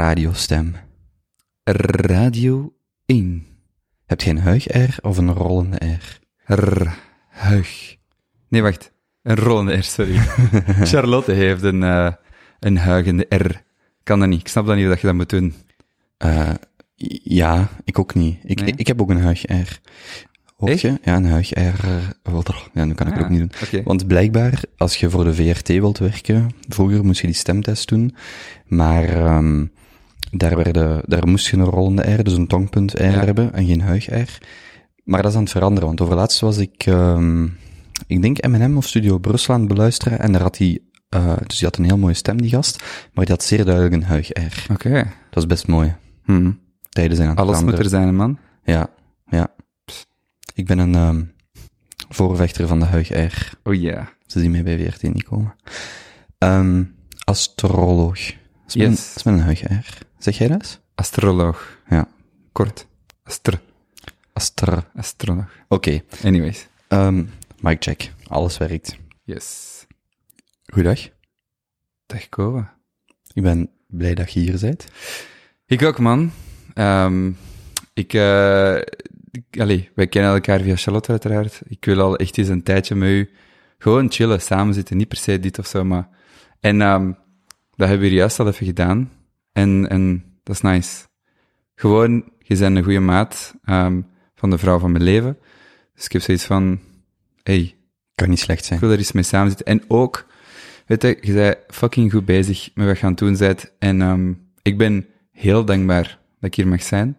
radiostem. Radio 1. Heb je een huig-R of een rollende R? R. Huig. Nee, wacht. Een rollende R, sorry. Charlotte heeft een, uh, een huigende R. Kan dat niet. Ik snap dat niet dat je dat moet doen. Uh, ja, ik ook niet. Ik, Nee? ik, heb ook een huig-R. Hoort je? Ja, een huig-R. Ja, nu kan ik het Ah, ook niet doen. Want blijkbaar, als je voor de VRT wilt werken, vroeger moest je die stemtest doen, maar um, daar, werden, daar moest je een rollende R, dus een tongpunt R hebben, en geen huig-R. Maar dat is aan het veranderen, want overlaatst was ik, um, ik denk M&M of Studio Brussel aan het beluisteren, en daar had hij, uh, dus die had een heel mooie stem, die gast, maar die had zeer duidelijk een huig-R. Oké. Dat is best mooi. Hm. Tijden zijn aan het Alles moet er zijn, man. Ja, ja. Ik ben een um, voorvechter van de huig-R. Oh ja. Ze zien mij bij VRT niet komen. Um, astroloog. Dat is met, Yes. een, dat is met een huig-R. Zeg jij dat? eens? Astroloog. Ja. Kort. Astro. Astra. Astroloog. Oké. Anyways. Um, mic check. Alles werkt. Yes. Goeiedag. Dag, Kova. Ik ben blij dat je hier bent. Ik ook, man. Um, ik, uh, ik, allee, wij kennen elkaar via Charlotte uiteraard. Ik wil al echt eens een tijdje met u gewoon chillen, samen zitten, niet per se dit of zo, maar... En um, dat hebben we juist al even gedaan. En, en dat is nice. Gewoon, je bent een goede maat um, van de vrouw van mijn leven. Dus ik heb zoiets van, hey, kan niet slecht zijn. Ik wil er eens mee samen zitten. En ook, weet je, je bent fucking goed bezig met wat je aan het doen bent. En um, ik ben heel dankbaar dat ik hier mag zijn.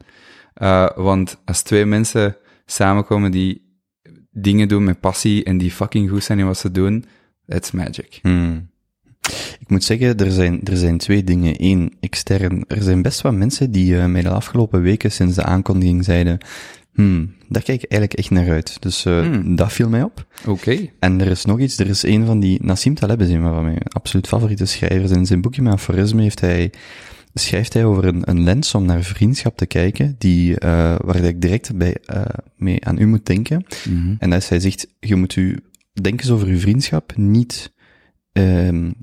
Uh, want als twee mensen samenkomen die dingen doen met passie en die fucking goed zijn in wat ze doen, that's magic. Hmm. Ik moet zeggen, er zijn, er zijn twee dingen. Eén, extern. Er zijn best wat mensen die uh, mij de afgelopen weken sinds de aankondiging zeiden, hmm, daar kijk ik eigenlijk echt naar uit. Dus uh, hmm. dat viel mij op. Oké. Okay. En er is nog iets, er is een van die, Nassim Taleb is een van mijn absoluut favoriete schrijvers. In zijn boekje met aforisme heeft hij, schrijft hij over een, een lens om naar vriendschap te kijken, die, uh, waar ik direct bij, uh, mee aan u moet denken. Mm -hmm. En als hij zegt, je moet u, denk eens over uw vriendschap, niet, um,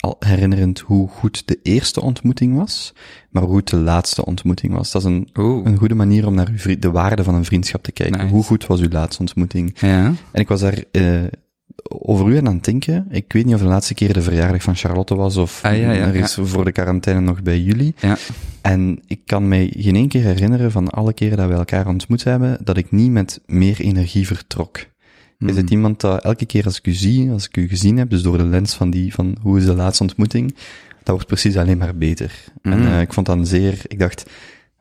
al herinnerend hoe goed de eerste ontmoeting was, maar hoe goed de laatste ontmoeting was. Dat is een, Oeh. een goede manier om naar uw de waarde van een vriendschap te kijken. Nice. Hoe goed was uw laatste ontmoeting? Ja. En ik was daar uh, over u aan het denken. Ik weet niet of de laatste keer de verjaardag van Charlotte was of ah, ja, ja, er is voor de quarantaine nog bij jullie. Ja. En ik kan mij geen één keer herinneren van alle keren dat we elkaar ontmoet hebben, dat ik niet met meer energie vertrok. Hmm. Je bent iemand dat elke keer als ik u zie, als ik u gezien heb, dus door de lens van die, van hoe is de laatste ontmoeting, dat wordt precies alleen maar beter. Mm. En uh, ik vond dan zeer, ik dacht,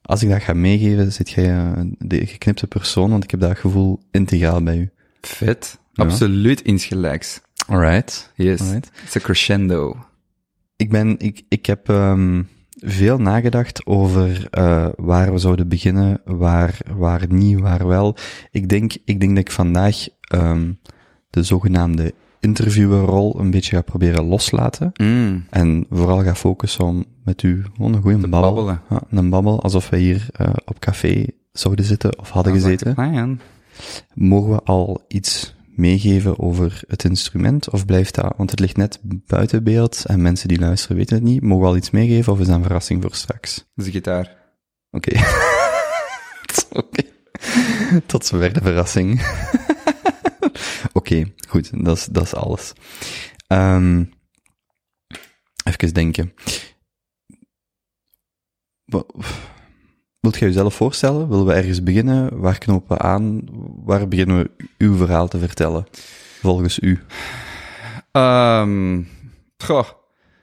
als ik dat ga meegeven, zit jij uh, de geknipte persoon, want ik heb dat gevoel integraal bij u. Vet. Ja. Absoluut insgelijks. Alright. Yes. Alright. It's a crescendo. Ik ben, ik, ik heb um, veel nagedacht over uh, waar we zouden beginnen, waar, waar niet, waar wel. Ik denk, ik denk dat ik vandaag um, de zogenaamde interviewerrol een beetje ga proberen loslaten. Mm. En vooral ga focussen om met u gewoon een goede babbel. babbelen. Ja, een babbel, alsof wij hier uh, op café zouden zitten of hadden Ah, gezeten. Plan. Mogen we al iets meegeven over het instrument, of blijft dat, want het ligt net buiten beeld en mensen die luisteren weten het niet, mogen we al iets meegeven of is dat een verrassing voor straks? De gitaar. Oké. Okay. Oké. Okay. Tot zover de verrassing. Oké, okay, goed, dat is, dat is alles. Um, even denken. Wilt jij jezelf voorstellen? Willen we ergens beginnen? Waar knopen we aan? Waar beginnen we uw verhaal te vertellen? Volgens u. Um, goh,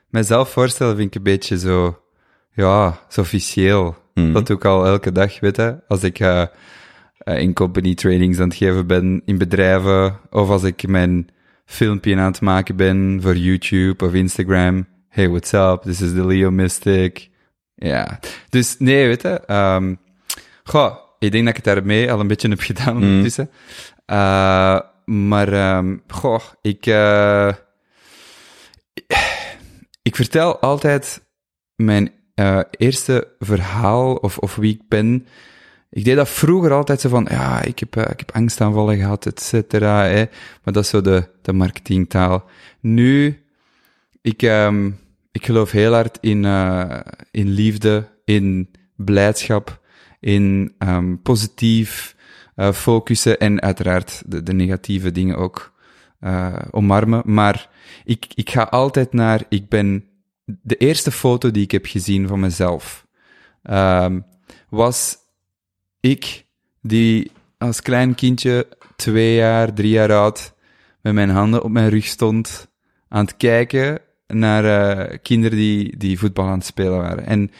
mijzelf voorstellen vind ik een beetje zo, ja, zo officieel. Mm. Dat doe ik al elke dag, weet je. Als ik uh, in company trainings aan het geven ben, in bedrijven, of als ik mijn filmpje aan het maken ben voor YouTube of Instagram. Hey, what's up? This is the Leo Mystic. Ja, dus nee, weet je. Um, goh, ik denk dat ik het daarmee al een beetje heb gedaan ondertussen. Mm. Uh, maar, um, goh, ik, uh, ik vertel altijd mijn uh, eerste verhaal of, of wie ik ben. Ik deed dat vroeger altijd zo van, ja, ik heb, ik heb angstaanvallen gehad, et cetera. Maar dat is zo de, de marketingtaal. Nu, ik, um, ik geloof heel hard in, uh, in liefde, in blijdschap, in um, positief uh, focussen en uiteraard de, negatieve dingen ook uh, omarmen. Maar ik, ik ga altijd naar, ik ben de eerste foto die ik heb gezien van mezelf, um, was ik die als klein kindje, twee jaar, drie jaar oud, met mijn handen op mijn rug stond, aan het kijken naar uh, kinderen die, die voetbal aan het spelen waren. En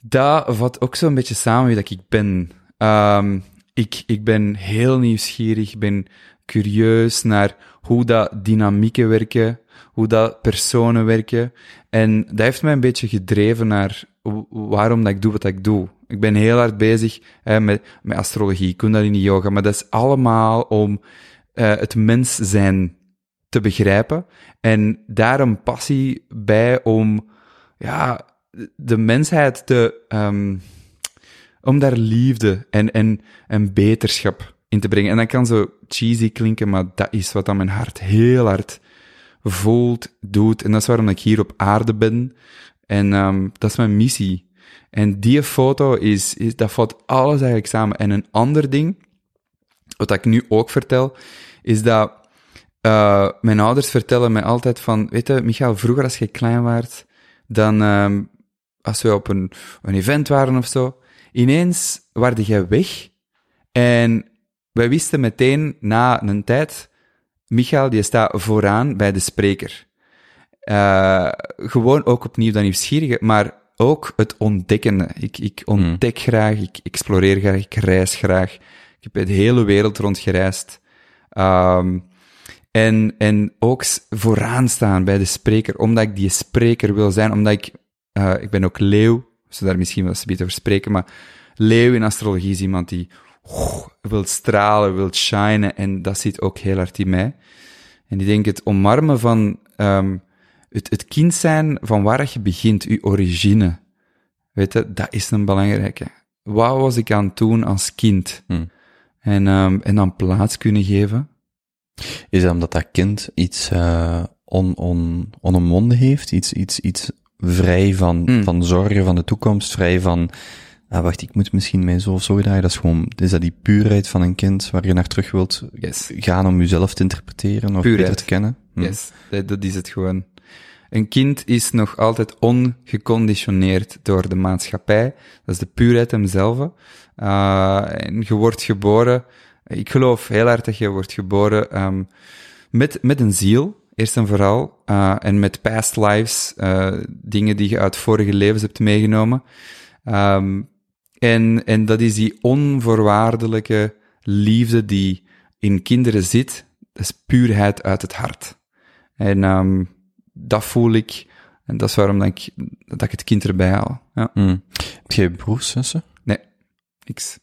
dat vat ook zo'n beetje samen wie dat ik ben. Um, ik, ik ben heel nieuwsgierig, ben curieus naar hoe dat dynamieken werken, hoe dat personen werken. En dat heeft mij een beetje gedreven naar waarom dat ik doe wat ik doe. Ik ben heel hard bezig hè, met, met astrologie, kundalini yoga, maar dat is allemaal om uh, het mens zijn te begrijpen. En daar een passie bij om ja, de mensheid te, um, om daar liefde en, en, en beterschap in te brengen. En dat kan zo cheesy klinken, maar dat is wat aan mijn hart heel hard voelt, doet. En dat is waarom ik hier op aarde ben. En um, dat is mijn missie. En die foto is, is, dat valt alles eigenlijk samen. En een ander ding, wat ik nu ook vertel, is dat uh, mijn ouders vertellen mij altijd van, weet je, Michael, vroeger als je klein was, dan, um, als we op een, een event waren of zo, ineens waarde jij weg en wij wisten meteen na een tijd, Michael die staat vooraan bij de spreker. Uh, gewoon ook opnieuw dat nieuwsgierige, maar ook het ontdekken. Ik, ik ontdek hmm. graag, ik exploreer graag, ik reis graag. Ik heb de hele wereld rondgereisd. Um, en, en ook vooraan staan bij de spreker, omdat ik die spreker wil zijn, omdat ik, uh, ik ben ook leeuw, we daar misschien wel eens een beetje over spreken, maar leeuw in astrologie is iemand die oh, wil stralen, wil shinen, en dat zit ook heel hard in mij. En ik denk het omarmen van um, het, het kind zijn van waar je begint, je origine. Weet je, dat is een belangrijke. Wat was ik aan het doen als kind? Hmm. En, um, en dan plaats kunnen geven. Is dat omdat dat kind iets uh, on, on, onomwonden heeft? Iets, iets, iets vrij van, hmm. van zorgen van de toekomst, vrij van ah, wacht, ik moet misschien mij zo of zo draaien. Dat is gewoon, is dat die puurheid van een kind waar je naar terug wilt yes. gaan om jezelf te interpreteren of puurheid. beter te kennen? Hm. Yes, dat, dat, is het gewoon. Een kind is nog altijd ongeconditioneerd door de maatschappij. Dat is de puurheid hemzelf. Uh, en je wordt geboren, ik geloof heel hard dat je wordt geboren um, met, met een ziel, eerst en vooral, uh, en met past lives, uh, dingen die je uit vorige levens hebt meegenomen. Um, en, en dat is die onvoorwaardelijke liefde die in kinderen zit. Dat is puurheid uit het hart. En um, dat voel ik. En dat is waarom dat ik, dat ik het kind erbij haal. Ja. Mm. Heb jij broers, zussen? Nee, niks.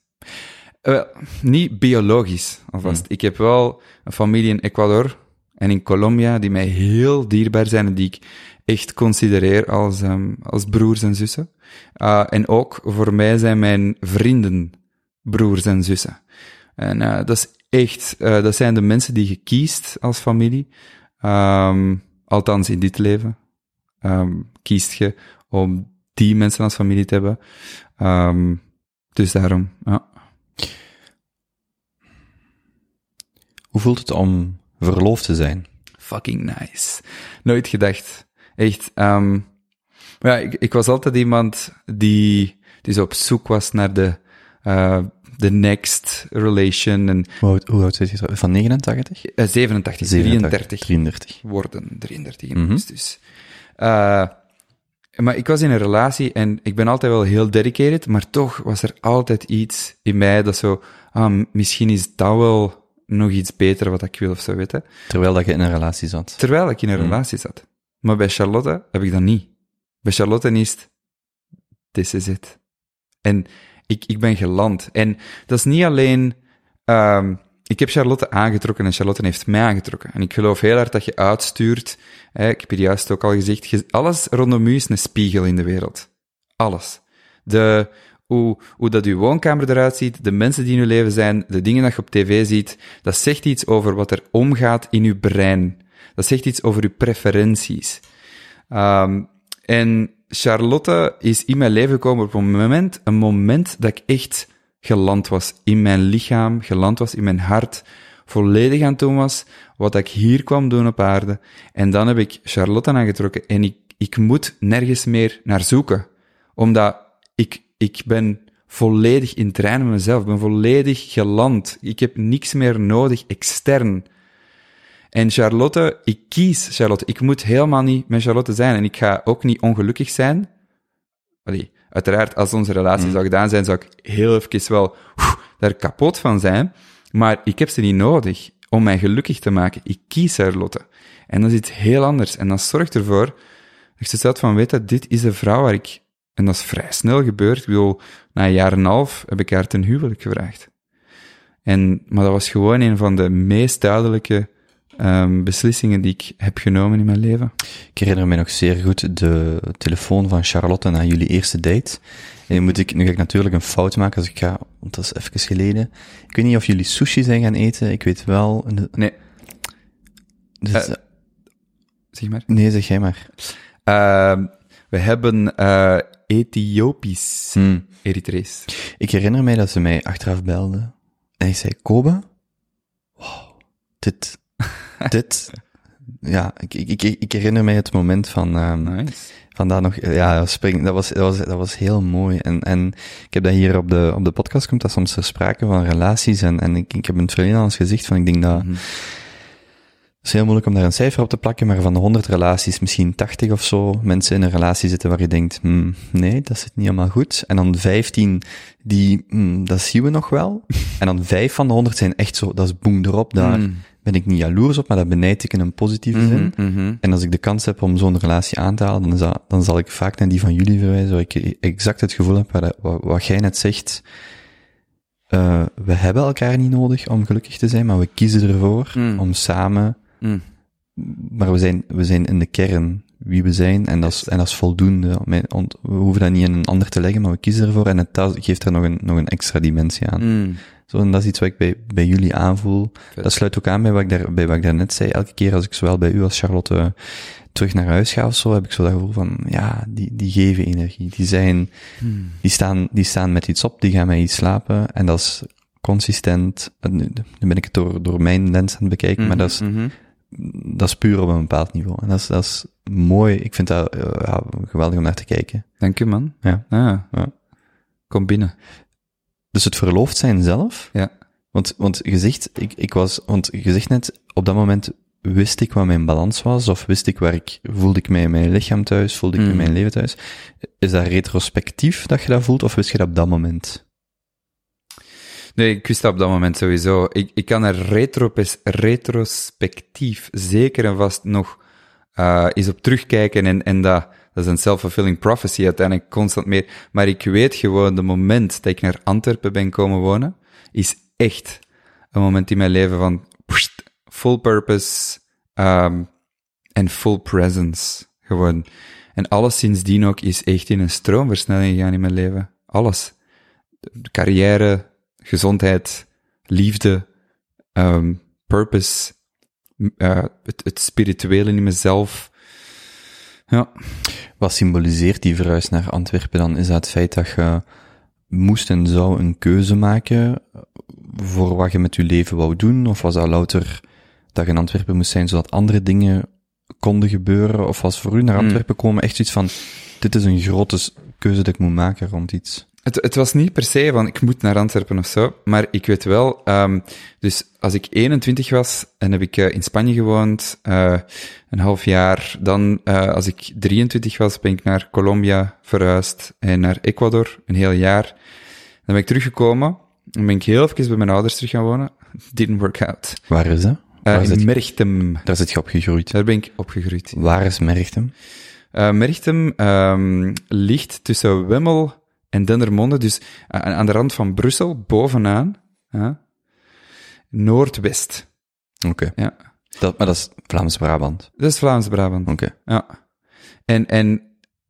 Uh, niet biologisch, alvast. Mm. Ik heb wel een familie in Ecuador en in Colombia die mij heel dierbaar zijn en die ik echt considereer als, um, als broers en zussen. Uh, en ook voor mij zijn mijn vrienden broers en zussen. En uh, dat is echt, uh, dat zijn de mensen die je kiest als familie. Um, althans in dit leven. Um, kiest je om die mensen als familie te hebben. Um, dus daarom, ja. Hoe voelt het om verloofd te zijn? Fucking nice. Nooit gedacht. Echt, um, ja, ik, ik was altijd iemand die, die zo op zoek was naar de, uh, de next relation. En, hoe, oud, hoe oud zit je? Van 89? Uh, 87, 33. 33. Worden, 33 in mm -hmm. dus. Uh, maar ik was in een relatie en ik ben altijd wel heel dedicated, maar toch was er altijd iets in mij dat zo, ah, misschien is dat wel nog iets beter wat ik wil of zo, weten. Terwijl dat je in een relatie zat. Terwijl ik in een mm. relatie zat. Maar bij Charlotte heb ik dat niet. Bij Charlotte is het, this is it. En ik, ik ben geland. En dat is niet alleen, um, ik heb Charlotte aangetrokken en Charlotte heeft mij aangetrokken. En ik geloof heel hard dat je uitstuurt, hè, ik heb hier juist ook al gezegd, alles rondom u is een spiegel in de wereld. Alles. De, hoe, hoe dat uw woonkamer eruit ziet, de mensen die in uw leven zijn, de dingen dat je op tv ziet, dat zegt iets over wat er omgaat in uw brein. Dat zegt iets over uw preferenties. Um, En Charlotte is in mijn leven gekomen op een moment, een moment dat ik echt geland was in mijn lichaam, geland was in mijn hart, volledig aan het doen was wat ik hier kwam doen op aarde. En dan heb ik Charlotte aangetrokken en ik, ik moet nergens meer naar zoeken. Omdat ik, ik ben volledig in trein met mezelf, ik ben volledig geland. Ik heb niks meer nodig extern. En Charlotte, ik kies Charlotte. Ik moet helemaal niet met Charlotte zijn en ik ga ook niet ongelukkig zijn. Allee, uiteraard, als onze relatie zou gedaan zijn, zou ik heel even wel oef, daar kapot van zijn. Maar ik heb ze niet nodig om mij gelukkig te maken. Ik kies Charlotte. En dat is iets heel anders. En dat zorgt ervoor dat ik stelt van, weet dat dit is een vrouw waar ik... En dat is vrij snel gebeurd. Ik bedoel, na een jaar en een half heb ik haar ten huwelijk gevraagd. En, maar dat was gewoon een van de meest duidelijke um, beslissingen die ik heb genomen in mijn leven. Ik herinner me nog zeer goed de telefoon van Charlotte na jullie eerste date. En nu, moet ik, nu ga ik natuurlijk een fout maken als ik ga, want dat is even geleden. Ik weet niet of jullie sushi zijn gaan eten, ik weet wel. Nee. Dus, Uh, zeg maar. nee, zeg jij maar. Uh, we hebben uh, Ethiopisch Hmm. Eritrees. Ik herinner mij dat ze mij achteraf belde. En ik zei, Kobe? Wow, dit, dit. Ja, ik, ik, ik, ik herinner mij het moment van, Nice. van dat nog, ja, spring, dat, was, dat, was, dat was heel mooi. En, en ik heb dat hier op de, op de podcast, komt dat soms ter sprake van relaties. En, en ik, ik heb in het verleden al eens gezegd van, ik denk dat, Mhm. Het is heel moeilijk om daar een cijfer op te plakken, maar van de 100 relaties, misschien 80 of zo, mensen in een relatie zitten waar je denkt, hmm, nee, dat zit niet helemaal goed. En dan 15 die, hmm, dat zien we nog wel. En dan 5 van de 100 zijn echt zo, dat is boem erop, daar Mm. ben ik niet jaloers op, maar dat benijd ik in een positieve zin. Mhm, mhm. En als ik de kans heb om zo'n relatie aan te halen, dan, dat, dan zal ik vaak naar die van jullie verwijzen, waar ik exact het gevoel heb, waar, wat, wat jij net zegt, uh, we hebben elkaar niet nodig om gelukkig te zijn, maar we kiezen ervoor Mm. om samen Mm. maar we zijn, we zijn in de kern wie we zijn en dat is, en dat is voldoende. We hoeven dat niet in een ander te leggen, maar we kiezen ervoor en het geeft er nog een, nog een extra dimensie aan. Mm. Zo, en dat is iets wat ik bij, bij jullie aanvoel. Dat sluit ook aan bij wat ik daar, bij wat ik daarnet zei. Elke keer als ik zowel bij u als Charlotte terug naar huis ga of zo, heb ik zo dat gevoel van, ja, die, die geven energie. Die zijn, Mm. die staan, die staan met iets op, die gaan met iets slapen en dat is consistent. En Nu, nu ben ik het door, door mijn lens aan het bekijken, maar dat is, Mhm. Dat is puur op een bepaald niveau. En dat is, dat is mooi. Ik vind dat uh, ja, geweldig om naar te kijken. Dank u, man. Ja. Ah, Ja. Kom binnen. Dus het verloofd zijn zelf. Ja. Want, want je zegt, ik, ik was, want je zegt net, op dat moment wist ik wat mijn balans was, of wist ik waar ik, voelde ik mij in mijn lichaam thuis, voelde ik me in Mm. mijn leven thuis. Is dat retrospectief dat je dat voelt, of wist je dat op dat moment? Nee, ik wist dat op dat moment sowieso. Ik, ik kan er retropes, retrospectief zeker en vast nog uh, eens op terugkijken en, en dat, dat is een self-fulfilling prophecy uiteindelijk constant meer. Maar ik weet gewoon, de moment dat ik naar Antwerpen ben komen wonen, is echt een moment in mijn leven van full purpose um, en full presence. Gewoon. En alles sindsdien ook is echt in een stroomversnelling gegaan in mijn leven. Alles. De carrière, gezondheid, liefde, um, purpose, uh, het, het spirituele in mezelf. Ja. Wat symboliseert die verhuis naar Antwerpen dan? Is dat het feit dat je moest en zou een keuze maken voor wat je met je leven wou doen? Of was dat louter dat je in Antwerpen moest zijn zodat andere dingen konden gebeuren? Of was voor u naar Antwerpen komen echt iets van, dit is een grote keuze dat ik moet maken rond iets? Het, het was niet per se van ik moet naar Antwerpen of zo, maar ik weet wel, um, dus als ik 21 was en heb ik uh, in Spanje gewoond, uh, een half jaar, dan uh, als ik 23 was ben ik naar Colombia verhuisd en naar Ecuador, een heel jaar. Dan ben ik teruggekomen, dan ben ik heel even bij mijn ouders terug gaan wonen. Didn't work out. Waar is dat? Waar is in Merchtem. Daar zit je opgegroeid. Daar ben ik opgegroeid. Waar is Merchtem? Merchtem um, ligt tussen Wemmel en Dendermonde, dus aan de rand van Brussel, bovenaan, ja, noordwest. Oké. Okay. Ja. Dat, maar dat is Vlaams-Brabant? Dat is Vlaams-Brabant. Oké. Okay. Ja. En, en,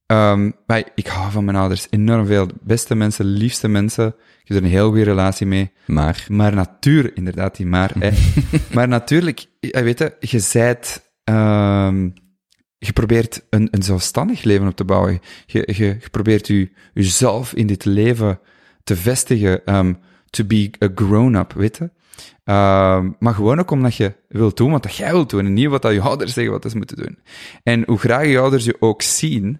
um, maar ik hou van mijn ouders enorm veel. Beste mensen, liefste mensen. Ik heb er een heel goede relatie mee. Maar? Maar natuur, inderdaad, die maar. hè. maar natuurlijk, weet je, je zijt, um, je probeert een, een zelfstandig leven op te bouwen. Je, je, probeert je, jezelf in dit leven te vestigen, um, to be a grown-up, weet je. Um, maar gewoon ook omdat je wilt doen wat dat jij wilt doen en niet wat dat je ouders zeggen wat ze moeten doen. En hoe graag je ouders je ook zien,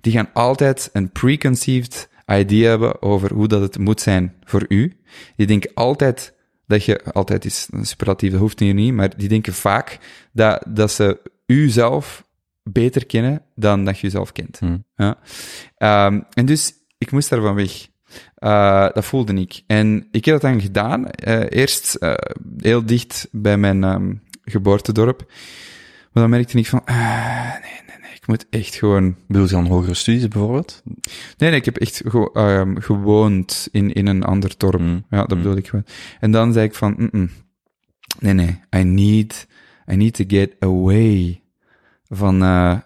die gaan altijd een preconceived idee hebben over hoe dat het moet zijn voor u. Die denken altijd dat je, altijd is een superlatief, dat hoeft hier niet, maar die denken vaak dat, dat ze u zelf beter kennen dan dat je jezelf kent. Hmm. Ja. Um, en dus, ik moest daarvan weg. Uh, dat voelde ik. En ik heb dat dan gedaan. Uh, eerst uh, heel dicht bij mijn um, geboortedorp. Maar dan merkte ik van, nee, nee, nee, ik moet echt gewoon... Bedoel je dan hogere studies bijvoorbeeld? Nee, nee, ik heb echt ge um, gewoond in, in een ander dorp. Mm. Ja, dat bedoel ik gewoon. En dan zei ik van, nee, nee, I need, I need to get away van, uh,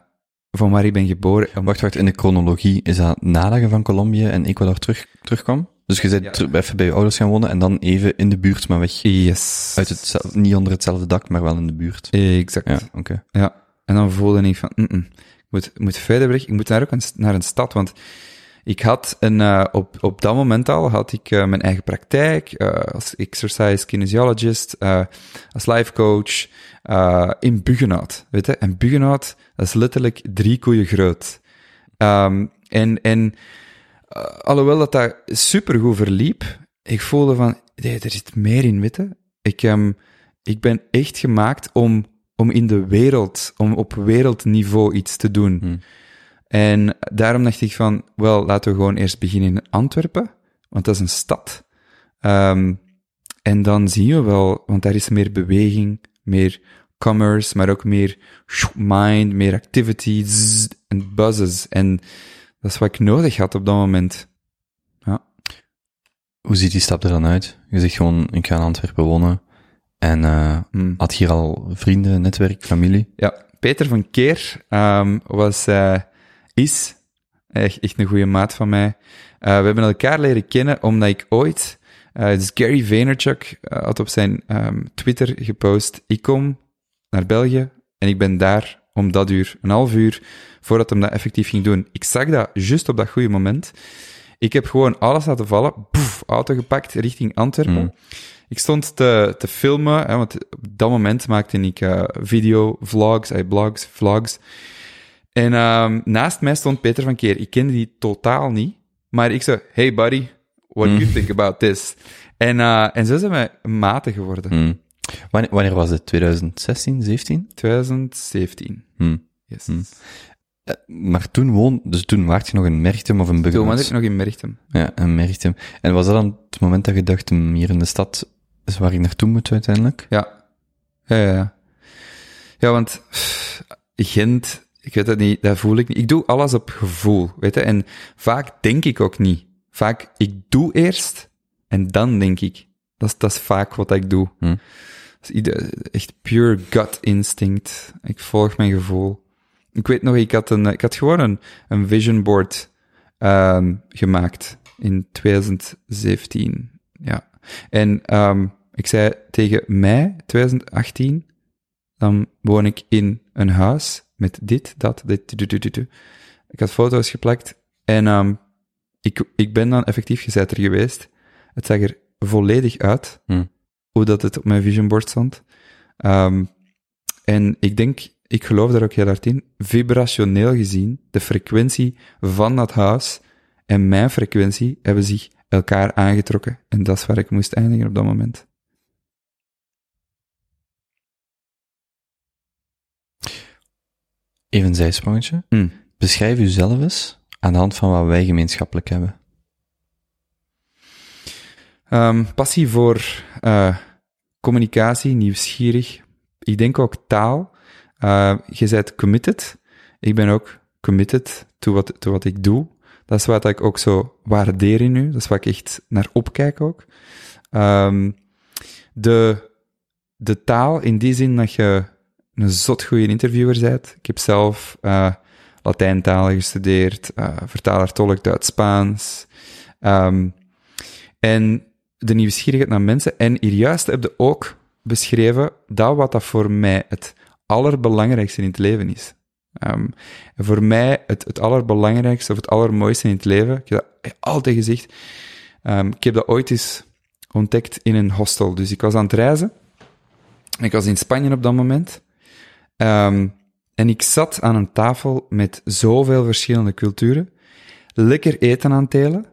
van waar ik ben geboren. Wacht, wacht, in de chronologie, is dat nadat je van Colombia en Ecuador terug, terugkwam? Dus je bent Ja. ter- even bij je ouders gaan wonen en dan even in de buurt, maar weg. Yes. Uit het, niet onder hetzelfde dak, maar wel in de buurt. Exact. Ja, oké. Ja, en dan voelde ik van, mm -mm, ik moet, moet verder weg, ik moet naar ook een, naar een stad, want ik had een, uh, op, op dat moment al had ik uh, mijn eigen praktijk, uh, als exercise kinesiologist, als life coach, uh, in Buggenhout, weet je, en Buggenhout, dat is letterlijk drie koeien groot. Um, en, en, uh, alhoewel dat daar supergoed verliep, ik voelde van, nee, er zit meer in, weet je. Ik, um, ik ben echt gemaakt om, om in de wereld, om op wereldniveau iets te doen. Hmm. En daarom dacht ik van, wel, laten we gewoon eerst beginnen in Antwerpen, want dat is een stad. Um, en dan zien we wel, want daar is meer beweging, meer commerce, maar ook meer mind, meer activities en buzzes. En dat is wat ik nodig had op dat moment. Ja. Hoe ziet die stap er dan uit? Je zegt gewoon, ik ga in Antwerpen wonen. En uh, Hmm. had je hier al vrienden, netwerk, familie? Ja, Peter van Keer um, was, uh, is echt, echt een goede maat van mij. Uh, we hebben elkaar leren kennen omdat ik ooit, uh, dus Gary Vaynerchuk uh, had op zijn um, Twitter gepost, ik kom naar België en ik ben daar om dat uur, een half uur, voordat hem dat effectief ging doen. Ik zag dat juist op dat goede moment. Ik heb gewoon alles laten vallen, poef, auto gepakt richting Antwerpen. Mm. Ik stond te, te filmen, hè, want op dat moment maakte ik uh, video, vlogs, uh, blogs, vlogs. En um, naast mij stond Peter van Keer. Ik kende die totaal niet, maar ik zei, hey buddy, what do you think about this? En, uh, en zo zijn we maten geworden. Hmm. Wanneer, wanneer, was het? 2016, 17? 2017. Hmm. Yes. Hmm. Uh, maar toen woon, dus toen waart je nog in Merchtem of in Buggenhout? Toen was ik nog in Merchtem. Ja, in Merchtem. En was dat dan het moment dat je dacht, hier in de stad is waar ik naartoe moet uiteindelijk? Ja. Ja, ja, ja. Ja, want pff, Gent, ik weet het niet, dat voel ik niet. Ik doe alles op gevoel, weet je. En vaak denk ik ook niet. Vaak, ik doe eerst en dan denk ik. Dat is, dat is vaak wat ik doe. Hm. Echt pure gut instinct. Ik volg mijn gevoel. Ik weet nog, ik had, een, ik had gewoon een, een vision board um, gemaakt in 2017. Ja. En um, ik zei tegen mei 2018, dan woon ik in een huis met dit, dat, dit, dit, dit, dit. Ik had foto's geplakt en um, ik, ik ben dan effectief gezet er geweest. Het zag er volledig uit, hmm. hoe dat het op mijn vision board stond. Um, en ik denk, ik geloof daar ook heel hard in, vibrationeel gezien, de frequentie van dat huis en mijn frequentie hebben zich elkaar aangetrokken. En dat is waar ik moest eindigen op dat moment. Even een zijsprongetje. Mm. Beschrijf jezelf eens aan de hand van wat wij gemeenschappelijk hebben. Um, passie voor uh, communicatie, nieuwsgierig. Ik denk ook taal. Uh, je bent committed. Ik ben ook committed to wat, wat ik doe. Dat is wat ik ook zo waardeer in u. Dat is wat ik echt naar opkijk ook. Um, de, de taal in die zin dat je een zot goede interviewer bent. Ik heb zelf uh, Latijntalen gestudeerd, uh, vertaler tolk Duits-Spaans. Um, en de nieuwsgierigheid naar mensen. En hier juist heb je ook beschreven dat wat dat voor mij het allerbelangrijkste in het leven is. Ehm, voor mij het, het allerbelangrijkste of het allermooiste in het leven, ik heb dat altijd gezegd, ehm, ik heb dat ooit eens ontdekt in een hostel. Dus ik was aan het reizen. Ik was in Spanje op dat moment. Ehm, en ik zat aan een tafel met zoveel verschillende culturen. Lekker eten aan het delen.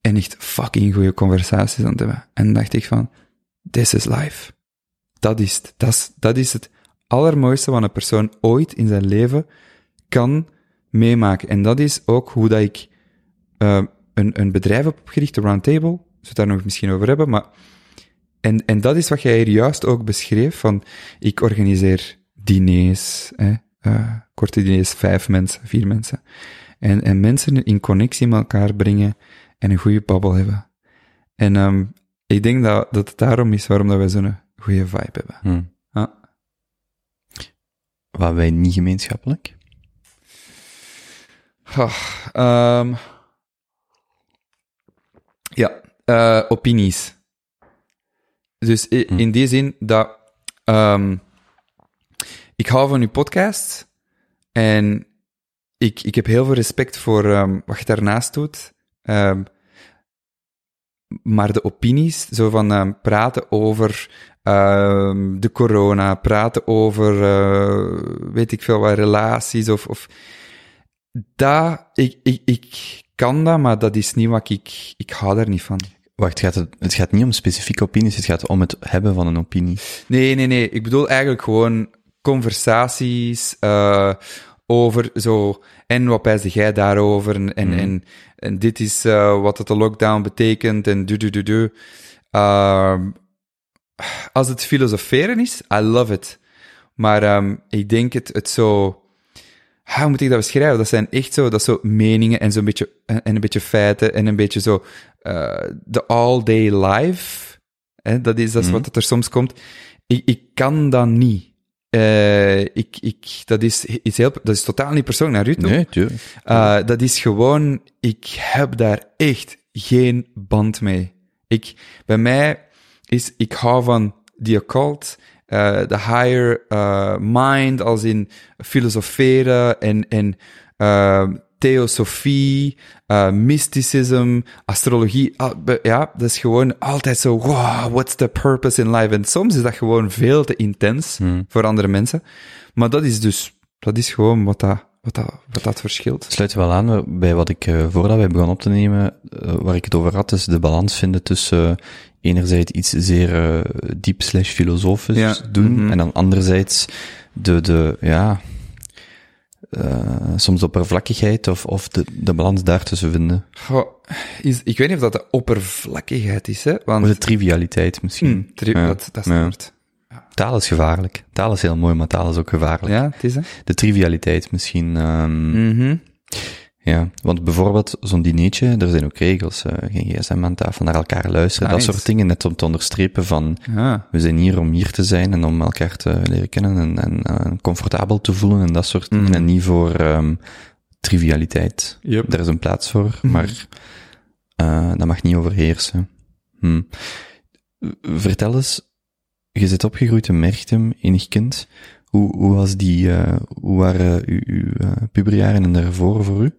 En echt fucking goede conversaties aan het hebben. En dacht ik van, this is life. Dat is het. Dat is, dat is het allermooiste wat een persoon ooit in zijn leven kan meemaken. En dat is ook hoe dat ik uh, een, een bedrijf heb opgericht, de Roundtable. We zullen het daar nog misschien over hebben, maar... En, en dat is wat jij hier juist ook beschreef, van ik organiseer diners, hè, uh, korte diners, vijf mensen, vier mensen. En, en mensen in connectie met elkaar brengen en een goede babbel hebben. En um, ik denk dat, dat het daarom is waarom dat wij zo'n goede vibe hebben. Hmm. Wat wij niet gemeenschappelijk? Oh, um, ja, uh, opinies. Dus i- Hm. in die zin dat um, ik hou van uw podcast en ik, ik heb heel veel respect voor um, wat je daarnaast doet. Um, maar de opinies, zo van um, praten over de corona, praten over, uh, weet ik veel wat, relaties of, of dat, ik, ik, ik kan dat, maar dat is niet wat ik, ik hou daar niet van. Wacht, het gaat, het gaat niet om specifieke opinies, het gaat om het hebben van een opinie. Nee, nee, nee. Ik bedoel eigenlijk gewoon conversaties uh, over zo. En wat pijsde jij daarover? En, en, Mhm. en, en dit is uh, wat het de lockdown betekent. En du, du, du, du. Uh, als het filosoferen is, I love it. Maar um, ik denk het, het zo. Hoe moet ik dat beschrijven? Dat zijn echt zo, dat zo meningen en zo'n beetje, en, en een beetje feiten en een beetje zo, uh, de all-day life. Hè, dat is, dat is Mhm. wat er soms komt. Ik, ik kan dat niet. Uh, ik, ik, dat is iets heel, dat is totaal niet persoonlijk naar u toe. Nee, tuurlijk. Uh, dat is gewoon, ik heb daar echt geen band mee. Ik, bij mij is, ik hou van the occult, uh, de higher uh, mind, als in filosoferen en, en theosofie, uh, mysticism, astrologie. Uh, ja, dat is gewoon altijd zo, wow, what's the purpose in life? En soms is dat gewoon veel te intens Hmm. voor andere mensen. Maar dat is dus, dat is gewoon wat dat, wat dat, wat dat verschilt. Sluit wel aan bij wat ik, uh, voordat wij begonnen op te nemen, uh, waar ik het over had, is de balans vinden tussen enerzijds iets zeer diep slash filosofisch Ja, doen, mhm. en dan anderzijds de, de, ja, uh, soms oppervlakkigheid of, of de, de balans daartussen vinden. Goh, is, ik weet niet of dat de oppervlakkigheid is, hè? Want, Of de trivialiteit misschien. Hmm, tri Ja, dat, dat is ja. Taal is gevaarlijk. Taal is heel mooi, maar taal is ook gevaarlijk. Ja, het is, hè? De trivialiteit misschien. Um, Mhm. Ja, want bijvoorbeeld zo'n dineetje, er zijn ook regels. Uh, geen gsm aan tafel, naar elkaar luisteren, Nice. dat soort dingen. Net om te onderstrepen van, Ja. we zijn hier om hier te zijn en om elkaar te leren kennen en, en uh, comfortabel te voelen en dat soort dingen. Mhm. En niet voor um, trivialiteit. Yep. Daar is een plaats voor, Mhm. maar uh, dat mag niet overheersen. Hm. Vertel eens, je zit opgegroeid in Merchtem, enig kind. Hoe, hoe was die, uh, hoe waren uw, uw puberjaren en daarvoor voor u?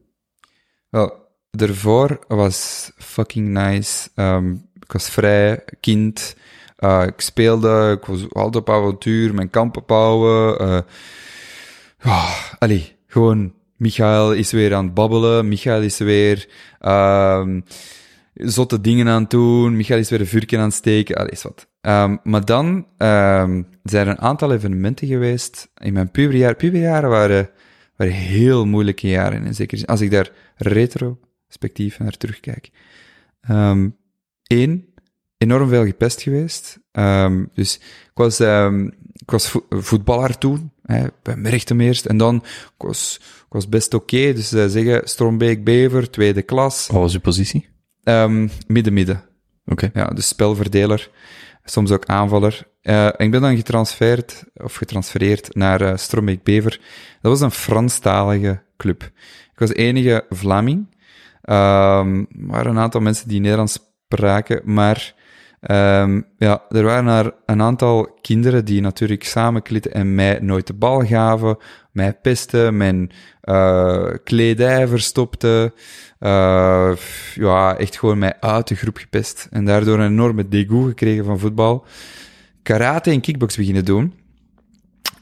Wel, daarvoor was fucking nice. Um, ik was vrij kind. Uh, ik speelde, ik was altijd op avontuur, mijn kampen bouwen. Uh, oh, allee, gewoon, Michael is weer aan het babbelen. Michael is weer um, zotte dingen aan het doen. Michael is weer een vuurtje aan het steken. Allee, is wat. Um, maar dan zijn er een aantal evenementen geweest in mijn puberjaar. Puberjaren waren, waren heel moeilijke jaren. In zekere zin. Als ik daar retrospectief naar terugkijk. Um, Eén, enorm veel gepest geweest. Um, dus ik was, um, ik was vo voetballer toen, hè, bij Merchtem eerst. En dan, ik was, ik was best oké. Okay, dus uh, zeggen, Strombeek-Bever, tweede klas. Wat was uw positie? Um, Midden-midden. Oké. Okay. Ja, dus spelverdeler. Soms ook aanvaller. Uh, en ik ben dan getransfereerd, of getransfereerd naar uh, Strombeek-Bever. Dat was een Franstalige club. Ik was enige Vlaming. Er waren een aantal mensen die Nederlands spraken, maar Ehm, ja, er waren er een aantal kinderen die natuurlijk samenklitten en mij nooit de bal gaven, mij pesten, mijn uh, kledij verstopten, uh, ja, echt gewoon mij uit de groep gepest. En daardoor een enorme degoe gekregen van voetbal. Karate en kickbox beginnen doen.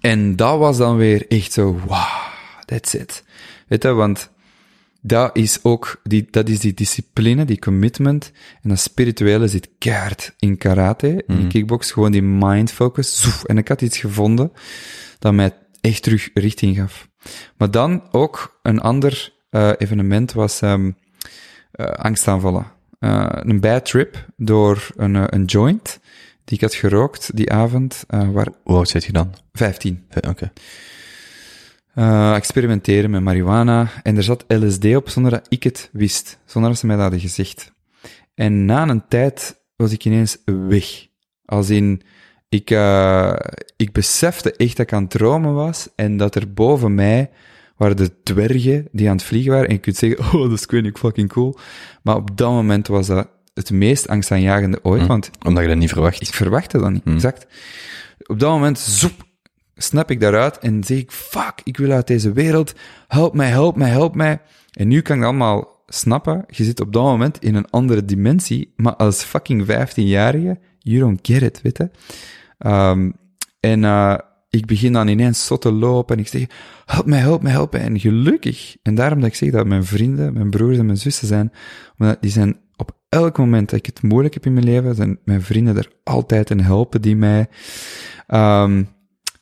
En dat was dan weer echt zo, wow, that's it. Weet je, want dat is ook, die, dat is die discipline, die commitment. En dat spirituele zit keihard in karate, in mm. kickbox. Gewoon die mind focus. Zoef, en ik had iets gevonden dat mij echt terug richting gaf. Maar dan ook een ander uh, evenement was um, uh, angstaanvallen. Uh, een bad trip door een, een joint die ik had gerookt die avond. waar... Hoe oud zit je dan? Vijftien. Oké. Okay uh, experimenteren met marihuana. En er zat LSD op zonder dat ik het wist. Zonder dat ze mij dat hadden gezegd. En na een tijd was ik ineens weg. Als in, ik, uh, ik besefte echt dat ik aan het dromen was en dat er boven mij waren de dwergen die aan het vliegen waren. En je kunt zeggen, oh, dat is ik fucking cool. Maar op dat moment was dat het meest angstaanjagende ooit. Hm, want omdat je dat niet verwacht. Ik verwachtte dat niet, hm. exact. Op dat moment, zoep, snap ik daaruit en zeg ik, fuck, ik wil uit deze wereld, help mij, help mij, help mij. En nu kan ik allemaal snappen, je zit op dat moment in een andere dimensie, maar als fucking 15-jarige, you don't get it, weet je. Um, en uh, ik begin dan ineens zo te lopen en ik zeg, help mij, help mij, help mij. En gelukkig, en daarom dat ik zeg dat mijn vrienden, mijn broers en mijn zussen zijn, omdat die zijn op elk moment dat ik het moeilijk heb in mijn leven, zijn mijn vrienden er altijd en helpen die mij. Um,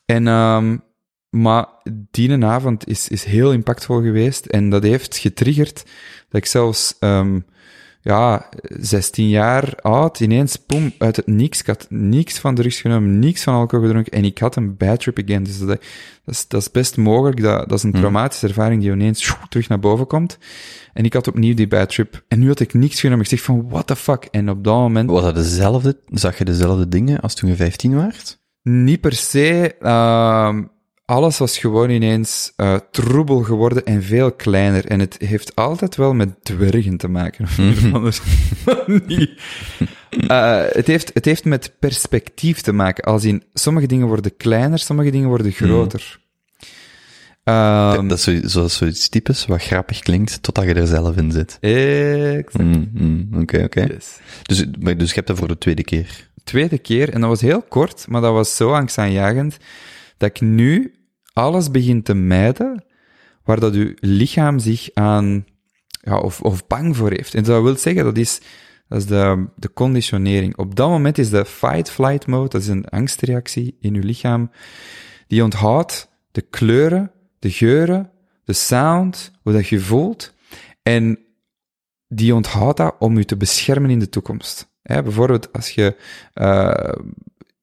en, um, maar die avond is, is heel impactvol geweest en dat heeft getriggerd dat ik zelfs, um, ja, 16 jaar oud, ineens, boem, uit het niks. Ik had niks van drugs genomen, niks van alcohol gedronken en ik had een bad trip again. Dus dat, dat, is, dat is best mogelijk. Dat, dat is een hmm. traumatische ervaring die ineens terug naar boven komt. En ik had opnieuw die bad trip. En nu had ik niks genomen. Ik zeg van, what the fuck? En op dat moment... Was dat dezelfde? Zag je dezelfde dingen als toen je 15 was? Niet per se. Uh, alles was gewoon ineens uh, troebel geworden en veel kleiner. En het heeft altijd wel met dwergen te maken. Mhm. anders. niet. Uh, het, heeft, het heeft met perspectief te maken. Als in, sommige dingen worden kleiner, sommige dingen worden mhm. groter. Um, dat is zoals zoiets typisch, wat grappig klinkt, totdat je er zelf in zit. Exact. Mm, oké, oké. Yes. Dus, dus je hebt dat voor de tweede keer? Tweede keer, en dat was heel kort, maar dat was zo angstaanjagend, dat ik nu alles begin te mijden waar dat uw lichaam zich aan, ja, of, bang voor heeft. En dat wil zeggen, dat is, dat is de, de conditionering. Op dat moment is de fight-flight mode, dat is een angstreactie in uw lichaam, die onthoudt de kleuren, de geuren, de sound, hoe dat je voelt, en die onthoudt dat om u te beschermen in de toekomst. Ja, bijvoorbeeld als je uh,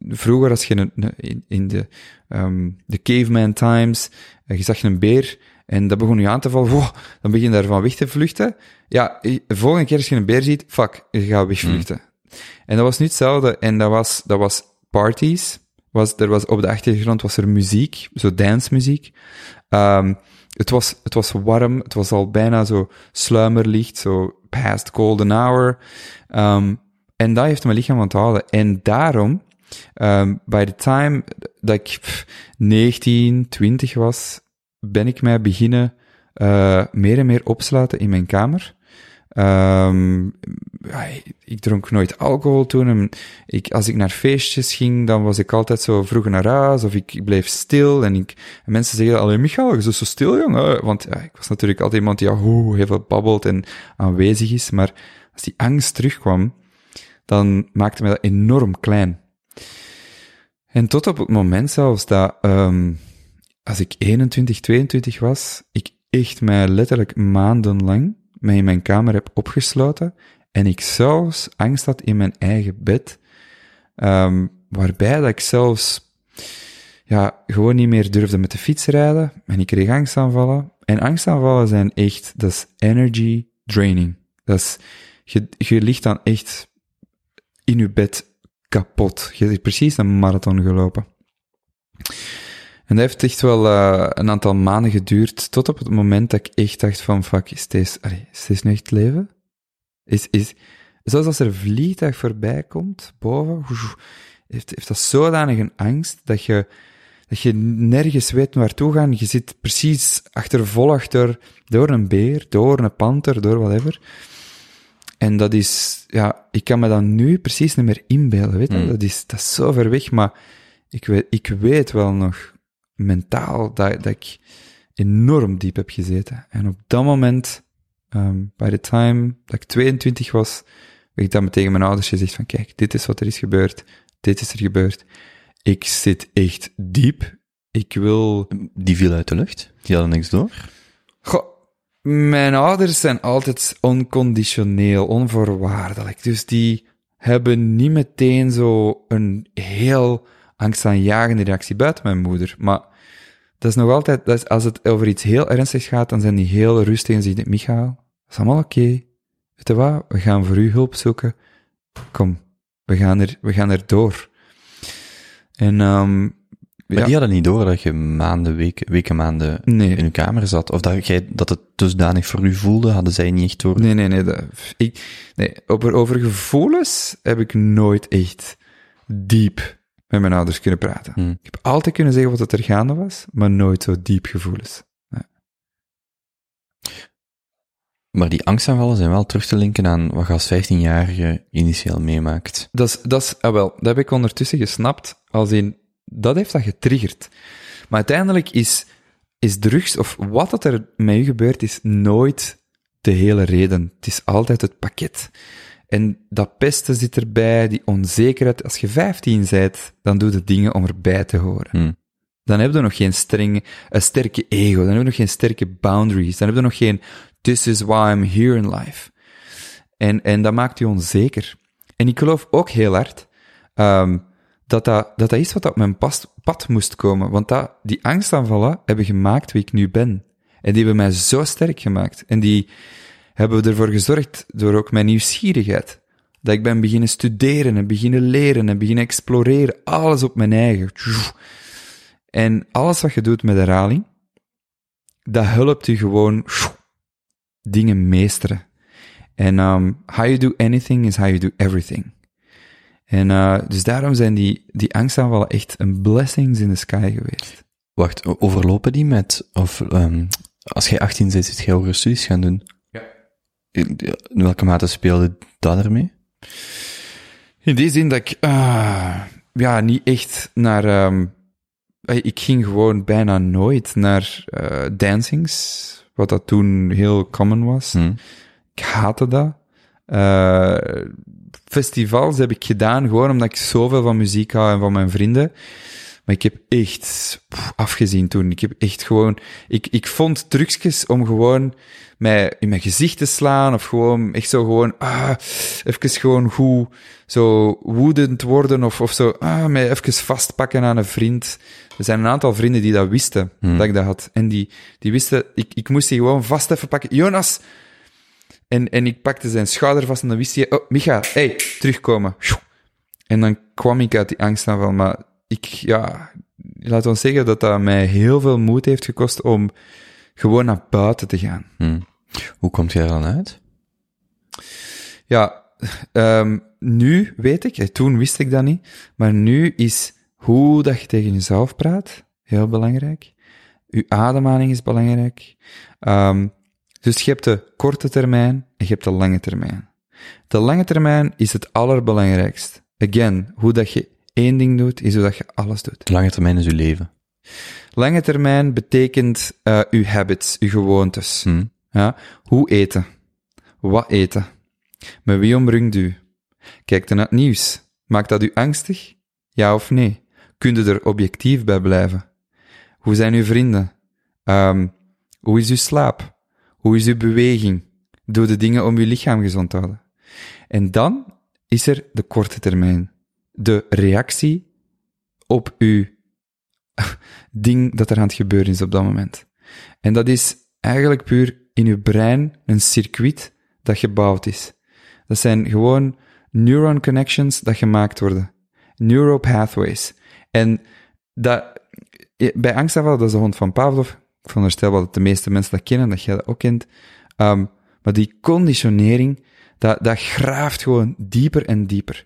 vroeger als je een, in, in de, um, de caveman times, uh, je zag een beer en dat begon je aan te vallen, wow, dan begin je daarvan weg te vluchten. Ja, de volgende keer als je een beer ziet, fuck, je gaat wegvluchten. Mm. En dat was niet hetzelfde en dat was, dat was parties. Was, er was, op de achtergrond was er muziek, zo dancemuziek. Um, het was, het was warm, het was al bijna zo sluimerlicht, zo past golden hour. Um, en dat heeft mijn lichaam onthouden. En daarom, um, by the time dat ik 19, 20 was, ben ik mij beginnen uh, meer en meer opsluiten in mijn kamer. Um, ik dronk nooit alcohol toen. En ik, als ik naar feestjes ging, dan was ik altijd zo vroeg naar huis, of ik, ik bleef stil. En, ik, en mensen zeggen, alleen Michael, je bent zo stil, jongen. Want ja, ik was natuurlijk altijd iemand die ja, heel veel babbelt en aanwezig is. Maar als die angst terugkwam, dan maakte mij dat enorm klein. En tot op het moment zelfs dat, um, als ik 21, 22 was, ik echt mij letterlijk maandenlang mij in mijn kamer heb opgesloten en ik zelfs angst had in mijn eigen bed, um, waarbij dat ik zelfs ja, gewoon niet meer durfde met de fiets rijden en ik kreeg angstaanvallen. En angstaanvallen zijn echt, dat is energy draining. Dat is, je, je ligt dan echt in je bed kapot. Je hebt precies een marathon gelopen. En dat heeft echt wel uh, een aantal maanden geduurd, tot op het moment dat ik echt dacht van, fuck, is deze, is nu echt leven? Is, is, Zelfs als er een vliegtuig voorbij komt, boven, heeft, heeft dat zodanig een angst dat je, dat je nergens weet naartoe gaan. Je zit precies achter, vol achter, door een beer, door een panter, door whatever. En dat is, ja, ik kan me dat nu precies niet meer inbeelden, weet je? Mm. Dat, is, dat is zo ver weg, maar ik weet, ik weet wel nog mentaal dat, dat ik enorm diep heb gezeten. En op dat moment, um, by the time dat ik 22 was, heb ik dan tegen mijn ouders gezegd van, kijk, dit is wat er is gebeurd, dit is er gebeurd. Ik zit echt diep. Ik wil... Die viel uit de lucht. Die hadden niks door. Mijn ouders zijn altijd onconditioneel, onvoorwaardelijk. Dus die hebben niet meteen zo een heel angstaanjagende reactie buiten mijn moeder. Maar dat is nog altijd, dat als het over iets heel ernstigs gaat, dan zijn die heel rustig en zeggen, Michael, dat is allemaal oké. Okay. Weet je wat? We gaan voor u hulp zoeken. Kom, we gaan er, we gaan er door. En, um, maar ja. die hadden niet door dat je maanden, weken, weken maanden nee. in je kamer zat. Of dat, jij, dat het dusdanig voor u voelde, hadden zij niet echt door. Nee, nee, nee. Dat, ik, nee over, over gevoelens heb ik nooit echt diep met mijn ouders kunnen praten. Hmm. Ik heb altijd kunnen zeggen wat er gaande was, maar nooit zo diep gevoelens. Nee. Maar die angstaanvallen zijn wel terug te linken aan wat je als 15-jarige initieel meemaakt. Dat is, dat is, ah wel, dat heb ik ondertussen gesnapt, als in, dat heeft dat getriggerd. Maar uiteindelijk is, is drugs, of wat dat er met u gebeurt, is nooit de hele reden. Het is altijd het pakket. En dat pesten zit erbij, die onzekerheid. Als je 15 bent, dan doe je dingen om erbij te horen. Hmm. Dan heb je nog geen strenge, een sterke ego. Dan heb je nog geen sterke boundaries. Dan heb je nog geen this is why I'm here in life. En, en dat maakt je onzeker. En ik geloof ook heel hard um, dat, dat, dat dat is wat op mijn pad, moest komen. Want dat, die angstaanvallen hebben gemaakt wie ik nu ben. En die hebben mij zo sterk gemaakt. En die hebben ervoor gezorgd, door ook mijn nieuwsgierigheid, dat ik ben beginnen studeren en beginnen leren en beginnen exploreren. Alles op mijn eigen. En alles wat je doet met herhaling, dat helpt je gewoon dingen meesteren. En um, how you do anything is how you do everything. En uh, dus daarom zijn die, die angstaanvallen echt een blessings in the sky geweest. Wacht, overlopen die met, of um, als jij 18 bent, zit jij hogere studies gaan doen? Ja. In, welke mate speelde dat ermee? In die zin dat ik, uh, ja, niet echt naar, um, ik ging gewoon bijna nooit naar uh, dancings, wat dat toen heel common was. Hmm. Ik haatte dat. Uh, festivals heb ik gedaan gewoon omdat ik zoveel van muziek hou en van mijn vrienden. Maar ik heb echt afgezien toen. Ik heb echt gewoon, ik, ik vond trucjes om gewoon mij in mijn gezicht te slaan of gewoon, echt zo gewoon, ah, even gewoon goed, zo woedend worden of, of zo, ah, mij even vastpakken aan een vriend. Er zijn een aantal vrienden die dat wisten, Hmm. dat ik dat had. En die, die wisten, ik, ik moest die gewoon vast even pakken. Jonas! En, en ik pakte zijn schouder vast en dan wist hij, oh, Micha, hey, terugkomen. En dan kwam ik uit die angstaanval, maar ik, ja, laat ons zeggen dat dat mij heel veel moed heeft gekost om gewoon naar buiten te gaan. Hmm. Hoe komt je er dan uit? Ja, um, nu weet ik, toen wist ik dat niet, maar nu is hoe dat je tegen jezelf praat heel belangrijk. Je ademhaling is belangrijk. Um, dus je hebt de korte termijn en je hebt de lange termijn. De lange termijn is het allerbelangrijkst. Again, hoe dat je één ding doet, is hoe dat je alles doet. De lange termijn is uw leven. Lange termijn betekent uh, uw habits, uw gewoontes. Hmm. Ja? Hoe eten? Wat eten? Met wie omringt u? Kijkt u naar het nieuws? Maakt dat u angstig? Ja of nee? Kunt u er objectief bij blijven? Hoe zijn uw vrienden? Um, hoe is uw slaap? Hoe is uw beweging? Doe de dingen om uw lichaam gezond te houden. En dan is er de korte termijn. De reactie op uw ding dat er aan het gebeuren is op dat moment. En dat is eigenlijk puur in uw brein een circuit dat gebouwd is. Dat zijn gewoon neuron connections dat gemaakt worden. Neuropathways. En dat, bij angstaanvallen, dat is de hond van Pavlov. Ik veronderstel wel dat de meeste mensen dat kennen, dat jij dat ook kent. Um, maar die conditionering, Dat, dat graaft gewoon dieper en dieper.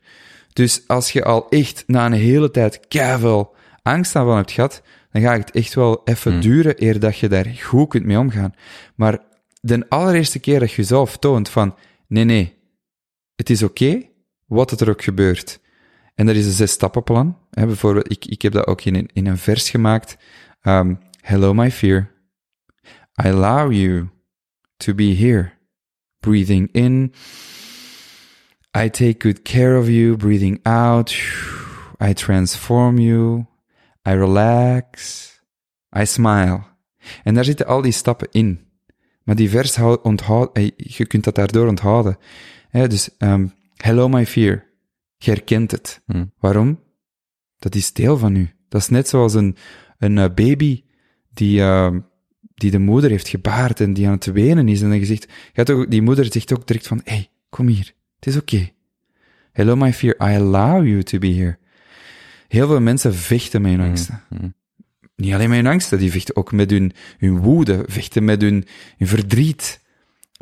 Dus als je al echt na een hele tijd keiveel angst aan van hebt gehad, dan gaat het echt wel even duren eer dat je daar goed kunt mee omgaan. Maar de allereerste keer dat je jezelf toont van, nee, nee, het is oké, wat het er ook gebeurt. En er is een zes-stappenplan. Bijvoorbeeld, ik, ik heb dat ook in een, in een vers gemaakt. Um, Hello, my fear. I allow you to be here. Breathing in. I take good care of you. Breathing out. I transform you. I relax. I smile. En daar zitten al die stappen in. Maar die vers hou- onthoud, eh, je kunt dat daardoor onthouden. Dus, um, hello my fear. Je herkent het. Hmm. Waarom? Dat is deel van u. Dat is net zoals een, een eh, baby die, uh, die de moeder heeft gebaard en die aan het wenen is. En dan hebt ook, die moeder zegt ook direct van, hey, kom hier. Het is oké. Hello my fear. I allow you to be here. Heel veel mensen vechten met hun angsten. Niet alleen met hun angsten, die vechten ook met hun, hun woede, vechten met hun, hun verdriet.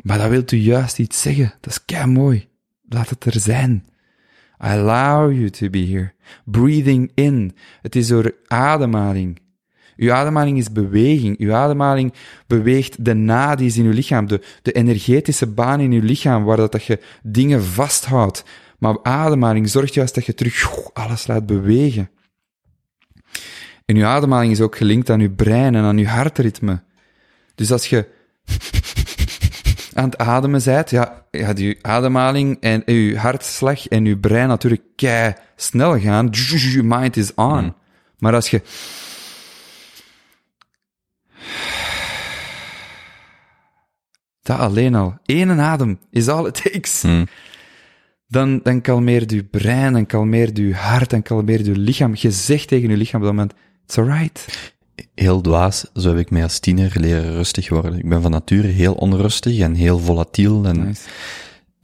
Maar dat wil u juist iets zeggen. Dat is kei mooi. Laat het er zijn. I allow you to be here. Breathing in. Het is door ademhaling. Uw ademhaling is beweging. Uw ademhaling beweegt de nadies in uw lichaam, de, de energetische baan in uw lichaam, waar dat, dat je dingen vasthoudt. Maar ademhaling zorgt juist dat je terug alles laat bewegen. En uw ademhaling is ook gelinkt aan uw brein en aan uw hartritme. Dus als je aan het ademen bent, ja, gaat uw ademhaling en uw hartslag en uw brein natuurlijk kei snel gaan. Your mind is on. Maar als je dat alleen al, één adem is all it takes. Dan, dan kalmeert uw brein, dan kalmeert uw hart, dan kalmeert uw lichaam. Je zegt tegen uw lichaam op dat moment, it's alright. Heel dwaas, zo heb ik mij als tiener leren rustig worden. Ik ben van nature heel onrustig en heel volatiel. En, Nice.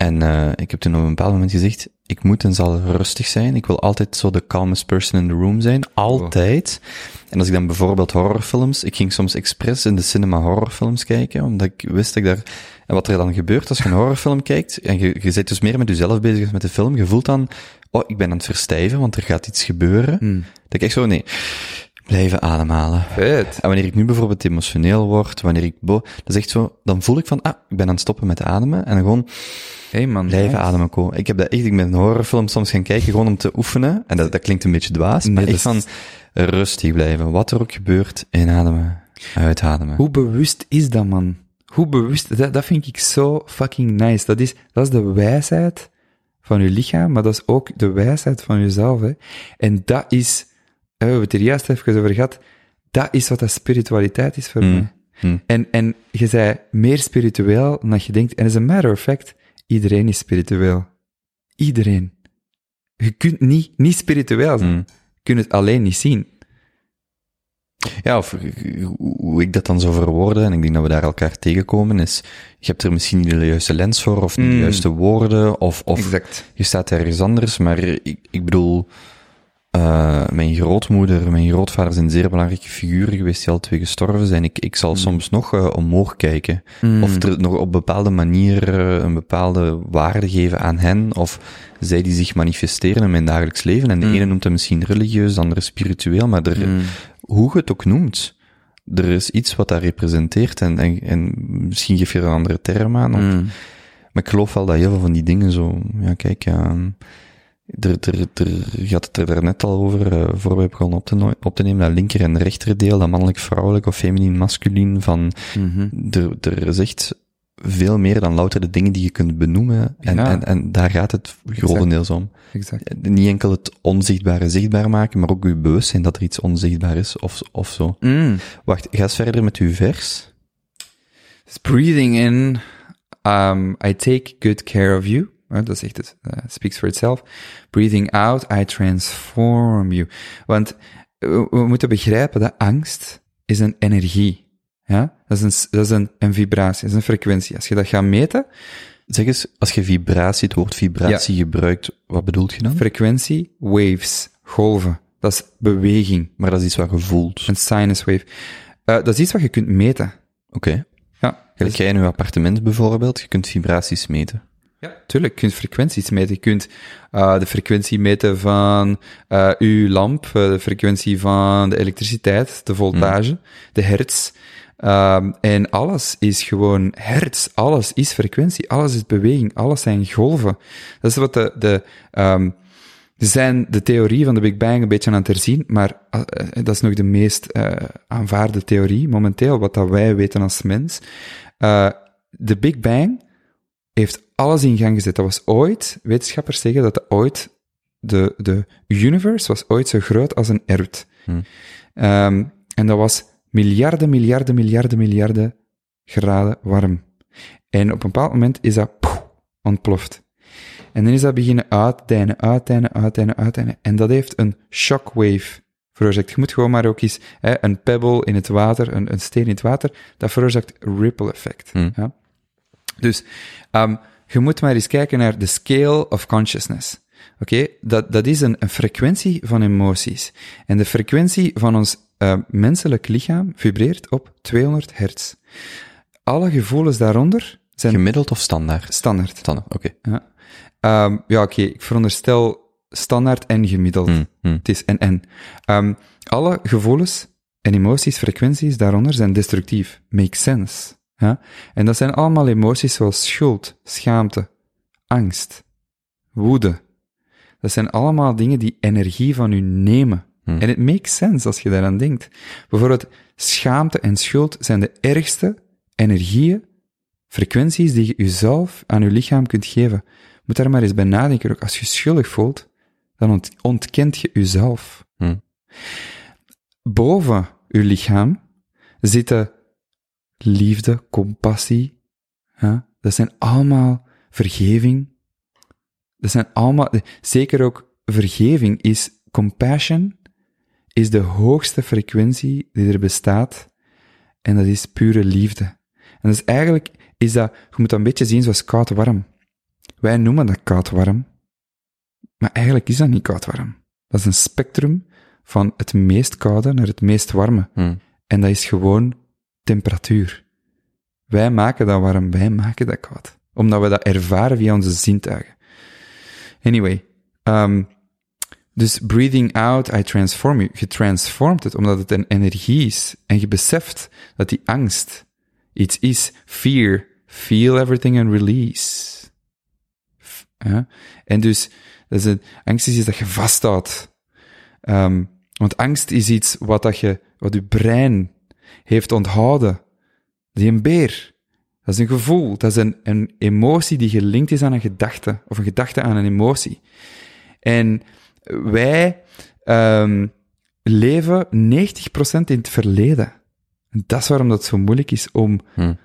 En eh, ik heb toen op een bepaald moment gezegd, ik moet en zal rustig zijn. Ik wil altijd zo de calmest person in the room zijn. Altijd. En als ik dan bijvoorbeeld horrorfilms, ik ging soms expres in de cinema horrorfilms kijken, omdat ik wist dat ik daar, en wat er dan gebeurt als je een horrorfilm kijkt, en je, je zit dus meer met jezelf bezig als met de film, je voelt dan, oh, ik ben aan het verstijven, want er gaat iets gebeuren. Hmm. Dat ik echt zo, nee, blijven ademhalen. Vet. En wanneer ik nu bijvoorbeeld emotioneel word, wanneer ik bo, dat is echt zo, dan voel ik van, ah, ik ben aan het stoppen met ademen, en dan gewoon Hey man. blijven nice. ademen komen. Ik heb dat echt, ik ben een horrorfilm soms gaan kijken, gewoon om te oefenen, en dat, dat klinkt een beetje dwaas, maar Nee, echt dat van, rustig blijven. Wat er ook gebeurt, inademen, uitademen. Hoe bewust is dat, man? Hoe bewust, dat, dat vind ik zo fucking nice. Dat is, dat is de wijsheid van je lichaam, maar dat is ook de wijsheid van jezelf. Hè? En dat is, we hebben het er juist even over gehad, dat is wat dat spiritualiteit is voor mij. Mm. En, en je zei meer spiritueel dan dat je denkt. En as a matter of fact, iedereen is spiritueel. Iedereen. Je kunt niet, niet spiritueel zijn. Mm. Je kunt het alleen niet zien. Ja, of hoe ik dat dan zou verwoorden, en ik denk dat we daar elkaar tegenkomen, is, je hebt er misschien niet de juiste lens voor, of niet de Mm. juiste woorden, of, of Exact. je staat ergens anders, maar ik, ik bedoel, eh, mijn grootmoeder, mijn grootvader zijn zeer belangrijke figuren geweest die al twee gestorven zijn. Ik, ik zal soms nog eh, omhoog kijken. Of er nog op bepaalde manier eh, een bepaalde waarde geven aan hen, of zij die zich manifesteren in mijn dagelijks leven. En de ene noemt het misschien religieus, de andere spiritueel, maar er, hoe je het ook noemt, er is iets wat dat representeert en, en, en misschien geef je er een andere term aan. of- maar ik geloof wel dat heel veel van die dingen zo, ja kijk, ehm, er, er, er, je had het er daarnet al over, eh voor we begonnen op te, no- op te nemen, dat linker en rechterdeel, dat mannelijk-vrouwelijk of feminin-masculien, van, Mhm. er, er is echt veel meer dan louter de dingen die je kunt benoemen, en, Ja. en, en daar gaat het grotendeels om. Exact. Niet enkel het onzichtbare zichtbaar maken, maar ook je bewustzijn dat er iets onzichtbaar is, of, of zo. Mm. Wacht, ga eens verder met uw vers. Dus breathing in, um, I take good care of you. Dat is echt het, uh, speaks for itself. Breathing out, I transform you. Want we, we moeten begrijpen dat angst is een energie. Ja? Dat is, een, dat is een, een vibratie, dat is een frequentie. Als je dat gaat meten, Zeg eens, als je vibratie, het woord vibratie gebruikt, wat bedoelt je dan? frequentie, waves, golven. Dat is beweging, Maar dat is iets wat je voelt. een sinus wave. Uh, dat is iets wat je kunt meten. Oké. Ja, Gelijk jij in je appartement bijvoorbeeld, je kunt vibraties meten. Ja, tuurlijk. Je kunt frequenties meten. Je kunt uh, de frequentie meten van uh, uw lamp, uh, de frequentie van de elektriciteit, de voltage, de hertz. Um, en alles is gewoon hertz. Alles is frequentie. Alles is beweging. Alles zijn golven. Dat is wat de, de um, zijn de theorie van de Big Bang een beetje aan het herzien, maar uh, dat is nog de meest uh, aanvaarde theorie momenteel, wat dat wij weten als mens. Uh, de Big Bang heeft alles in gang gezet. Dat was ooit, wetenschappers zeggen dat de ooit, de, de universe was ooit zo groot als een erd. Hmm. Um, en dat was miljarden, miljarden, miljarden, miljarden graden warm. En op een bepaald moment is dat ontploft. En dan is dat beginnen uitdijnen, uitdijnen, uitdijnen, uitdijnen. En dat heeft een shockwave veroorzaakt. Je moet gewoon maar ook eens hè, een pebble in het water, een, een steen in het water, dat veroorzaakt ripple effect. Hmm. Ja? Dus um, je moet maar eens kijken naar de scale of consciousness. Oké, okay? dat, dat is een, een frequentie van emoties. En de frequentie van ons uh, menselijk lichaam vibreert op 200 hertz. Alle gevoelens daaronder zijn... Gemiddeld of standaard? Standaard. Standaard, oké. Okay. Ja, um, ja oké, okay. ik veronderstel standaard en gemiddeld. Mm, mm. Het is en en. Um, alle gevoelens en emoties, frequenties daaronder zijn destructief. Makes sense. Ja? En dat zijn allemaal emoties zoals schuld, schaamte, angst, woede. Dat zijn allemaal dingen die energie van u nemen. Hmm. En het makes sense als je daaraan denkt. Bijvoorbeeld, schaamte en schuld zijn de ergste energieën, frequenties die je jezelf aan je lichaam kunt geven. Moet daar maar eens bij nadenken. Ook als je schuldig voelt, dan ont ontkent je jezelf. Hmm. Boven je lichaam zitten liefde, compassie. Ja? Dat zijn allemaal vergeving. Dat zijn allemaal, zeker ook vergeving is compassion, is de hoogste frequentie die er bestaat. En dat is pure liefde. En dus eigenlijk is dat, je moet dat een beetje zien zoals koud-warm. Wij noemen dat koud-warm. Maar eigenlijk is dat niet koud-warm. Dat is een spectrum van het meest koude naar het meest warme. Hmm. En dat is gewoon temperatuur. Wij maken dat warm, wij maken dat koud. Omdat we dat ervaren via onze zintuigen. Anyway, um, dus breathing out, I transform you. Je transformt het omdat het een energie is. En je beseft dat die angst iets is. Fear, feel everything and release. En dus, angst is iets dat je vasthoudt. Um, want angst is iets wat, dat je, wat je brein heeft onthouden. Die een beer. Dat is een gevoel. Dat is een, een emotie die gelinkt is aan een gedachte. Of een gedachte aan een emotie. En wij um, leven 90% in het verleden. En dat is waarom dat zo moeilijk is om hmm.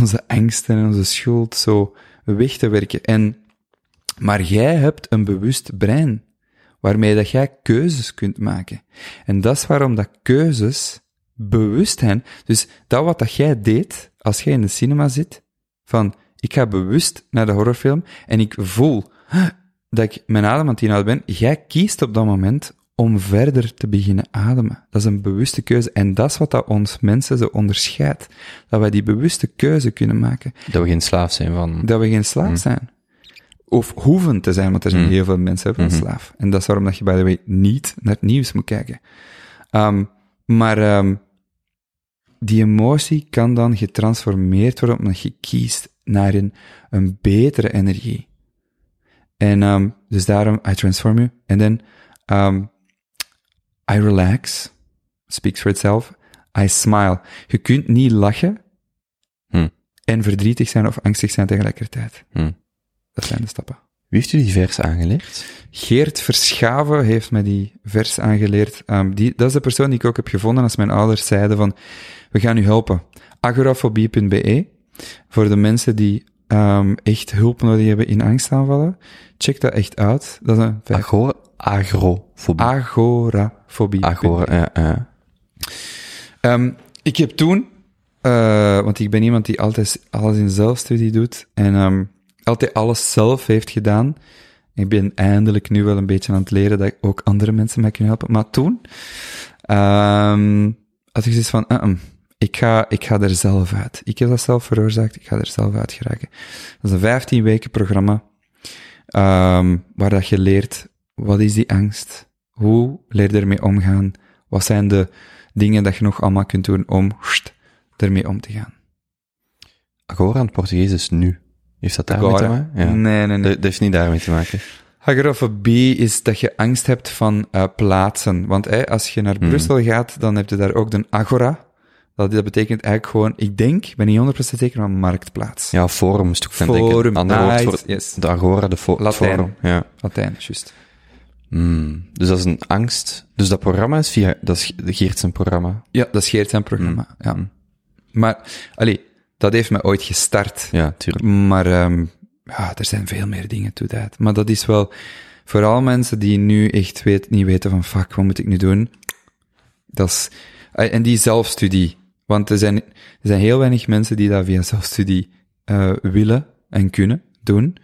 onze angsten en onze schuld zo weg te werken. En, maar jij hebt een bewust brein, waarmee dat jij keuzes kunt maken. En dat is waarom dat keuzes bewust zijn. Dus dat wat dat jij deed, als jij in de cinema zit, van, ik ga bewust naar de horrorfilm en ik voel dat ik mijn adem aan het inhouden ben, jij kiest op dat moment om verder te beginnen ademen. Dat is een bewuste keuze. En dat is wat dat ons mensen zo onderscheidt. Dat wij die bewuste keuze kunnen maken. Dat we geen slaaf zijn van... Dat we geen slaaf mm. zijn. Of hoeven te zijn, want er zijn Mm. heel veel mensen van Mhm. slaaf. En dat is waarom dat je, by the way, niet naar het nieuws moet kijken. Um, maar um, die emotie kan dan getransformeerd worden omdat je kiest naar een, een betere energie. En um, dus daarom, I transform you. En dan, um, I relax. Speaks for itself. I smile. Je kunt niet lachen Hm. en verdrietig zijn of angstig zijn tegelijkertijd. Hm. Dat zijn de stappen. Wie heeft u die vers aangeleerd? Geert Verschaven heeft mij die vers aangeleerd. Um, die, dat is de persoon die ik ook heb gevonden als mijn ouders zeiden van, we gaan u helpen. agorafobie.be Voor de mensen die um, echt hulp nodig hebben in angstaanvallen. Check dat echt uit. Dat is een Agora, agrofobie. agorafobie. Agora, ja, ja. Um, ik heb toen, uh, want ik ben iemand die altijd alles in zelfstudie doet en altijd alles zelf heeft gedaan. Ik ben eindelijk nu wel een beetje aan het leren dat ik ook andere mensen mij kunnen helpen. Maar toen um, had ik zoiets van, uh Ik ga, ik ga er zelf uit. Ik heb dat zelf veroorzaakt, ik ga er zelf uit geraken. Dat is een 15 weken programma, um, waar dat je leert, wat is die angst? Hoe leer je ermee omgaan? Wat zijn de dingen dat je nog allemaal kunt doen om ermee om te gaan? Agora in het Portugees is nu. Heeft dat daarmee te maken? Ja. Nee, nee, nee. Dat heeft niet daarmee te maken. Agorafobie is dat je angst hebt van uh, plaatsen. Want hey, als je naar mm. Brussel gaat, dan heb je daar ook de Agora. Dat, dat betekent eigenlijk gewoon, ik denk, ik ben niet 100% zeker, maar marktplaats. Ja, forum moest ik forum, denken. Ander nice, woord voor yes. de Agora, de fo Latijn. forum. Ja. Latijn, juist. Mm. Dus dat is een angst. Dus dat programma is via, dat is Geert zijn programma. Ja, dat is Geert zijn programma, mm. ja. Maar, allee, dat heeft me ooit gestart. Ja, tuurlijk. Maar um, ja, er zijn veel meer dingen toe dat. Maar dat is wel, vooral mensen die nu echt weet, niet weten van, fuck, wat moet ik nu doen? Dat is, en die zelfstudie. Want er zijn, er zijn heel weinig mensen die dat via zelfstudie uh, willen en kunnen doen.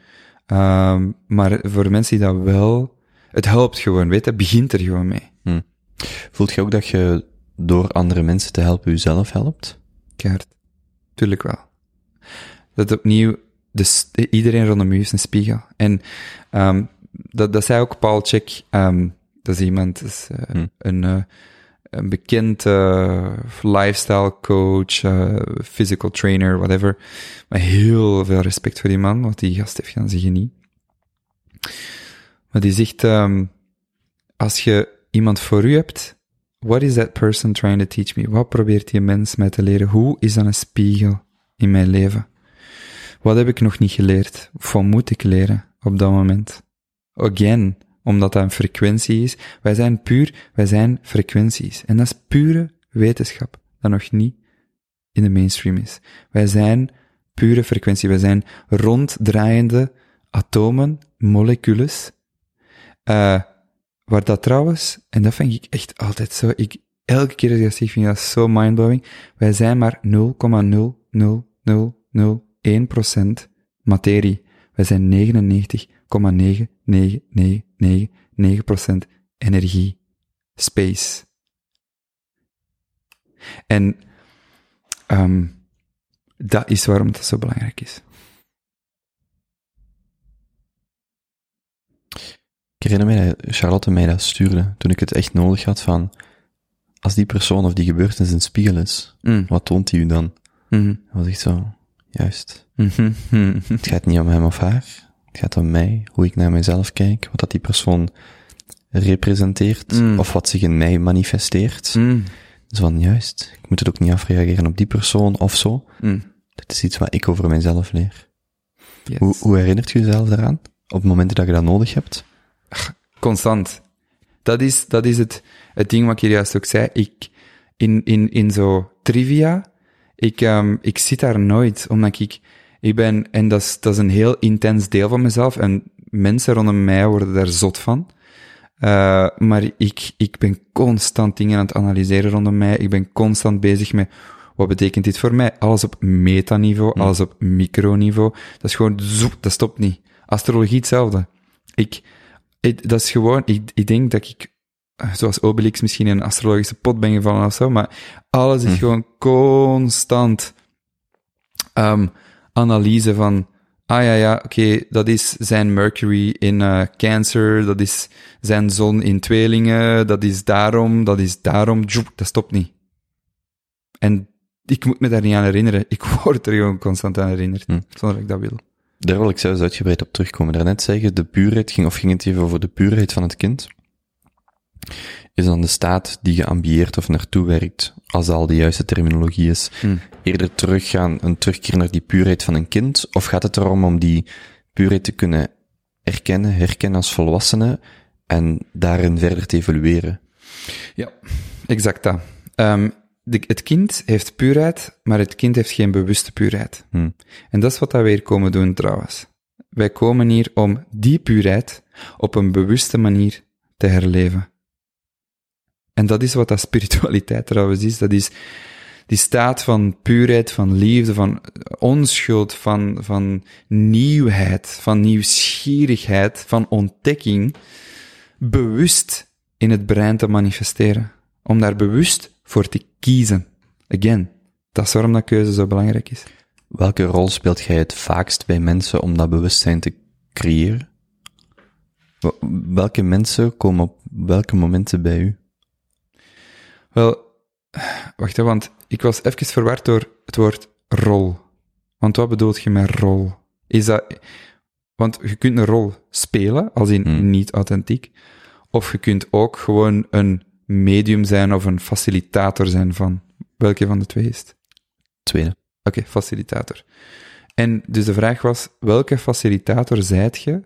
Um, maar voor mensen die dat wel, het helpt gewoon, weet je, begint er gewoon mee. Hm. Voelt je ook dat je door andere mensen te helpen jezelf helpt? Keihard. Tuurlijk wel. Dat opnieuw, dus iedereen rondom u is een spiegel. En um, dat, dat zei ook Paul Check, um, dat is iemand, is, uh, hm. een, uh, een bekend uh, lifestyle coach, physical trainer, whatever. Maar heel veel respect voor die man, want die gast heeft gaan zeggen niet. Maar die zegt, um, als je iemand voor u hebt, what is that person trying to teach me? Wat probeert die mens mij te leren? Hoe is dat een spiegel in mijn leven? Wat heb ik nog niet geleerd? Wat moet ik leren op dat moment? Again, omdat dat een frequentie is. Wij zijn puur, wij zijn frequenties. En dat is pure wetenschap, dat nog niet in de mainstream is. Wij zijn pure frequentie. Wij zijn ronddraaiende atomen, molecules, uh, waar dat trouwens, en dat vind ik echt altijd zo, ik, elke keer als ik dat zeg, vind ik dat zo mindblowing. Wij zijn maar 0,00001% materie. Wij zijn 99,9999% energie. Space. En, um, dat is waarom het zo belangrijk is. Ik herinner mij dat Charlotte mij dat stuurde, toen ik het echt nodig had van, als die persoon of die gebeurtenis een spiegel is, mm. wat toont die u dan? Mm. Dat was echt zo, juist. Mm -hmm. Het gaat niet om hem of haar, het gaat om mij, hoe ik naar mezelf kijk, wat dat die persoon representeert, mm. of wat zich in mij manifesteert. Mm. Dus van, juist, ik moet het ook niet afreageren op die persoon of zo. Dat is iets wat ik over mijzelf leer. Yes. Hoe, hoe herinnert je jezelf daaraan? Op momenten dat je dat nodig hebt? Constant. Dat is, dat is het, het ding wat ik hier juist ook zei. Ik, in, in, in zo trivia, ik, um, ik zit daar nooit, omdat ik, ik ben, en dat is, dat is een heel intens deel van mezelf, en mensen rondom mij worden daar zot van. Uh, maar ik, ik ben constant dingen aan het analyseren rondom mij. Ik ben constant bezig met, wat betekent dit voor mij? Alles op metaniveau, Mm. alles op microniveau. Dat is gewoon, zoep, dat stopt niet. Astrologie hetzelfde. Ik, ik, dat is gewoon, ik, ik denk dat ik, zoals Obelix misschien in een astrologische pot ben gevallen of zo, maar alles is Hm. gewoon constant um, analyse van, ah ja, ja, oké, dat is zijn Mercury in uh, Cancer, dat is zijn zon in tweelingen, dat is daarom, dat is daarom, dat stopt niet. En ik moet me daar niet aan herinneren. Ik word er gewoon constant aan herinnerd, Hm. zonder dat ik dat wil. Daar wil ik zelfs uitgebreid op terugkomen. Daarnet zeggen, de puurheid ging, of ging het even over de puurheid van het kind? Is dan de staat die je ambieert of naartoe werkt, als dat al de juiste terminologie is, Hm. eerder teruggaan, een terugkeer naar die puurheid van een kind? Of gaat het erom om die puurheid te kunnen erkennen, herkennen als volwassene en daarin verder te evolueren? Ja, exact dat. Um, de, het kind heeft puurheid, maar het kind heeft geen bewuste puurheid. Hm. En dat is wat wij hier komen doen trouwens. Wij komen hier om die puurheid op een bewuste manier te herleven. En dat is wat dat spiritualiteit trouwens is. Dat is die staat van puurheid, van liefde, van onschuld, van, van nieuwheid, van nieuwsgierigheid, van ontdekking, bewust in het brein te manifesteren. Om daar bewust voor te kiezen. Again, Dat is waarom dat keuze zo belangrijk is. Welke rol speelt jij het vaakst bij mensen om dat bewustzijn te creëren? Wel- Welke mensen komen op welke momenten bij u? Wel, wacht hè, want ik was even verward door het woord rol. Want wat bedoelt je met rol? Is dat, want je kunt een rol spelen, als in Hmm. niet authentiek, of je kunt ook gewoon een medium zijn of een facilitator zijn van, welke van de twee is het? Tweede. Oké, facilitator. En dus de vraag was, welke facilitator zijt je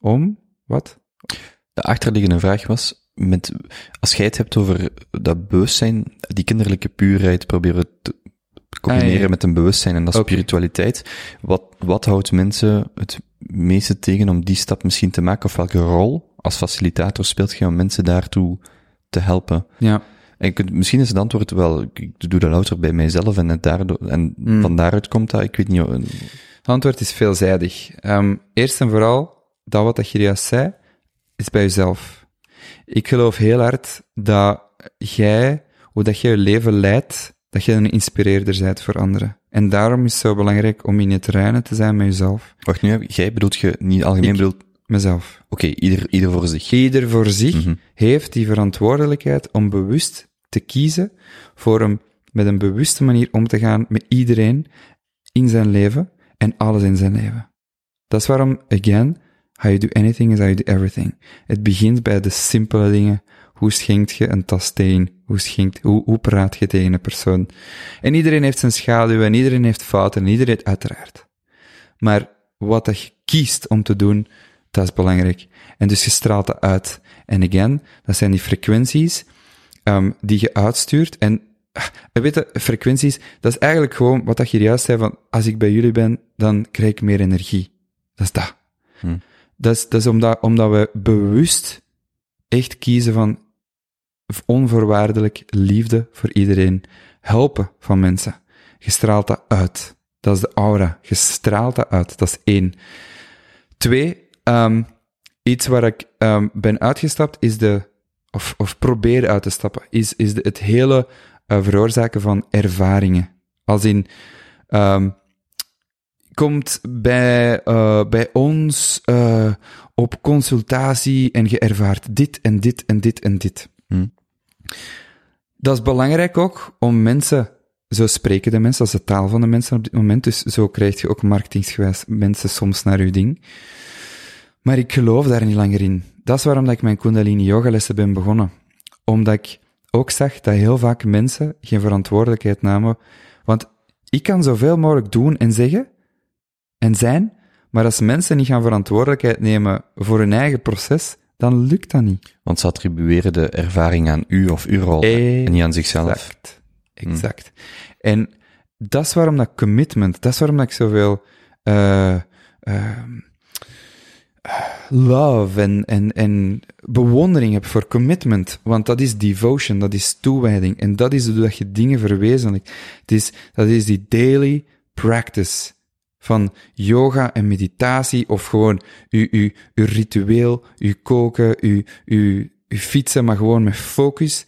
om, wat? De achterliggende vraag was, met, als jij het hebt over dat bewustzijn, die kinderlijke puurheid proberen te combineren Ah, ja. met een bewustzijn en dat spiritualiteit, wat, wat houdt mensen het meeste tegen om die stap misschien te maken, of welke rol als facilitator speelt je om mensen daartoe te helpen? Ja. En kunt, misschien is het antwoord wel, ik doe dat louter bij mijzelf en, het daardoor, en Mm. van daaruit komt dat, ik weet niet, een- Het antwoord is veelzijdig. Ehm, eerst en vooral, dat wat dat je juist zei, is bij jezelf. Ik geloof heel hard dat jij, hoe dat jij je leven leidt, dat jij een inspireerder bent voor anderen. En daarom is het zo belangrijk om in het reinen te zijn met jezelf. wacht nu, jij bedoelt je niet algemeen Ik- bedoelt, Mezelf. oké, ieder, ieder voor zich. Ieder voor zich Mhm. heeft die verantwoordelijkheid om bewust te kiezen voor een, met een bewuste manier om te gaan met iedereen in zijn leven en alles in zijn leven. Dat is waarom, again, how you do anything is how you do everything. Het begint bij de simpele dingen. Hoe schenkt je een tas steen? Hoe, schenkt, hoe, hoe praat je tegen een persoon? En iedereen heeft zijn schaduw en iedereen heeft fouten en iedereen uiteraard. Maar wat dat je kiest om te doen, dat is belangrijk. En dus je straalt dat uit. En again, dat zijn die frequenties um, die je uitstuurt. En ah, weet je, frequenties, dat is eigenlijk gewoon wat dat je juist zei van, als ik bij jullie ben, dan krijg ik meer energie. Dat is dat. Hm. Dat is, dat is omdat, omdat we bewust echt kiezen van onvoorwaardelijk liefde voor iedereen. Helpen van mensen. Je straalt dat uit. Dat is de aura. Je straalt dat uit. Dat is één. Twee, um, iets waar ik um, ben uitgestapt is de, of, of probeer uit te stappen, is, is de, het hele uh, veroorzaken van ervaringen. Als in, um, komt bij, uh, bij ons uh, op consultatie en je ervaart dit en dit en dit en dit. Hm. Dat is belangrijk ook om mensen, zo spreken de mensen, dat is de taal van de mensen op dit moment, dus zo krijg je ook marketingsgewijs mensen soms naar je ding. Maar ik geloof daar niet langer in. Dat is waarom dat ik mijn Kundalini yogalessen ben begonnen. Omdat ik ook zag dat heel vaak mensen geen verantwoordelijkheid namen. Want ik kan zoveel mogelijk doen en zeggen en zijn, maar als mensen niet gaan verantwoordelijkheid nemen voor hun eigen proces, dan lukt dat niet. Want ze attribueren de ervaring aan u of uw rol Exact. en niet aan zichzelf. Exact. Exact. Hmm. En dat is waarom dat commitment, dat is waarom dat ik zoveel uh, uh, love en, en, en bewondering heb voor commitment. Want dat is devotion, dat is toewijding. En dat is dat je dingen verwezenlijkt. Het is, dat is die daily practice van yoga en meditatie of gewoon uw, uw, uw ritueel, uw koken, uw, uw, uw fietsen, maar gewoon met focus.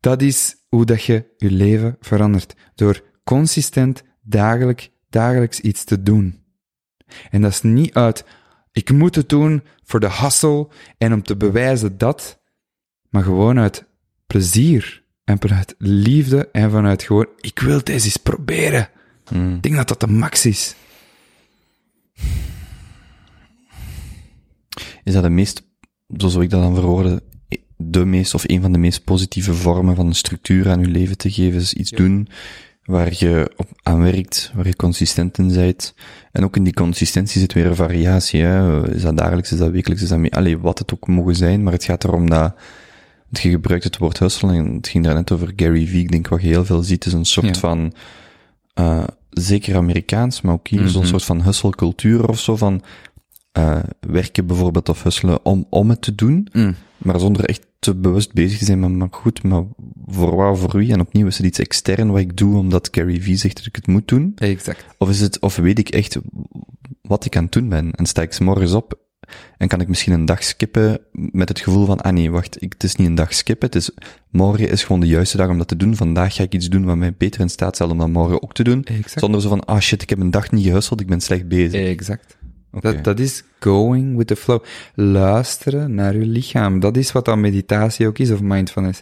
Dat is hoe dat je je leven verandert. Door consistent, dagelijk, dagelijks iets te doen. En dat is niet uit, ik moet het doen voor de hustle en om te bewijzen dat, maar gewoon uit plezier en vanuit liefde en vanuit gewoon, ik wil deze eens proberen. Mm. Ik denk dat dat de max is. Is dat de meest, zoals ik dat dan verwoorde, de meest of een van de meest positieve vormen van een structuur aan je leven te geven? is iets ja. doen waar je op aan werkt, waar je consistent in bent. En ook in die consistentie zit weer een variatie. Hè? Is dat dagelijks, is dat wekelijks, is dat mee, allee, wat het ook mogen zijn. Maar het gaat erom dat, je gebruikt het woord hustle en het ging daar net over Gary Vee. Ik denk wat je heel veel ziet is een soort ja. van, uh, zeker Amerikaans, maar ook hier mm -hmm. zo'n soort van hustle-cultuur of zo van, uh, werken bijvoorbeeld of hustelen om, om het te doen, mm. Maar zonder echt te bewust bezig te zijn, maar, maar goed, maar voor waar, voor wie? En opnieuw is het iets extern wat ik doe omdat Gary Vee zegt dat ik het moet doen? Exact. Of is het, of weet ik echt wat ik aan het doen ben? En sta ik s morgens op En kan ik misschien een dag skippen met het gevoel van, ah nee, wacht, ik, het is niet een dag skippen, het is, morgen is gewoon de juiste dag om dat te doen. Vandaag ga ik iets doen wat mij beter in staat stelt om dat morgen ook te doen. Exact. Zonder zo van, ah shit, ik heb een dag niet gehusteld, ik ben slecht bezig. Exact. Dat, dat is going with the flow. Luisteren naar je lichaam. Dat is wat dan meditatie ook is, of mindfulness.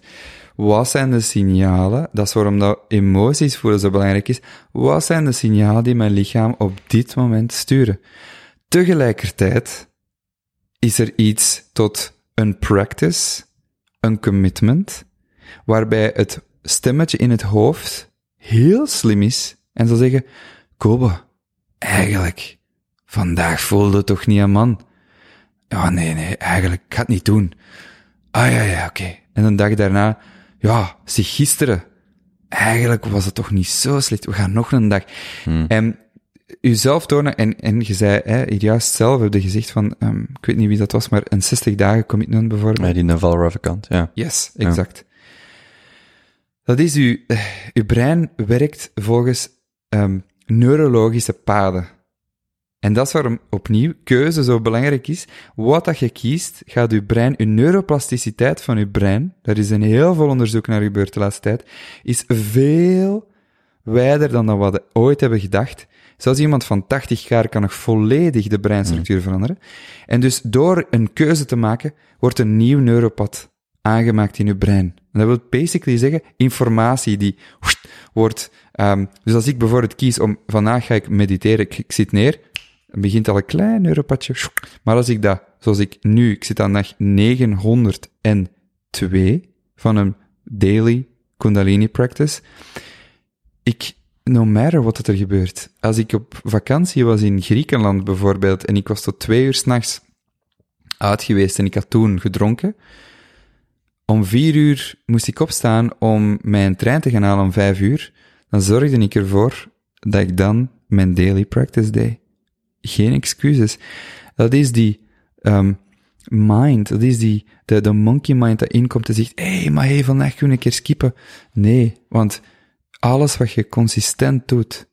Wat zijn de signalen? Dat is waarom dat emoties voelen zo belangrijk is. Wat zijn de signalen die mijn lichaam op dit moment sturen? Tegelijkertijd is er iets tot een practice, een commitment, waarbij het stemmetje in het hoofd heel slim is en zal zeggen, Kobe, eigenlijk, vandaag voelde het toch niet aan man? Ja, nee, nee, eigenlijk, ik ga het niet doen. Ah, ja, ja, oké. En een dag daarna, ja, zie gisteren, eigenlijk was het toch niet zo slecht, we gaan nog een dag. En jezelf tonen, en, en je zei, hè, hier juist zelf heb je gezegd van, ehm, ik weet niet wie dat was, maar een 60 dagen commitment bijvoorbeeld. Ja, die Naval Ravikant, ja. Yes, exact. Dat is uw, eh, uw brein werkt volgens ehm, neurologische paden. En dat is waarom opnieuw keuze zo belangrijk is. Wat dat je kiest, gaat uw brein, uw neuroplasticiteit van uw brein, daar is een heel veel onderzoek naar gebeurd de laatste tijd, is veel wijder dan dat we ooit hebben gedacht. Zelfs iemand van 80 jaar kan nog volledig de breinstructuur veranderen. En dus door een keuze te maken, wordt een nieuw neuropad aangemaakt in uw brein. En dat wil basically zeggen, informatie die wordt... ehm, dus als ik bijvoorbeeld kies om, vandaag ga ik mediteren, ik, ik zit neer, dan begint al een klein neuropadje. Maar als ik dat, zoals ik nu, ik zit aan dag 902 van een daily Kundalini practice, ik, no matter wat er gebeurt, als ik op vakantie was in Griekenland bijvoorbeeld, en ik was tot twee uur s'nachts uit geweest en ik had toen gedronken, om vier uur moest ik opstaan om mijn trein te gaan halen om vijf uur, dan zorgde ik ervoor dat ik dan mijn daily practice deed. Geen excuses. Dat is die ehm, mind, dat is die, de, de monkey mind dat inkomt en zegt, hé, hey, maar hey, vandaag kun ik een keer skippen. Nee, want alles wat je consistent doet,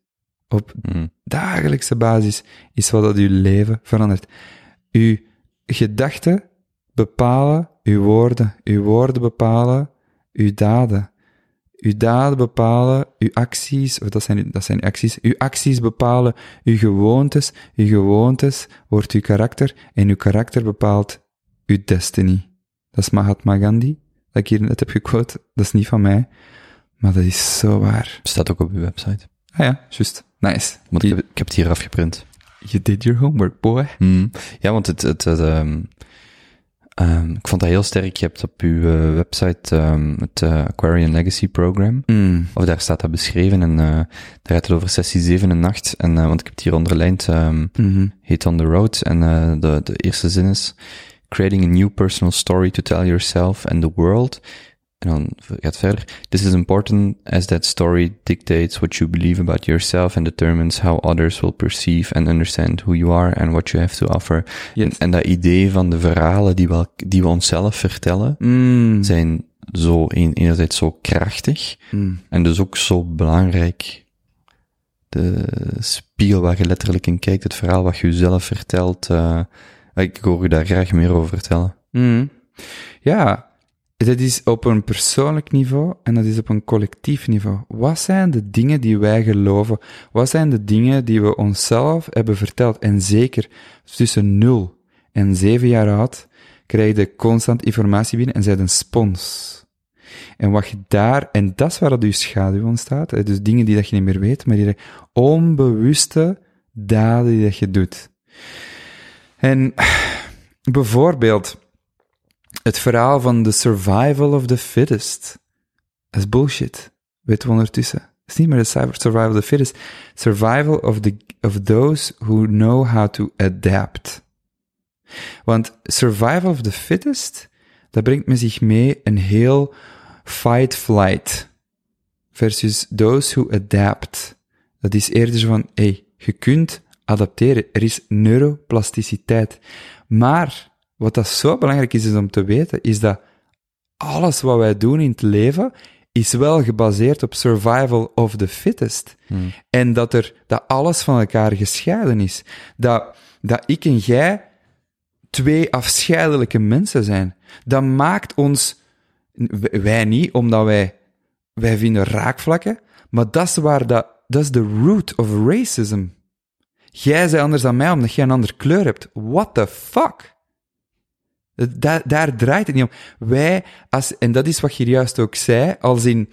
op dagelijkse basis, is wat dat je leven verandert. Uw gedachten bepalen uw woorden, uw woorden bepalen uw daden. Uw daden bepalen uw acties, of dat zijn, dat zijn acties. Uw acties bepalen uw gewoontes. Uw gewoontes wordt uw karakter. En uw karakter bepaalt uw destiny. Dat is Mahatma Gandhi, dat ik hier net heb gequote. Dat is niet van mij. Maar dat is zo waar. Staat ook op uw website. Ah ja, juist. Nice. Want ik heb, ik heb het hier afgeprint. you did your homework, boy. Hmm. Ja, want het, het, het, ehm, ehm, ik vond dat heel sterk. Je hebt op uw eh, website ehm, het eh, Aquarian Legacy Program. Mm. Of daar staat dat beschreven en eh, daar gaat het over sessie 7 en 8. En, want ik heb het hier onderlijnd, ehm Mhm. Hit on the Road. En de, de eerste zin is, creating a new personal story to tell yourself and the world. En dan gaat verder. This is important as that story dictates what you believe about yourself and determines how others will perceive and understand who you are and what you have to offer. Yes. En, en dat idee van de verhalen die we, die we onszelf vertellen, Mm. zijn zo enerzijds zo krachtig Mm. en dus ook zo belangrijk. De spiegel waar je letterlijk in kijkt, het verhaal wat je jezelf vertelt. eh, ik hoor je daar graag meer over vertellen. Mm. Ja, dat is op een persoonlijk niveau en dat is op een collectief niveau. Wat zijn de dingen die wij geloven? Wat zijn de dingen die we onszelf hebben verteld? En zeker tussen 0 en 7 jaar oud krijg je constant informatie binnen en zij een spons. En wat je daar, en dat is waar dat je schaduw ontstaat, dus dingen die dat je niet meer weet, maar die onbewuste daden die dat je doet. En bijvoorbeeld, het verhaal van the survival of the fittest. Dat is bullshit. Weten we ondertussen. Het is niet meer de survival of the fittest. Survival of, the, of those who know how to adapt. Want survival of the fittest, dat brengt met zich mee een heel fight-flight. Versus those who adapt. Dat is eerder van, hey, je kunt adapteren. Er is neuroplasticiteit. Maar, wat dat zo belangrijk is, is om te weten, is dat alles wat wij doen in het leven, is wel gebaseerd op survival of the fittest. En dat er, dat alles van elkaar gescheiden is. Dat, dat ik en jij twee afscheidelijke mensen zijn. Dat maakt ons, wij niet, omdat wij, wij vinden raakvlakken, maar dat is waar dat, dat is de root of racism. Jij zei anders dan mij omdat jij een andere kleur hebt. What the fuck? Daar, daar draait het niet om. Wij, als, en dat is wat je juist ook zei, als in,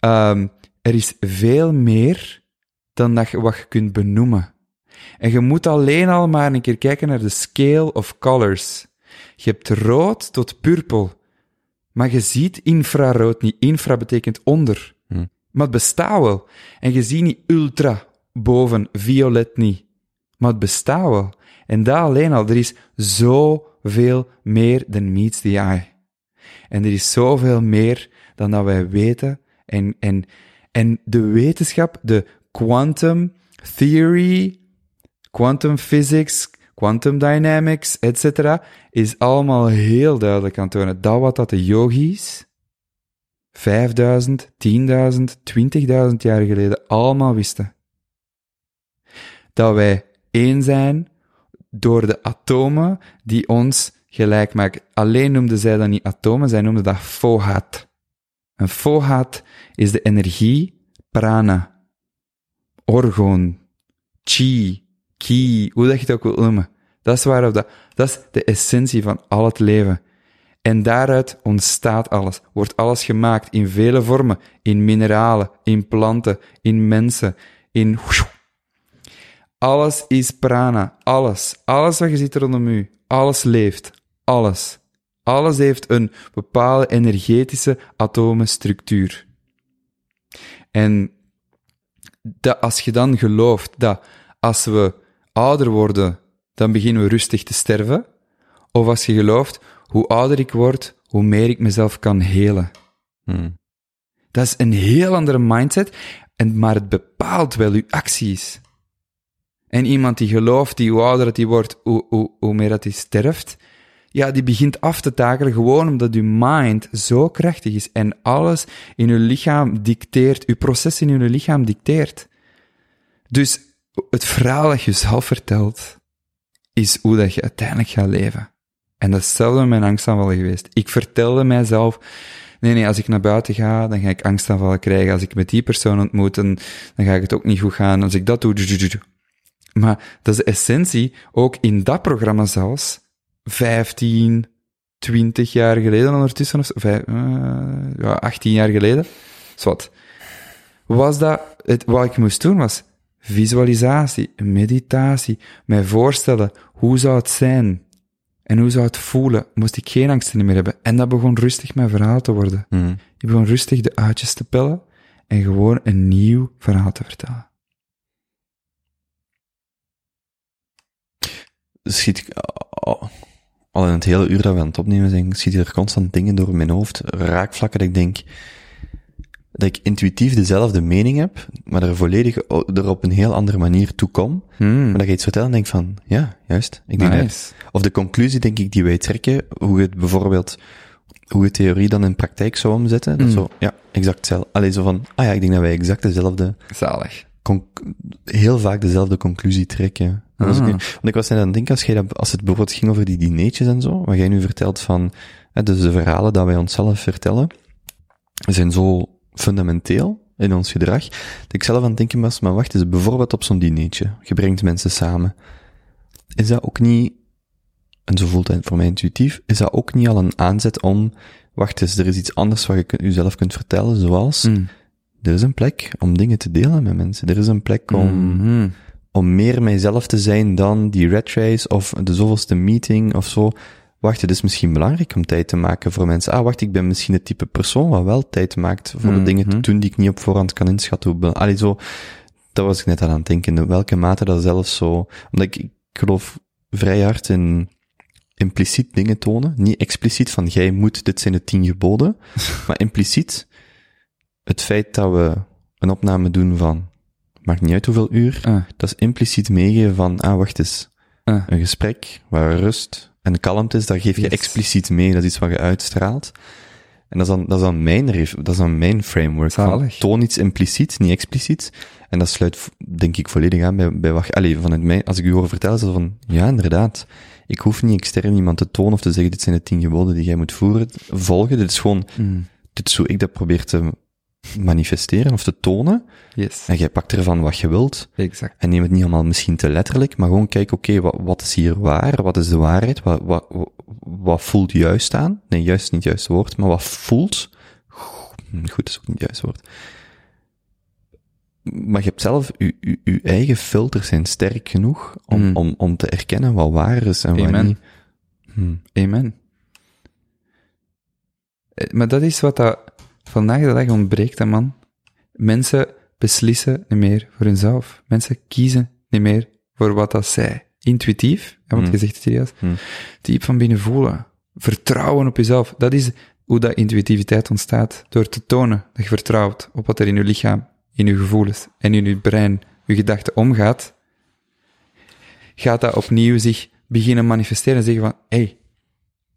ehm, er is veel meer dan dat je, wat je kunt benoemen. En je moet alleen al maar een keer kijken naar de scale of colors. Je hebt rood tot purple. Maar je ziet infrarood niet. Infra betekent onder. Maar het bestaat wel. En je ziet niet ultra boven, violet niet. Maar het bestaat wel. En dat alleen al, er is zoveel meer than meets the eye. En er is zoveel meer dan dat wij weten. En, en, en de wetenschap, de quantum theory, quantum physics, quantum dynamics, etc., is allemaal heel duidelijk aan het. Dat wat dat de yogis 5000, 10.000, 20.000 jaar geleden allemaal wisten. Dat wij één zijn door de atomen die ons gelijk maken. Alleen noemden zij dat niet atomen, zij noemden dat fohat. Een fohat is de energie, prana, orgoon, chi, ki, hoe dat je het ook wil noemen. Dat is waarop dat, dat is de essentie van al het leven. En daaruit ontstaat alles, wordt alles gemaakt in vele vormen, in mineralen, in planten, in mensen, in... Alles is prana, alles. Alles wat je ziet rondom u, alles leeft, alles. Alles heeft een bepaalde energetische atomenstructuur. En dat als je dan gelooft dat als we ouder worden, dan beginnen we rustig te sterven, of als je gelooft, hoe ouder ik word, hoe meer ik mezelf kan helen. Hmm. Dat is een heel andere mindset, en, maar het bepaalt wel uw acties. En iemand die gelooft, die hoe ouder dat die wordt, hoe, hoe, hoe meer dat hij sterft, ja, die begint af te takelen gewoon omdat uw mind zo krachtig is en alles in uw lichaam dicteert, uw proces in uw lichaam dicteert. Dus het verhaal dat je zelf vertelt, is hoe dat je uiteindelijk gaat leven. En dat is hetzelfde met mijn angstaanvallen geweest. Ik vertelde mijzelf, nee, nee, als ik naar buiten ga, dan ga ik angstaanvallen krijgen. Als ik met die persoon ontmoet, dan, dan ga ik het ook niet goed gaan. Als ik dat doe, maar dat is de essentie, ook in dat programma zelfs, 15, 20 jaar geleden ondertussen, of vijf, uh, ja, 18 jaar geleden, zwart, was dat, het, wat ik moest doen was visualisatie, meditatie, mij voorstellen, hoe zou het zijn? En hoe zou het voelen? Moest ik geen angsten meer hebben? En dat begon rustig mijn verhaal te worden. Hmm. Ik begon rustig de uitjes te pellen en gewoon een nieuw verhaal te vertellen. Schiet ik, al- al in het hele uur dat we aan het opnemen zijn, schieten er constant dingen door mijn hoofd, raakvlakken dat ik denk, dat ik intuïtief dezelfde mening heb, maar er volledig o- er op een heel andere manier toe kom. Hmm. Maar dat je iets vertelt en denk van, ja, juist. Ik denk dat, of de conclusie, denk ik, die wij trekken, hoe het bijvoorbeeld, hoe je theorie dan in praktijk zou omzetten, dat Mm. zo, ja, exact hetzelfde. Alleen zo van, ah ja, ik denk dat wij exact dezelfde, Zalig. Heel vaak dezelfde conclusie trekken. Was Ah. want ik was net aan het denken, als, jij dat, als het bijvoorbeeld ging over die dineetjes en zo, wat jij nu vertelt van, hè, dus de verhalen dat wij onszelf vertellen, zijn zo fundamenteel in ons gedrag, dat ik zelf aan het denken was, maar wacht eens, bijvoorbeeld op zo'n dineetje, je brengt mensen samen. Is dat ook niet, en zo voelt het voor mij intuïtief, is dat ook niet al een aanzet om, wacht eens, er is iets anders wat je jezelf kunt vertellen, zoals, Mm. Er is een plek om dingen te delen met mensen. Er is een plek om, Mhm. om meer mijzelf te zijn dan die red race of de zoveelste meeting of zo. Wacht, het is misschien belangrijk om tijd te maken voor mensen. Ah, wacht, ik ben misschien het type persoon wat wel tijd maakt voor de dingen te Mhm. doen die ik niet op voorhand kan inschatten. Hoe Allee, zo, dat was ik net aan aan het denken. In welke mate dat zelfs zo, omdat ik, ik geloof vrij hard in impliciet dingen tonen. Niet expliciet van, jij moet, dit zijn de tien geboden. maar impliciet het feit dat we een opname doen van, maakt niet uit hoeveel uur, Ah, dat is impliciet meegeven van, ah, wacht eens, ah. een gesprek waar rust en kalmte is, dat geef je Yes. expliciet mee, dat is iets wat je uitstraalt. En dat is dan, dat is dan mijn, dat is dan mijn framework. van toon iets impliciet, niet expliciet. En dat sluit, denk ik, volledig aan bij, bij wat, je- allee, vanuit mij, als ik u hoor vertellen, is dat van, ja, inderdaad. Ik hoef niet extern iemand te tonen of te zeggen, dit zijn de tien geboden die jij moet voeren, volgen. Dit is gewoon, Mm. dit is hoe ik dat probeer te manifesteren of te tonen. Yes. En jij pakt ervan wat je wilt. Exact. En neem het niet allemaal misschien te letterlijk, maar gewoon kijk, oké, wat, wat is hier waar? Wat is de waarheid? Wat, wat, wat, voelt juist aan? Nee, juist is niet het juiste woord, maar wat voelt? Goed is ook niet het juiste woord. Maar je hebt zelf, je, je, eigen filters zijn sterk genoeg om, Mm. om, om te erkennen wat waar is en wat Amen. niet. Hm. Amen. Eh, Maar dat is wat dat vandaag de dag ontbreekt, hè, man. Mensen beslissen niet meer voor hunzelf. Mensen kiezen niet meer voor wat dat zij intuïtief, hè, want Hmm. je zegt het hier juist, Hmm. diep van binnen voelen. Vertrouwen op jezelf. Dat is hoe dat intuïtiviteit ontstaat. Door te tonen dat je vertrouwt op wat er in je lichaam, in je gevoelens en in je brein, je gedachten omgaat, gaat dat opnieuw zich beginnen manifesteren en zeggen van, hé, hey,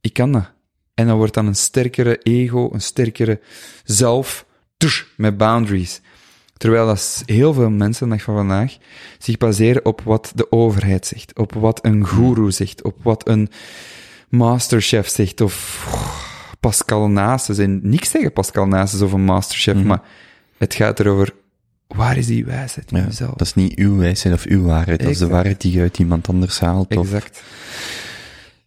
ik kan dat. En dan wordt dan een sterkere ego, een sterkere zelf, tush, met boundaries. Terwijl dat heel veel mensen, de dag van vandaag, zich baseren op wat de overheid zegt, op wat een guru zegt, op wat een masterchef zegt, of Pascal Nasus. En niks tegen Pascal Nasus of een masterchef, Mhm. maar het gaat erover, waar is die wijsheid in Ja, jezelf? dat is niet uw wijsheid of uw waarheid, dat is de waarheid die je uit iemand anders haalt. Of, Exact.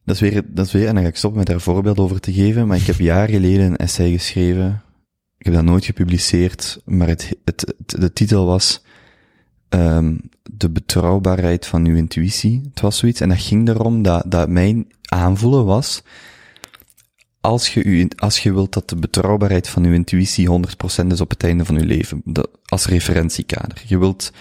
Dat is weer, dat is weer, en dan ga ik stoppen met daar voorbeeld over te geven, maar ik heb jaar geleden een essay geschreven. Ik heb dat nooit gepubliceerd, maar het, het, de titel was, ehm de betrouwbaarheid van uw intuïtie. Het was zoiets, en dat ging erom dat, dat mijn aanvoelen was, als je, u, als je wilt dat de betrouwbaarheid van uw intuïtie 100% is op het einde van uw leven, dat, als referentiekader. Je wilt,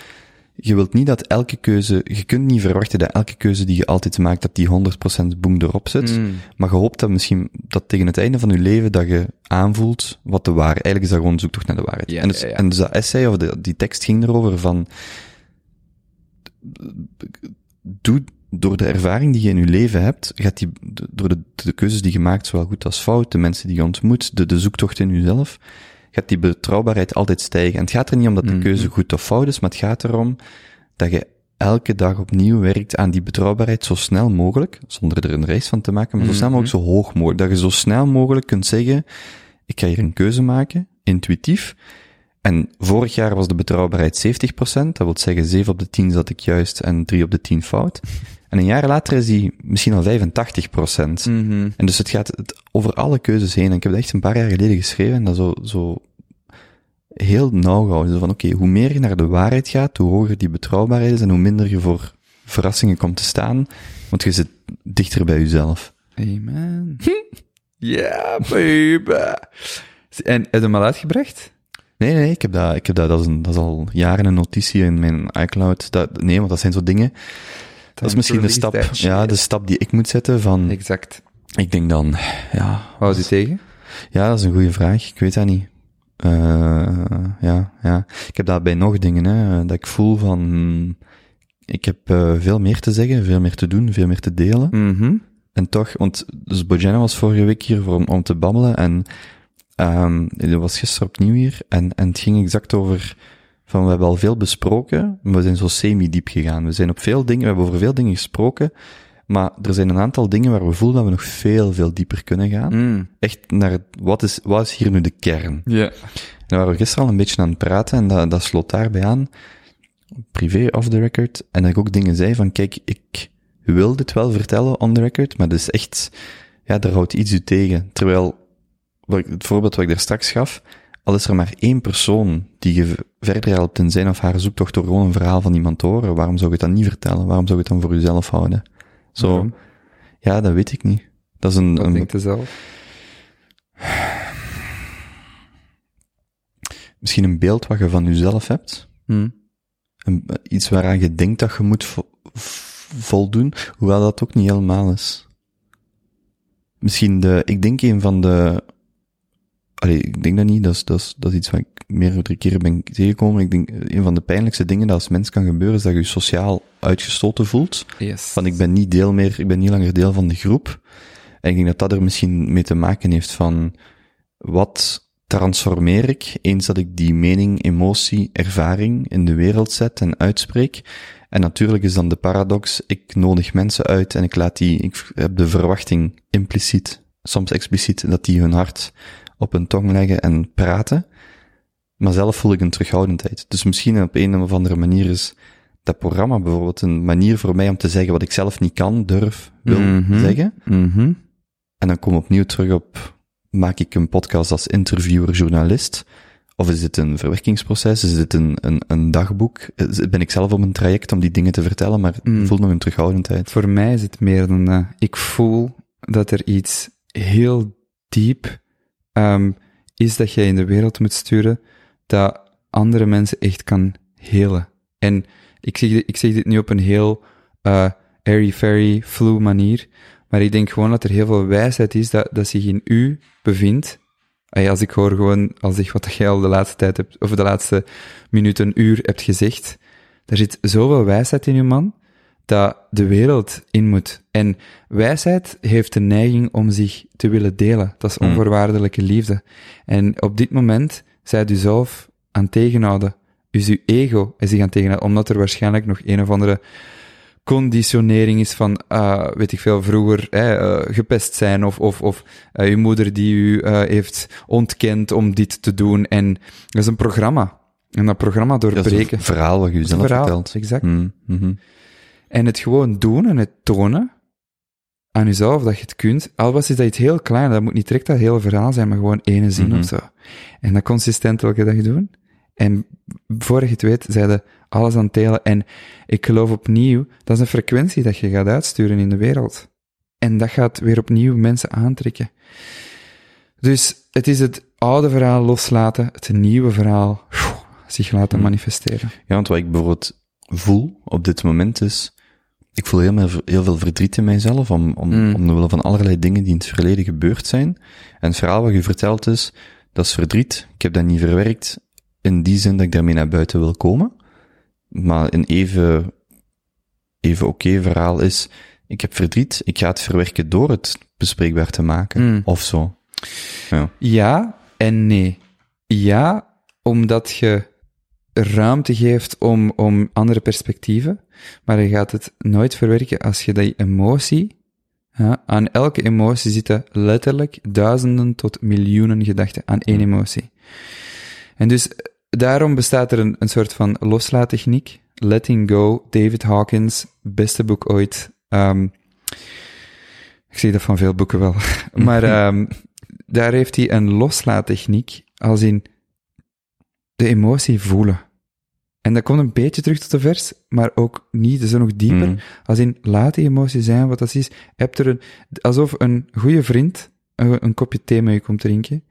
je wilt niet dat elke keuze, je kunt niet verwachten dat elke keuze die je altijd maakt, dat die 100% boem erop zit. Mm. Maar je hoopt dat misschien, dat tegen het einde van je leven, dat je aanvoelt wat de waarheid, eigenlijk is dat gewoon zoektocht naar de waarheid. Ja, en, dus, ja, ja. en dus dat essay, of de, die tekst ging erover van, doe, door de ervaring die je in je leven hebt, gaat die, door de, de keuzes die je maakt, zowel goed als fout, de mensen die je ontmoet, de, de zoektocht in jezelf, gaat die betrouwbaarheid altijd stijgen. En het gaat er niet om dat de Mhm. keuze goed of fout is, maar het gaat erom dat je elke dag opnieuw werkt aan die betrouwbaarheid zo snel mogelijk, zonder er een reis van te maken, maar zo snel mogelijk, zo hoog mogelijk. Dat je zo snel mogelijk kunt zeggen, ik ga hier een keuze maken, intuïtief. En vorig jaar was de betrouwbaarheid 70%, dat wil zeggen 7 op de 10 zat ik juist en 3 op de 10 fout. En een jaar later is die misschien al 85%. Mhm. En dus het gaat het over alle keuzes heen. En ik heb dat echt een paar jaar geleden geschreven en dat zo, zo heel nauw gehouden. Zo van, oké, hoe meer je naar de waarheid gaat, hoe hoger die betrouwbaarheid is en hoe minder je voor verrassingen komt te staan. Want je zit dichter bij jezelf. Amen. Ja, baby. En heb je hem al uitgebracht? Nee, nee, ik heb dat, ik heb dat, dat is, een, dat is al jaren een notitie in mijn iCloud. Dat, nee, want dat zijn zo dingen. Dat is misschien de stap, ja, de stap die ik moet zetten van, Exact. ik denk dan, ja, Hou je tegen? Ja, dat is een goede vraag. Ik weet dat niet. Eh ja, ja. Ik heb dat bij nog dingen, hè, dat ik voel van, hmm, ik heb eh, veel meer te zeggen, veel meer te doen, veel meer te delen. Mhm. En toch, want, dus Bojana was vorige week hier voor, om, om te babbelen en, um, was gisteren opnieuw hier en, en het ging exact over, van we hebben al veel besproken, maar we zijn zo semi-diep gegaan. We zijn op veel dingen, we hebben over veel dingen gesproken, maar er zijn een aantal dingen waar we voelen dat we nog veel, veel dieper kunnen gaan Mm. echt naar wat is, wat is hier nu de kern? Ja. En daar waren we gisteren al een beetje aan het praten en dat, dat sloot daarbij aan, privé off the record, en dat ik ook dingen zei van, kijk, ik wil dit wel vertellen on the record, maar dat is echt, ja, daar houdt iets u tegen. Terwijl, het voorbeeld wat ik daar straks gaf, al is er maar één persoon die je verder helpt in zijn of haar zoektocht door gewoon een verhaal van iemand te horen, waarom zou je het dan niet vertellen? Waarom zou je het dan voor jezelf houden? Zo, Waarom? ja, dat weet ik niet. Dat is een, Wat een denkt je zelf? misschien een beeld wat je van jezelf hebt. Mm. Een, iets waaraan je denkt dat je moet vo- voldoen, hoewel dat ook niet helemaal is. Misschien de, ik denk een van de, allee, ik denk dat niet, dat is, dat is, dat is iets wat ik meerdere keren ben tegengekomen. Ik denk, een van de pijnlijkste dingen dat als mens kan gebeuren, is dat je je sociaal uitgestoten voelt. Yes. Van ik ben niet deel meer, ik ben niet langer deel van de groep. En ik denk dat dat er misschien mee te maken heeft van, wat transformeer ik eens dat ik die mening, emotie, ervaring in de wereld zet en uitspreek? En natuurlijk is dan de paradox, ik nodig mensen uit en ik laat die, ik heb de verwachting impliciet, soms expliciet, dat die hun hart op hun tong leggen en praten. Maar zelf voel ik een terughoudendheid. Dus misschien op een of andere manier is dat programma bijvoorbeeld een manier voor mij om te zeggen wat ik zelf niet kan, durf, wil Mhm. zeggen. Mhm. En dan kom ik opnieuw terug op, maak ik een podcast als interviewer, journalist? Of is dit een verwerkingsproces? Is dit een, een, een dagboek? Ben ik zelf op een traject om die dingen te vertellen, maar Mm. ik voel nog een terughoudendheid? Voor mij is het meer dan dat. Ik voel dat er iets heel diep ehm, is dat jij in de wereld moet sturen, dat andere mensen echt kan helen. En ik zeg, ik zeg dit nu op een heel eh airy-fairy, flu manier, maar ik denk gewoon dat er heel veel wijsheid is dat, dat zich in u bevindt. Als ik hoor gewoon, als ik wat jij al de laatste tijd hebt, of de laatste minuten, uur hebt gezegd, er zit zoveel wijsheid in je man, dat de wereld in moet. En wijsheid heeft de neiging om zich te willen delen. Dat is Mm. onvoorwaardelijke liefde. En op dit moment zijt u zelf aan tegenhouden. Is uw ego is zich aan tegenhouden, omdat er waarschijnlijk nog een of andere conditionering is van, ah, weet ik veel, vroeger hè, eh, gepest zijn of, of, of eh, uw moeder die u eh, heeft ontkend om dit te doen. En dat is een programma. En dat programma Dat is doorbreken. een verhaal wat je een zelf verhaal, vertelt. Exact. Mm, mhm. En het gewoon doen en het tonen aan jezelf dat je het kunt. Al was is dat iets heel klein, dat moet niet direct dat hele verhaal zijn, maar gewoon ene zin Mhm. of zo. En dat consistent elke dag doen. En voor je het weet, zeiden alles aan het telen. En ik geloof opnieuw, dat is een frequentie dat je gaat uitsturen in de wereld. En dat gaat weer opnieuw mensen aantrekken. Dus het is het oude verhaal loslaten, het nieuwe verhaal zich laten Mhm. manifesteren. Ja, want wat ik bijvoorbeeld voel op dit moment is, ik voel heel, heel veel verdriet in mijzelf om, om, Mm. omwille van allerlei dingen die in het verleden gebeurd zijn. En het verhaal wat je vertelt is, dat is verdriet, ik heb dat niet verwerkt, in die zin dat ik daarmee naar buiten wil komen. Maar een even, even oké verhaal is, ik heb verdriet, ik ga het verwerken door het bespreekbaar te maken, Mm. of zo. Ja. Ja en nee. Ja, omdat je ruimte geeft om, om andere perspectieven, maar je gaat het nooit verwerken als je die emotie, ja, aan elke emotie zitten letterlijk duizenden tot miljoenen gedachten aan één emotie. En dus daarom bestaat er een, een soort van loslaattechniek. Letting Go, David Hawkins, beste boek ooit. Ehm, ik zie dat van veel boeken wel. maar ehm, daar heeft hij een loslaattechniek, als in de emotie voelen. En dat komt een beetje terug tot de vers, maar ook niet, dat is nog dieper. Mm. Als in, laat die emotie zijn wat dat is. Heb er een, alsof een goede vriend een, een kopje thee met je komt drinken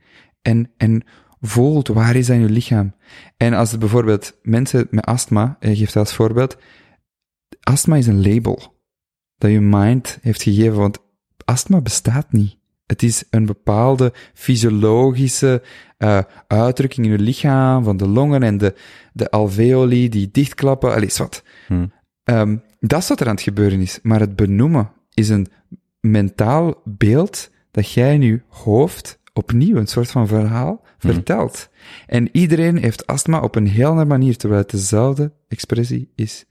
en, en voelt waar is dat in je lichaam. En als het bijvoorbeeld mensen met astma, hij geeft dat als voorbeeld, astma is een label dat je mind heeft gegeven, want astma bestaat niet. Het is een bepaalde fysiologische uh, uitdrukking in je lichaam, van de longen en de, de alveoli die dichtklappen, allee, wat. Hmm. Um, dat is wat er aan het gebeuren is. Maar het benoemen is een mentaal beeld dat jij in je hoofd opnieuw een soort van verhaal Hmm. vertelt. En iedereen heeft astma op een heel andere manier, terwijl het dezelfde expressie is.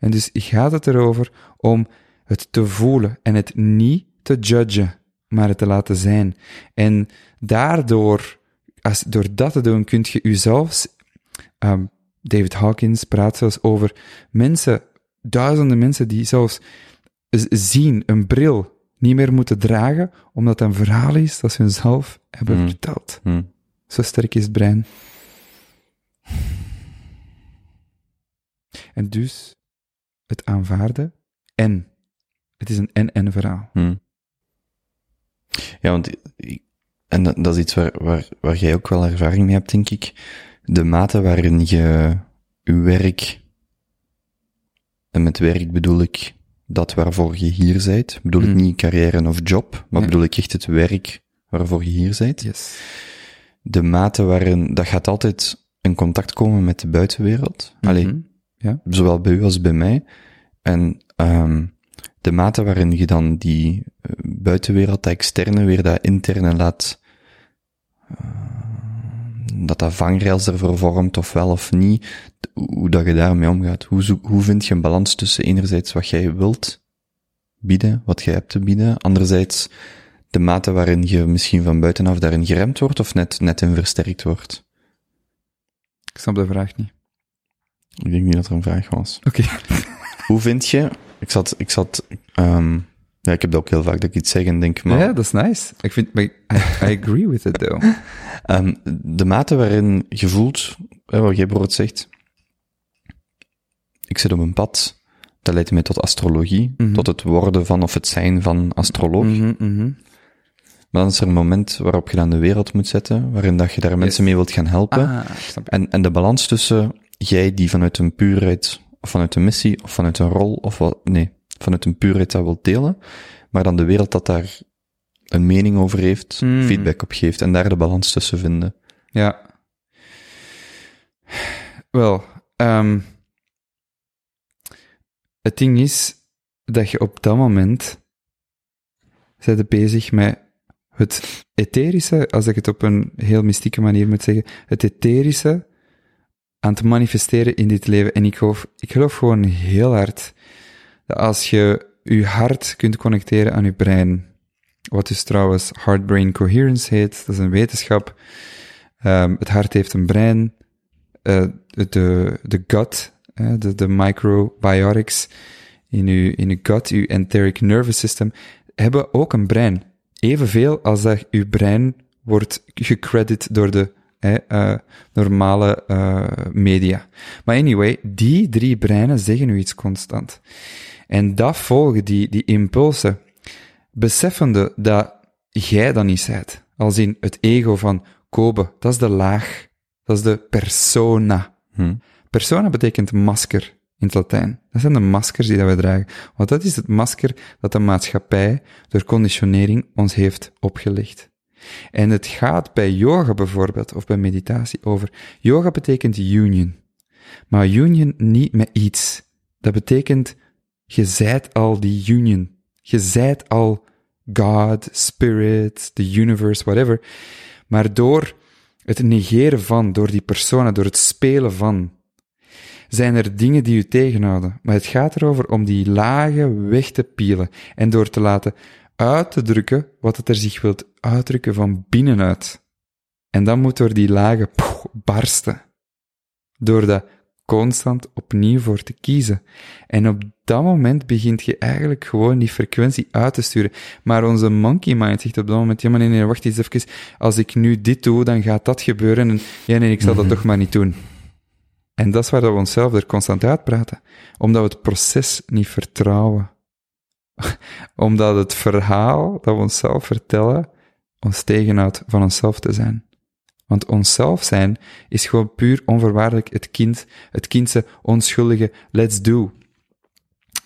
En dus gaat het erover om het te voelen en het niet te judgen, maar het te laten zijn. En daardoor, als, door dat te doen, kun je jezelf, um, David Hawkins praat zelfs over mensen, duizenden mensen die zelfs zien, een bril, niet meer moeten dragen, omdat het een verhaal is dat ze hunzelf hebben Hmm. verteld. Mm. Zo sterk is het brein. En dus het aanvaarden en. Het is een en-en verhaal. Hmm. Ja, want en dat, dat is iets waar, waar, waar jij ook wel ervaring mee hebt, denk ik. De mate waarin je je werk, en met werk bedoel ik dat waarvoor je hier bent, bedoel ik Hmm. niet carrière of job, maar Nee. bedoel ik echt het werk waarvoor je hier bent. Yes. De mate waarin, dat gaat altijd in contact komen met de buitenwereld. Allee, Mhm. Ja. zowel bij u als bij mij. En um, de mate waarin je dan die uh, buitenwereld, dat externe, weer dat interne laat uh, dat dat vangrails ervoor vormt, of wel of niet, hoe dat je daarmee omgaat. Hoe, zoek, hoe vind je een balans tussen enerzijds wat jij wilt bieden, wat jij hebt te bieden, anderzijds de mate waarin je misschien van buitenaf daarin geremd wordt, of net, net in versterkt wordt? Ik snap de vraag niet. Ik denk niet dat er een vraag was. Oké. Hoe vind je, ik zat, ik zat, um, ja, ik heb dat ook heel vaak dat ik iets zeg en denk, maar... Ja, dat is nice. Ik vind, I, I agree with it though. um, de mate waarin je voelt, wat jij bijvoorbeeld zegt, ik zit op een pad, dat leidt mij tot astrologie, mm -hmm. tot het worden van of het zijn van astroloog. Mm -hmm. Maar dan is er een moment waarop je dan de wereld moet zetten, waarin dat je daar yes. mensen mee wilt gaan helpen. Ah, en, en de balans tussen jij die vanuit een puurheid, of vanuit een missie, of vanuit een rol, of wat, nee, vanuit een puurheid dat wilt delen, maar dan de wereld dat daar een mening over heeft, Mm. feedback op geeft, en daar de balans tussen vinden. Ja. Wel, um, het ding is dat je op dat moment bent bezig met het etherische, als ik het op een heel mystieke manier moet zeggen, het etherische aan te manifesteren in dit leven. En ik geloof, ik geloof gewoon heel hard dat als je je hart kunt connecteren aan je brein, wat dus trouwens heart-brain coherence heet, dat is een wetenschap. Um, het hart heeft een brein, uh, de, de gut, de, de microbiotics in uw, in uw gut, uw enteric nervous system, hebben ook een brein. Evenveel als dat uw brein wordt gecredit door de uh, normale media. Maar anyway, die drie breinen zeggen u iets constant. En dat volgen, die, die impulsen, beseffende dat jij dat niet zijt. Als in het ego van Kobe, dat is de laag. Dat is de persona. Hm. Persona betekent masker in het Latijn. Dat zijn de maskers die dat we dragen. Want dat is het masker dat de maatschappij door conditionering ons heeft opgelegd. En het gaat bij yoga bijvoorbeeld, of bij meditatie, over. Yoga betekent union. Maar union niet met iets. Dat betekent, je zijt al die union. Je zijt al God, Spirit, the universe, whatever. Maar door het negeren van, door die persona, door het spelen van, zijn er dingen die u tegenhouden. Maar het gaat erover om die lagen weg te pielen en door te laten uit te drukken wat het er zich wilt uitdrukken van binnenuit. En dan moet door die lagen poeh, barsten. Door dat constant opnieuw voor te kiezen. En op dat moment begint je eigenlijk gewoon die frequentie uit te sturen. Maar onze monkey mind zegt op dat moment, ja maar nee, nee, wacht eens even, als ik nu dit doe, dan gaat dat gebeuren en ja nee, ik zal dat toch maar niet doen. En dat is waar we onszelf er constant uitpraten. Omdat we het proces niet vertrouwen. Omdat het verhaal dat we onszelf vertellen, ons tegenhoudt van onszelf te zijn. Want onszelf zijn is gewoon puur onvoorwaardelijk het kind, het kindse onschuldige let's do.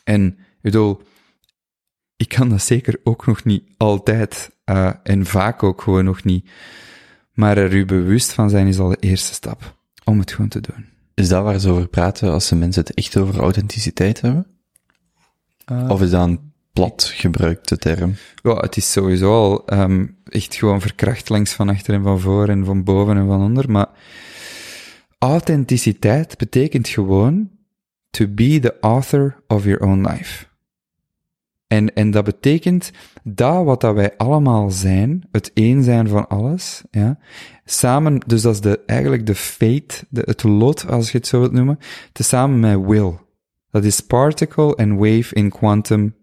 En ik bedoel, ik kan dat zeker ook nog niet altijd uh, en vaak ook gewoon nog niet. Maar er u bewust van zijn is al de eerste stap om het gewoon te doen. Is dat waar ze over praten als de mensen het echt over authenticiteit hebben? Uh, of is dat een plat gebruikte term? Ja, het is sowieso al um, echt gewoon verkracht langs van achter en van voor en van boven en van onder, maar authenticiteit betekent gewoon to be the author of your own life. En, en dat betekent dat wat dat wij allemaal zijn, het één zijn van alles, ja, samen, dus dat is de, eigenlijk de fate, de, het lot, als je het zo wilt noemen, tezamen met will. Dat is particle and wave in quantum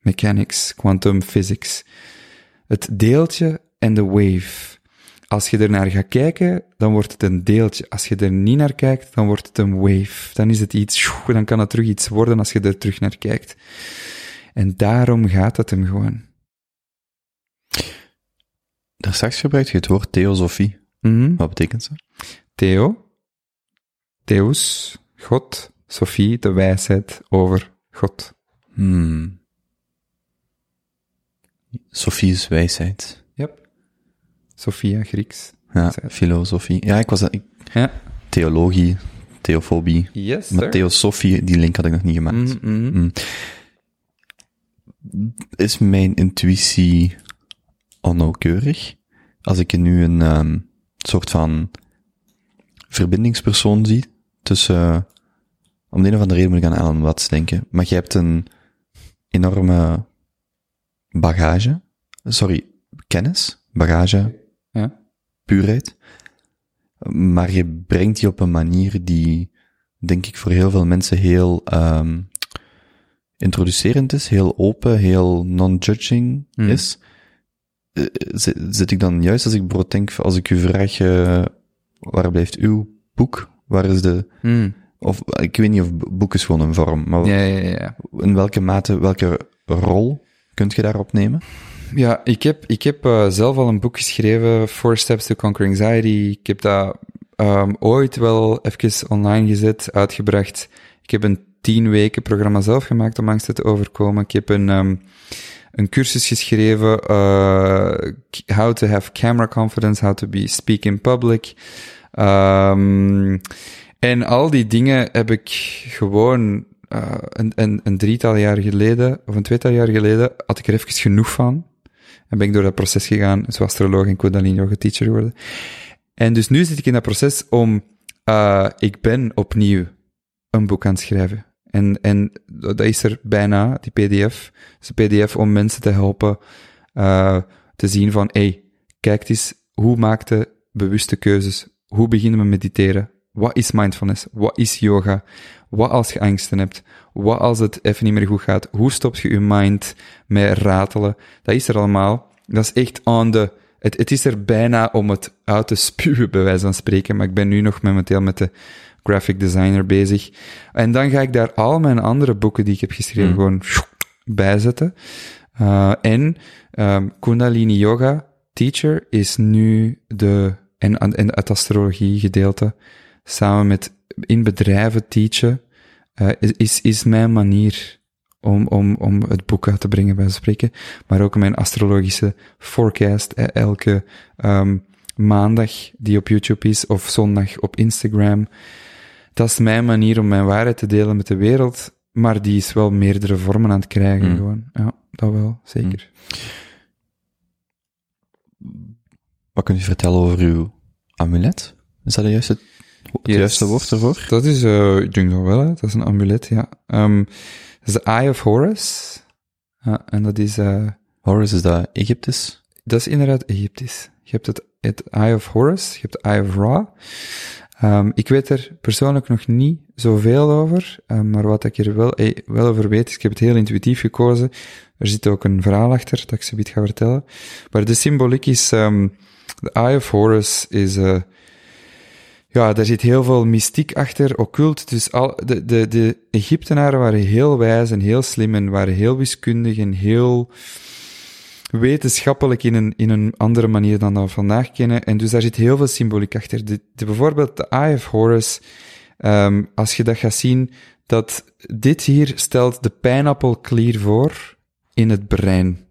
mechanics, quantum physics. Het deeltje en de wave. Als je er naar gaat kijken, dan wordt het een deeltje. Als je er niet naar kijkt, dan wordt het een wave. Dan is het iets, dan kan het terug iets worden als je er terug naar kijkt. En daarom gaat het hem gewoon. Daar straks gebruikt je het woord theosofie. Mm -hmm. Wat betekent ze? Theo, Theos, God, Sophie, de wijsheid over God. Hmm. Sophie is wijsheid. Yep. Sophia, Grieks. Ja, filosofie. Ja, ik was ik, ja. theologie, theofobie. Yes, maar theosofie, die link had ik nog niet gemaakt. Mm -hmm. mm. Is mijn intuïtie onnauwkeurig? Als ik nu een um, soort van verbindingspersoon zie tussen, om de een of andere reden moet ik aan Alan Watts denken, maar je hebt een enorme bagage, sorry, kennis, bagage, Ja. puurheid, maar je brengt die op een manier die, denk ik, voor heel veel mensen heel um, introducerend is, heel open, heel non-judging Mm. is. Uh, zit, zit ik dan juist als ik bijvoorbeeld denk, als ik u vraag, uh, waar blijft uw boek? Waar is de, Mm. of ik weet niet of boek is gewoon een vorm, maar Ja, ja, ja. in welke mate, welke rol kunt je daarop nemen? Ja, ik heb, ik heb uh, zelf al een boek geschreven, Four Steps to Conquer Anxiety. Ik heb dat um, ooit wel even online gezet, uitgebracht. Ik heb een tien weken programma zelf gemaakt om angsten te overkomen. Ik heb een, um, een cursus geschreven, uh, How to have camera confidence, How to be speak in public. Um, en al die dingen heb ik gewoon uh, een, een, een drietal jaar geleden, of een tweetal jaar geleden, had ik er even genoeg van. En ben ik door dat proces gegaan, zo astroloog en Kundalini yoga teacher geworden. En dus nu zit ik in dat proces om, uh, ik ben opnieuw een boek aan het schrijven. En, en dat is er bijna, die pdf. Dat is een pdf om mensen te helpen uh, te zien van, hey, kijk eens, hoe maak je bewuste keuzes? Hoe beginnen we mediteren? Wat is mindfulness? Wat is yoga? Wat als je angsten hebt? Wat als het even niet meer goed gaat? Hoe stop je je mind met ratelen? Dat is er allemaal. Dat is echt on the... Het, het is er bijna om het uit te spuwen, bij wijze van spreken. Maar ik ben nu nog momenteel met de graphic designer bezig. En dan ga ik daar al mijn andere boeken die ik heb geschreven Mm. gewoon bijzetten. Uh, en um, Kundalini Yoga Teacher is nu de... En, en het astrologie gedeelte, samen met in bedrijven teachen, uh, is, is mijn manier om, om, om het boek uit te brengen, bij spreken. Maar ook mijn astrologische forecast, eh, elke um, maandag die op YouTube is, of zondag op Instagram. Dat is mijn manier om mijn waarheid te delen met de wereld, maar die is wel meerdere vormen aan het krijgen, Mm. gewoon. Ja, dat wel, zeker. Wat kunt u vertellen over uw amulet? Is dat de juiste, het Yes. juiste woord ervoor? Dat is, uh, ik denk dat wel, hè. dat is een amulet, ja. Um, dat is de Eye of Horus. Ja, en dat is, uh, Horus is dat Egyptisch? dat is inderdaad Egyptisch. Je hebt het, het Eye of Horus, je hebt de Eye of Ra. Um, ik weet er persoonlijk nog niet zoveel over, um, maar wat ik er wel, eh, wel over weet, is ik heb het heel intuïtief gekozen. Er zit ook een verhaal achter, dat ik ze ga vertellen. Maar de symboliek is, de Eye of Horus is, uh, ja, daar zit heel veel mystiek achter, occult. Dus al, de, de, de Egyptenaren waren heel wijs en heel slim en waren heel wiskundig en heel wetenschappelijk in een, in een andere manier dan dat we vandaag kennen. En dus daar zit heel veel symboliek achter. De, de, bijvoorbeeld de Eye of Horus, um, als je dat gaat zien, dat dit hier stelt de pijnappelklier voor in het brein.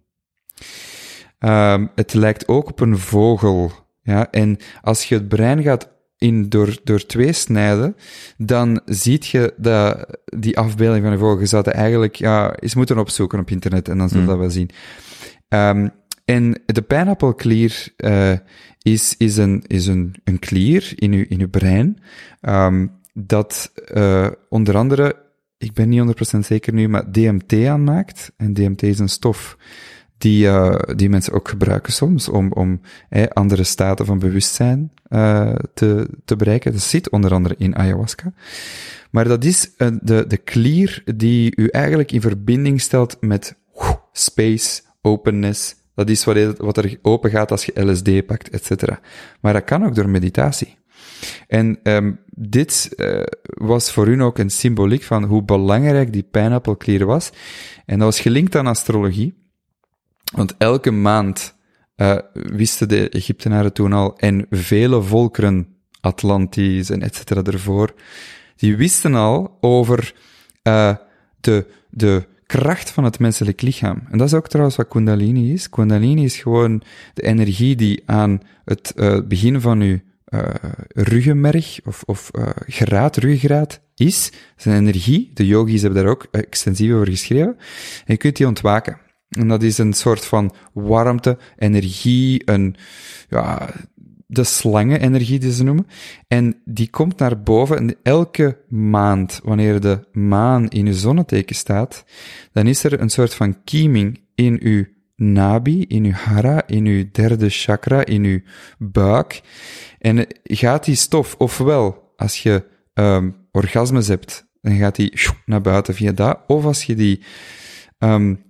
Um, het lijkt ook op een vogel. Ja, en als je het brein gaat in door, door twee snijden, dan ziet je dat, die afbeelding van een vogel. Je zou het eigenlijk, ja, eens moeten opzoeken op internet en dan zul je Hmm. dat wel zien. Um, en de pijnappelklier uh, is, is, een, is een, een klier in uw, in uw brein, um, dat uh, onder andere, ik ben niet 100% zeker nu, maar DMT aanmaakt. En DMT is een stof die, uh, die mensen ook gebruiken soms om, om eh, andere staten van bewustzijn uh, te, te bereiken. Dat zit onder andere in ayahuasca. Maar dat is uh, de, de klier die u eigenlijk in verbinding stelt met space, openness. Dat is wat, wat er open gaat als je LSD pakt, et cetera. Maar dat kan ook door meditatie. En um, dit uh, was voor hun ook een symboliek van hoe belangrijk die pijnappelklier was. En dat was gelinkt aan astrologie. Want elke maand uh, wisten de Egyptenaren toen al, en vele volkeren, Atlantis en et cetera ervoor, die wisten al over uh, de, de kracht van het menselijk lichaam. En dat is ook trouwens wat Kundalini is. Kundalini is gewoon de energie die aan het uh, begin van uw uh, ruggenmerg of, of uh, ruggengraat is. Dat is een energie. De yogis hebben daar ook extensief over geschreven. En je kunt die ontwaken. En dat is een soort van warmte, energie, een, ja, de slangenenergie die ze noemen. En die komt naar boven en elke maand, wanneer de maan in uw zonneteken staat, dan is er een soort van kieming in uw nabi, in uw hara, in uw derde chakra, in uw buik. En gaat die stof, ofwel als je um, orgasmes hebt, dan gaat die naar buiten via dat, of als je die um,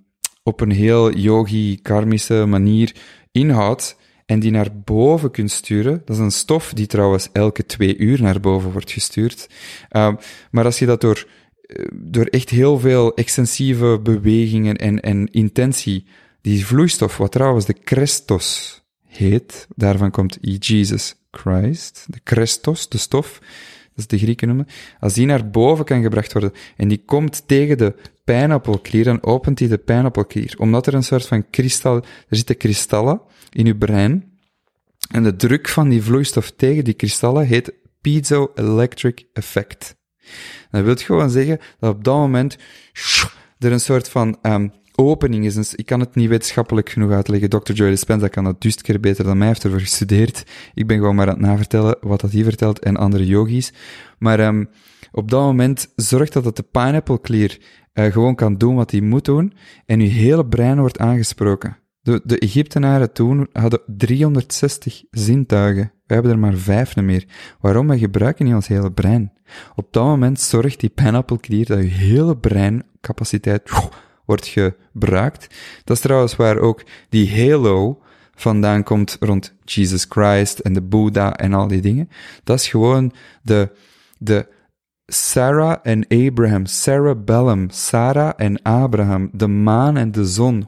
op een heel yogi, karmische manier inhoudt, en die naar boven kunt sturen. Dat is een stof die trouwens elke twee uur naar boven wordt gestuurd. Uh, maar als je dat door, eh, door echt heel veel extensieve bewegingen en, en intentie, die vloeistof, wat trouwens de Christos heet, daarvan komt Jesus Christ, de Christos, de stof, dat is de Grieken noemen, als die naar boven kan gebracht worden en die komt tegen de pijnappelklier, dan opent die de pijnappelklier. Omdat er een soort van kristal, er zitten kristallen in uw brein. En de druk van die vloeistof tegen die kristallen heet piezoelectric effect. Dat wil gewoon zeggen dat op dat moment er een soort van um, opening is. Dus ik kan het niet wetenschappelijk genoeg uitleggen. Dr. Joy Dispenza kan dat duist keer beter dan mij, heeft ervoor gestudeerd. Ik ben gewoon maar aan het navertellen wat dat hij vertelt en andere yogis. Maar um, op dat moment zorgt dat het de pineapple clear uh, gewoon kan doen wat hij moet doen en uw hele brein wordt aangesproken. De, de Egyptenaren toen hadden 360 zintuigen. We hebben er maar vijf meer. Waarom? We gebruiken niet ons hele brein. Op dat moment zorgt die pineapple dat je hele breincapaciteit wordt gebruikt. Dat is trouwens waar ook die halo vandaan komt rond Jesus Christ en de Boeddha en al die dingen. Dat is gewoon de, de Sarah en Abraham, Sarah Bellum, Sarah en Abraham, de maan en de zon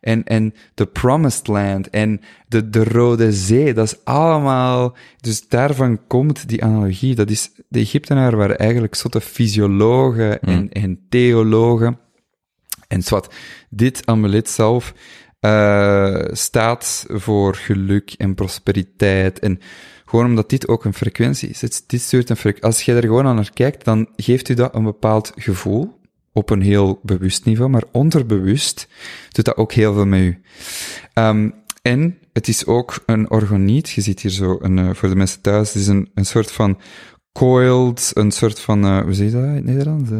en, en de Promised Land en de, de Rode Zee. Dat is allemaal, dus daarvan komt die analogie. Dat is, de Egyptenaren waren eigenlijk zotte fysiologen en, hmm. en theologen. En zwart, dit amulet zelf uh, staat voor geluk en prosperiteit en gewoon omdat dit ook een frequentie is. Dit stuurt een frequentie. Als je er gewoon aan naar kijkt, dan geeft u dat een bepaald gevoel op een heel bewust niveau, maar onderbewust doet dat ook heel veel met u. Um, en het is ook een organiet. Je ziet hier zo, een, uh, voor de mensen thuis, het is een, een soort van coiled, een soort van, uh, hoe zeg je dat in het Nederlands?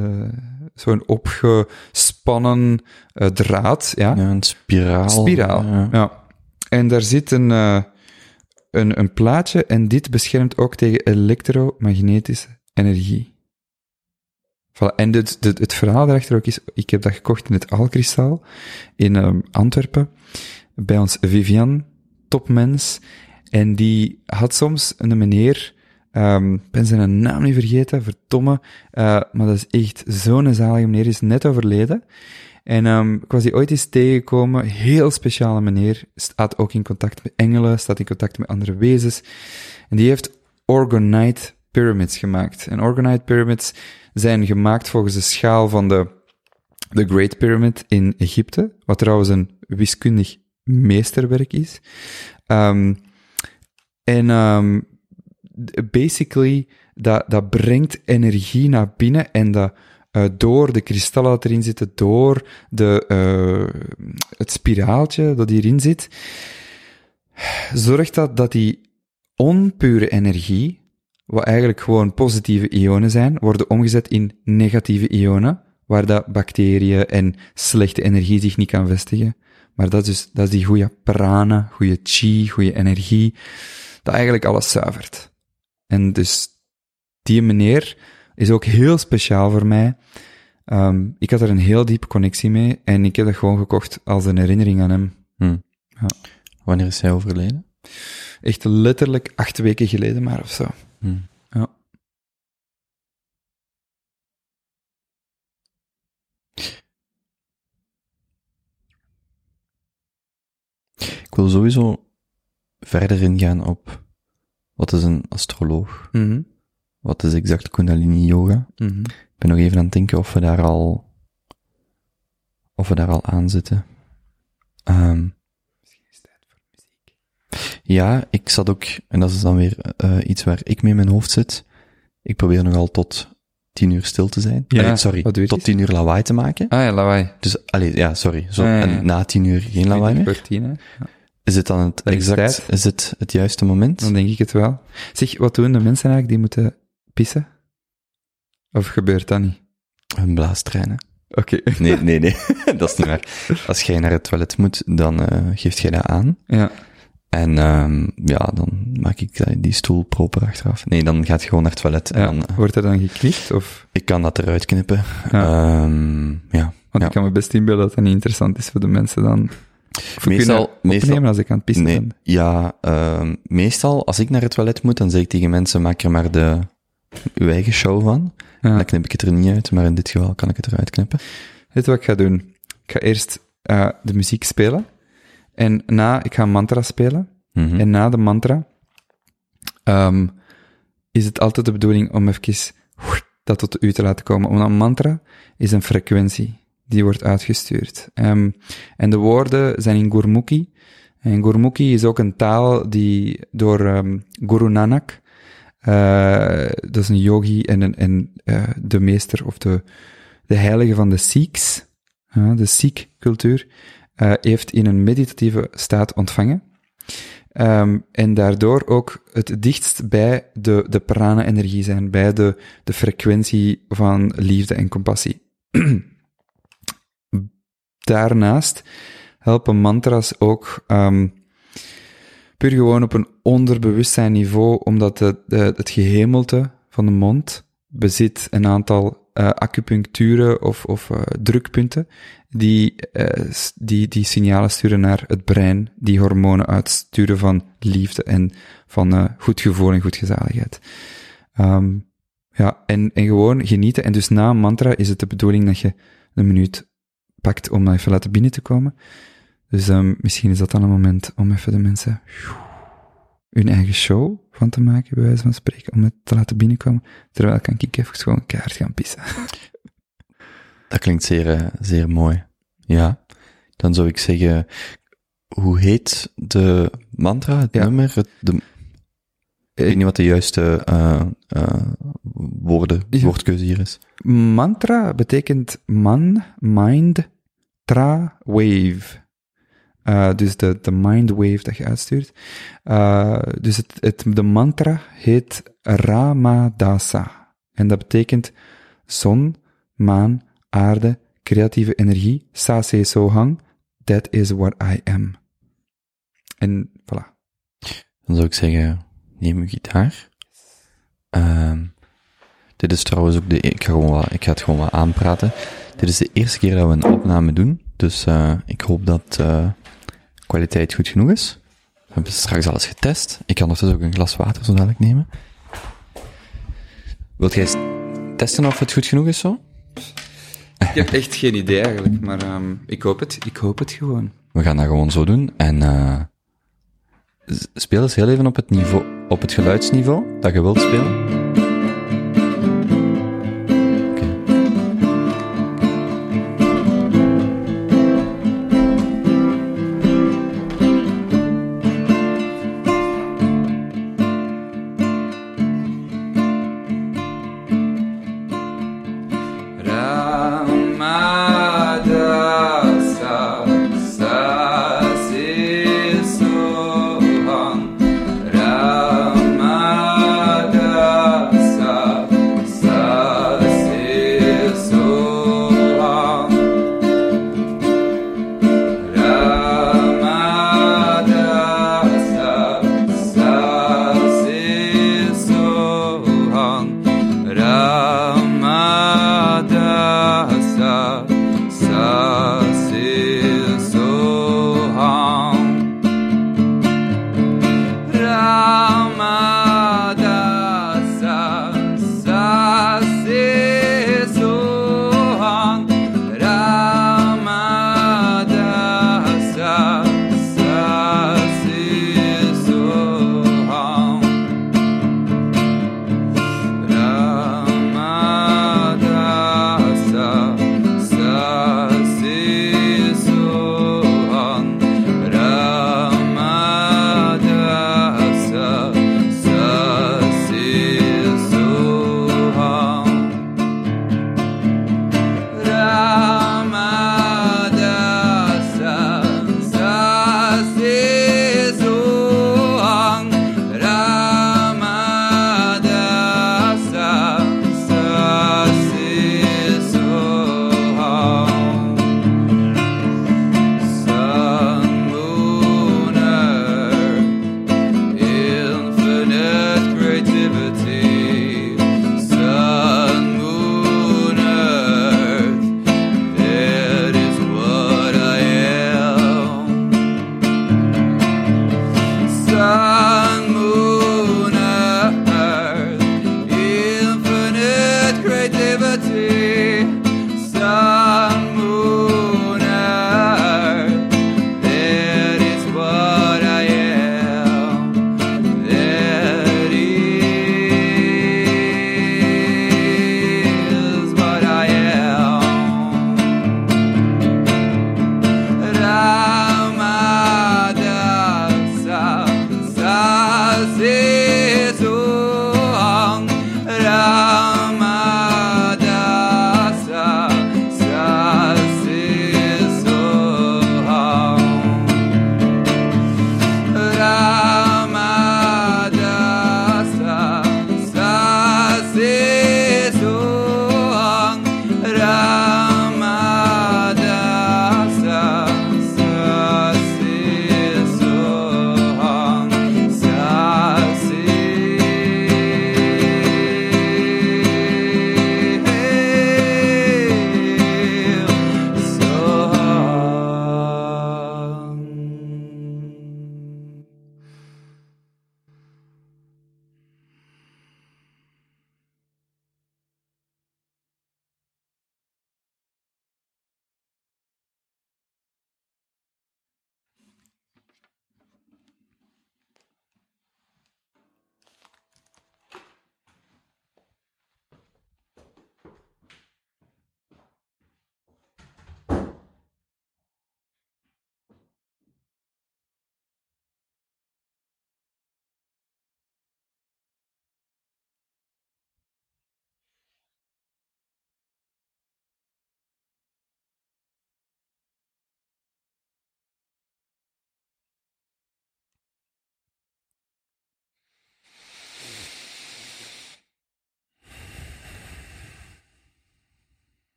Zo'n opgespannen draad, ja. ja. een spiraal. Spiraal, ja. ja. En daar zit een, een, een plaatje en dit beschermt ook tegen elektromagnetische energie. Voilà. En dit, dit, het verhaal daarachter ook is, ik heb dat gekocht in het Alkristal in um, Antwerpen, bij ons Vivian, topmens, en die had soms een meneer, um, ben zijn naam niet vergeten, verdomme, uh, maar dat is echt zo'n zalige meneer, is net overleden. En um, ik was die ooit eens tegengekomen, heel speciale meneer, staat ook in contact met engelen, staat in contact met andere wezens, en die heeft Orgonite Pyramids gemaakt. En Orgonite Pyramids zijn gemaakt volgens de schaal van de, de Great Pyramid in Egypte, wat trouwens een wiskundig meesterwerk is. Um, en basically, dat, dat brengt energie naar binnen en dat uh, door de kristallen dat erin zitten, door de, uh, het spiraaltje dat hierin zit, zorgt dat dat die onpure energie, wat eigenlijk gewoon positieve ionen zijn, worden omgezet in negatieve ionen, waar dat bacteriën en slechte energie zich niet kan vestigen. Maar dat is, dus, dat is die goede prana, goede chi, goede energie, dat eigenlijk alles zuivert. En dus die meneer is ook heel speciaal voor mij. Um, ik had er een heel diepe connectie mee en ik heb dat gewoon gekocht als een herinnering aan hem. Hm. Ja. Wanneer is hij overleden? Echt letterlijk acht weken geleden maar of zo. Hmm. Ja. Ik wil sowieso verder ingaan op wat is een astroloog? Mm Wat is exact Kundalini Yoga? Mm Ik ben nog even aan het denken of we daar al, of we daar al aan zitten. Um, ja, ik zat ook, en dat is dan weer uh, iets waar ik mee in mijn hoofd zit. Ik probeer nogal tot tien uur stil te zijn. Ja, Allee, sorry, tot tien uur lawaai te maken. Ah ja, lawaai. Dus, allee, ja, sorry. Zo, ja, ja, En na tien uur geen lawaai meer. Tien, hè? Ja. Is het dan het Dat exact, is het het juiste moment? Dan denk ik het wel. Zeg, wat doen de mensen eigenlijk die moeten pissen? Of gebeurt dat niet? Een blaastreinen. Oké. Nee, nee, nee. dat is niet waar. Als jij naar het toilet moet, dan eh geeft jij dat aan. Ja. En ehm ja, dan maak ik die stoel proper achteraf. Nee, dan gaat je gewoon naar het toilet. En ja. dan, eh, Wordt er dan geknipt? Of? ik kan dat eruit knippen. Ja. Ehm, ja. Want Ja. ik kan me best inbeelden dat dat niet interessant is voor de mensen dan. Of Meestal- meestal- als ik aan het pissen Nee, ben. ja, ehm, meestal als ik naar het toilet moet, dan zeg ik tegen mensen, maak er maar de, uw eigen show van. Ja. Dan knip ik het er niet uit, maar in dit geval kan ik het eruit knippen. Weet wat ik ga doen? Ik ga eerst eh, de muziek spelen. En na, ik ga een mantra spelen. Mhm. En na de mantra ehm, is het altijd de bedoeling om even dat tot u te laten komen. Omdat een mantra is een frequentie die wordt uitgestuurd. Ehm, en de woorden zijn in Gurmukhi. En Gurmukhi is ook een taal die door ehm, Guru Nanak, eh, dat is een yogi en, een, en eh, de meester of de, de heilige van de Sikhs, de Sikh-cultuur, uh, heeft in een meditatieve staat ontvangen. Um, en daardoor ook het dichtst bij de, de prana-energie zijn, bij de, de frequentie van liefde en compassie. Daarnaast helpen mantras ook um, puur gewoon op een onderbewustzijn niveau, omdat de, het gehemelte van de mond bezit een aantal uh, acupuncturen of, of uh, drukpunten die, uh, die, die signalen sturen naar het brein, die hormonen uitsturen van liefde en van goed gevoel en goed gezaligheid. Um, ja, en, en gewoon genieten. En dus na een mantra is het de bedoeling dat je een minuut pakt om even laten binnen te komen. Dus um, misschien is dat dan een moment om even de mensen hun eigen show van te maken, bij wijze van spreken, om het te laten binnenkomen. Terwijl kan ik even gewoon keihard gaan pissen. Dat klinkt zeer, uh, zeer mooi. Ja. Dan zou ik zeggen, hoe heet de mantra, het ja. nummer, het, de, ik weet niet wat de juiste uh, uh, woorden, woordkeuze hier is. Mantra betekent man, mind, tra, wave. Uh, dus de, de mind wave dat je uitstuurt. Uh, dus het, het, de mantra heet Ramadasa. En dat betekent zon, maan, aarde, creatieve energie, Sase Sohang, that is what I am. En voilà. Dan zou ik zeggen, neem uw gitaar. Uh, dit is trouwens ook de, ik ga, gewoon ik ga het gewoon wat aanpraten. Dit is de eerste keer dat we een opname doen, dus uh, ik hoop dat uh, kwaliteit goed genoeg is. We hebben straks alles getest. Ik kan ondertussen ook een glas water zo dadelijk nemen. Wilt jij testen of het goed genoeg is zo? Ik heb echt geen idee eigenlijk, maar um, ik hoop het. Ik hoop het gewoon. We gaan dat gewoon zo doen en uh, speel eens heel even op het niveau, op het geluidsniveau dat je wilt spelen.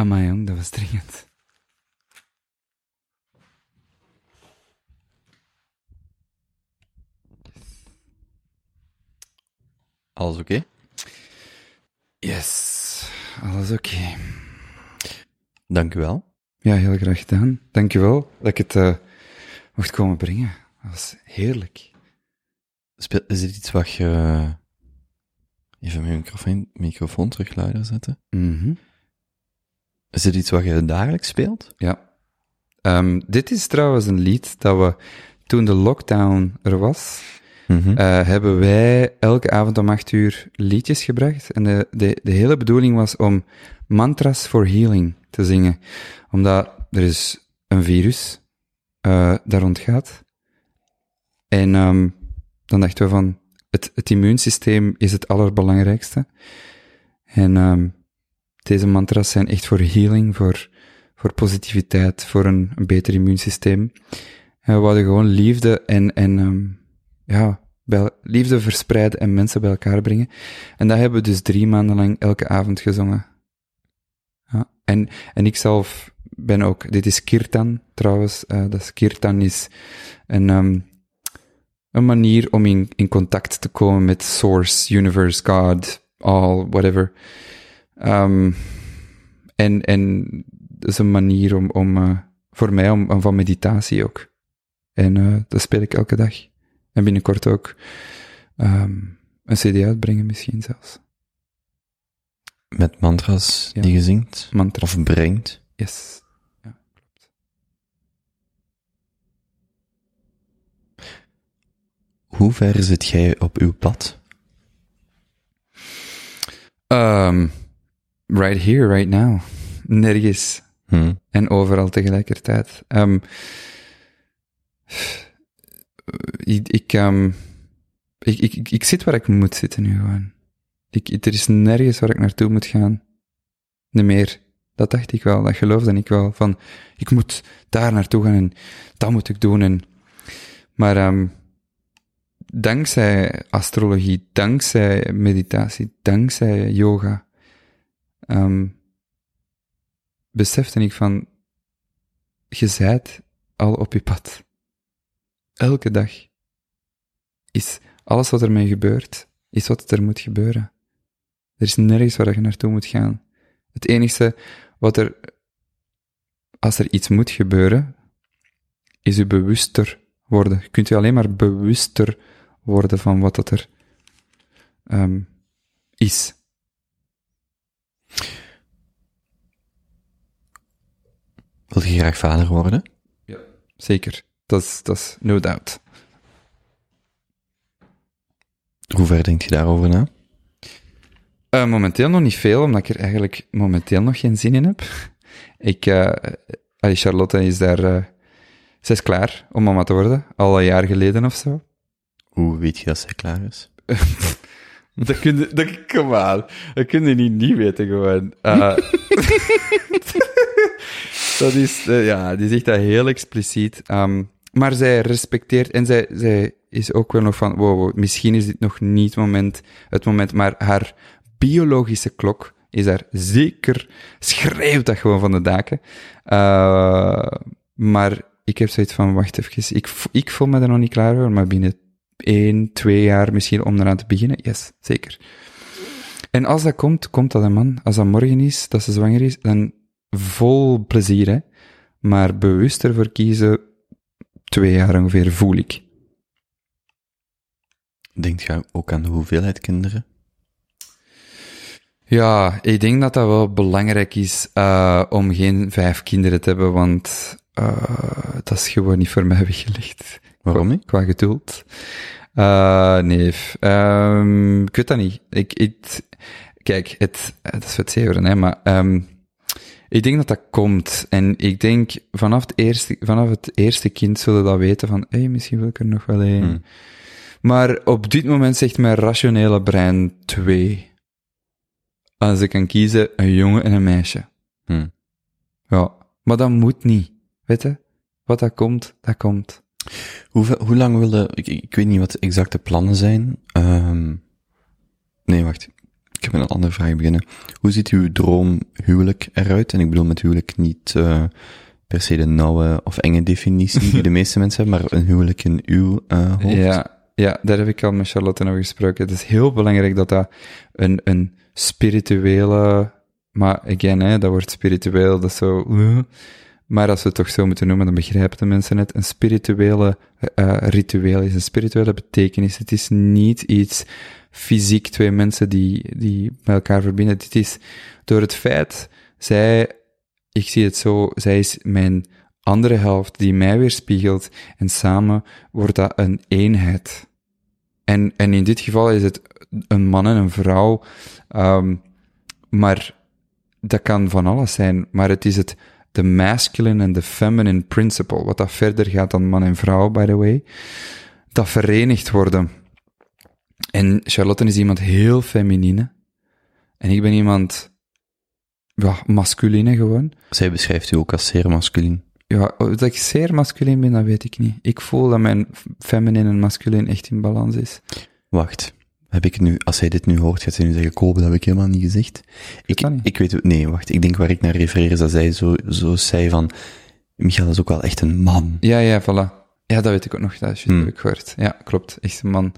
Amai, jong, dat was dringend. Alles oké? Yes, alles oké. Dank u wel. Ja, heel graag gedaan. Dankjewel dat ik het eh mocht komen brengen. Dat was heerlijk. Speel- Is dit iets wat je... Even mijn microfoon, microfoon terug luider zetten. Mhm. Is dit iets wat je dagelijks speelt? Ja. Ehm, dit is trouwens een lied dat we, toen de lockdown er was, Mhm. eh, hebben wij elke avond om acht uur liedjes gebracht. En de, de, de hele bedoeling was om mantras for healing te zingen. Omdat er is een virus eh daar rondgaat. En ehm, dan dachten we van, het, het immuunsysteem is het allerbelangrijkste. En ehm, deze mantras zijn echt voor healing, voor, voor positiviteit, voor een, beter immuunsysteem. En we wilden gewoon liefde en, en ehm, ja, liefde verspreiden en mensen bij elkaar brengen. En dat hebben we dus drie maanden lang elke avond gezongen. Ja, en, en ik zelf ben ook, dit is kirtan trouwens, eh, dat kirtan is een, ehm, een manier om in, in contact te komen met Source, Universe, God, All, whatever. Ehm, en, en dat is een manier om, om eh, voor mij, om, om van meditatie ook. En eh, dat speel ik elke dag. En binnenkort ook ehm, een cd uitbrengen misschien zelfs. Met mantras Ja. die je zingt? Of brengt? Yes. Hoe ver zit jij op uw pad? Um, right here, right now. Nergens. Hm. En overal tegelijkertijd. Ehm, ik, ik, ehm, ik, ik, ik, ik zit waar ik moet zitten nu gewoon. Ik, er is nergens waar ik naartoe moet gaan. Nee meer. Dat dacht ik wel, dat geloofde ik wel. Van, ik moet daar naartoe gaan en dat moet ik doen. En, maar ehm, dankzij astrologie, dankzij meditatie, dankzij yoga, ehm, besefte ik van, je zijt al op je pad. Elke dag is alles wat er mee gebeurt, is wat er moet gebeuren. Er is nergens waar je naartoe moet gaan. Het enige wat er, als er iets moet gebeuren, is je bewuster worden. Je kunt je alleen maar bewuster worden van wat dat er ehm, is. Wil je graag vader worden? Zeker. Dat is, dat is no doubt. Hoe ver denk je daarover na? Eh, momenteel nog niet veel, omdat ik er eigenlijk momenteel nog geen zin in heb. Ik, allee, Charlotte is daar, eh zij is klaar om mama te worden, al een jaar geleden of zo. Hoe weet je dat zij klaar is? Dat kun je, dat. Dat kun je niet, niet weten gewoon. Eh, dat is, eh, ja, die zegt dat heel expliciet. Ehm, maar zij respecteert, en zij, zij is ook wel nog van, wow, misschien is dit nog niet moment, het moment, maar haar biologische klok is daar zeker, schreeuwt dat gewoon van de daken. Eh, maar ik heb zoiets van, wacht even, ik, ik voel me er nog niet klaar voor, maar binnen één, twee jaar misschien om eraan te beginnen, yes, zeker. En als dat komt, komt dat een man. Als dat morgen is, dat ze zwanger is, dan vol plezier, hè. Maar bewust ervoor kiezen, twee jaar ongeveer, voel ik. Denkt je ook aan de hoeveelheid kinderen? Ja, ik denk dat dat wel belangrijk is uh, om geen vijf kinderen te hebben, want uh, dat is gewoon niet voor mij weggelegd. Waarom niet? Qua geduld. Uh, nee, um, ik weet dat niet. Ik, ik, kijk, het, het is wat zeveren, hè, maar um, ik denk dat dat komt. En ik denk, vanaf het eerste, vanaf het eerste kind zullen dat weten van, hé, hey, misschien wil ik er nog wel één. Hmm. Maar op dit moment zegt mijn rationele brein twee. Als ik kan kiezen, een jongen en een meisje. Hmm. Ja, maar dat moet niet. Weet je? Wat dat komt, dat komt. Hoe, hoe lang wilde, ik, ik weet niet wat de exacte plannen zijn. Um, nee, wacht. ik heb een andere vraag beginnen. Hoe ziet uw droomhuwelijk eruit? En ik bedoel met huwelijk niet uh, per se de nauwe of enge definitie die de meeste mensen hebben, maar een huwelijk in uw uh, hoofd. Ja, ja, daar heb ik al met Charlotte over gesproken. Het is heel belangrijk dat dat een, een spirituele, maar again, hè, dat wordt spiritueel, dat is zo, uh, maar als we het toch zo moeten noemen, dan begrijpen de mensen het. Een spirituele uh, ritueel is een spirituele betekenis. Het is niet iets fysiek twee mensen die, die met elkaar verbinden. Dit is door het feit, zij, ik zie het zo, zij is mijn andere helft die mij weerspiegelt en samen wordt dat een eenheid. En, en in dit geval is het een man en een vrouw, um, maar dat kan van alles zijn, maar het is het de masculine en de feminine principle, wat dat verder gaat dan man en vrouw, by the way, dat verenigd worden. En Charlotte is iemand heel feminine. En ik ben iemand, ja, masculine gewoon. Zij beschrijft u ook als zeer masculin. Ja, dat ik zeer masculin ben, dat weet ik niet. Ik voel dat mijn feminine en masculin echt in balans is. Wacht heb ik nu, als hij dit nu hoort, gaat hij nu zeggen, Kobe, dat heb ik helemaal niet gezegd. Ik, ik weet, nee, wacht, ik denk waar ik naar refereer is dat zij zo, zo zei van, Michael is ook wel echt een man. Ja, ja, voilà. Ja, dat weet ik ook nog, dat hmm. heb ik gehoord. Ja, klopt, echt een man.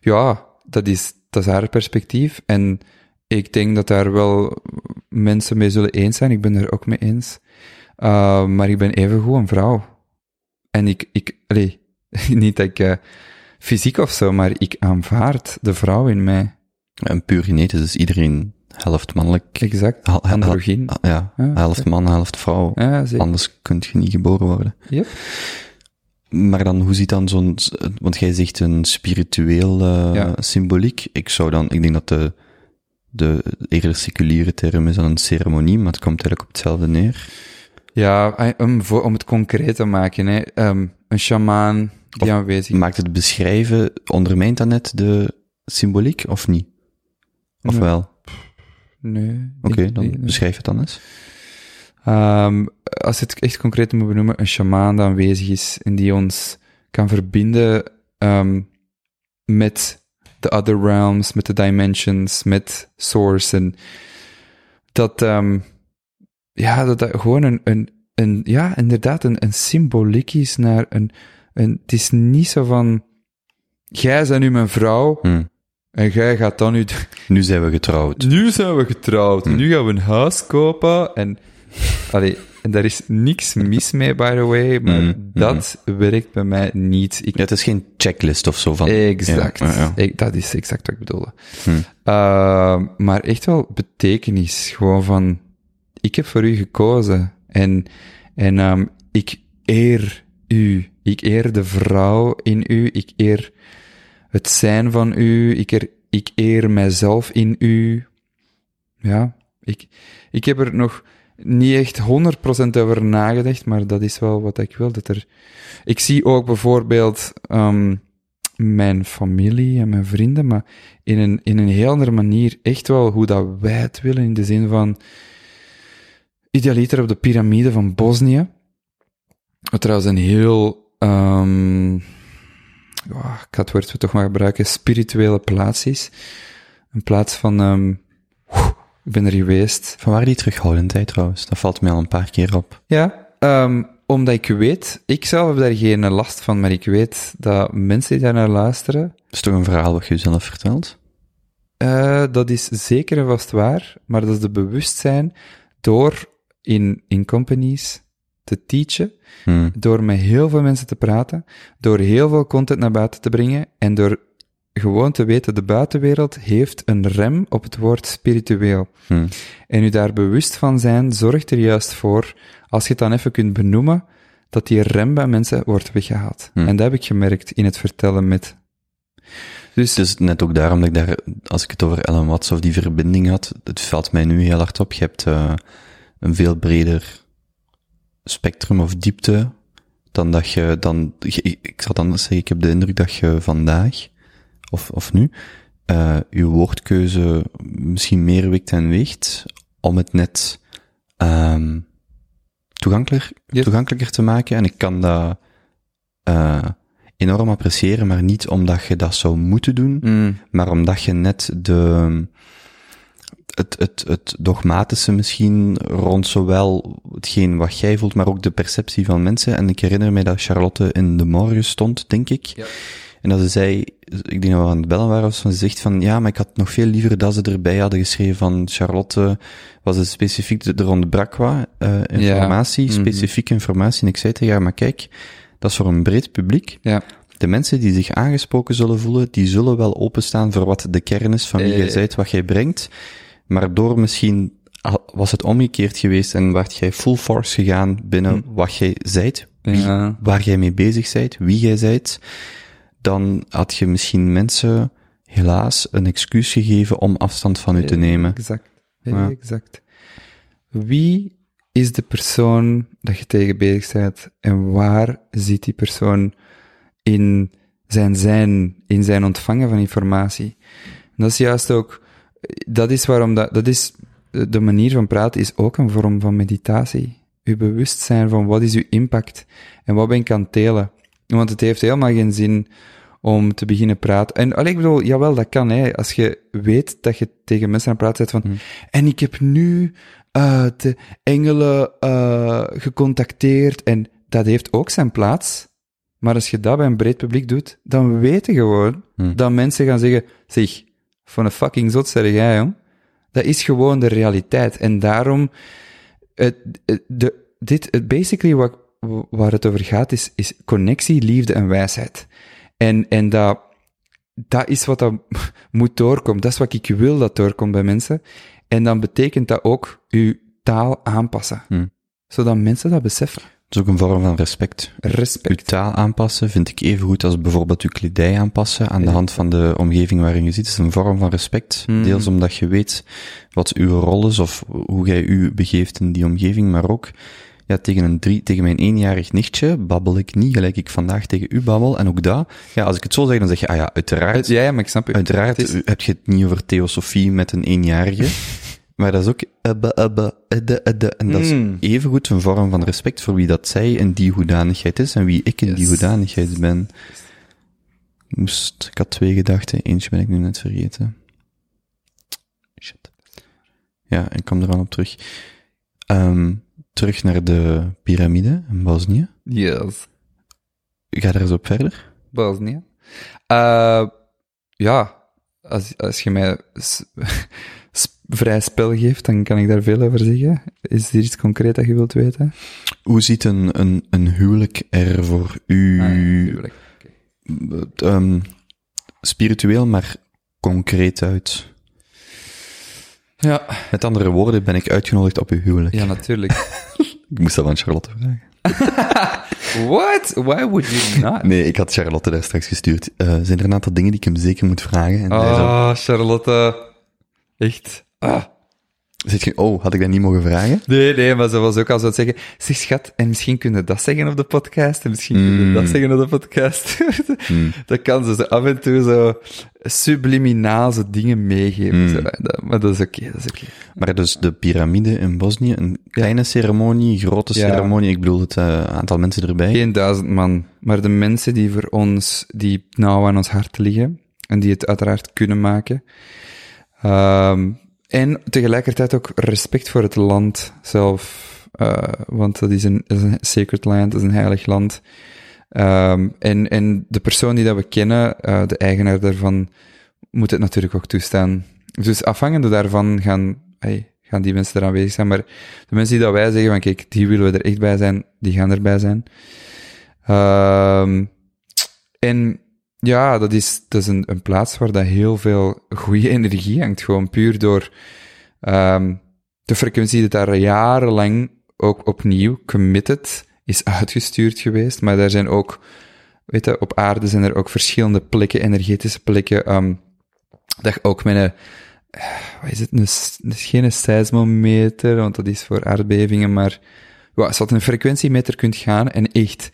Ja, dat is, dat is haar perspectief en ik denk dat daar wel mensen mee zullen eens zijn, ik ben er ook mee eens. Uh, maar ik ben even goed een vrouw. En ik, ik, allee, niet dat ik, uh, fysiek of zo, maar ik aanvaard de vrouw in mij. En puur genetisch is iedereen helft mannelijk. Exact, androgyn. Ja, ja, helft man, helft vrouw. Ja, Anders kun je niet geboren worden. Yep. Maar dan, hoe ziet dan zo'n, want jij zegt een spiritueel uh, symboliek. Ik zou dan, ik denk dat de, de eerder seculiere term is dan een ceremonie, maar het komt eigenlijk op hetzelfde neer. Ja, om, om het concreet te maken, hè. Um, een shamaan, die aanwezig Maakt het beschrijven, ondermijnt dat net de symboliek, of niet? Of nee. wel? Nee. Oké, okay, dan nee. beschrijf het dan eens. Um, als het echt concreet moet benoemen, een shamaan die aanwezig is en die ons kan verbinden um, met de other realms, met de dimensions, met source en dat, um, ja, dat dat gewoon een, een, een ja, inderdaad een, een symboliek is naar een, en het is niet zo van, jij bent nu mijn vrouw, hmm. en jij gaat dan nu... Nu zijn we getrouwd. Nu zijn we getrouwd. Hmm. Nu gaan we een huis kopen, en... Allee, en daar is niks mis mee, by the way, maar mm, dat werkt bij mij niet. Ik... Het is geen checklist of zo van... Exact. Ja, ja, ja. Ik, dat is exact wat ik bedoelde. Uh, maar echt wel betekenis. Gewoon van, ik heb voor u gekozen. En, en um, ik eer u. Ik eer de vrouw in u. Ik eer het zijn van u. Ik eer, ik eer mijzelf in u. Ja, ik, ik heb er nog niet echt 100% over nagedacht, maar dat is wel wat ik wil. Dat er, ik zie ook bijvoorbeeld um, mijn familie en mijn vrienden, maar in een, in een heel andere manier echt wel hoe dat wij het willen, in de zin van idealiter op de piramide van Bosnië. Wat trouwens een heel um, oh, ik ga het woord toch maar gebruiken, spirituele plaats is. Een plaats van, um, ik ben er geweest. Van waar die terughoudendheid trouwens? Dat valt mij al een paar keer op. Ja, um, omdat ik weet, ik zelf heb daar geen last van, maar ik weet dat mensen die daar naar luisteren... Dat is toch een verhaal wat je jezelf vertelt? Uh, dat is zeker en vast waar, maar dat is de bewustzijn door in, in companies te teachen, hmm. door met heel veel mensen te praten, door heel veel content naar buiten te brengen en door gewoon te weten, de buitenwereld heeft een rem op het woord spiritueel. Hmm. En u daar bewust van zijn, zorgt er juist voor, als je het dan even kunt benoemen, dat die rem bij mensen wordt weggehaald. Hmm. En dat heb ik gemerkt in het vertellen met... Dus, dus net ook daarom dat ik daar, als ik het over Ellen Watts of die verbinding had, het valt mij nu heel hard op. Je hebt uh, een veel breder spectrum of diepte dan dat je dan, ik zal dan zeggen, ik heb de indruk dat je vandaag, of, of nu, uh, je woordkeuze misschien meer wikt en weegt om het net um, toegankelijker, toegankelijker te maken. En ik kan dat uh, enorm appreciëren, maar niet omdat je dat zou moeten doen, mm. maar omdat je net de, het, het, het dogmatische misschien rond zowel hetgeen wat jij voelt, maar ook de perceptie van mensen. En ik herinner mij dat Charlotte in de morgen stond, denk ik. Ja. En dat ze zei, ik denk dat we aan het bellen waren, van ze zegt van, ja, maar ik had nog veel liever dat ze erbij hadden geschreven van Charlotte, was het specifiek, er ontbrak wat uh, informatie, Ja. Mhm. specifieke informatie. En ik zei tegen haar, maar kijk, dat is voor een breed publiek. Ja. De mensen die zich aangesproken zullen voelen, die zullen wel openstaan voor wat de kern is van wie Eh. jij zijt, wat jij brengt. Maar door misschien was het omgekeerd geweest en werd jij full force gegaan binnen wat jij zijt, Ja. waar jij mee bezig zijt, wie jij zijt, dan had je misschien mensen helaas een excuus gegeven om afstand van u te nemen. Exact. Ja. Exact. Wie is de persoon dat je tegen bezig bent en waar zit die persoon in zijn zijn, in zijn ontvangen van informatie? En dat is juist ook, dat is waarom dat, dat is, de manier van praten is ook een vorm van meditatie. Uw bewustzijn van wat is uw impact en wat ben ik aan het delen. Want het heeft helemaal geen zin om te beginnen praten. En allee, ik bedoel, jawel, dat kan, hè. Als je weet dat je tegen mensen aan het praten bent van, en ik heb nu uh, de engelen uh, gecontacteerd, en dat heeft ook zijn plaats. Maar als je dat bij een breed publiek doet, dan weet je gewoon Hmm. dat mensen gaan zeggen, zeg, van een fucking zot zeg jij, jong. Dat is gewoon de realiteit. En daarom, het, het- de, dit, het basically wat, waar het over gaat, is, is connectie, liefde en wijsheid. En, en dat, dat is wat dat moet doorkomen. Dat is wat ik wil dat doorkomt bij mensen. En dan betekent dat ook uw taal aanpassen. Hmm. Zodat mensen dat beseffen. Is ook een vorm van respect. Uw Respect. taal aanpassen vind ik even goed als bijvoorbeeld uw kledij aanpassen aan de hand van de omgeving waarin je zit. Het is een vorm van respect. Hmm. Deels omdat je weet wat uw rol is of hoe jij u begeeft in die omgeving, maar ook ja, tegen, een drie, tegen mijn eenjarig nichtje babbel ik niet gelijk ik vandaag tegen u babbel. En ook dat, ja, als ik het zo zeg, dan zeg je, ah ja, uiteraard, Ja, ja, maar ik snap je. uiteraard is- u- heb je het niet over theosofie met een eenjarige. maar dat is ook, ebbe, ebbe, edde, edde. En dat is Mm. evengoed een vorm van respect voor wie dat zij in die hoedanigheid is en wie ik in die Yes. hoedanigheid ben. Moest, ik had twee gedachten, eentje ben ik nu net vergeten. Shit. Ja, ik kom er wel op terug. Ehm, terug naar de piramide in Bosnië. Yes. Ga daar eens op verder. Bosnië. Eh ja, als, als je mij vrij spel geeft, dan kan ik daar veel over zeggen. Is er iets concreet dat je wilt weten? Hoe ziet een, een, een huwelijk er voor u Ah, ja, tuurlijk. ehm, spiritueel, maar concreet uit? Ja, Met andere woorden, ben ik uitgenodigd op uw huwelijk. ja, natuurlijk. Ik moest dat aan Charlotte vragen. What? Why would you not? Nee, ik had Charlotte daar straks gestuurd. Eh, zijn er een aantal dingen die ik hem zeker moet vragen? En zo, Oh, Charlotte. Echt. Ah. zit je, oh, had ik dat niet mogen vragen? Nee, nee, maar ze was ook al zo te zeggen, zeg schat, en misschien kun je dat zeggen op de podcast, en misschien kun je Mm. dat zeggen op de podcast. Mm. Dat kan ze zo af en toe zo subliminaal zo dingen meegeven. Mm. Zo, dat- maar dat is oké, dat is oké. Maar dus de piramide in Bosnië, een kleine ceremonie, grote Ja. ceremonie, ik bedoel het eh, aantal mensen erbij. Geen duizend man, maar de mensen die voor ons, die nauw aan ons hart liggen, en die het uiteraard kunnen maken. Ehm, en tegelijkertijd ook respect voor het land zelf, eh, want dat is een, is een sacred land, dat is een heilig land. Ehm, en, en de persoon die dat we kennen, eh, de eigenaar daarvan, moet het natuurlijk ook toestaan. Dus afhangende daarvan gaan, hey, gaan die mensen er aanwezig zijn. Maar de mensen die dat wij zeggen van kijk, die willen we er echt bij zijn, die gaan erbij zijn. Ehm en ja, dat is, dat is een, een plaats waar dat heel veel goede energie hangt. Gewoon puur door ehm de frequentie dat daar jarenlang ook opnieuw committed is uitgestuurd geweest. Maar daar zijn ook, weet je, op aarde zijn er ook verschillende plekken, energetische plekken, ehm dat ook met een, eh, wat is het, een, geen seismometer, want dat is voor aardbevingen, maar als dat een frequentiemeter kunt gaan en echt,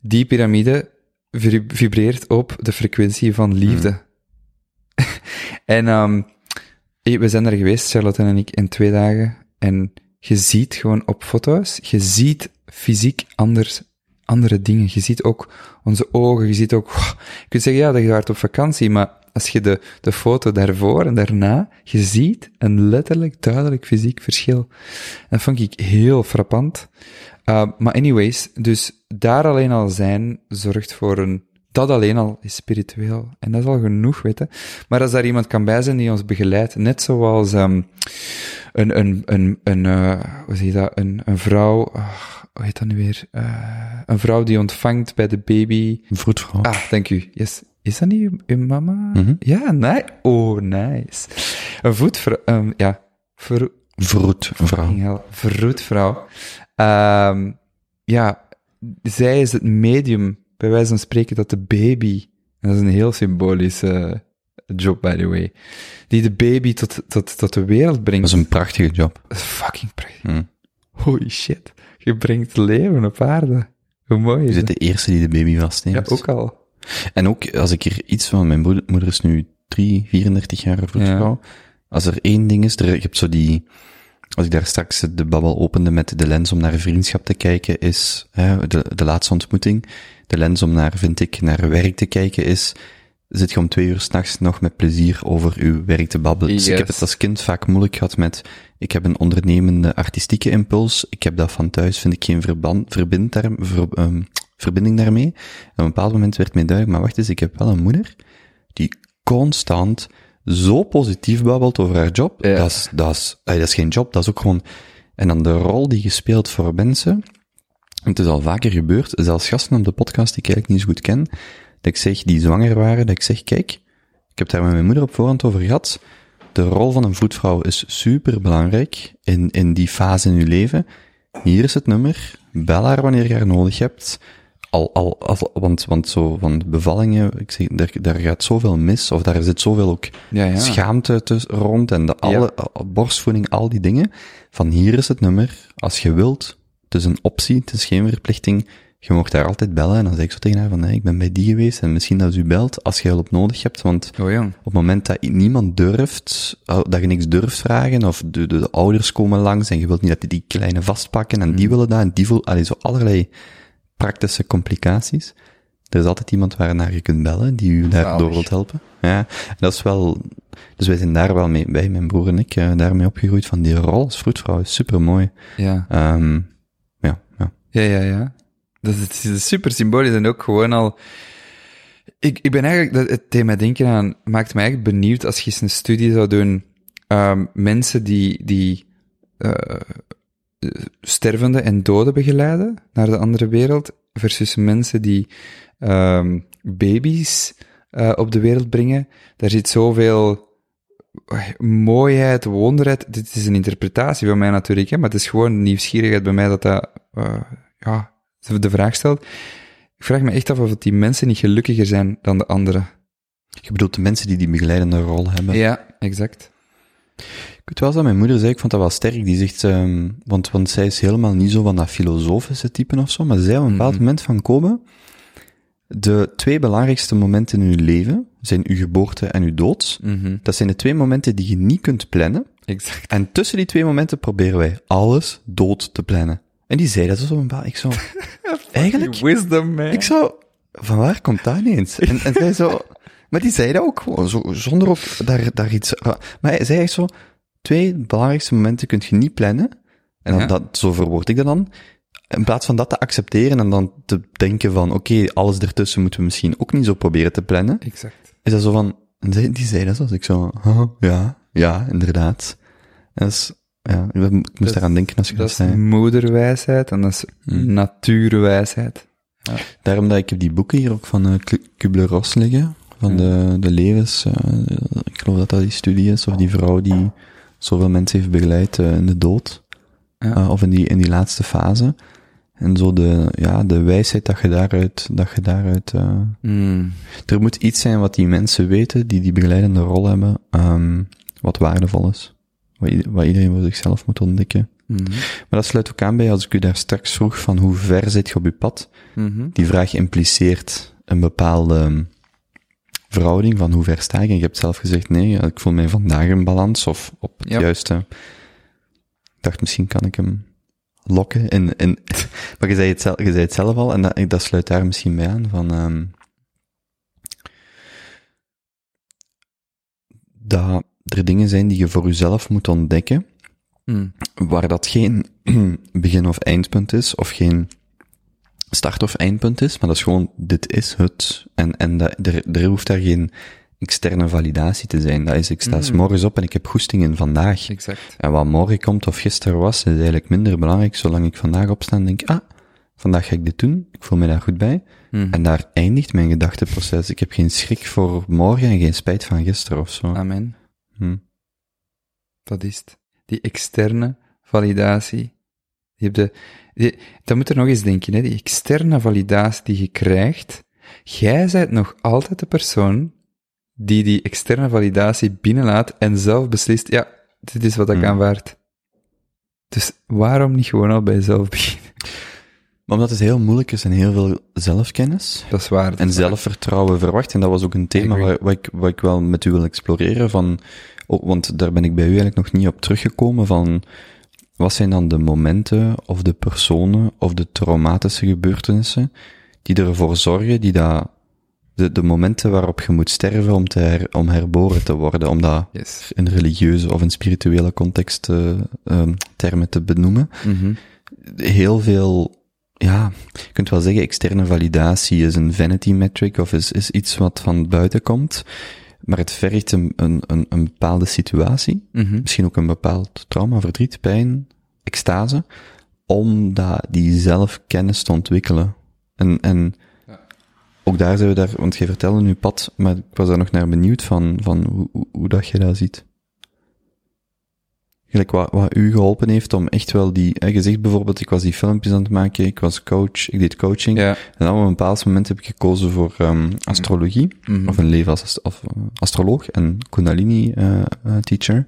die piramide vibreert op de frequentie van liefde. en um, we zijn daar geweest, Charlotte en ik, in twee dagen. En je ziet gewoon op foto's, je ziet fysiek anders, andere dingen. Je ziet ook onze ogen, je ziet ook... Je kunt zeggen, ja, dat je waart op vakantie, maar als je de, de foto daarvoor en daarna, je ziet een letterlijk duidelijk fysiek verschil. En dat vond ik heel frappant. Uh, maar anyways, dus daar alleen al zijn zorgt voor een, dat alleen al is spiritueel. En dat is al genoeg, weten. Maar als daar iemand kan bij zijn die ons begeleidt, net zoals um, een, een, een, een uh, hoe zeg je dat, een, een vrouw, uh, hoe heet dat nu weer? Uh, een vrouw die ontvangt bij de baby. Een vroedvrouw. Ah, dank u. Yes. Is dat niet uw, mama? Mm -hmm. Ja, nee. Oh, nice. Een voetvrouw, um, ja. Ver, vroedvrouw. Vroedvrouw. Um, ja, zij is het medium, bij wijze van spreken, dat de baby, en dat is een heel symbolische job, by the way, die de baby tot, tot, tot de wereld brengt. Dat is een prachtige job. Dat is fucking prachtig. Mm. Holy shit. Je brengt leven op aarde. Hoe mooi is Je bent de eerste die de baby vastneemt. Ja, ook al. En ook, als ik hier iets van, mijn moeder, moeder is nu 3, 34 jaar vroedvrouw. Ja. Als er één ding is, er, je hebt zo die, als ik daar straks de babbel opende met de lens om naar vriendschap te kijken, is hè, de, de laatste ontmoeting. De lens om naar, vind ik, naar werk te kijken is, zit je om twee uur s'nachts nog met plezier over uw werk te babbelen. Yes. Dus ik heb het als kind vaak moeilijk gehad met, ik heb een ondernemende artistieke impuls, ik heb dat van thuis, vind ik geen verband, verbind daar, ver, um, verbinding daarmee. En op een bepaald moment werd mij duidelijk, maar wacht eens, ik heb wel een moeder die constant zo positief babbelt over haar job. Ja. Dat, is, dat, is, dat is geen job, dat is ook gewoon... En dan de rol die je speelt voor mensen. Het is al vaker gebeurd, zelfs gasten op de podcast die ik eigenlijk niet zo goed ken, dat ik zeg, die zwanger waren, dat ik zeg, kijk, ik heb daar met mijn moeder op voorhand over gehad. De rol van een voetvrouw is super belangrijk in, in die fase in je leven. Hier is het nummer. Bel haar wanneer je haar nodig hebt. Al, al, al, want, want zo van bevallingen, ik zeg, daar, daar gaat zoveel mis, of daar zit zoveel ook ja, ja. schaamte tussen, rond en de, alle, ja. borstvoeding, al die dingen. Van hier is het nummer. Als je wilt, het is een optie, het is geen verplichting. Je mocht daar altijd bellen en dan zeg ik zo tegen haar van, nee, ik ben bij die geweest en misschien dat u belt als je hulp nodig hebt, want oh, op het moment dat niemand durft, dat je niks durft vragen, of de, de, de ouders komen langs en je wilt niet dat die, die kleine vastpakken en mm. die willen dat en die voelen, allee, zo allerlei praktische complicaties. Er is altijd iemand waarnaar je kunt bellen, die u daardoor wilt helpen. Ja, en dat is wel, dus wij zijn daar wel mee bij, mijn broer en ik, uh, daarmee opgegroeid van die rol als vroedvrouw is super mooi. Ja. Um, ja, ja. Ja, ja, ja. Dat is, is super symbolisch en ook gewoon al, ik, ik ben eigenlijk, het thema denken aan, maakt mij eigenlijk benieuwd als je eens een studie zou doen, um, mensen die, die, uh, stervende en doden begeleiden naar de andere wereld, versus mensen die um, baby's uh, op de wereld brengen. Daar zit zoveel mooiheid, wonderheid. Dit is een interpretatie van mij natuurlijk, hè, maar het is gewoon nieuwsgierigheid bij mij dat dat, uh, ja, de vraag stelt. Ik vraag me echt af of die mensen niet gelukkiger zijn dan de anderen. Je bedoelt de mensen die die begeleidende rol hebben? Ja, exact. Ik weet wel dat mijn moeder zei, ik vond dat wel sterk, die zegt, um, want, want zij is helemaal niet zo van dat filosofische type of zo, maar zij op een bepaald mm -hmm. moment van komen, de twee belangrijkste momenten in uw leven zijn uw geboorte en uw dood. Mm -hmm. Dat zijn de twee momenten die je niet kunt plannen. Exact. En tussen die twee momenten proberen wij alles dood te plannen. En die zei dat zo een paar, ik zo, eigenlijk, wisdom, man. ik zo, van waar komt dat ineens? En, en zij zo, maar die zei dat ook gewoon, zo, zonder ook daar, daar iets, maar hij zei echt zo, twee belangrijkste momenten kun je niet plannen. En dan Ja. dat, zo verwoord ik dat dan. In plaats van dat te accepteren en dan te denken van, oké, alles ertussen moeten we misschien ook niet zo proberen te plannen. Exact. Is dat zo van, en die, die zei dat zo, als ik zo, huh, ja, ja, inderdaad. En dat is, ja, ik moest Dat denken als je dat, Dat is zei. moederwijsheid en dat is Hmm. natuurwijsheid. Daarom dat ik heb die boeken hier ook van uh, Kubler-Ross liggen, van de, de levens, eh, ik geloof dat dat die studie is, of die vrouw die zoveel mensen heeft begeleid eh, in de dood, Ja. eh, of in die, in die laatste fase. En zo de, ja, de wijsheid dat je daaruit, dat je daaruit, eh, Mm. er moet iets zijn wat die mensen weten, die die begeleidende rol hebben, ehm, wat waardevol is. Wat, wat iedereen voor zichzelf moet ontdekken. Mhm. Maar dat sluit ook aan bij als ik u daar straks vroeg van hoe ver zit je op je pad. Mhm. Die vraag impliceert een bepaalde verhouding van hoe ver sta ik. En je hebt zelf gezegd, nee, ik voel mij vandaag in balans of op het Ja. juiste. Ik dacht, misschien kan ik hem lokken. En, en, maar je zei, het zelf, je zei het zelf al, en dat, dat sluit daar misschien bij aan, van, um, dat er dingen zijn die je voor jezelf moet ontdekken, Mm. waar dat geen begin- of eindpunt is, of geen start- of eindpunt is, maar dat is gewoon, dit is het. En, en dat, er, er hoeft daar geen externe validatie te zijn. Dat is, ik sta 's Mm. morgens op en ik heb goesting in vandaag. Exact. En wat morgen komt of gisteren was, is eigenlijk minder belangrijk, zolang ik vandaag opsta en denk, ah, vandaag ga ik dit doen, ik voel me daar goed bij. Mm. En daar eindigt mijn gedachteproces. Ik heb geen schrik voor morgen en geen spijt van gisteren of zo. Amen. Hm. Dat is het. Die externe validatie. Je hebt de, dat moet er nog eens denken, hè. Die externe validatie die je krijgt. Jij bent nog altijd de persoon die die externe validatie binnenlaat en zelf beslist, ja, dit is wat ik Hmm. aanvaard. Dus waarom niet gewoon al bij jezelf beginnen? Maar omdat het heel moeilijk is en heel veel zelfkennis Dat is waar. dat en is zelfvertrouwen verwacht. En dat was ook een thema wat, ik, wat ik wel met u wil exploreren van, oh, want daar ben ik bij u eigenlijk nog niet op teruggekomen van, wat zijn dan de momenten of de personen of de traumatische gebeurtenissen die ervoor zorgen, die dat, de, de momenten waarop je moet sterven om, te her, om herboren te worden, om dat Yes. in religieuze of in spirituele context eh, ehm, termen te benoemen. Mhm. Heel veel, ja, je kunt wel zeggen, externe validatie is een vanity metric of is, is iets wat van buiten komt, maar het vergt een, een, een, een bepaalde situatie, Mhm. misschien ook een bepaald trauma, verdriet, pijn, extase, om dat, die zelfkennis te ontwikkelen. En, en Ja. ook daar zijn we daar, want jij vertelde nu pad, maar ik was daar nog naar benieuwd van, van hoe, hoe, hoe dat je dat ziet. Gelijk wat, wat u geholpen heeft om echt wel die, hè, je zegt bijvoorbeeld, ik was die filmpjes aan het maken, ik was coach, ik deed coaching, Ja. en dan op een bepaald moment heb ik gekozen voor um, astrologie, Mhm. of een leven als of, uh, astroloog en kundalini uh, uh, teacher.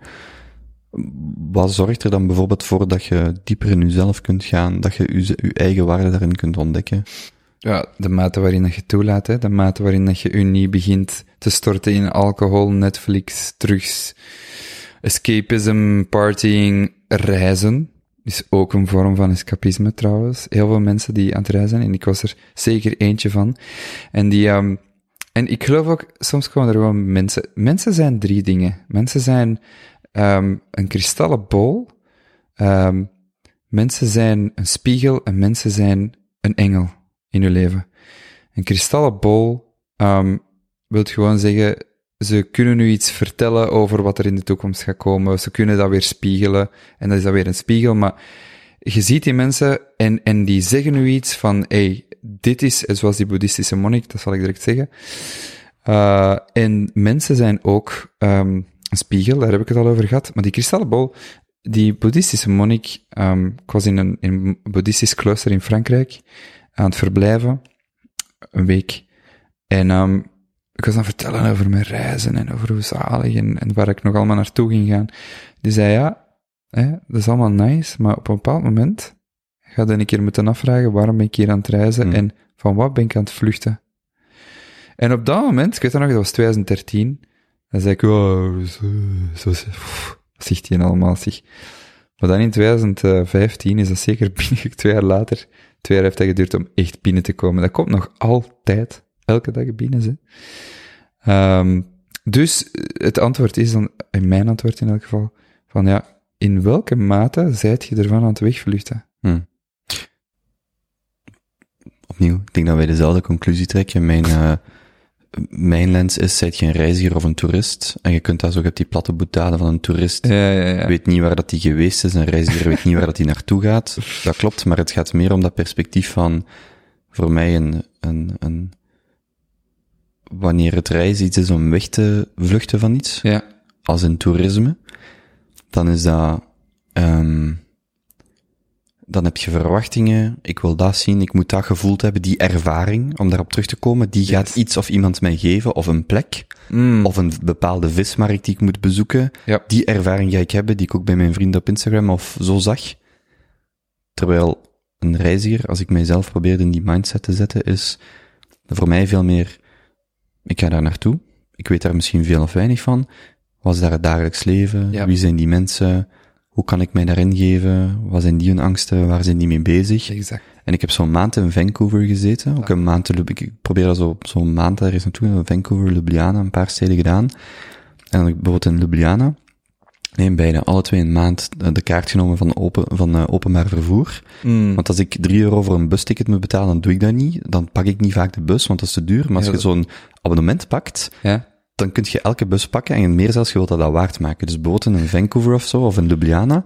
Wat zorgt er dan bijvoorbeeld voor dat je dieper in jezelf kunt gaan, dat je je, je eigen waarde daarin kunt ontdekken? Ja, de mate waarin dat je toelaat, hè. De mate waarin dat je je niet begint te storten in alcohol, Netflix, drugs, escapism, partying, reizen. Is ook een vorm van escapisme trouwens. Heel veel mensen die aan het reizen en ik was er zeker eentje van. En die, um, en ik geloof ook, soms komen er gewoon mensen, mensen zijn drie dingen. Mensen zijn, um, een kristallen bol, um, mensen zijn een spiegel en mensen zijn een engel in uw leven. Een kristallen bol um, wil gewoon zeggen, ze kunnen u iets vertellen over wat er in de toekomst gaat komen. Ze kunnen dat weer spiegelen. En dat is dan weer een spiegel. Maar je ziet die mensen en, en die zeggen u iets van, hey, dit is, zoals die boeddhistische monnik, dat zal ik direct zeggen. Uh, en mensen zijn ook um, een spiegel, daar heb ik het al over gehad. Maar die kristallen bol, die boeddhistische monnik, um, ik was in een, in boeddhistisch klooster in Frankrijk aan het verblijven, een week. En um, ik was aan het vertellen over mijn reizen en over hoe zalig en, en waar ik nog allemaal naartoe ging gaan. Die zei, ja, hè, dat is allemaal nice, maar op een bepaald moment ga je een keer moeten afvragen waarom ben ik hier aan het reizen Hmm. en van wat ben ik aan het vluchten. En op dat moment, ik weet dat nog, dat was 2013, dan zei ik, oh, zo, zo, zo, pff, wat zegt hij allemaal, zich. Maar dan in 2015 is dat zeker binnen twee jaar later, twee jaar heeft dat geduurd om echt binnen te komen. Dat komt nog altijd, elke dag binnen, ze. Um, dus het antwoord is dan, in mijn antwoord in elk geval, van ja, in welke mate zijt je ervan aan het wegvluchten? Hmm. Opnieuw, ik denk dat wij dezelfde conclusie trekken. Mijn, uh, mijn lens is, zijt je een reiziger of een toerist? En je kunt dat zo op die platte boetade van een toerist. Ja, ja, ja. Weet niet waar dat die geweest is, een reiziger weet niet waar dat die naartoe gaat. Dat klopt, maar het gaat meer om dat perspectief van, voor mij een, een, een wanneer het reizen iets is om weg te vluchten van iets, ja. als in toerisme, dan is dat, um, dan heb je verwachtingen, ik wil dat zien, ik moet dat gevoeld hebben, die ervaring, om daarop terug te komen, die gaat Yes. iets of iemand mij geven, of een plek, Mm. of een bepaalde vismarkt die ik moet bezoeken. Ja. Die ervaring ga ik hebben, die ik ook bij mijn vrienden op Instagram of zo zag. Terwijl een reiziger, als ik mijzelf probeerde in die mindset te zetten, is voor mij veel meer, ik ga daar naartoe, ik weet daar misschien veel of weinig van, wat is daar het dagelijks leven, Ja. wie zijn die mensen, hoe kan ik mij daarin geven, wat zijn die hun angsten, waar zijn die mee bezig. Exact. En ik heb zo'n maand in Vancouver gezeten, ook een maand, ik probeer dat zo, zo'n maand daar eens naartoe, Vancouver, Ljubljana, een paar steden gedaan. En bijvoorbeeld in Ljubljana, nee, bijna alle twee een maand eh, de kaart genomen van, open, van uh, openbaar vervoer. Mm. Want als ik drie euro voor een busticket moet betalen, dan doe ik dat niet. Dan pak ik niet vaak de bus, want dat is te duur. Maar als Ja, je zo'n abonnement pakt, Ja? dan kun je elke bus pakken en meer zelfs, je wilt dat, dat waard maken. Dus bijvoorbeeld in Vancouver of zo, of in Ljubljana,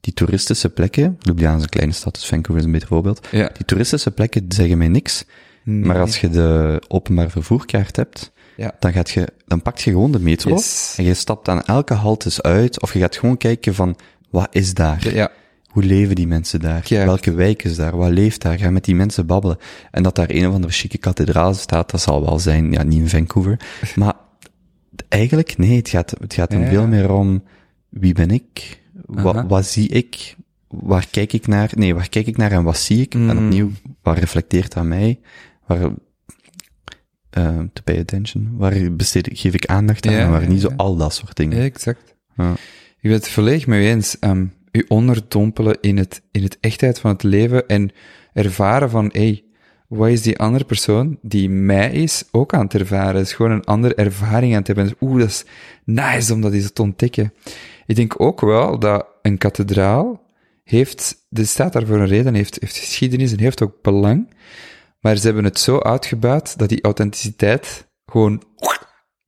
die toeristische plekken, Ljubljana is een kleine stad, dus Vancouver is een beter voorbeeld, Ja. die toeristische plekken zeggen mij niks, maar als je de openbaar vervoerkaart hebt, Ja. dan gaat je, dan pakt je gewoon de metro, Yes. en je stapt aan elke haltes uit, of je gaat gewoon kijken van, wat is daar? Ja. Hoe leven die mensen daar? Ja. Welke wijk is daar? Wat leeft daar? Ga met die mensen babbelen. En dat daar een of andere chique kathedraal staat, dat zal wel zijn, ja, niet in Vancouver. Maar eigenlijk, nee, het gaat, het gaat hem veel meer om, wie ben ik? Wat, wat zie ik? Waar kijk ik naar? Nee, waar kijk ik naar en wat zie ik? En Mm. opnieuw, wat reflecteert aan mij? Waar, eh to pay attention. Waar besteed ik, geef ik aandacht aan Ja, en waar ja, niet zo al dat soort dingen. Exact. Ja. Ik ben het volledig mee eens. Um, u onderdompelen in het, in het echtheid van het leven en ervaren van, hey, wat is die andere persoon die mij is ook aan het ervaren? Het is gewoon een andere ervaring aan het hebben. Oeh, dat is nice om dat eens te ontdekken. Ik denk ook wel dat een kathedraal heeft, dit staat daar voor een reden, heeft, heeft geschiedenis en heeft ook belang. Maar ze hebben het zo uitgebuit dat die authenticiteit gewoon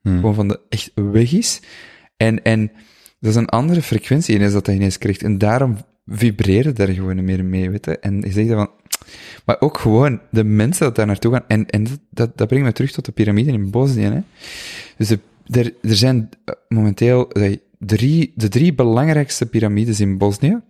Hmm. gewoon van de echt weg is. En, en dat is een andere frequentie ineens dat hij ineens krijgt. En daarom vibreren daar gewoon meer mee, weet je. En je zegt dan van, maar ook gewoon de mensen dat daar naartoe gaan. En, en dat- dat, brengt me terug tot de piramide in Bosnië, hè. Dus de, er, er zijn eh, momenteel eh, drie, de drie belangrijkste piramides in Bosnië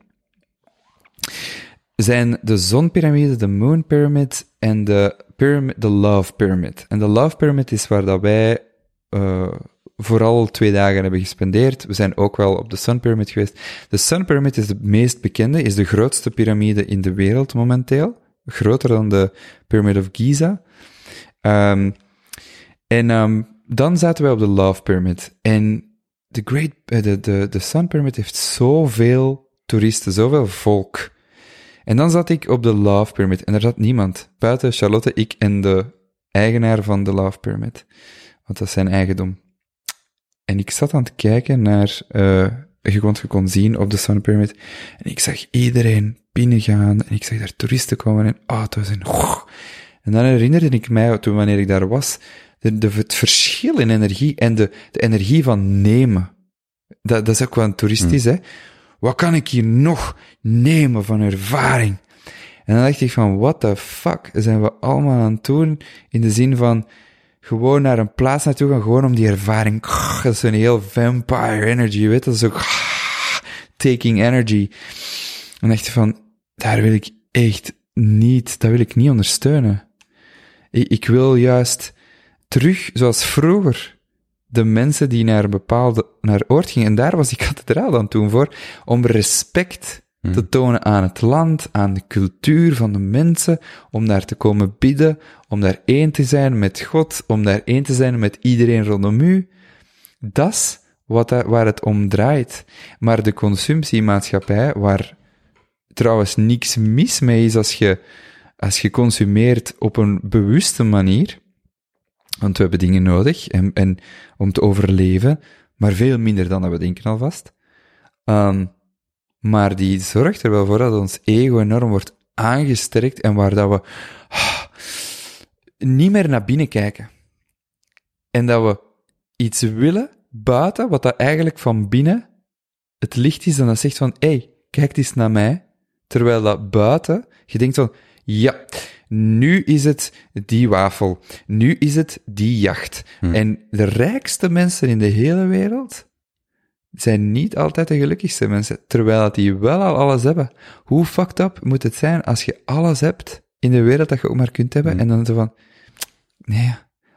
zijn de zonpiramide, de moon pyramid en de, pyramid, de love pyramid. En de love pyramid is waar dat wij eh, vooral twee dagen hebben gespendeerd. We zijn ook wel op de sun pyramid geweest. De sun pyramid is de meest bekende, is de grootste piramide in de wereld momenteel. Groter dan de Pyramid of Giza. Ehm, en ehm, dan zaten wij op de Love Pyramid. En de, Great, eh, de, de, de Sun Pyramid heeft zoveel toeristen, zoveel volk. En dan zat ik op de Love Pyramid en er zat niemand. Buiten Charlotte, ik en de eigenaar van de Love Pyramid. Want dat is zijn eigendom. En ik zat aan het kijken naar, eh je kon, je kon zien op de Sun Pyramid. En ik zag iedereen binnengaan. En ik zag daar toeristen komen en auto's en... En dan herinnerde ik mij, toen wanneer ik daar was, de, de, het verschil in energie en de, de energie van nemen. Dat, dat is ook wel een toeristisch, hè. Wat kan ik hier nog nemen van ervaring? En dan dacht ik van, what the fuck zijn we allemaal aan het doen? In de zin van, gewoon naar een plaats naartoe gaan, gewoon om die ervaring. Dat is een heel vampire energy, je weet, dat is ook taking energy. En dacht je van, daar wil ik echt niet, dat wil ik niet ondersteunen. Ik, ik wil juist terug, zoals vroeger, de mensen die naar een bepaalde, naar oord gingen, en daar was die kathedraal dan toen voor, om respect te tonen aan het land, aan de cultuur van de mensen, om daar te komen bidden, om daar één te zijn met God, om daar één te zijn met iedereen rondom u. Dat is wat daar, waar het om draait. Maar de consumptiemaatschappij, waar trouwens niks mis mee is als je, als je consumeert op een bewuste manier, want we hebben dingen nodig en, en om te overleven, maar veel minder dan dat we denken alvast. Um, maar die zorgt er wel voor dat ons ego enorm wordt aangesterkt en waar dat we ah, niet meer naar binnen kijken. En dat we iets willen buiten, wat dat eigenlijk van binnen het licht is, en dat zegt van, hé, hey, kijk eens naar mij. Terwijl dat buiten, je denkt van, ja, nu is het die wafel. Nu is het die jacht. Hmm. En de rijkste mensen in de hele wereld zijn niet altijd de gelukkigste mensen, terwijl dat die wel al alles hebben. Hoe fucked up moet het zijn als je alles hebt in de wereld dat je ook maar kunt hebben, Hmm. en dan zo van, nee,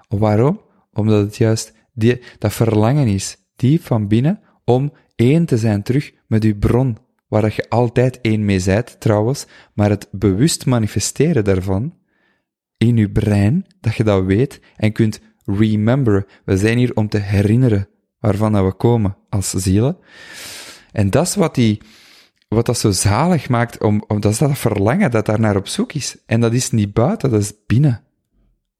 waarom? Omdat het juist die, dat verlangen is, diep van binnen, om één te zijn terug met je bron, waar dat je altijd één mee zijt, trouwens, maar het bewust manifesteren daarvan, in je brein, dat je dat weet en kunt rememberen. We zijn hier om te herinneren waarvan dat we komen als zielen. En dat is wat die, wat dat zo zalig maakt, om, om, dat is dat verlangen dat daar naar op zoek is. En dat is niet buiten, dat is binnen.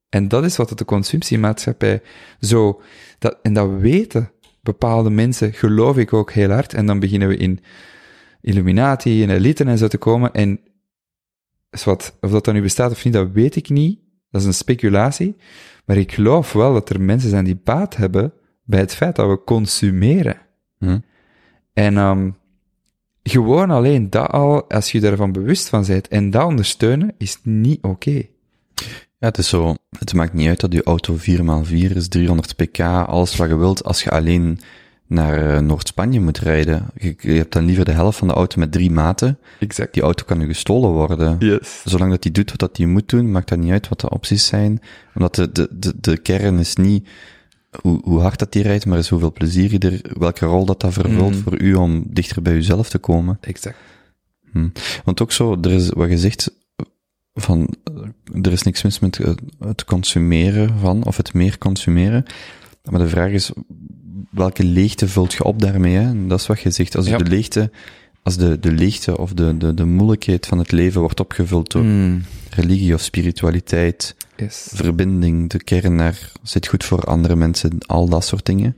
En dat is wat de consumptiemaatschappij zo, dat, en dat weten bepaalde mensen geloof ik ook heel hard. En dan beginnen we in Illuminati en elite en zo te komen. En is wat, of dat dan nu bestaat of niet, dat weet ik niet. Dat is een speculatie. Maar ik geloof wel dat er mensen zijn die baat hebben bij het feit dat we consumeren. Hm. En um, gewoon alleen dat al, als je daarvan bewust van bent en dat ondersteunen, is niet oké. Ja, het is zo, het maakt niet uit dat je auto 4x4 is, 300 pk, alles wat je wilt, als je alleen naar uh, Noord-Spanje moet rijden. Je, je, hebt dan liever de helft van de auto met drie maten. Exact. Die auto kan je gestolen worden. Yes. Zolang dat die doet wat dat die moet doen, maakt dat niet uit wat de opties zijn. Omdat de, de, de, de kern is niet hoe, hoe hard dat die rijdt, maar is hoeveel plezier je er, welke rol dat dat vervult Mm. voor u om dichter bij uzelf te komen. Exact. Want ook zo, er is wat je zegt van, eh, er is niks mis met eh, het consumeren van, of het meer consumeren. Maar de vraag is, welke leegte vult je op daarmee? Hè? Dat is wat je zegt. Als Ja. de leegte, als de, de leegte of de, de, de moeilijkheid van het leven wordt opgevuld door Mm. religie of spiritualiteit, Yes. verbinding, de kern naar zit goed voor andere mensen, al dat soort dingen.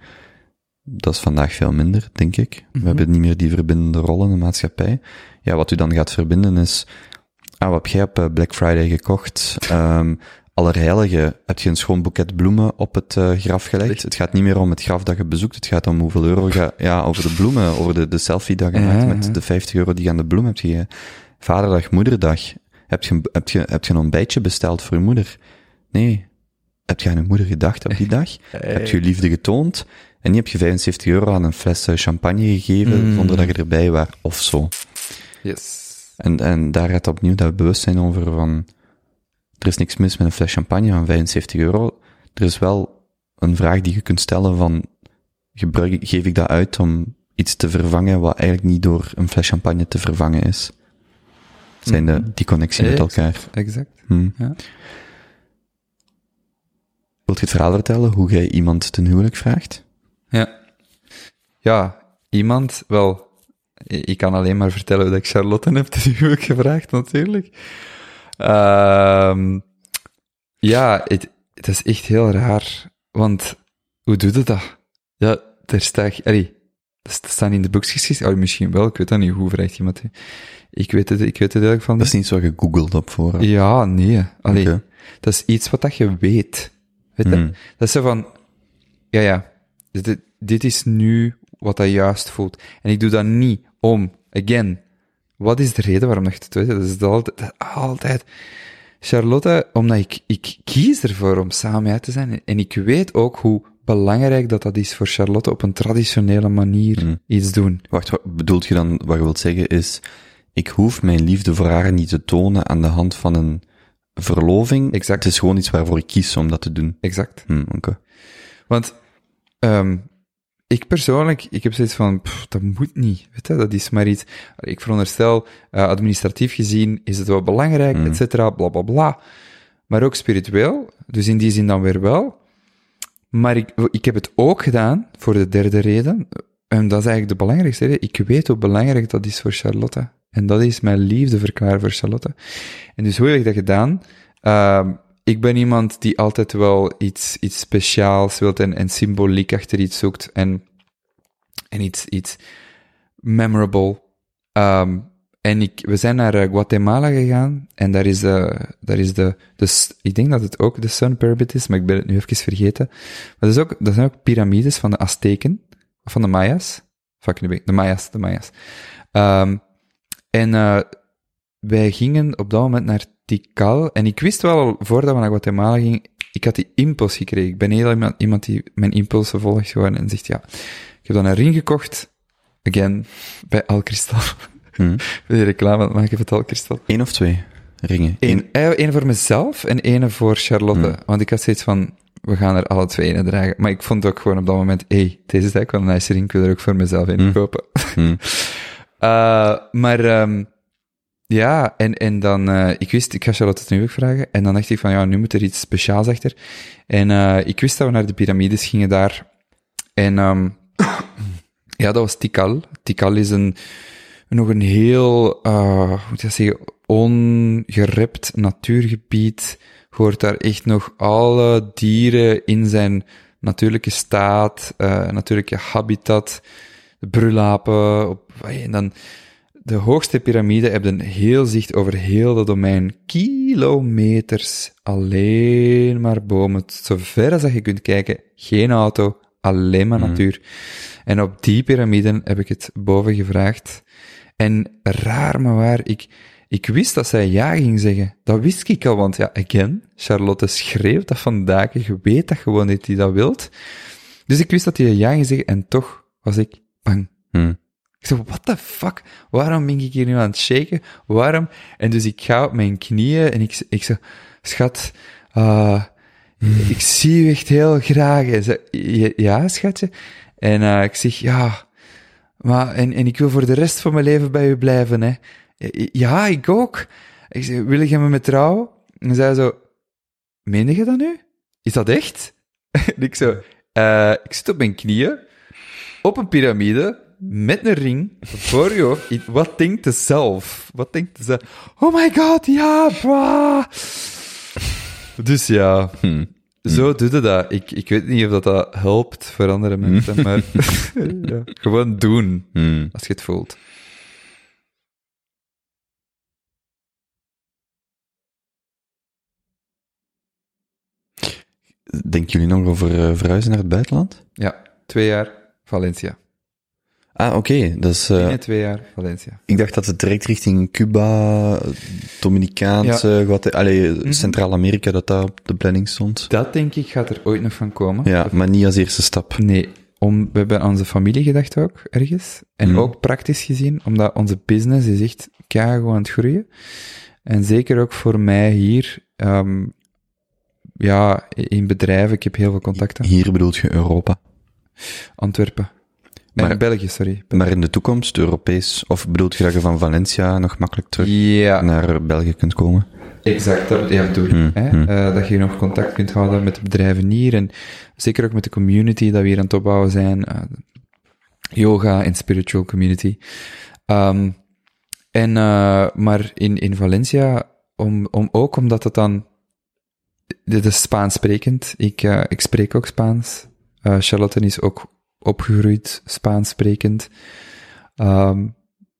Dat is vandaag veel minder, denk ik. We Mhm. hebben niet meer die verbindende rol in de maatschappij. Ja, wat u dan gaat verbinden is, ah, wat heb jij op eh, Black Friday gekocht? Um, Allerheilige, heb je een schoon boeket bloemen op het uh, graf gelegd? Het gaat niet meer om het graf dat je bezoekt, het gaat om hoeveel euro ga, ja, over de bloemen, over de, de selfie dat je Ja, maakt ja. met de 50 euro die je aan de bloem hebt gegeven. Vaderdag, moederdag. Heb je, heb je, heb je een ontbijtje besteld voor je moeder? Nee. Heb je aan je moeder gedacht op die dag? Heb je je liefde getoond? En niet heb je 75 euro aan een fles eh, champagne gegeven Mm. zonder dat je erbij was, of zo. Yes. En, en daar gaat opnieuw dat bewustzijn over van, er is niks mis met een fles champagne van 75 euro. Er is wel een vraag die je kunt stellen van, gebruik, ik- geef ik dat uit om iets te vervangen wat eigenlijk niet door een fles champagne te vervangen is? Zijn de, die connectie met elkaar. Exact. Hm. Ja. Wilt je het verhaal vertellen hoe jij iemand ten huwelijk vraagt? Ja. Ja, iemand, wel, ik kan alleen maar vertellen dat ik Charlotte heb ten huwelijk gevraagd, natuurlijk. Ehm ja, het, het is echt heel raar, want hoe doe je dat? Ja, daar sta ik, allee, dat staan in de boekjes, oh, misschien wel, ik weet dat niet, hoe vraagt iemand? hè? Ik weet het, ik weet het eigenlijk van Dat is niet zo gegoogeld op voorhand. Ja, nee, allee, dat is iets wat dat je weet. Weet je? Hmm. Dat is zo van, ja, ja, dit, dit is nu wat dat juist voelt. En ik doe dat niet om, again, wat is de reden waarom dat je het weet? Dat is altijd, altijd, Charlotte, omdat ik, ik kies ervoor om samen haar te zijn. En ik weet ook hoe belangrijk dat dat is voor Charlotte op een traditionele manier Hmm. iets doen. Wacht, wat bedoelt je dan, wat je wilt zeggen is, ik hoef mijn liefde voor haar niet te tonen aan de hand van een verloving. Exact. Het is gewoon iets waarvoor ik kies om dat te doen. Exact. Hm, oké. Want ehm ik persoonlijk, ik heb zoiets van, pff, dat moet niet. Weet je, dat is maar iets. Ik veronderstel, eh, administratief gezien is het wel belangrijk, Mm. et cetera, bla bla bla. Maar ook spiritueel, dus in die zin dan weer wel. Maar ik, ik heb het ook gedaan voor de derde reden. En dat is eigenlijk de belangrijkste reden. Ik weet hoe belangrijk dat is voor Charlotte. En dat is mijn liefde verklaren voor Charlotte. En dus hoe heb ik dat gedaan? Ehm, ik ben iemand die altijd wel iets, iets speciaals wilt en, en symboliek achter iets zoekt en, en iets, iets memorable. Ehm, en ik, we zijn naar eh, Guatemala gegaan en daar is, eh daar is de, de, ik denk dat het ook de Sun Pyramid is, maar ik ben het nu even vergeten. Maar dat, ook, zijn ook piramides van de Azteken, van de Mayas. Fuck, nu ben ik- de Mayas, de Mayas. Ehm, en eh, wij gingen op dat moment naar Tikal. En ik wist wel al, voordat we naar Guatemala gingen, ik had die impuls gekregen. Ik ben heel iemand, iemand die mijn impulsen volgt gewoon en zegt, ja, ik heb dan een ring gekocht. Again, bij Alcristal. Hm. Wil je reclame aan maken het Alcristal? Eén of twee ringen? Eén. Eén één voor mezelf en één voor Charlotte. Hmm. Want ik had zoiets van, we gaan er alle twee in dragen. Maar ik vond ook gewoon op dat moment, hé, hey, deze is eigenlijk wel een nice ring, ik wil er ook voor mezelf in Hmm. kopen. Hm. Uh, maar ehm ja, en, en dan, uh, ik wist, ik ga Charlotte ten huwelijk vragen. En dan dacht ik van, ja, nu moet er iets speciaals achter. En uh, ik wist dat we naar de piramides gingen daar. En um, ja, dat was Tikal. Tikal is een, nog een heel, uh, hoe moet je zeggen, ongerept natuurgebied. Hoort daar echt nog alle dieren in zijn natuurlijke staat, natuurlijke habitat, de brulapen, op, en dan de hoogste piramide heb een heel zicht over heel dat domein. Kilometers alleen maar bomen. Zover als je kunt kijken, geen auto, alleen maar natuur. En op die piramiden heb ik het boven gevraagd. En raar maar waar, ik, ik wist dat zij ja ging zeggen. Dat wist ik al, want ja, again, Charlotte schreef dat vandaag. Je weet dat gewoon niet die dat wilt. Dus ik wist dat hij ja ging zeggen en toch was ik bang. Hmm. Ik zei, what the fuck? Waarom ben ik hier nu aan het shaken? Waarom? En dus ik ga op mijn knieën en ik, ik zeg, schat, uh, ik zie u echt heel graag. En ze, ja, schatje? En uh, ik zeg, ja, maar, en, en ik wil voor de rest van mijn leven bij u blijven, hè. Ja, ik ook. Ik zeg, wil je me met trouwen? En zij zo, meende je dat nu? Is dat echt? en ik zo, uh, ik zit op mijn knieën, op een piramide, met een ring voor je hoofd. Wat denkt de zelf? Wat denkt de zelf? Oh my god, ja, bra. Dus ja, Hm. zo doe je dat. Ik, ik weet niet of dat, dat helpt voor andere mensen, maar ja, gewoon doen, Hmm. als je het voelt. Denken jullie nog over eh, verhuizen naar het buitenland? Ja, twee jaar Valencia. Ah, oké. Dat is, eh, twee jaar Valencia. ik dacht dat het direct richting Cuba, Dominicaanse, Guate- allee, Centraal-Amerika, dat daar op de planning stond. Dat denk ik gaat er ooit nog van komen. Ja, maar niet als eerste stap. Nee, om, we hebben aan onze familie gedacht ook, ergens. En Mhm. ook praktisch gezien, omdat onze business is echt keigoed aan het groeien. En zeker ook voor mij hier, ehm, ja, in bedrijven, ik heb heel veel contacten. Hier bedoelt je Europa. Antwerpen. Maar- België, sorry. Maar in de toekomst, Europees, of bedoelt je dat je van Valencia nog makkelijk terug Ja, naar België kunt komen? exact. Dat ja, bedoel ik. Hmm, hmm. Eh, dat je nog contact kunt houden met de bedrijven hier. En zeker ook met de community dat we hier aan het opbouwen zijn. Eh, yoga en spiritual community. Ehm, en, eh, maar in, in Valencia, om, om, ook omdat het dan, dit is Spaans sprekend. Ik, ik spreek ook Spaans. Charlotte is ook opgegroeid Spaans sprekend. Ehm,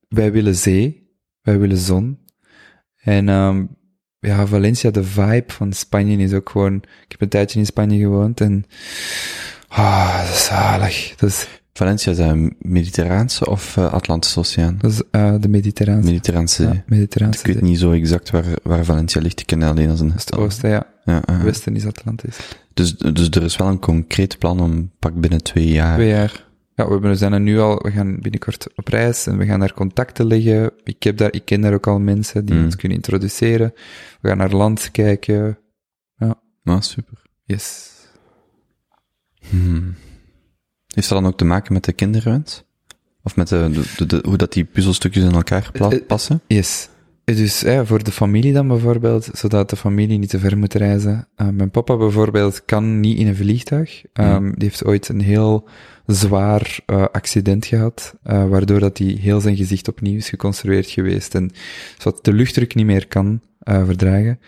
wij willen zee, wij willen zon. En ehm, ja, Valencia, de vibe van Spanje is ook gewoon... Ik heb een tijdje in Spanje gewoond en... Ah, dat is zalig. Dat is, Valencia is dat Mediterraanse of eh, Atlantische Oceaan? dat is eh, de Mediterraanse... Mediterraanse ja. Mediterraanse Ik weet niet zo exact waar, waar Valencia ligt. Ik ken alleen als een... Dat is het oosten, ja. Ja, ja. Westen is Atlantis. Dus, dus er is wel een concreet plan om pak binnen twee jaar. Twee jaar. Ja, we, zijn er nu al, we gaan binnenkort op reis en we gaan daar contacten leggen. Ik, heb daar, ik ken daar ook al mensen die Mm. ons kunnen introduceren. We gaan naar land kijken. Ah, super. Yes. Hmm. Heeft dat dan ook te maken met de kinderwens? Of met de, de, de- de- hoe dat die puzzelstukjes in elkaar passen? Yes. Dus hè, voor de familie dan bijvoorbeeld, zodat de familie niet te ver moet reizen. Uh, mijn papa bijvoorbeeld kan niet in een vliegtuig. Um, Die heeft ooit een heel zwaar uh, accident gehad, uh, waardoor dat hij heel zijn gezicht opnieuw is geconstrueerd geweest en zodat de luchtdruk niet meer kan verdragen.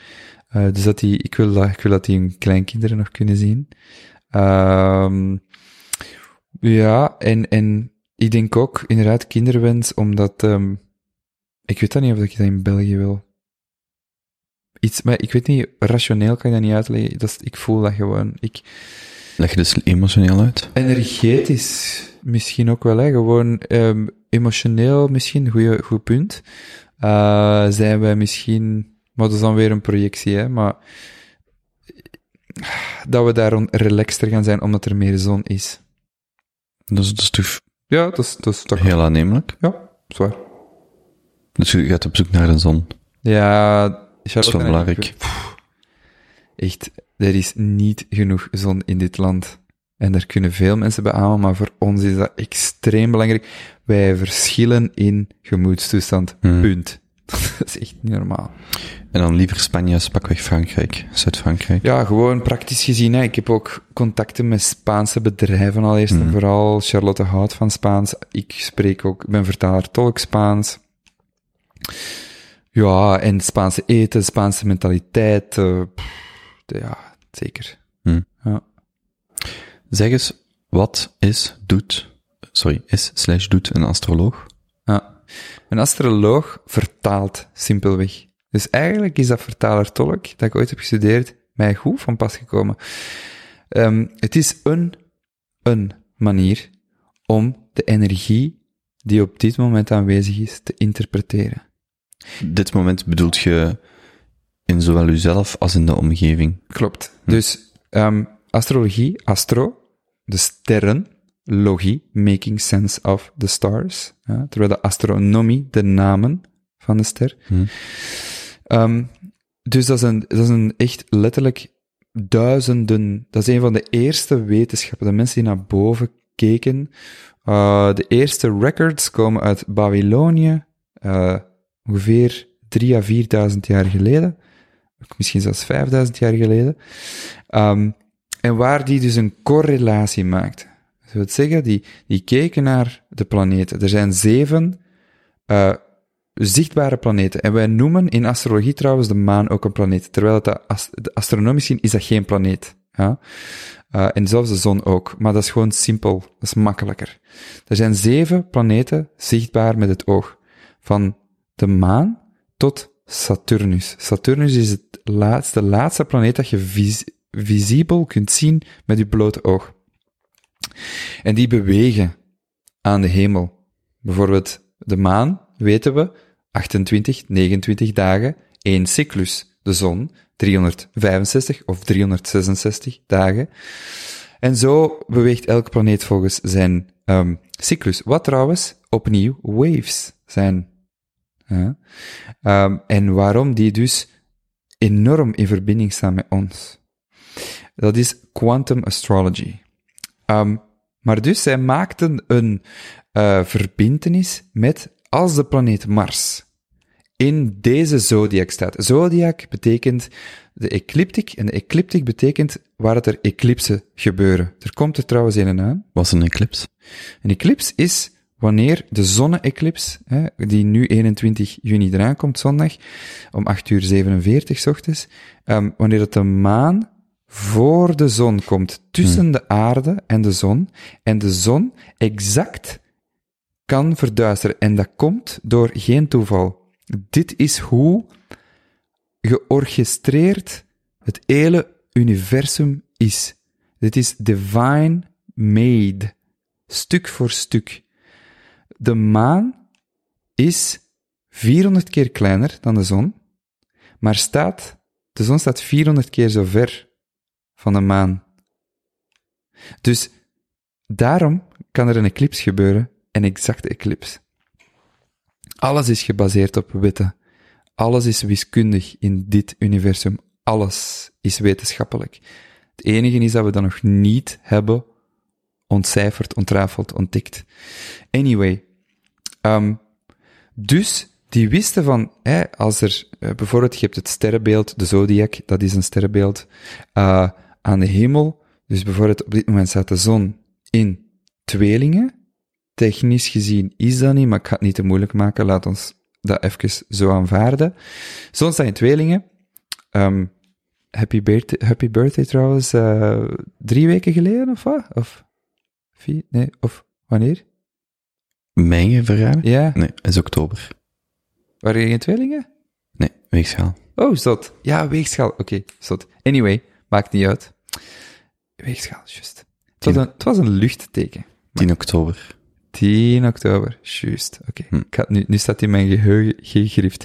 Dus dat hij, ik wil dat, ik wil dat hij hun kleinkinderen nog kunnen zien. Um, ja, en, en ik denk ook inderdaad kinderwens, omdat um, ik weet dat niet of ik dat in België wil. Iets, maar ik weet niet, rationeel kan ik dat niet uitleggen. Dat is, ik voel dat gewoon. Ik, Leg je dus emotioneel uit? energetisch misschien ook wel, hè. Gewoon um, emotioneel misschien, goed punt. Uh, zijn wij misschien, maar dat is dan weer een projectie, hè. Maar dat we daar relaxter gaan zijn omdat er meer zon is. Dat is, dat is toch Ja, dat is, dat is toch... heel aannemelijk. Ja, zwaar. Dus je gaat op zoek naar de zon. Ja, Dat is wel belangrijk. Echt, er is niet genoeg zon in dit land. En daar kunnen veel mensen beamen, maar voor ons is dat extreem belangrijk. Wij verschillen in gemoedstoestand. Hmm. Punt. dat is echt niet normaal. En dan liever Spanje als pakweg Frankrijk, Zuid-Frankrijk. Ja, gewoon praktisch gezien. Hè. Ik heb ook contacten met Spaanse bedrijven al eerst en Mhm. vooral. Charlotte houdt van Spaans. Ik spreek ook, ik ben vertaler tolk Spaans. Ja, en Spaanse eten, Spaanse mentaliteit. eh, ja, zeker. Hmm. Ja. Zeg eens, wat is, doet, sorry, is slash doet een astroloog? Ja. Een astroloog vertaalt simpelweg. Dus eigenlijk is dat vertaler-tolk, dat ik ooit heb gestudeerd, mij goed van pas gekomen. Ehm, het is een, een manier om de energie die op dit moment aanwezig is, te interpreteren. Dit moment bedoelt je in zowel uzelf als in de omgeving. Klopt. Dus ehm, astrologie, astro, de sterren, logie, making sense of the stars, ja, terwijl de astronomie, de namen van de ster. Ehm, dus dat is, een, dat is een echt letterlijk duizenden, dat is een van de eerste wetenschappen, de mensen die naar boven keken. Uh, de eerste records komen uit Babylonië, uh, ongeveer drie à vierduizend jaar geleden, misschien zelfs vijfduizend jaar geleden. Um, en waar die dus een correlatie maakte. Dat wil zeggen, die, die keken naar de planeten. Er zijn zeven uh, zichtbare planeten. En wij noemen in astrologie trouwens de maan ook een planeet. Terwijl het ast astronomisch gezien is dat geen planeet. Ja? Uh, en zelfs de zon ook. Maar dat is gewoon simpel. Dat is makkelijker. Er zijn zeven planeten zichtbaar met het oog. Van de maan tot Saturnus. Saturnus is het laatste, de laatste planeet dat je vis visibel kunt zien met je blote oog. En die bewegen aan de hemel. Bijvoorbeeld de maan, weten we, 28, 29 dagen, één cyclus. De zon, 365 of 366 dagen. En zo beweegt elke planeet volgens zijn um, cyclus. Wat trouwens opnieuw waves zijn. Ja. Um, en waarom die dus enorm in verbinding staan met ons. Dat is quantum astrology. Um, maar dus zij maakten een uh, verbintenis met als de planeet Mars in deze zodiac staat. Zodiac betekent de ecliptic en de ecliptic betekent waar het er eclipsen gebeuren. Er komt er trouwens een aan. Wat is een eclips? Een eclips is wanneer de zonne-eclips, die nu 21 juni eraan komt, zondag, om 8 uur 47 s ochtends, um, wanneer het de maan voor de zon komt, tussen hmm. de aarde en de zon, en de zon exact kan verduisteren. En dat komt door geen toeval. Dit is hoe georchestreerd het hele universum is. Dit is divine made, stuk voor stuk. De maan is 400 keer kleiner dan de zon, maar staat, de zon staat 400 keer zo ver van de maan. Dus daarom kan er een eclips gebeuren, een exacte eclips. Alles is gebaseerd op wetten. Alles is wiskundig in dit universum. Alles is wetenschappelijk. Het enige is dat we dat nog niet hebben ontcijferd, ontrafeld, ontdekt. Anyway, um, dus die wisten van, hè, als er uh, bijvoorbeeld, je hebt het sterrenbeeld, de zodiac, dat is een sterrenbeeld, uh, aan de hemel. Dus bijvoorbeeld op dit moment staat de zon in tweelingen. Technisch gezien is dat niet, maar ik ga het niet te moeilijk maken. Laat ons dat even zo aanvaarden. Zon staat in tweelingen. Um, happy, birthday, happy birthday trouwens, uh, drie weken geleden of wat? Of Nee, of wanneer? Mijn verjaardag? Ja. Nee, is oktober. Waren je geen tweelingen? Nee, weegschaal. Oh, zot. Ja, weegschaal. Oké, okay, zot. Anyway, maakt niet uit. Weegschaal, juist. Het, was een, het was een luchtteken. 10 oktober. 10 oktober, juist. Oké, okay. hm. nu, nu staat in mijn geheugen gegrift.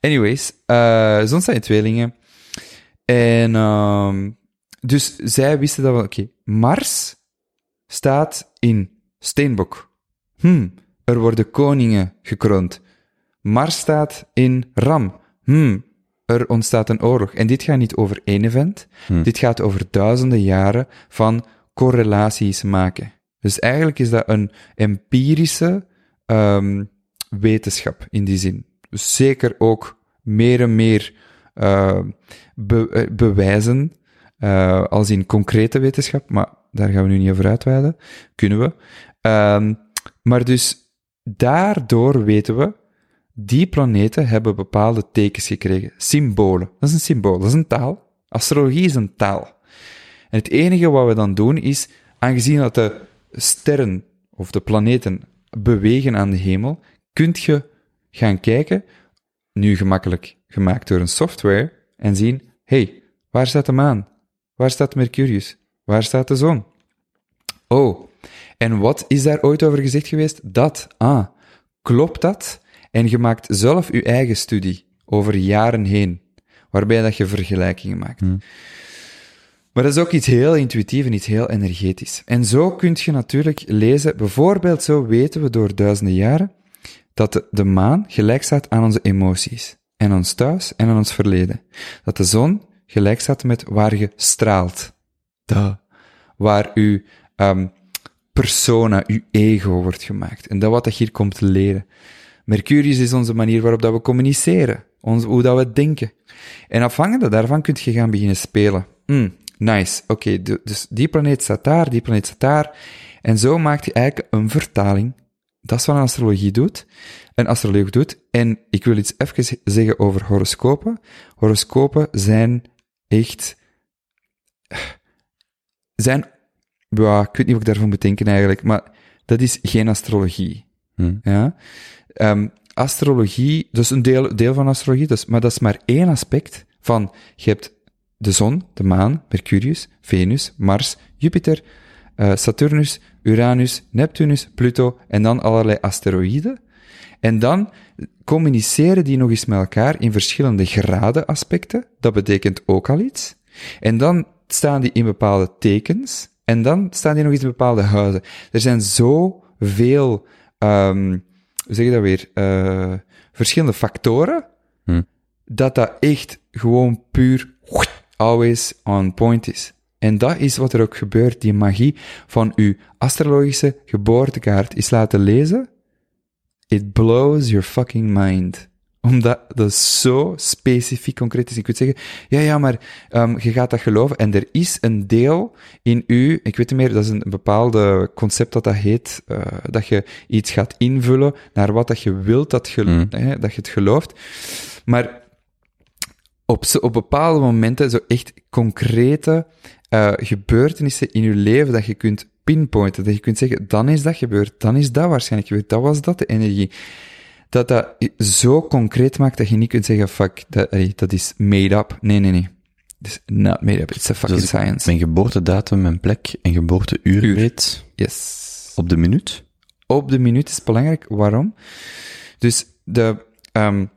Anyways, uh, zon zijn tweelingen. En um, dus zij wisten dat we, oké, okay, Mars staat in Steenbok. Hm, er worden koningen gekroond. Mars staat in Ram. Hm, er ontstaat een oorlog. En dit gaat niet over één event. Hm. Dit gaat over duizenden jaren van correlaties maken. Dus eigenlijk is dat een empirische um, wetenschap in die zin. Dus zeker ook meer en meer uh, be bewijzen, uh, als in concrete wetenschap, maar daar gaan we nu niet over uitweiden. Kunnen we. Um, maar dus daardoor weten we die planeten hebben bepaalde tekens gekregen. Symbolen. Dat is een symbool, dat is een taal. Astrologie is een taal. En het enige wat we dan doen is aangezien dat de sterren of de planeten bewegen aan de hemel, kunt je gaan kijken, nu gemakkelijk gemaakt door een software, en zien, hey, waar staat de maan? Waar staat Mercurius? Waar staat de zon? Oh, en wat is daar ooit over gezegd geweest? Dat. Ah, klopt dat? En je maakt zelf je eigen studie over jaren heen, waarbij dat je vergelijkingen maakt. Maar dat is ook iets heel intuïtief en iets heel energetisch. En zo kun je natuurlijk lezen, bijvoorbeeld zo weten we door duizenden jaren, dat de, de maan gelijk staat aan onze emoties. En ons thuis en aan ons verleden. Dat de zon gelijk staat met waar je straalt. Waar uw um, persona, uw ego wordt gemaakt. En dat wat dat hier komt leren. Mercurius is onze manier waarop dat we communiceren. Ons, hoe dat we denken. En afhangende daarvan kun je gaan beginnen spelen. Hmm, nice. Oké, dus die planeet staat daar, die planeet staat daar. En zo maakt je eigenlijk een vertaling. Dat is wat een astrologie doet. Een astroloog doet. En ik wil iets even zeggen over horoscopen. Horoscopen zijn echt... Zijn... Ja, ik weet niet wat ik daarvan moet denken eigenlijk, maar dat is geen astrologie. Hm. Ja? Um, astrologie, is een deel, deel van astrologie, dus, maar dat is maar één aspect van, je hebt de zon, de maan, Mercurius, Venus, Mars, Jupiter, uh, Saturnus, Uranus, Neptunus, Pluto en dan allerlei asteroïden. En dan communiceren die nog eens met elkaar in verschillende graden aspecten. Dat betekent ook al iets. En dan staan die in bepaalde tekens. En dan staan die nog eens in bepaalde huizen. Er zijn zoveel, um, hoe zeg je dat weer, uh, verschillende factoren, Hm. dat dat echt gewoon puur always on point is. En dat is wat er ook gebeurt, die magie van uw astrologische geboortekaart is laten lezen. It blows your fucking mind. Omdat dat zo specifiek concreet is. Ik kunt zeggen, ja, ja, maar um, je gaat dat geloven. En er is een deel in u, ik weet niet meer, dat is een bepaalde concept dat dat heet, uh, dat je iets gaat invullen naar wat dat je wilt dat je, Mm. hè, dat je het gelooft. Maar op, op bepaalde momenten, zo echt concrete uh, gebeurtenissen in je leven, dat je kunt pinpointen, dat je kunt zeggen, dan is dat gebeurd, dan is dat waarschijnlijk gebeurd, dat was dat de energie. Dat dat zo concreet maakt dat je niet kunt zeggen, fuck, dat, allee, dat is made up. Nee, nee, nee. Het is not made up, it's a fucking Dus science. Mijn geboortedatum en plek en geboorteuur Uur. weet Yes. op de minuut. op de minuut is belangrijk. Waarom? Dus de, um,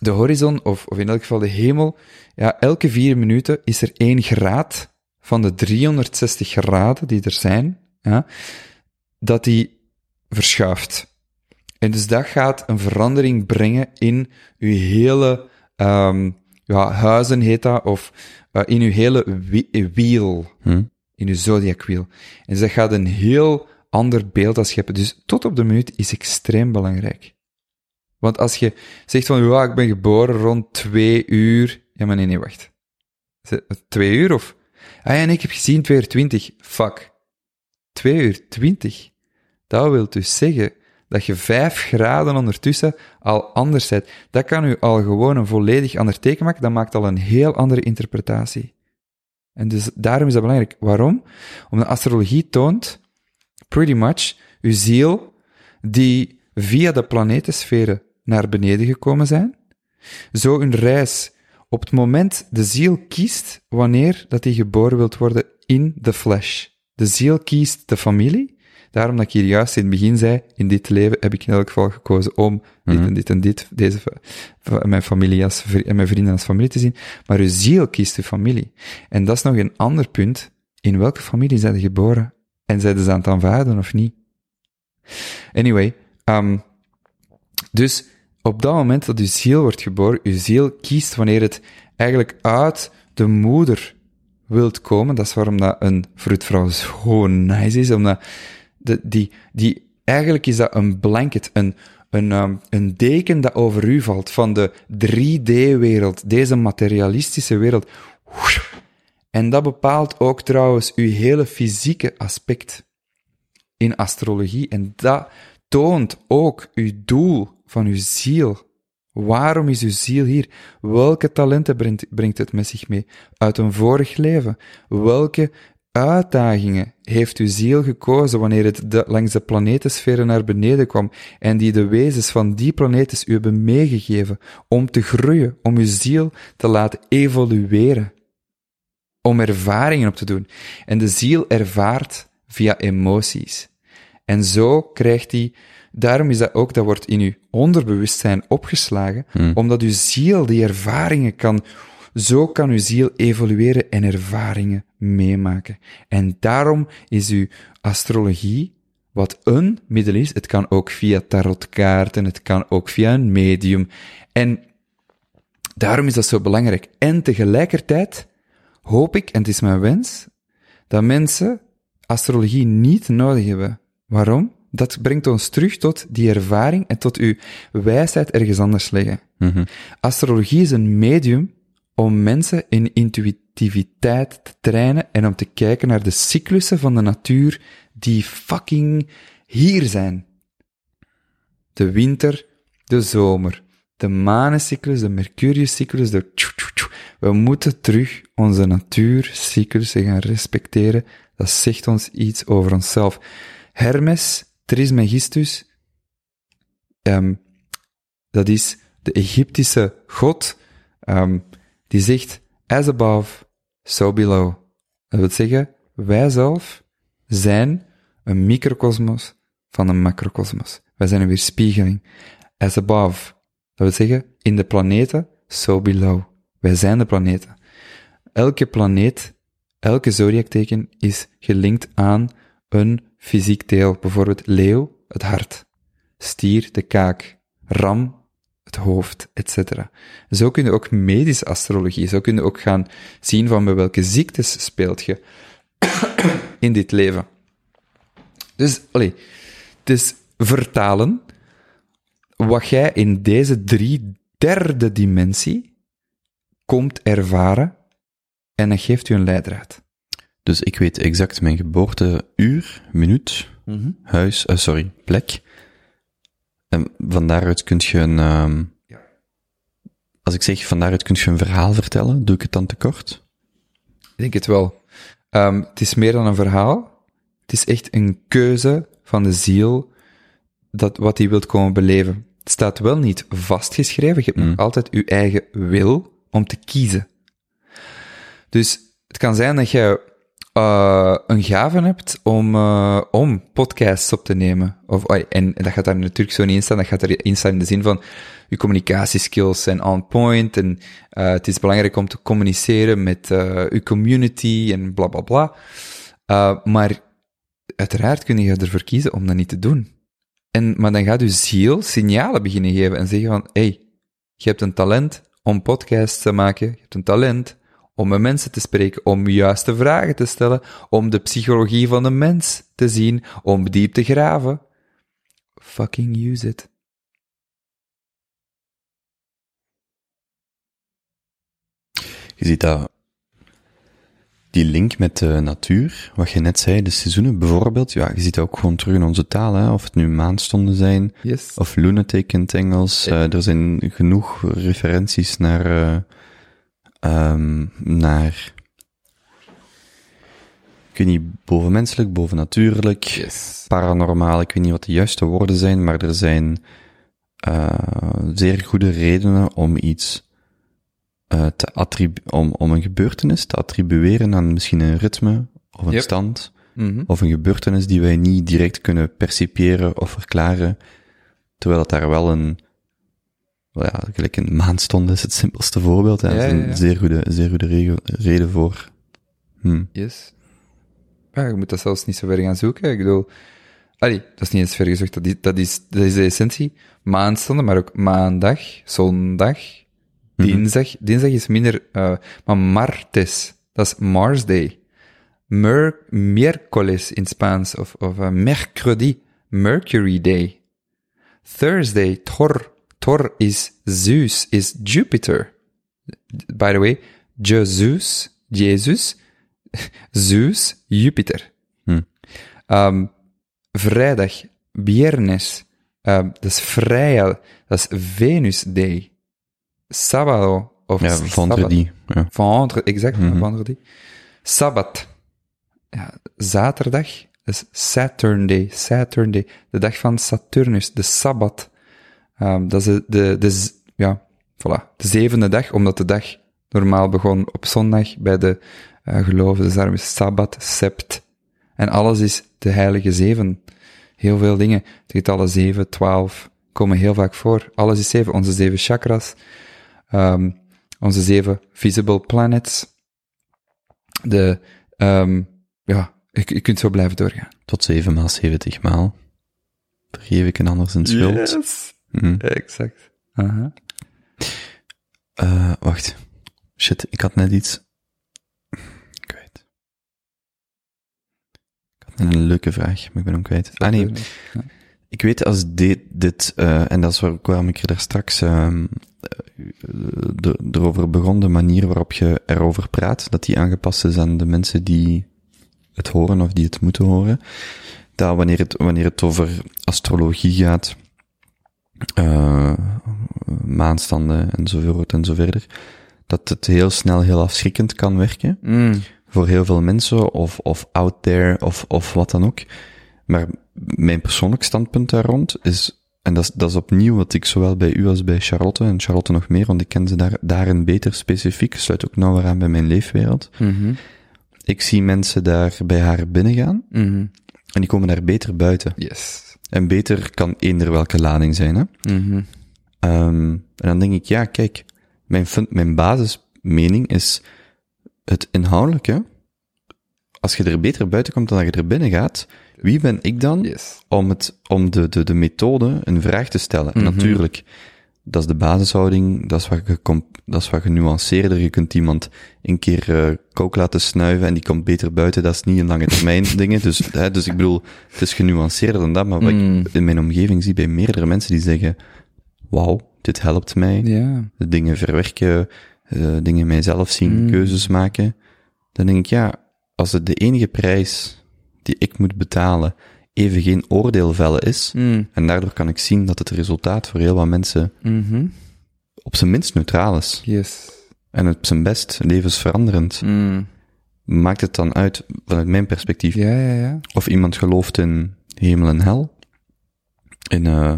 de horizon, of, of in elk geval de hemel, ja, elke vier minuten is er één graad van de 360 graden die er zijn, ja, dat die verschuift. En dus dat gaat een verandering brengen in uw hele, um, ja, huizen heet dat, of uh, in uw hele wi- wiel Hm. in uw zodiac wheel. En dus dat gaat een heel ander beeld als scheppen. Dus tot op de minuut is extreem belangrijk. Want als je zegt van, ja, ik ben geboren rond twee uur. Ja, maar nee, nee, wacht. Het Twee uur of? Ah ja, nee, ik heb gezien twee uur twintig. Fuck. Twee uur twintig. Dat wil dus zeggen dat je vijf graden ondertussen al anders bent. Dat kan u al gewoon een volledig ander teken maken. Dat maakt al een heel andere interpretatie. En dus daarom is dat belangrijk. Waarom? Omdat astrologie toont, pretty much, uw ziel, die via de planetensferen naar beneden gekomen zijn, zo een reis. Op het moment de ziel kiest wanneer dat hij geboren wilt worden in de flesh. De ziel kiest de familie. Daarom dat ik hier juist in het begin zei, in dit leven heb ik in elk geval gekozen om dit en dit en dit, deze, mijn familie als, en mijn vrienden als familie te zien. Maar uw ziel kiest uw familie. En dat is nog een ander punt. In welke familie zijn je geboren? En zijn ze aan het aanvaarden of niet? Anyway, um, dus op dat moment dat uw ziel wordt geboren, uw ziel kiest wanneer het eigenlijk uit de moeder wilt komen. Dat is waarom dat een vroedvrouw zo nice is, omdat die, die, eigenlijk is dat een blanket, een, een, um, een deken dat over u valt van de 3D-wereld, deze materialistische wereld. En dat bepaalt ook trouwens uw hele fysieke aspect in astrologie. En dat toont ook uw doel van uw ziel. Waarom is uw ziel hier? Welke talenten brengt het met zich mee? Uit een vorig leven? Welke uitdagingen heeft uw ziel gekozen wanneer het de, langs de planetensferen naar beneden kwam en die de wezens van die planetes u hebben meegegeven om te groeien, om uw ziel te laten evolueren, om ervaringen op te doen. En de ziel ervaart via emoties. En zo krijgt hij, daarom is dat ook, dat wordt in uw onderbewustzijn opgeslagen, omdat uw ziel die ervaringen kan zo kan uw ziel evolueren en ervaringen meemaken. En daarom is uw astrologie, wat een middel is, het kan ook via tarotkaarten, het kan ook via een medium. En daarom is dat zo belangrijk. En tegelijkertijd hoop ik, en het is mijn wens, dat mensen astrologie niet nodig hebben. Waarom? Dat brengt ons terug tot die ervaring en tot uw wijsheid ergens anders leggen. Astrologie is een medium om mensen in intuïtiviteit te trainen en om te kijken naar de cyclussen van de natuur die fucking hier zijn. De winter, de zomer, de manencyclus, de mercuriuscyclus, de. We moeten terug onze natuurcyclussen gaan respecteren. Dat zegt ons iets over onszelf. Hermes Trismegistus, ehm, dat is de Egyptische god, ehm, die zegt, as above, so below. Dat wil zeggen, wij zelf zijn een microcosmos van een macrocosmos. Wij zijn een weerspiegeling. As above. Dat wil zeggen, in de planeten, so below. Wij zijn de planeten. Elke planeet, elke zodiacteken is gelinkt aan een fysiek deel. Bijvoorbeeld leeuw, het hart. Stier, de kaak. Ram, het hoofd, etc. Zo kun je ook medische astrologie, zo kun je ook gaan zien van bij welke ziektes speelt je in dit leven. Dus, allee, het is vertalen wat jij in deze drie derde dimensie komt ervaren en dat geeft u een leidraad. Dus ik weet exact mijn geboorteuur, minuut, huis, eh, sorry, plek. En van daaruit kun je een, ehm, als ik zeg van daaruit kun je een verhaal vertellen, doe ik het dan tekort? Ik denk het wel. Ehm, het is meer dan een verhaal. Het is echt een keuze van de ziel dat wat hij wilt komen beleven. Het staat wel niet vastgeschreven. Je hebt nog altijd je eigen wil om te kiezen. Dus het kan zijn dat je eh, een gave hebt om, eh, om podcasts op te nemen. Of, en dat gaat daar natuurlijk zo niet in staan. Dat gaat erin staan in de zin van je communicatieskills zijn on point. En eh, het is belangrijk om te communiceren met je community en bla bla bla. Maar uiteraard kun je ervoor kiezen om dat niet te doen. En, maar dan gaat je ziel signalen beginnen geven en zeggen van, hey, je hebt een talent om podcasts te maken, je hebt een talent om met mensen te spreken, om juiste vragen te stellen, om de psychologie van de mens te zien, om diep te graven. Fucking use it. Je ziet dat, die link met de natuur, wat je net zei, de seizoenen bijvoorbeeld, ja, je ziet dat ook gewoon terug in onze taal, hè, of het nu maandstonden zijn, Yes. of lunatic in het Engels, eh, er zijn genoeg referenties naar, eh, ehm, naar, ik weet niet, bovenmenselijk, bovennatuurlijk, Yes. paranormaal, ik weet niet wat de juiste woorden zijn, maar er zijn eh, zeer goede redenen om iets eh, te om, om een gebeurtenis te attribueren aan misschien een ritme of een Yep. stand Mhm. of een gebeurtenis die wij niet direct kunnen perciperen of verklaren, terwijl dat daar wel een, ja, gelijk een maandstond is het simpelste voorbeeld. Ja, een zeer goede, zeer goede rego- reden voor. Hm. Yes. Ja, je moet dat zelfs niet zo ver gaan zoeken. Ik bedoel, allee, dat is niet eens ver gezocht, dat is, dat is, dat is de essentie. Maandstonden, maar ook maandag, zondag, dinsdag. Dinsdag is minder, eh, maar martes, dat is Mars Day. Mer miércoles in Spaans, of, of eh, mercredi, Mercury Day. Thursday, Thor. Thor is Zeus, is Jupiter. By the way, Jesus, Jezus, Zeus, Jupiter. Hm. Ehm, vrijdag, viernes, ehm, dat is vrij, dat is Venus Day. Sábado, of Ja, vendredi. Ja. Vendre, exact, vendredi. Sabbat. zaterdag, dat is Saturday, Saturday, de dag van Saturnus, de Sabbat. Um, dat is de, de, de, ja, voilà, de zevende dag, omdat de dag normaal begon op zondag bij de uh, geloven, dus daarom is Sabbat, Sept. En alles is de heilige zeven. Heel veel dingen. Het getallen 7, 12 komen heel vaak voor. Alles is zeven. Onze zeven chakras, um, onze zeven visible planets. De, um, ja, je, je kunt zo blijven doorgaan. Tot 7 maal 70 maal. Vergeef ik een ander zijn schuld. Yes. Mm. Exact. Uh -huh. uh, wacht. Shit, ik had net iets. Ik weet. Ik had net een leuke vraag, maar ik ben hem kwijt. Ah nee. Ja. Ik weet als dit, dit uh, en dat is waarom ik er daar straks uh, de, erover begon, de manier waarop je erover praat, dat die aangepast is aan de mensen die het horen of die het moeten horen. Dat wanneer het, wanneer het over astrologie gaat, uh, maanstanden enzovoort en zo verder, dat het heel snel heel afschrikkend kan werken. Mm. Voor heel veel mensen, of, of out there, of, of wat dan ook. Maar mijn persoonlijk standpunt daar rond is, en dat is, dat is opnieuw wat ik zowel bij u als bij Charlotte, en Charlotte nog meer, want ik ken ze daar, daarin beter specifiek, sluit ook nauwer aan bij mijn leefwereld. Mm -hmm. Ik zie mensen daar bij haar binnengaan, mm -hmm. en die komen daar beter buiten. Yes. En beter kan eender welke lading zijn, hè. Mm -hmm. um, en dan denk ik, ja, kijk, mijn, mijn basismening is het inhoudelijke. Als je er beter buiten komt dan dat je er binnen gaat, wie ben ik dan yes. om, het, om de, de, de methode een vraag te stellen? Mhm. Mm -hmm. Natuurlijk, dat is de basishouding, dat is wat, ge, dat is wat genuanceerder. Je kunt iemand een keer uh, kook laten snuiven en die komt beter buiten. Dat is niet een lange termijn dingen. Dus, hè, dus ik bedoel, het is genuanceerder dan dat. Maar wat Mm. ik in mijn omgeving zie bij meerdere mensen die zeggen, wauw, dit helpt mij. Ja. De dingen verwerken, uh, dingen mijzelf zien, Mm. keuzes maken. Dan denk ik, ja, als het de enige prijs die ik moet betalen even geen oordeel vellen is, mm. en daardoor kan ik zien dat het resultaat voor heel wat mensen mm -hmm. op zijn minst neutraal is. Yes. En op zijn best levensveranderend. Mm. Maakt het dan uit, vanuit mijn perspectief, ja, ja, ja. of iemand gelooft in hemel en hel, in uh,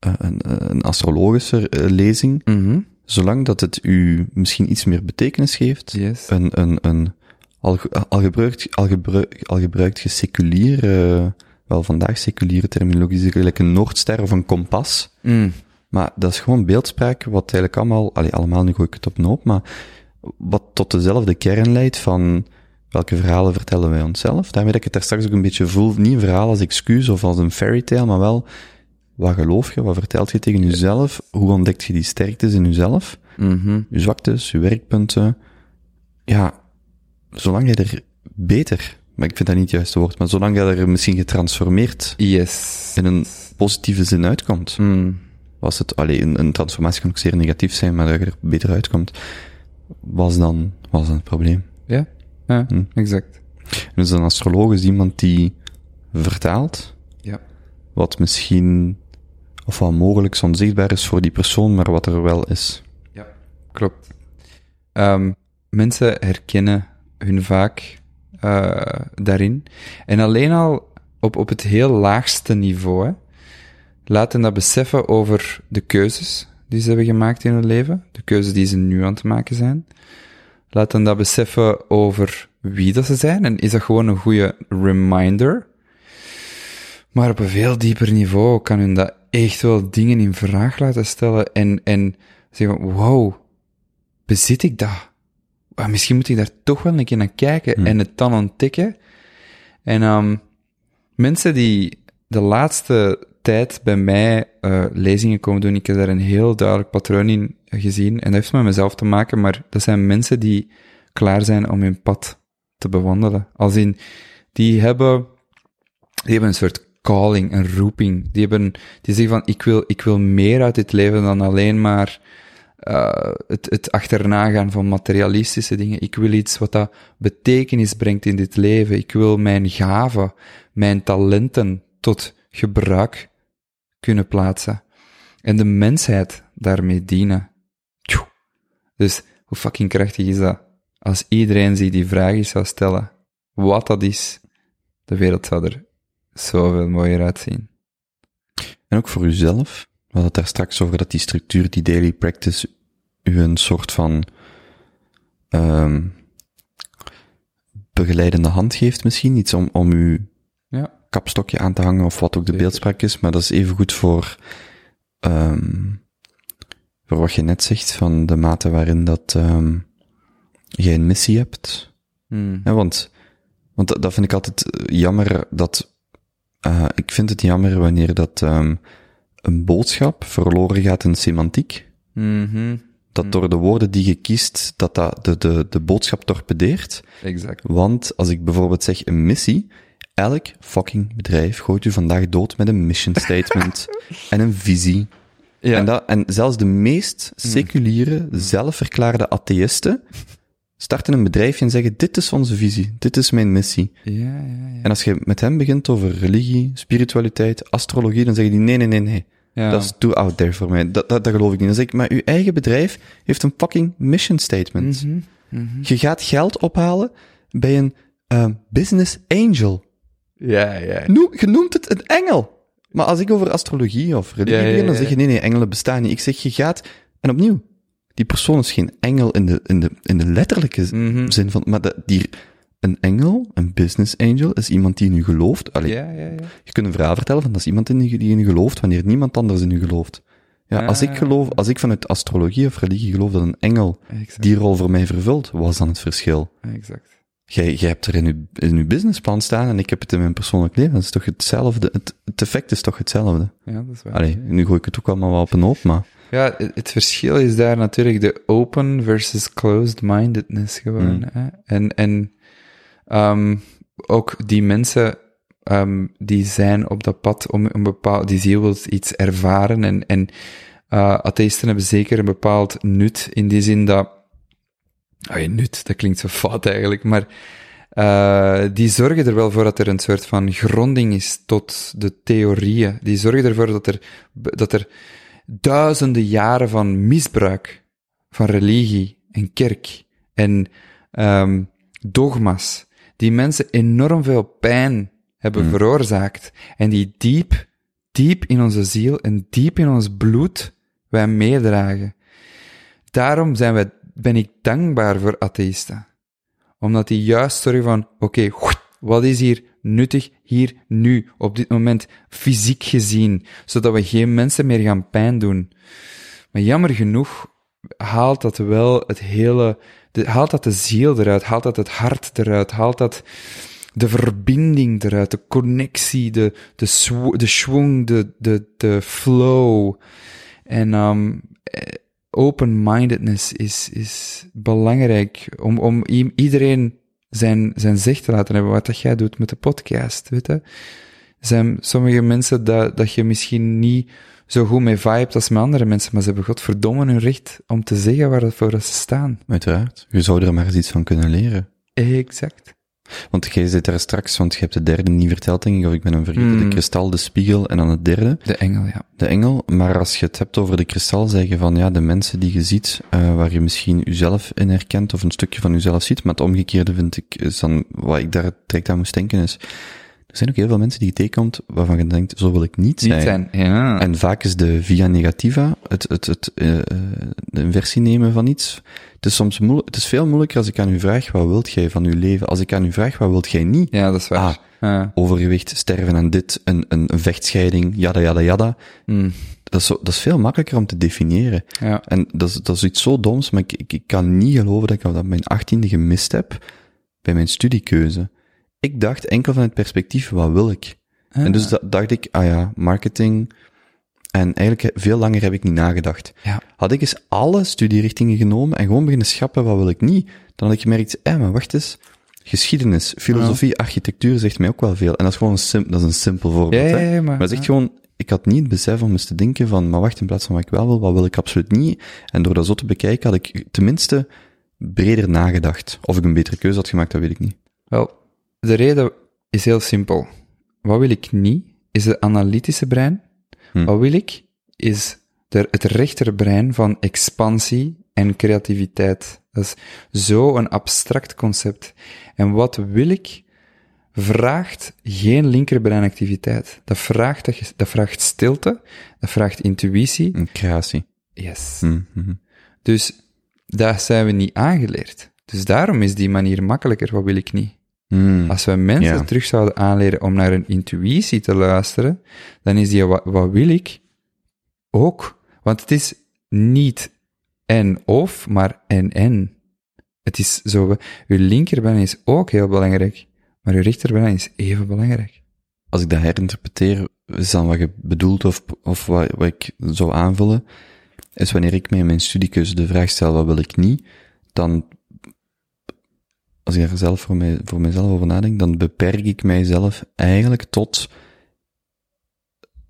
een, een astrologische lezing, -hmm. zolang dat het u misschien iets meer betekenis geeft, yes. een, een, een al, al, gebruikt, al, gebruikt, al gebruikt wel vandaag seculiere terminologie, gelijk een noordster of een kompas. Mm. Maar dat is gewoon beeldspraak, wat eigenlijk allemaal, allee, allemaal nu gooi ik het op een hoop, maar wat tot dezelfde kern leidt van welke verhalen vertellen wij onszelf. Daarmee dat ik het daar straks ook een beetje voel, niet een verhaal als excuus of als een fairy tale, maar wel, wat geloof je, wat vertelt je tegen jezelf, hoe ontdekt je die sterktes in jezelf, mm -hmm. je zwaktes, je werkpunten. Ja, zolang je er beter, maar ik vind dat niet het juiste woord, maar zolang je er misschien getransformeerd yes. in een positieve zin uitkomt, mm. was het, alleen een, een transformatie kan ook zeer negatief zijn, maar dat je er beter uitkomt, was dan, was dan het probleem. Ja, ja hm. exact. Dus een astroloog is iemand die vertaalt, ja. wat misschien, of wat mogelijk onzichtbaar is voor die persoon, maar wat er wel is. Ja, klopt. Um, mensen herkennen hun vaak uh, daarin. En alleen al op, op het heel laagste niveau, hè, laten dat beseffen over de keuzes die ze hebben gemaakt in hun leven, de keuzes die ze nu aan het maken zijn. Laten dat beseffen over wie dat ze zijn, en is dat gewoon een goede reminder. Maar op een veel dieper niveau kan hun dat echt wel dingen in vraag laten stellen en, en zeggen, wow, bezit ik dat? Maar misschien moet ik daar toch wel een keer naar kijken Hmm. en het dan ontdekken. En um, mensen die de laatste tijd bij mij uh, lezingen komen doen, ik heb daar een heel duidelijk patroon in gezien. En dat heeft met mezelf te maken, maar dat zijn mensen die klaar zijn om hun pad te bewandelen. Als in, die hebben, die hebben een soort calling, een roeping. Die hebben, die zeggen van, ik wil, ik wil meer uit dit leven dan alleen maar uh, het, het achterna gaan van materialistische dingen. Ik wil iets wat dat betekenis brengt in dit leven. Ik wil mijn gaven, mijn talenten tot gebruik kunnen plaatsen. En de mensheid daarmee dienen. Dus hoe fucking krachtig is dat? Als iedereen zich die vraag zou stellen, wat dat is, de wereld zou er zoveel mooier uitzien. En ook voor uzelf. We hadden het daar straks over dat die structuur, die daily practice, u een soort van ehm begeleidende hand geeft misschien. Iets om, om uw Ja. kapstokje aan te hangen of wat ook de Zeker. beeldspraak is. Maar dat is even goed voor, ehm voor wat je net zegt, van de mate waarin dat ehm jij een missie hebt. Hmm. Ja, want, want dat, dat vind ik altijd eh, jammer dat, eh, ik vind het jammer wanneer dat ehm een boodschap verloren gaat in semantiek. Mhm. Dat door de woorden die je kiest, dat dat de, de, de boodschap torpedeert. Exact. Want als ik bijvoorbeeld zeg een missie, elk fucking bedrijf gooit u vandaag dood met een mission statement en een visie. Ja. En, dat, en zelfs de meest seculiere, zelfverklaarde atheïsten starten een bedrijfje en zeggen, dit is onze visie, dit is mijn missie. ja, ja, ja. En als je met hem begint over religie, spiritualiteit, astrologie, dan zeggen die, nee, nee, nee, nee. Ja. Dat is too out there voor mij. Dat, dat, dat geloof ik niet. Dan zeg ik, maar uw eigen bedrijf heeft een fucking mission statement. Mhm. Mhm. Je gaat geld ophalen bij een eh, business angel. Ja, ja. Noem, je noemt het een engel. Maar als ik over astrologie of religie Ja, dan zeg je, nee, nee, engelen bestaan niet. Ik zeg, je gaat, en opnieuw, die persoon is geen engel in de, in de, in de letterlijke Mhm. zin van, maar dat, die, een engel, een business angel, is iemand die in u gelooft. Allee, Ja, ja, ja. je kunt een verhaal vertellen van dat is iemand in u, die in u gelooft, wanneer niemand anders in u gelooft. Ja, als ik Ah. geloof, als ik vanuit astrologie of religie geloof dat een engel Exact. die rol voor mij vervult, wat is dan het verschil? Exact. Jij, jij hebt er in uw, in uw businessplan staan en ik heb het in mijn persoonlijk leven. Dat is toch hetzelfde? Het, het effect is toch hetzelfde? Ja, dat is waar. Allee, nu gooi ik het ook allemaal wel op een hoop, maar... Ja, het, het verschil is daar natuurlijk de open versus closed-mindedness gewoon. Mm. Hè? En, en um, ook die mensen um, die zijn op dat pad om een bepaald, die ziel wil iets ervaren en, en uh, atheïsten hebben zeker een bepaald nut in die zin dat, oh ja, nut, dat klinkt zo fout eigenlijk, maar uh, die zorgen er wel voor dat er een soort van gronding is tot de theorieën. Die zorgen ervoor dat er, dat er duizenden jaren van misbruik van religie en kerk en um, dogma's, die mensen enorm veel pijn hebben Mm. veroorzaakt en die diep, diep in onze ziel en diep in ons bloed wij meedragen. Daarom zijn wij, ben ik dankbaar voor atheïsten. Omdat die juist zorgen van, oké, okay, wat is hier nuttig hier, nu, op dit moment, fysiek gezien, zodat we geen mensen meer gaan pijn doen. Maar jammer genoeg haalt dat wel het hele, haalt dat de ziel eruit, haalt dat het hart eruit, haalt dat de verbinding eruit, de connectie, de, de, de schwung, de, de, de flow. En um, open-mindedness is, is belangrijk om, om iedereen zijn, zijn zicht te laten hebben, wat dat jij doet met de podcast, weet je. Zijn sommige mensen dat, dat je misschien niet zo goed mee vibet als met andere mensen, maar ze hebben godverdomme hun recht om te zeggen waarvoor ze staan. Uiteraard. Je zou er maar eens iets van kunnen leren. Exact. Want jij zit daar straks, want je hebt de derde niet verteld, denk ik, of ik ben hem vergeten. Mm. De kristal, de spiegel en dan het derde. De engel, ja. De engel. Maar als je het hebt over de kristal, zeg je van, ja, de mensen die je ziet, uh, waar je misschien jezelf in herkent, of een stukje van jezelf ziet, maar het omgekeerde vind ik, is dan, wat ik daar direct aan moest denken is, er zijn ook heel veel mensen die je tegenkomt, waarvan je denkt, zo wil ik niet zijn. Niet zijn, ja. En vaak is de via negativa, het, het, het, uh, de inversie nemen van iets. Het is soms moeilijk, het is veel moeilijker als ik aan u vraag, wat wilt jij van uw leven? Als ik aan u vraag, wat wilt jij niet? Ja, dat is waar. Ah, ja. overgewicht, sterven en dit, een, een, een vechtscheiding, jada, jada, jada. Mm. Dat is, dat is veel makkelijker om te definiëren. Ja. En dat is, dat is iets zo doms, maar ik, ik, ik kan niet geloven dat ik dat mijn achttiende gemist heb bij mijn studiekeuze. Ik dacht enkel van het perspectief, wat wil ik? Ah. En dus dacht ik, ah ja, marketing. En eigenlijk veel langer heb ik niet nagedacht. Ja. Had ik eens alle studierichtingen genomen en gewoon beginnen schappen, wat wil ik niet? Dan had ik gemerkt, eh, maar wacht eens. Geschiedenis, filosofie, ja. architectuur zegt mij ook wel veel. En dat is gewoon een, sim, dat is een simpel voorbeeld. Ja, maar, maar dat is echt gewoon, ik had niet het besef om eens te denken van, maar wacht, in plaats van wat ik wel wil, wat wil ik absoluut niet? En door dat zo te bekijken, had ik tenminste breder nagedacht. Of ik een betere keuze had gemaakt, dat weet ik niet. Wel, de reden is heel simpel. Wat wil ik niet, is het analytische brein. Hm. Wat wil ik, is de, het rechterbrein van expansie en creativiteit. Dat is zo een abstract concept. En wat wil ik vraagt geen linkerbreinactiviteit. Dat vraagt, dat, vraagt stilte, dat vraagt intuïtie. Een creatie. Yes. Mhm. Dus daar zijn we niet aangeleerd. Dus daarom is die manier makkelijker, wat wil ik niet. Mm. Als we mensen terug zouden aanleren om naar hun intuïtie te luisteren, dan is die wat, wat wil ik ook. Want het is niet en of, maar en en. Het is zo, uw linkerbeen is ook heel belangrijk, maar uw rechterbeen is even belangrijk. Als ik dat herinterpreteer, is dan wat je bedoelt of, of wat, wat ik zou aanvullen, is wanneer ik mij in mijn studiekeuze de vraag stel, wat wil ik niet, dan, als ik daar zelf voor, mij, voor mezelf over nadenk, dan beperk ik mijzelf eigenlijk tot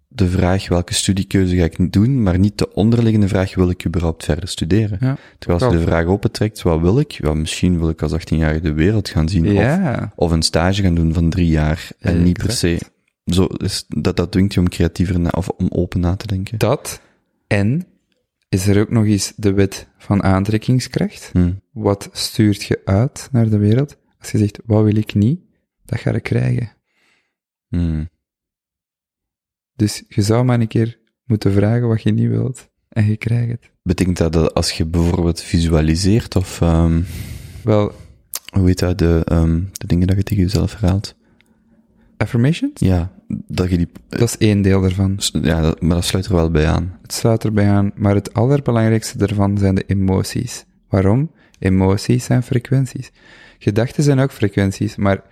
de vraag welke studiekeuze ga ik doen, maar niet de onderliggende vraag wil ik überhaupt verder studeren. Ja, Terwijl als je de vraag opentrekt, wat wil ik? Ja, misschien wil ik als 18-jarige de wereld gaan zien. Of, Ja, of een stage gaan doen van drie jaar. En niet per se. Zo is, dat, dat dwingt je om creatiever na, of om open na te denken. dat en is er ook nog eens de wet van aantrekkingskracht. Hm. Wat stuurt je uit naar de wereld? Als je zegt, wat wil ik niet, dat ga je krijgen. Hm. Dus je zou maar een keer moeten vragen wat je niet wilt. En je krijgt het. Betekent dat dat als je bijvoorbeeld visualiseert of, ehm Wel, hoe heet dat, de, ehm de dingen dat je tegen jezelf herhaalt? affirmations? Ja, dat je die, Dat is één deel daarvan. ja, dat, maar dat sluit er wel bij aan. Het sluit erbij aan, maar het allerbelangrijkste daarvan zijn de emoties. Waarom? Emoties zijn frequenties. Gedachten zijn ook frequenties, maar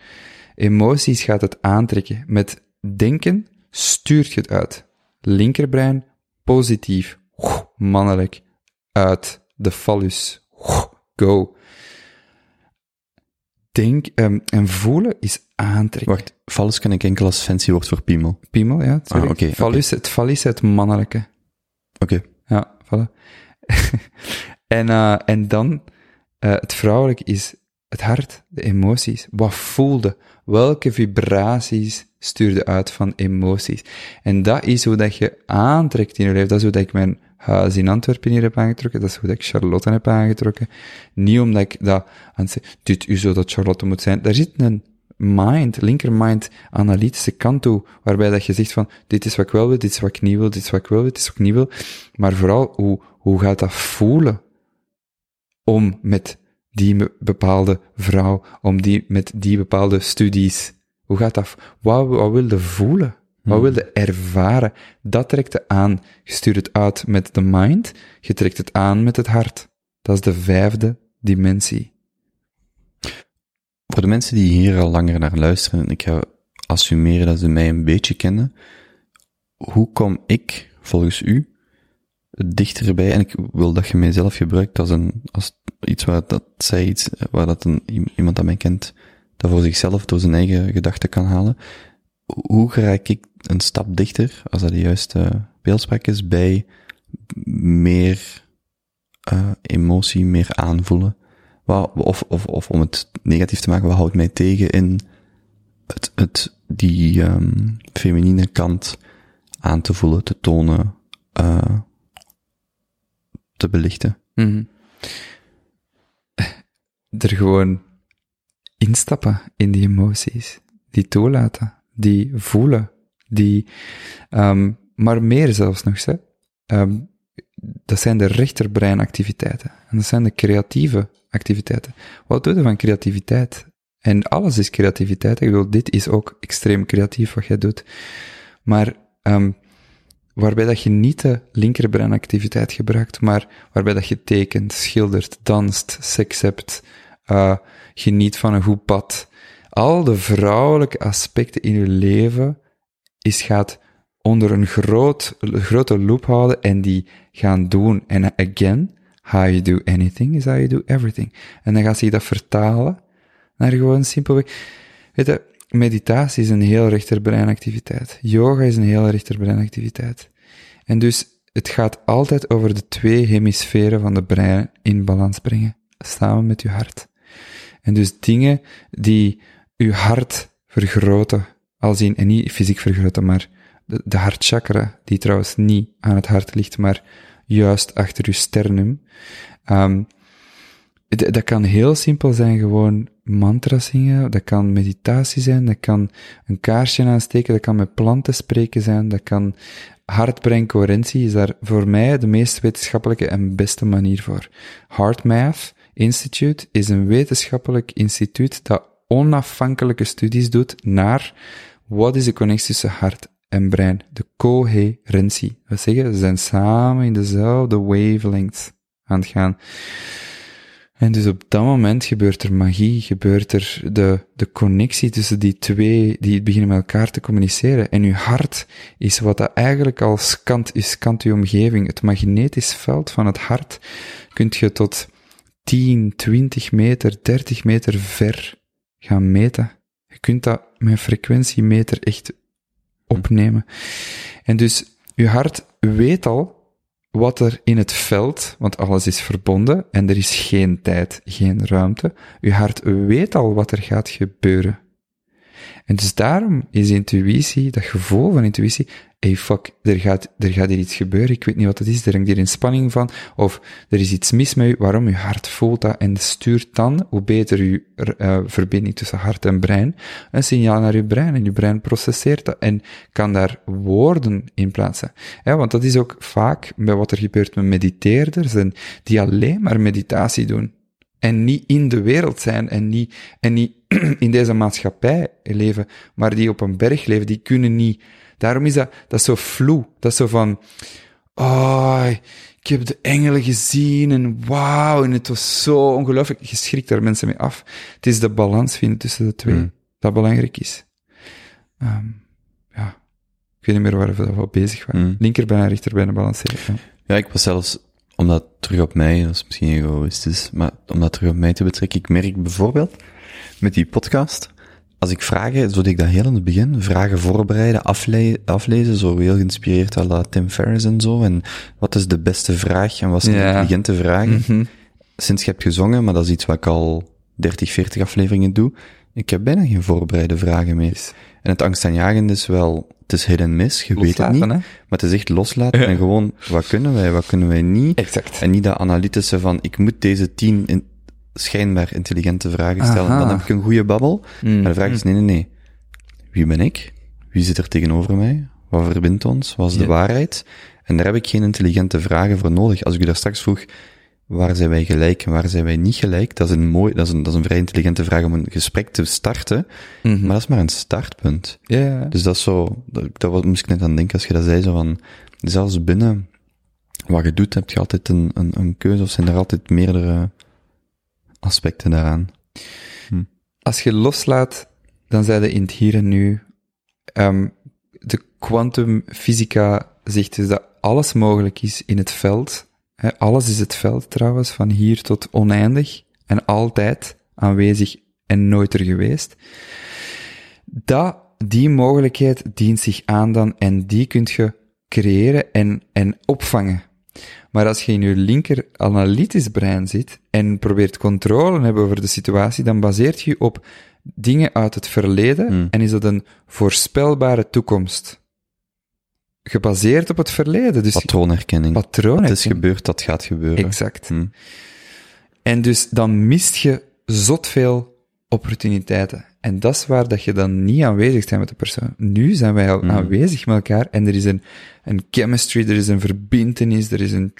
emoties gaat het aantrekken. Met denken stuurt je het uit. Linkerbrein, positief, mannelijk, uit de fallus, go. Denk, ehm, en voelen is aantrekken. Wacht, vals kan ik enkel als fancy woord voor piemel. Piemel, ja. Ah, oké. Fallus, Het fallus het mannelijke. Oké. Ja, voilà. en, eh, en dan, eh, het vrouwelijke is het hart, de emoties. Wat voelde? Welke vibraties stuurde uit van emoties? En dat is hoe dat je aantrekt in je leven. Dat is hoe dat ik mijn huis in Antwerpen hier heb aangetrokken. Dat is hoe ik Charlotte heb aangetrokken. Niet omdat ik dat aan dit is zo dat Charlotte moet zijn. Daar zit een mind, linkermind, analytische kant toe, waarbij dat je zegt van, dit is wat ik wel wil, dit is wat ik niet wil, dit is wat ik wil, dit is wat ik niet wil. Maar vooral, hoe, hoe gaat dat voelen om met die bepaalde vrouw, om die, met die bepaalde studies, hoe gaat dat, wat, wat wil je voelen? Wat wil je ervaren? Dat trekt je aan. Je stuurt het uit met de mind, je trekt het aan met het hart. Dat is de vijfde dimensie. Voor de mensen die hier al langer naar luisteren, en ik ga assumeren dat ze mij een beetje kennen, hoe kom ik, volgens u, dichterbij, en ik wil dat je mijzelf gebruikt als een, als iets waar dat zij iets, waar dat een, iemand dat mij kent, dat voor zichzelf door zijn eigen gedachten kan halen. Hoe raak ik een stap dichter, als dat de juiste beeldspraak is, bij meer eh, emotie, meer aanvoelen? Of, of, of om het negatief te maken, wat houdt mij tegen in het, het, die um, feminine kant aan te voelen, te tonen, uh, te belichten? -hmm. Er gewoon instappen in die emoties, die toelaten, die voelen, die, um, maar meer zelfs nog, hè. Um, dat zijn de rechterbreinactiviteiten. En dat zijn de creatieve activiteiten. Wat doe je van creativiteit? En alles is creativiteit. Ik bedoel, dit is ook extreem creatief wat jij doet. Maar, um, waarbij dat je niet de linkerbreinactiviteit gebruikt, maar waarbij dat je tekent, schildert, danst, seks hebt, uh, geniet van een goed pad. Al de vrouwelijke aspecten in je leven is gaat onder een groot, grote loop houden en die gaan doen. En again, how you do anything is how you do everything. En dan gaat zich dat vertalen naar gewoon simpelweg. Weet je, meditatie is een heel rechterbreinactiviteit. Yoga is een heel rechterbreinactiviteit. En dus, het gaat altijd over de twee hemisferen van de brein in balans brengen. Samen met je hart. En dus dingen die uw hart vergroten, als in, en niet fysiek vergroten, maar de, de hartchakra, die trouwens niet aan het hart ligt, maar juist achter uw sternum. Um, dat kan heel simpel zijn, gewoon mantra zingen, dat kan meditatie zijn, dat kan een kaarsje aansteken, dat kan met planten spreken zijn, dat kan hartbreincoherentie is daar voor mij de meest wetenschappelijke en beste manier voor. HeartMath Institute is een wetenschappelijk instituut dat onafhankelijke studies doet naar wat is de connectie tussen hart en brein. De coherentie. We zeggen, ze zijn samen in dezelfde wavelength aan het gaan. En dus op dat moment gebeurt er magie, gebeurt er de, de connectie tussen die twee, die beginnen met elkaar te communiceren. En uw hart is wat dat eigenlijk al scant, is scant uw omgeving. Het magnetisch veld van het hart kunt je tot 10, 20 meter, 30 meter ver gaan meten. Je kunt dat met frequentiemeter echt opnemen. En dus uw hart weet al wat er in het veld, want alles is verbonden en er is geen tijd, geen ruimte. Uw hart weet al wat er gaat gebeuren. En dus daarom is intuïtie, dat gevoel van intuïtie, hey fuck, er gaat, er gaat hier iets gebeuren, ik weet niet wat het is, er hangt hier een spanning van, of er is iets mis met u, waarom? Uw hart voelt dat en stuurt dan, hoe beter uw uh, verbinding tussen hart en brein, een signaal naar uw brein, en uw brein processeert dat en kan daar woorden in plaatsen. Ja, want dat is ook vaak bij wat er gebeurt met mediteerders en die alleen maar meditatie doen en niet in de wereld zijn en niet, en niet in deze maatschappij leven, maar die op een berg leven, die kunnen niet. Daarom is dat, dat is zo vloe. Dat is zo van, oh, ik heb de engelen gezien en wauw, en het was zo ongelooflijk. Je schrikt daar mensen mee af. Het is de balans vinden tussen de twee, mm. dat belangrijk is. Um, ja, ik weet niet meer waar we daarvoor bezig waren. Mm. Linker bijna, rechter bijna balanceren. Ja. ja, ik was zelfs om dat terug op mij, dat is misschien egoïstisch, maar om dat terug op mij te betrekken, ik merk bijvoorbeeld met die podcast, als ik vragen, zodat ik dat heel in het begin, vragen voorbereiden, afle aflezen, zo heel geïnspireerd à Tim Ferriss en zo, en wat is de beste vraag en wat zijn ja. intelligente vragen. Mhm. Sinds je hebt gezongen, maar dat is iets wat ik al 30, 40 afleveringen doe, ik heb bijna geen voorbereide vragen meer. En het angstaanjagende is wel, het is hit en mis, je weet het niet. Hè? Maar het is echt loslaten en gewoon, wat kunnen wij, wat kunnen wij niet. Exact. En niet dat analytische van, ik moet deze tien in, schijnbaar intelligente vragen stellen. Dan heb ik een goede babbel. Mm. Maar de vraag is, nee, nee, nee. Wie ben ik? Wie zit er tegenover mij? Wat verbindt ons? Wat is de waarheid? En daar heb ik geen intelligente vragen voor nodig. Als ik u daar straks vroeg, waar zijn wij gelijk en waar zijn wij niet gelijk? Dat is een mooi, dat is een, dat is een vrij intelligente vraag om een gesprek te starten. Mhm. Maar dat is maar een startpunt. Ja. Dus dat is zo, dat, dat moest ik net aan denken als je dat zei, zo van, zelfs binnen wat je doet, heb je altijd een, een, een keuze of zijn er altijd meerdere aspecten daaraan? Hm. Als je loslaat, dan zijn in het hier en nu. Um, de kwantumfysica zegt dus dat alles mogelijk is in het veld alles is het veld trouwens, van hier tot oneindig en altijd aanwezig en nooit er geweest. Dat, die mogelijkheid dient zich aan dan en die kunt je creëren en, en opvangen. Maar als je in je linker analytisch brein zit en probeert controle te hebben over de situatie, dan baseert je op dingen uit het verleden hmm. en is dat een voorspelbare toekomst gebaseerd op het verleden. Dus patroonherkenning. Patroonherkenning. Het is gebeurd, dat gaat gebeuren. Exact. Hm. En dus dan mist je zot veel opportuniteiten. En dat is waar dat je dan niet aanwezig bent met de persoon. Nu zijn wij al hm. aanwezig met elkaar en er is een, een chemistry, er is een verbintenis, er is een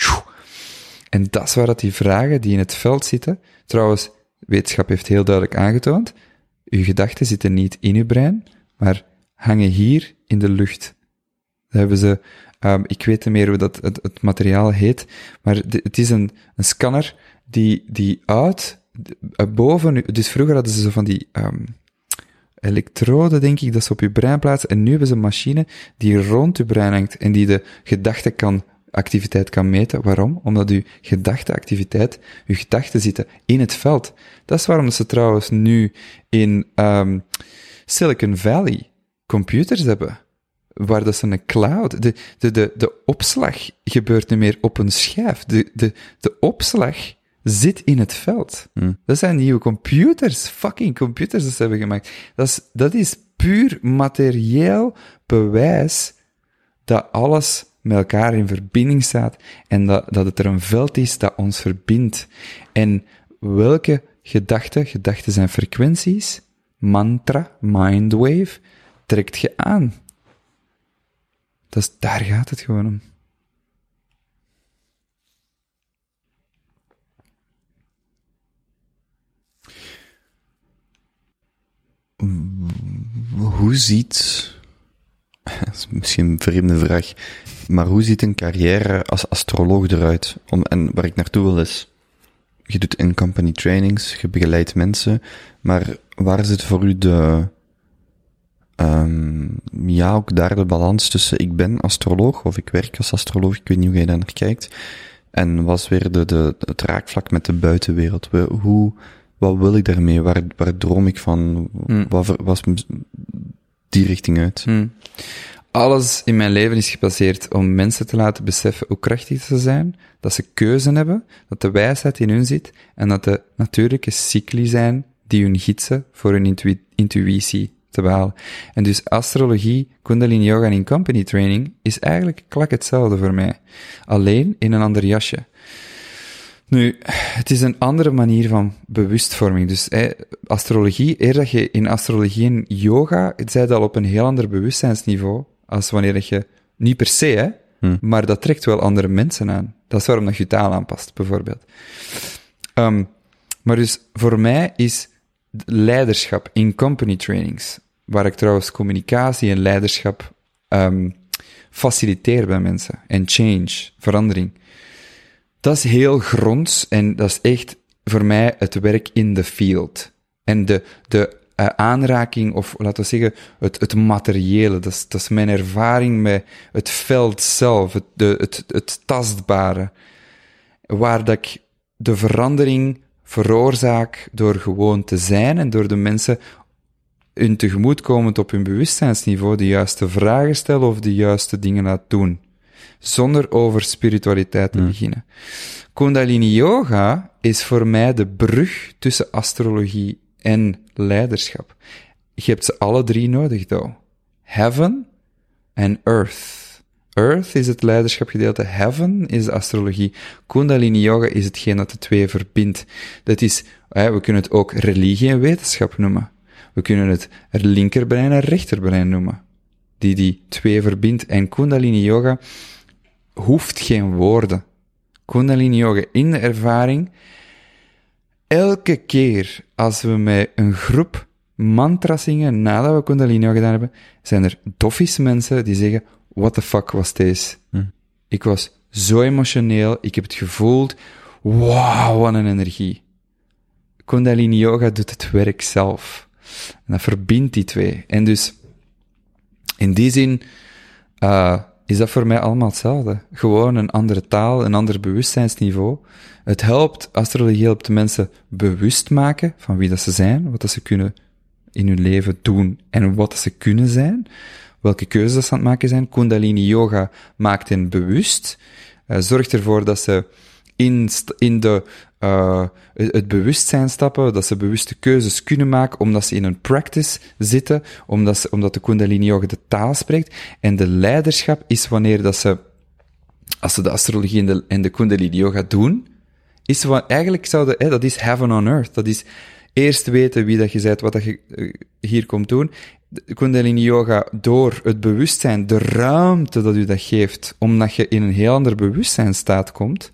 En dat is waar dat die vragen die in het veld zitten, trouwens, wetenschap heeft heel duidelijk aangetoond, uw gedachten zitten niet in uw brein, maar hangen hier in de lucht hebben ze, um, ik weet niet meer hoe dat het, het materiaal heet, maar het is een, een scanner die, die uit, uh, boven, dus vroeger hadden ze zo van die, um, elektroden, denk ik, dat ze op je brein plaatsen. En nu hebben ze een machine die rond je brein hangt en die de gedachte kan, meten. Waarom? Omdat uw gedachteactiviteit, uw gedachten zitten in het veld. Dat is waarom ze trouwens nu in um, Silicon Valley computers hebben waar dat ze een cloud, de, de, de, de opslag gebeurt niet meer op een schijf. De, de, de opslag zit in het veld. Hmm. Dat zijn nieuwe computers, fucking computers dat ze hebben gemaakt. Dat is, dat is puur materieel bewijs dat alles met elkaar in verbinding staat en dat, dat het er een veld is dat ons verbindt. En welke gedachten, gedachten zijn frequenties, mantra, mindwave, trekt je aan. Dat is, daar gaat het gewoon om. Hoe ziet, misschien een vreemde vraag, maar hoe ziet een carrière als astroloog eruit? Om, en waar ik naartoe wil is, je doet in-company trainings, je begeleidt mensen, maar waar zit voor u de, um, ja, ook daar de balans tussen ik ben astroloog of ik werk als astroloog, ik weet niet hoe jij daar naar kijkt, en was weer de, de, het raakvlak met de buitenwereld. Hoe, wat wil ik daarmee? Waar, waar droom ik van? Hmm. Wat was die richting uit? Hmm. Alles in mijn leven is gebaseerd om mensen te laten beseffen hoe krachtig ze zijn, dat ze keuze hebben, dat de wijsheid in hun zit en dat de natuurlijke cycli zijn die hun gidsen voor hun intuïtie te behalen. En dus astrologie, kundalini yoga en in company training is eigenlijk klak hetzelfde voor mij. Alleen in een ander jasje. Nu, het is een andere manier van bewustvorming. Dus astrologie, eer dat je in astrologie en yoga, het zij al op een heel ander bewustzijnsniveau, als wanneer dat je, niet per se, hè, Hmm. maar dat trekt wel andere mensen aan. Dat is waarom dat je taal aanpast, bijvoorbeeld. Um, maar dus voor mij is leiderschap in company trainings, waar ik trouwens communicatie en leiderschap um, faciliteer bij mensen, en change, verandering. Dat is heel gronds en dat is echt voor mij het werk in de field. En de, de uh, aanraking, of laten we zeggen, het, het materiële. Dat is, dat mijn ervaring met het veld zelf, het, de, het, tastbare. Waar dat ik de verandering veroorzaak door gewoon te zijn en door de mensen hun tegemoetkomend op hun bewustzijnsniveau de juiste vragen stellen of de juiste dingen laat doen. Zonder over spiritualiteit te Hmm. beginnen. Kundalini Yoga is voor mij de brug tussen astrologie en leiderschap. Je hebt ze alle drie nodig, though. Heaven en Earth. Earth is het leiderschapgedeelte, Heaven is de astrologie. Kundalini Yoga is hetgeen dat de twee verbindt. Dat is, we kunnen het ook religie en wetenschap noemen. We kunnen het linkerbrein en rechterbrein noemen. Die die twee verbindt. En Kundalini Yoga hoeft geen woorden. Kundalini Yoga in de ervaring elke keer als we met een groep mantra zingen nadat we Kundalini gedaan hebben, zijn er doffies mensen die zeggen, what the fuck was deze? Hm. Ik was zo emotioneel, ik heb het gevoeld, wauw, wat een energie. Kundalini Yoga doet het werk zelf. En dat verbindt die twee. En dus, in die zin, uh, is dat voor mij allemaal hetzelfde. Gewoon een andere taal, een ander bewustzijnsniveau. Het helpt, astrologie helpt de mensen bewust maken van wie dat ze zijn, wat dat ze kunnen in hun leven doen en wat dat ze kunnen zijn, welke keuzes dat ze aan het maken zijn. Kundalini Yoga maakt hen bewust, uh, zorgt ervoor dat ze in, in de, uh, het bewustzijn stappen, dat ze bewuste keuzes kunnen maken, omdat ze in een practice zitten, omdat, omdat de Kundalini Yoga de taal spreekt. En de leiderschap is wanneer dat ze, als ze de astrologie en de, Kundalini Yoga doen, is eigenlijk zouden, hè, dat is heaven on earth. Dat is eerst weten wie dat je bent, wat dat je uh, hier komt doen. De Kundalini Yoga, door het bewustzijn, de ruimte dat u dat geeft, omdat je in een heel ander bewustzijnstaat komt,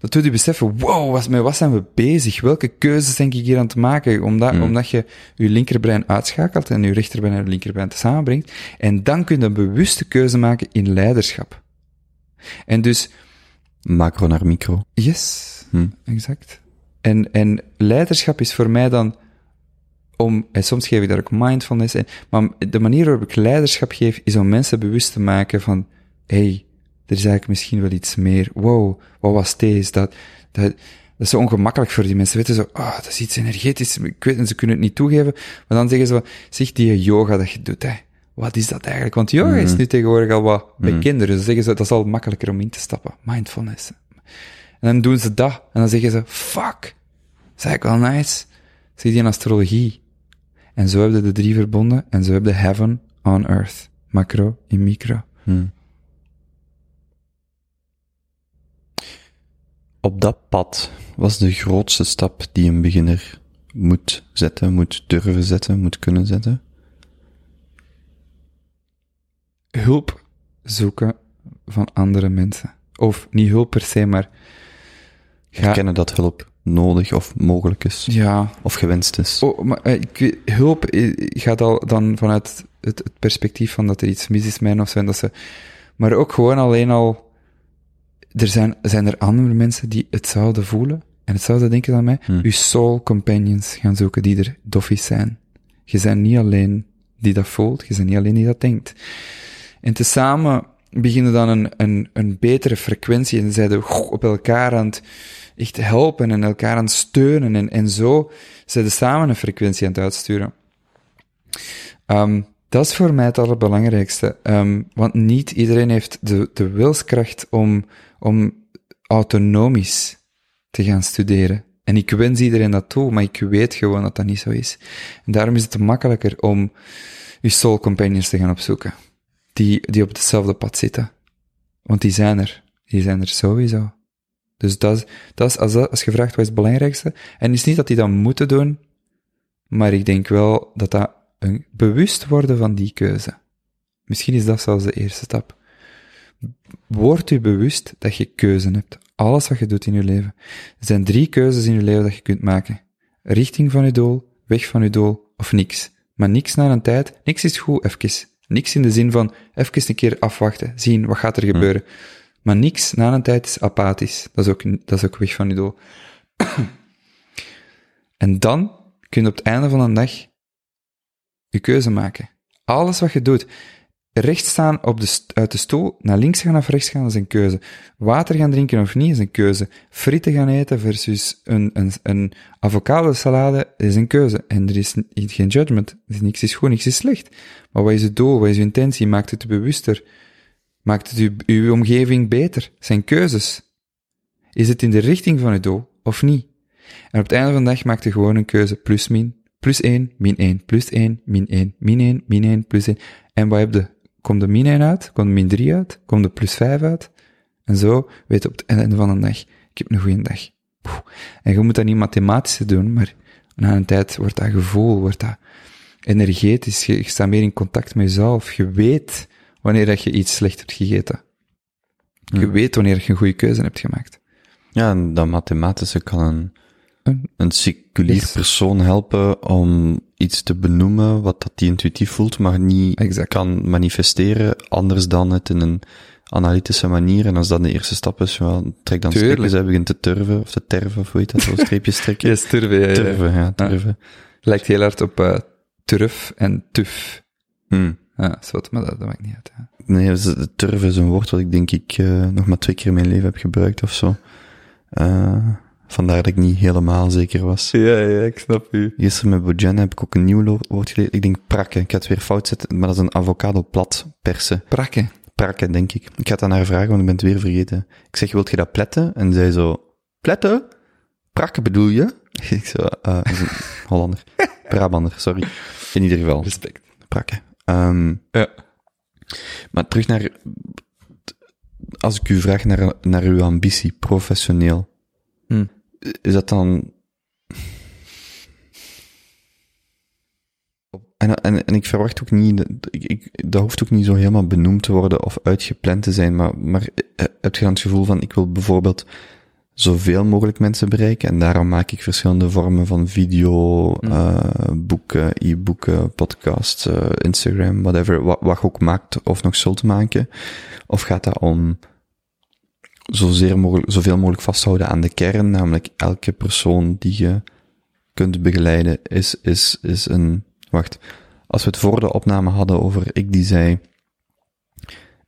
dat doet u beseffen, wow, wat, met wat zijn we bezig? Welke keuzes denk ik hier aan te maken? Omdat, mm. omdat je je linkerbrein uitschakelt en je rechterbrein en je linkerbrein samenbrengt. En dan kun je een bewuste keuze maken in leiderschap. En dus... Macro naar micro. Yes, hm. exact. En, en leiderschap is voor mij dan om, en soms geef ik daar ook mindfulness in, maar de manier waarop ik leiderschap geef, is om mensen bewust te maken van, hey, er is eigenlijk misschien wel iets meer. Wow, wat was deze? Dat, dat, dat is zo ongemakkelijk voor die mensen. Weten zo, ah, oh, dat is iets energetisch. Ik weet, en ze kunnen het niet toegeven. Maar dan zeggen ze, zeg die yoga dat je doet, hè. Wat is dat eigenlijk? Want yoga mm -hmm. is nu tegenwoordig al wat bij mm. kinderen. Dus zeggen ze, dat is al makkelijker om in te stappen. Mindfulness. En dan doen ze dat. En dan zeggen ze, fuck. Dat is eigenlijk wel nice. Zeg die in astrologie. En zo hebben de drie verbonden. En zo hebben de heaven on earth. Macro in micro. Mm. Op dat pad wat is de grootste stap die een beginner moet zetten, moet durven zetten, moet kunnen zetten? Hulp zoeken van andere mensen. Of niet hulp per se, maar ga, Erkennen dat hulp nodig of mogelijk is, ja, of gewenst is. Oh, maar eh, ik weet- hulp eh, gaat al dan vanuit het, het perspectief van dat er iets mis is met of zo. en Dat ze, maar ook gewoon alleen al, er zijn, zijn er andere mensen die hetzelfde voelen en hetzelfde denken dan mij. Hmm. Uw soul companions gaan zoeken die er doffies zijn. Je bent niet alleen die dat voelt, je bent niet alleen die dat denkt. En tezamen beginnen dan een, een, een betere frequentie en zeiden op elkaar aan het echt helpen en elkaar aan het steunen en, en zo zijn ze samen een frequentie aan het uitsturen. Ehm, dat is voor mij het allerbelangrijkste. Ehm, want niet iedereen heeft de, de wilskracht om, om autonomisch te gaan studeren. En ik wens iedereen dat toe, maar ik weet gewoon dat dat niet zo is. En daarom is het makkelijker om je soul companions te gaan opzoeken. Die, die op hetzelfde pad zitten. Want die zijn er. Die zijn er sowieso. Dus dat is, dat is als, als je vraagt wat is het belangrijkste. En het is niet dat die dat moeten doen, maar ik denk wel dat dat een bewust worden van die keuze. Misschien is dat zelfs de eerste stap. Word u bewust dat je keuze hebt. Alles wat je doet in je leven. Er zijn drie keuzes in je leven dat je kunt maken. Richting van je doel, weg van je doel of niks. Maar niks na een tijd, niks is goed, even. Niks in de zin van even een keer afwachten, zien wat gaat er gebeuren. Maar niks na een tijd is apathisch. Dat is ook, dat is ook weg van je doel. en dan kun je op het einde van een dag je keuze maken. Alles wat je doet. Rechts staan op de, uit de stoel, naar links gaan of rechts gaan, is een keuze. Water gaan drinken of niet, is een keuze. Frieten gaan eten versus een, een, een avocado salade is een keuze. En er is geen judgment. Er is niks is goed, niks is slecht. Maar wat is het doel? Wat is je intentie? Maakt het bewuster? Maakt het uw, omgeving beter? Het zijn keuzes. Is het in de richting van je doel of niet? En op het einde van de dag maakt je gewoon een keuze plus min. Plus 1, min 1, plus 1, min 1, min 1, min 1, plus 1. En wat heb je? Komt de min 1 uit? Komt de min 3 uit? Komt de plus 5 uit? En zo weet je op het einde van de dag, ik heb een goede dag. Poeh. En je moet dat niet mathematisch doen, maar na een tijd wordt dat gevoel, wordt dat energetisch. Je, je staat meer in contact met jezelf. Je weet wanneer dat je iets slecht hebt gegeten. Je weet wanneer je een goede keuze hebt gemaakt. Ja, en dat mathematische kan een, Een- seculier Yes. persoon helpen om iets te benoemen wat dat die intuïtief voelt, maar niet Exact. kan manifesteren, anders dan het in een analytische manier. En als dat de eerste stap is, ja, trek dan Tuurlijk. streepjes, hij begint te turven, of te terven, of hoe heet dat, zo streepjes trekken. Yes, turven, ja, ja, ja. Turven, ja, turven. Lijkt heel hard op eh turf en tuf. Hm. Ja, zwart, maar dat, dat maakt niet uit. Hè. Nee, dus, eh, turven is een woord wat ik denk ik eh, nog maar twee keer in mijn leven heb gebruikt of zo. Vandaar dat ik niet helemaal zeker was. Ja, ja, ik snap u. Gisteren met Bojan heb ik ook een nieuw woord geleerd. Ik denk prakken. Ik had het weer fout zetten, maar dat is een avocado plat persen. Prakken. Prakken, denk ik. Ik ga het aan haar vragen, want ik ben het weer vergeten. Ik zeg, wilt je dat pletten? En zij zo, pletten? Prakken bedoel je? Ik zo, eh, Hollander. Brabander, sorry. In ieder geval, Respect. prakken. Ehm, Ja. maar terug naar, als ik u vraag naar, naar uw ambitie, professioneel, Hm. Is dat dan... En, en, en ik verwacht ook niet, dat- ik, ik, dat hoeft ook niet zo helemaal benoemd te worden of uitgepland te zijn, maar, maar eh, heb je dan het gevoel van, ik wil bijvoorbeeld zoveel mogelijk mensen bereiken en daarom maak ik verschillende vormen van video, eh, boeken, e-boeken, podcasts, eh, Instagram, whatever, wat, wat je ook maakt of nog zult maken? Of gaat dat om zozeer mogelijk, zoveel mogelijk vasthouden aan de kern, namelijk elke persoon die je kunt begeleiden is, is, is een, wacht, als we het voor de opname hadden over ik die zei,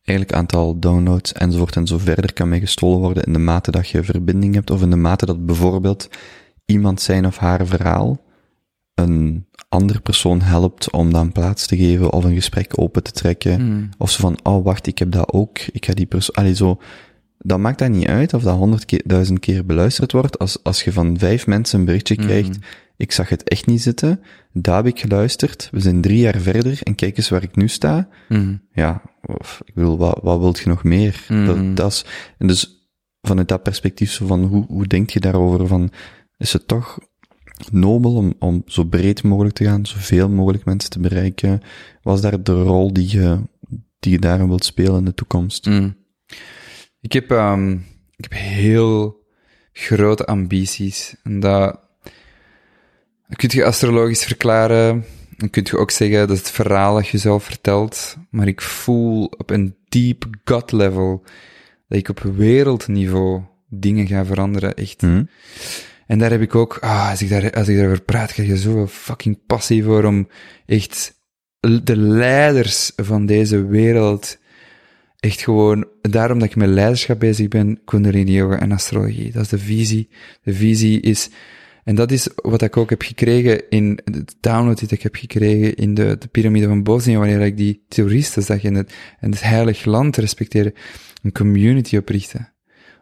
eigenlijk aantal downloads enzovoort en zo verder kan mee gestolen worden in de mate dat je verbinding hebt of in de mate dat bijvoorbeeld iemand zijn of haar verhaal een andere persoon helpt om dan plaats te geven of een gesprek open te trekken. Hmm. Of zo van, oh wacht, ik heb dat ook, ik ga die persoon, allee zo, dan maakt dat niet uit of dat honderd keer, beluisterd wordt. Als, als je van vijf mensen een berichtje krijgt, ik zag het echt niet zitten, daar heb ik geluisterd, we zijn drie jaar verder en kijk eens waar ik nu sta. Mhm. Ja, of, ik bedoel, wat, wat wilt je nog meer? Mhm. Dat, dat is, en dus, vanuit dat perspectief, zo van hoe, hoe denk je daarover? Van, is het toch nobel om, om zo breed mogelijk te gaan, zoveel mogelijk mensen te bereiken? Was daar de rol die je, die je daarin wilt spelen in de toekomst? Mm. Ik heb, um, ik heb heel grote ambities. En dat, dat kun je astrologisch verklaren. Dan kun je ook zeggen dat het verhaal dat je zelf vertelt. Maar ik voel op een deep gut level dat ik op wereldniveau dingen ga veranderen. Echt. Mm. En daar heb ik ook, ah, als ik, daar, als ik daarover praat, krijg je zoveel fucking passie voor om echt de leiders van deze wereld echt gewoon, daarom dat ik met leiderschap bezig ben, Kundalini Yoga en astrologie. Dat is de visie. De visie is, en dat is wat ik ook heb gekregen in de download die ik heb gekregen in de, de piramide van Bosnië, wanneer ik die toeristen zag en het, en het heilig land respecteren, een community oprichten.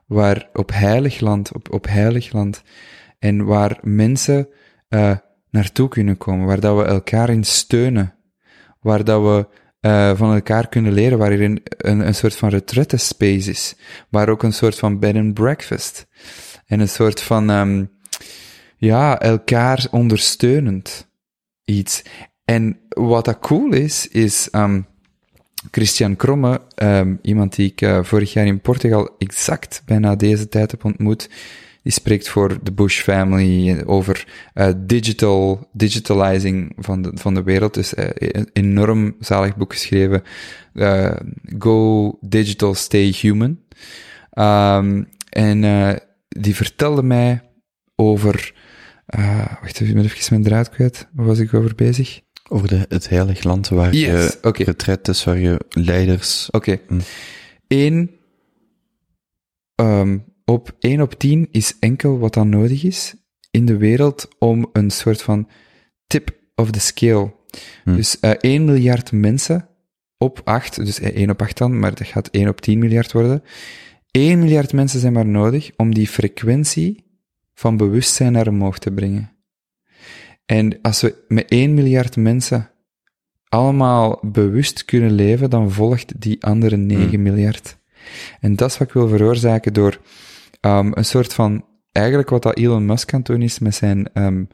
Waar op heilig land, op, op heilig land, en waar mensen uh, naartoe kunnen komen, waar dat we elkaar in steunen, waar dat we uh, van elkaar kunnen leren, waar een, een, soort van retraite space is, waar ook een soort van bed and breakfast en een soort van um, ja, elkaar ondersteunend iets. En wat dat cool is, is um, Christian Kromme, um, iemand die ik uh, vorig jaar in Portugal exact bijna deze tijd heb ontmoet, die spreekt voor de Bush family over uh, digital, digitalizing van de, van de wereld. Dus uh, een enorm zalig boek geschreven. Uh, Go Digital, Stay Human. Um, en die vertelde mij over... wacht even, ik ben even mijn draad kwijt. Waar was ik over bezig? Over de, het heilig land waar yes, je okay. retret is, waar je leiders... Oké. Okay. Mm. Eén... Um, op 1 op 10 is enkel wat dan nodig is in de wereld om een soort van tip of the scale. Hmm. Dus uh, 1 miljard mensen op 8, dus 1 op 8 dan, maar dat gaat 1 op 10 miljard worden. 1 miljard mensen zijn maar nodig om die frequentie van bewustzijn naar omhoog te brengen. En als we met 1 miljard mensen allemaal bewust kunnen leven, dan volgt die andere 9 hmm. miljard. En dat is wat ik wil veroorzaken door um, een soort van, eigenlijk wat dat Elon Musk aan doen is met zijn um,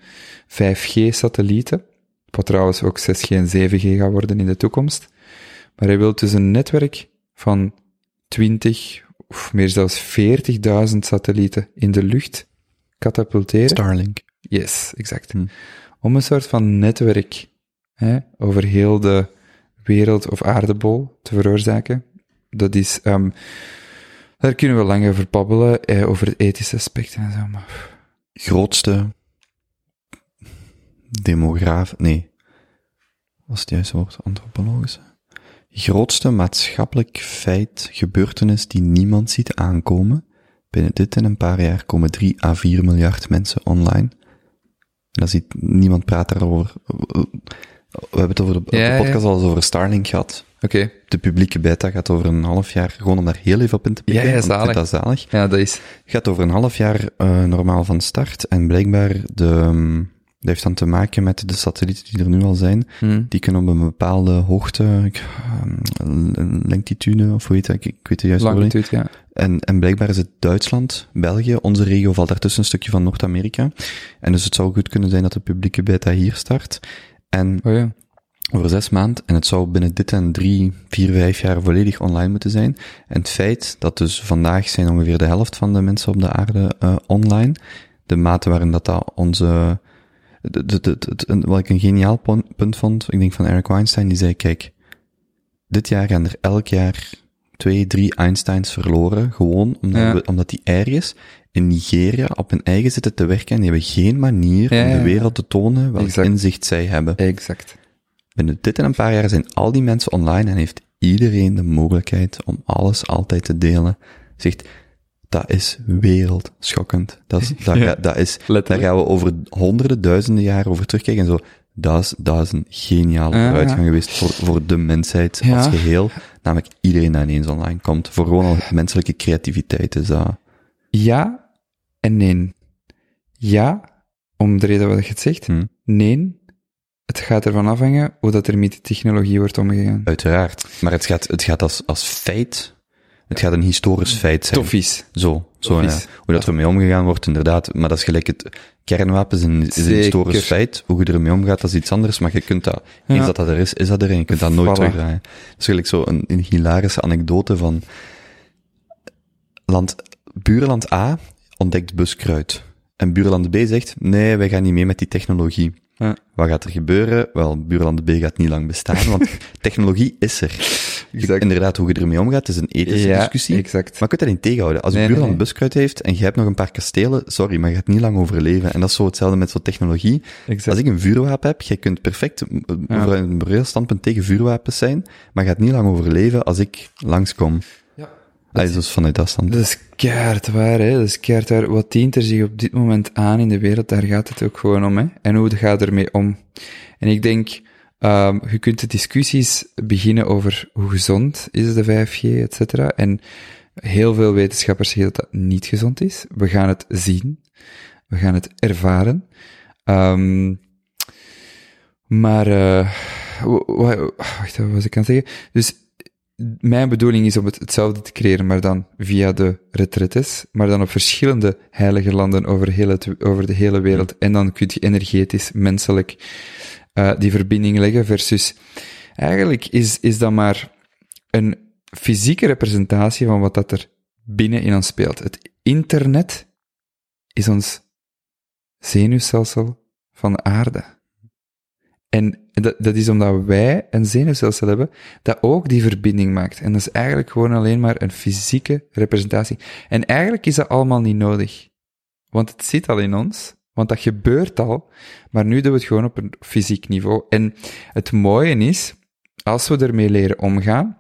5G-satellieten, wat trouwens ook 6G en 7G gaat worden in de toekomst. Maar hij wil dus een netwerk van 20 of meer zelfs 40.000 satellieten in de lucht katapulteren. Starlink. Yes, exact. Hm. Om een soort van netwerk hè, over heel de wereld of aardebol te veroorzaken. Dat is um, daar kunnen we lang over babbelen, eh, over het ethische aspect en zo, maar... Grootste demograaf, nee. Wat is het juiste woord? Antropologische? Grootste maatschappelijk feit, gebeurtenis die niemand ziet aankomen. Binnen dit en een paar jaar komen 3 à 4 miljard mensen online. En dan ziet niemand praat daarover. We hebben het over de, ja, de podcast ja. al eens over Starlink gehad. Oké. Okay. De publieke beta gaat over een half jaar, gewoon om daar heel even op in te pikken. Ja, ja zalig. Dat zalig. Ja, dat is. Gaat over een half jaar uh, normaal van start. En blijkbaar, de, um, dat heeft dan te maken met de satellieten die er nu al zijn. Hmm. Die kunnen op een bepaalde hoogte, um, lengtitude, of hoe heet dat? Ik, ik weet het juist Longitude, ja. En, en blijkbaar is het Duitsland, België, onze regio valt daartussen een stukje van Noord-Amerika. En dus het zou goed kunnen zijn dat de publieke beta hier start. En oh ja over zes maanden en het zou binnen dit en drie, vier, vijf jaar volledig online moeten zijn. En het feit dat dus vandaag zijn ongeveer de helft van de mensen op de aarde uh, online, de mate waarin dat, dat onze, de, de, de, de, wat ik een geniaal punt vond, ik denk van Eric Weinstein, die zei, kijk, dit jaar gaan er elk jaar twee, drie Einsteins verloren, gewoon omdat, ja. we, omdat die ergens in Nigeria op hun eigen zitten te werken en die hebben geen manier ja, om de wereld te tonen welk Exact. inzicht zij hebben. Exact. Binnen dit en een paar jaar zijn al die mensen online en heeft iedereen de mogelijkheid om alles altijd te delen. Zegt, dat is wereldschokkend. Dat is, dat, Ja, dat is, daar gaan we over honderden, duizenden jaren over terugkijken en zo. Dat is, dat is een geniale Ja, vooruitgang ja. geweest voor, voor de mensheid Ja. als geheel. Namelijk iedereen die ineens online komt. Voor gewoon al menselijke creativiteit is dat. Ja en nee. Ja, om de reden wat je het zegt. Hm. Nee, het gaat ervan afhangen hoe dat er met de technologie wordt omgegaan. Uiteraard. Maar het gaat, het gaat als, als feit, Het gaat een historisch feit zijn. Toffies. Zo, zo ja. Hoe dat ermee omgegaan wordt, inderdaad. Maar dat is gelijk het kernwapens is een, is een Zeker. historisch feit. Hoe je ermee omgaat, dat is iets anders. Maar je kunt dat, Ja. eens dat dat er is, is dat er en je kunt dat nooit Voilà. terugdraaien. Dat is gelijk zo een, een hilarische anekdote van land, buurland A ontdekt buskruid. En buurland B zegt, nee, wij gaan niet mee met die technologie. Ja. Wat gaat er gebeuren? Wel, buurland B gaat niet lang bestaan, want technologie is er. Exact. Inderdaad, hoe je ermee omgaat, is een ethische Ja, discussie. exact. Maar je kunt dat niet tegenhouden. Als je Nee, buurland nee, buskruid heeft en je hebt nog een paar kastelen, sorry, maar je gaat niet lang overleven. En dat is zo hetzelfde met zo'n technologie. Exact. Als ik een vuurwapen heb, jij kunt perfect Ja. een moreel standpunt tegen vuurwapens zijn, maar je gaat niet lang overleven als ik langskom. Is dus vanuit dat standpunt. Dat is keihard waar, hè. Dat is keihard. Wat dient er zich op dit moment aan in de wereld? Daar gaat het ook gewoon om, hè. En hoe ga je ermee om? En ik denk, um, je kunt de discussies beginnen over hoe gezond is de 5G, et cetera. En heel veel wetenschappers zeggen dat dat niet gezond is. We gaan het zien. We gaan het ervaren. Um, maar, uh, wacht, wat was ik aan het zeggen? Dus mijn bedoeling is om het hetzelfde te creëren, maar dan via de retretes, maar dan op verschillende heilige landen over, heel het, over de hele wereld. En dan kun je energetisch, menselijk, uh, die verbinding leggen versus, eigenlijk is, is dat maar een fysieke representatie van wat dat er binnen in ons speelt. Het internet is ons zenuwstelsel van de aarde. En dat, dat is omdat wij een zenuwstelsel hebben dat ook die verbinding maakt. En dat is eigenlijk gewoon alleen maar een fysieke representatie. En eigenlijk is dat allemaal niet nodig. Want het zit al in ons. Want dat gebeurt al. Maar nu doen we het gewoon op een fysiek niveau. En het mooie is, als we ermee leren omgaan,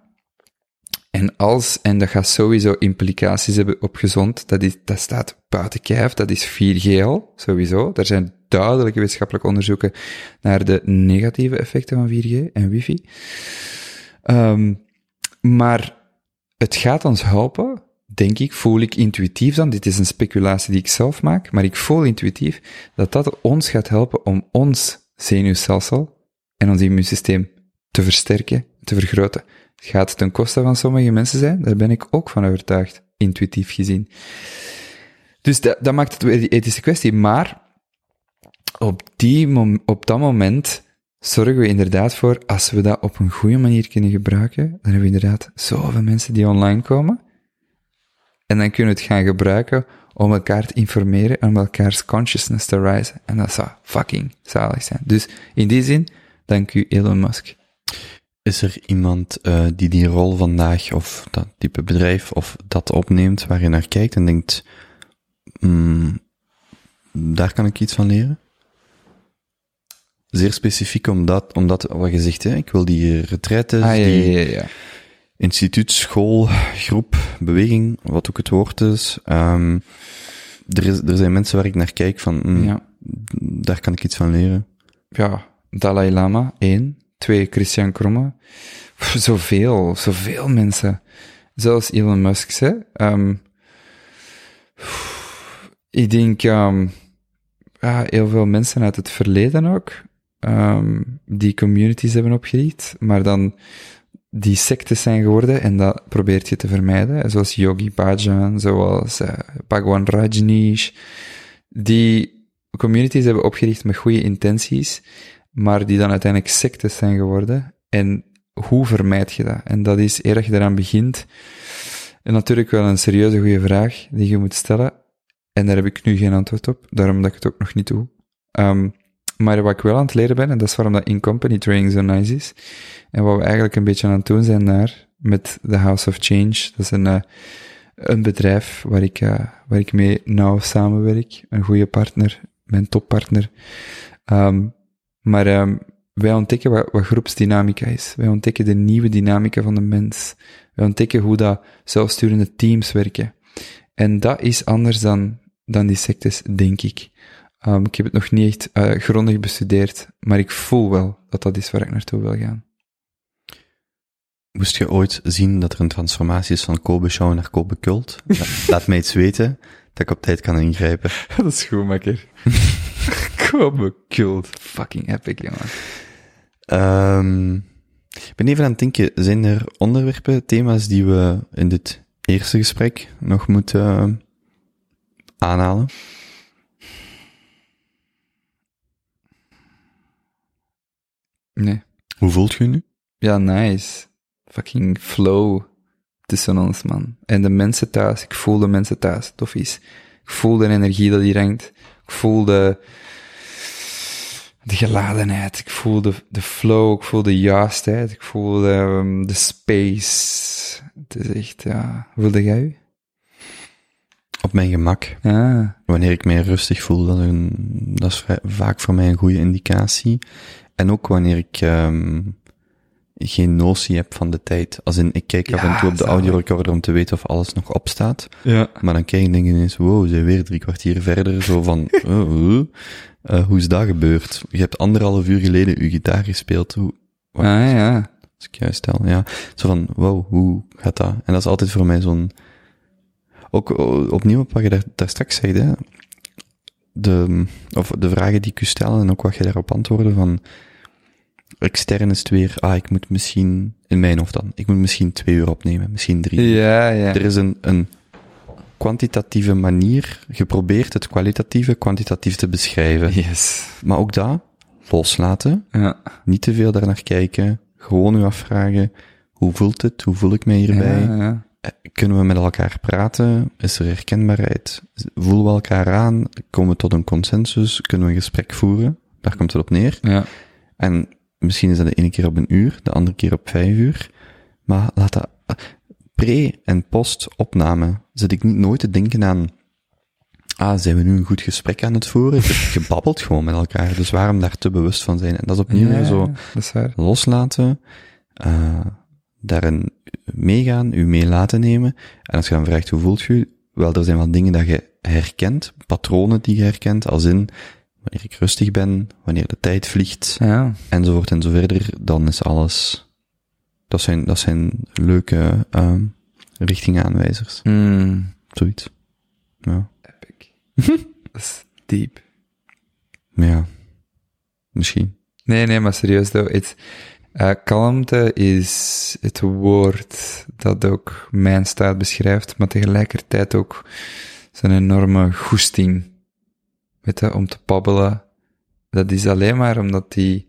en als, en dat gaat sowieso implicaties hebben op gezond, dat, is, dat staat buiten kijf, dat is 4G al, sowieso. Er zijn duidelijke wetenschappelijke onderzoeken naar de negatieve effecten van 4G en wifi. Um, maar het gaat ons helpen, denk ik, voel ik intuïtief dan, dit is een speculatie die ik zelf maak, maar ik voel intuïtief dat dat ons gaat helpen om ons zenuwstelsel en ons immuunsysteem te versterken, te vergroten. Gaat ten koste van sommige mensen zijn? Daar ben ik ook van overtuigd, intuïtief gezien. Dus dat, dat maakt het weer die ethische kwestie. Maar op, die op dat moment zorgen we inderdaad voor, als we dat op een goede manier kunnen gebruiken, dan hebben we inderdaad zoveel mensen die online komen. En dan kunnen we het gaan gebruiken om elkaar te informeren en om elkaars consciousness te rise. En dat zou fucking zalig zijn. Dus in die zin, dank u Elon Musk. Is er iemand uh, die die rol vandaag, of dat type bedrijf, of dat opneemt, waar je naar kijkt en denkt, mm, daar kan ik iets van leren? Zeer specifiek omdat, omdat wat je zegt, hè, ik wil die retraites, ah, ja, die ja, ja, ja. instituut, school, groep, beweging, wat ook het woord is. Um, er, is er zijn mensen waar ik naar kijk van, mm, daar kan ik iets van leren. Ja, Dalai Lama, één. Twee, Christian Kromme. Zoveel, zoveel mensen. Zelfs Elon Musk, hè. Um, ik denk, um, heel veel mensen uit het verleden ook, um, die communities hebben opgericht, maar dan die sectes zijn geworden en dat probeert je te vermijden, zoals Yogi Bhajan, zoals uh, Bhagwan Rajneesh. Die communities hebben opgericht met goede intenties, maar die dan uiteindelijk sectes zijn geworden. En hoe vermijd je dat? En dat is, dat je eraan begint, en natuurlijk wel een serieuze goede vraag die je moet stellen. En daar heb ik nu geen antwoord op, daarom dat ik het ook nog niet doe. Um, maar wat ik wel aan het leren ben, en dat is waarom dat in-company training zo nice is, en wat we eigenlijk een beetje aan het doen zijn daar, met The House of Change, dat is een, uh, een bedrijf waar ik, uh, waar ik mee nauw samenwerk, een goede partner, mijn toppartner. Um, maar um, wij ontdekken wat, wat groepsdynamica is. Wij ontdekken de nieuwe dynamica van de mens. Wij ontdekken hoe dat zelfsturende teams werken. En dat is anders dan, dan die sectes, denk ik. Um, ik heb het nog niet echt uh, grondig bestudeerd, maar ik voel wel dat dat is waar ik naartoe wil gaan. Moest je ooit zien dat er een transformatie is van Kobe Show naar Kobe Cult? Laat mij iets weten, dat ik op tijd kan ingrijpen. dat is goed, makker. Kobe Cult. Fucking epic, jongen. Um, ik ben even aan het denken, zijn er onderwerpen, thema's die we in dit eerste gesprek nog moet uh, aanhalen? Nee. Hoe voelt je nu? Ja, nice. Fucking flow tussen ons, man. En de mensen thuis. Ik voel de mensen thuis. Tof is. Ik voel de energie dat hier hangt. Ik voel de, de geladenheid. Ik voel de, de flow. Ik voel de juistheid. Ik voel de, um, de space. Het is echt, ja. Voelde jij u? Op mijn gemak. Ah. Wanneer ik mij rustig voel, dat is, een, dat is vaak voor mij een goede indicatie. En ook wanneer ik um, geen notie heb van de tijd. Als in, ik kijk af en toe op de audiorecorder om te weten of alles nog opstaat. Ja. Maar dan kijk ik dingen ineens, wow, ze zijn weer drie kwartier verder. Zo van, oh, uh, uh, hoe is dat gebeurd? Je hebt anderhalf uur geleden uw gitaar gespeeld. Hoe, wat, ah, ja. Als ik juist stel, ja. Zo van, wow, hoe gaat dat? En dat is altijd voor mij zo'n, ook opnieuw op wat je daar, daar straks zei, hè. De, of de vragen die ik u stel en ook wat je daarop antwoordde van, extern is het weer, ah, ik moet misschien, in mijn hoofd dan, ik moet misschien twee uur opnemen, misschien drie uur. Ja, ja. Er is een, een kwantitatieve manier geprobeerd het kwalitatieve kwantitatief te beschrijven. Yes. Maar ook dat, loslaten. Ja. Niet te veel daarnaar kijken. Gewoon u afvragen, hoe voelt het? Hoe voel ik mij hierbij? Ja, ja. Kunnen we met elkaar praten? Is er herkenbaarheid? Voelen we elkaar aan? Komen we tot een consensus? Kunnen we een gesprek voeren? Daar komt het op neer. Ja. En misschien is dat de ene keer op een uur, de andere keer op vijf uur. Maar laat dat, pre- en post-opname zit ik niet nooit te denken aan, ah, zijn we nu een goed gesprek aan het voeren? Je babbelt gewoon met elkaar, dus waarom daar te bewust van zijn? En dat is opnieuw ja, zo is loslaten, uh, daarin meegaan, u mee laten nemen. En als je dan vraagt, hoe voelt je? Wel, er zijn wel dingen dat je herkent, patronen die je herkent, als in, wanneer ik rustig ben, wanneer de tijd vliegt, ja. enzovoort en zo verder, dan is alles, dat zijn, dat zijn leuke uh, richtingaanwijzers. Mm. Zoiets. Ja. Epic. dat is diep. Ja. Misschien. Nee, nee, maar serieus though, het, uh, kalmte is het woord dat ook mijn staat beschrijft, maar tegelijkertijd ook zijn enorme goesting. Om te babbelen. Dat is alleen maar omdat die,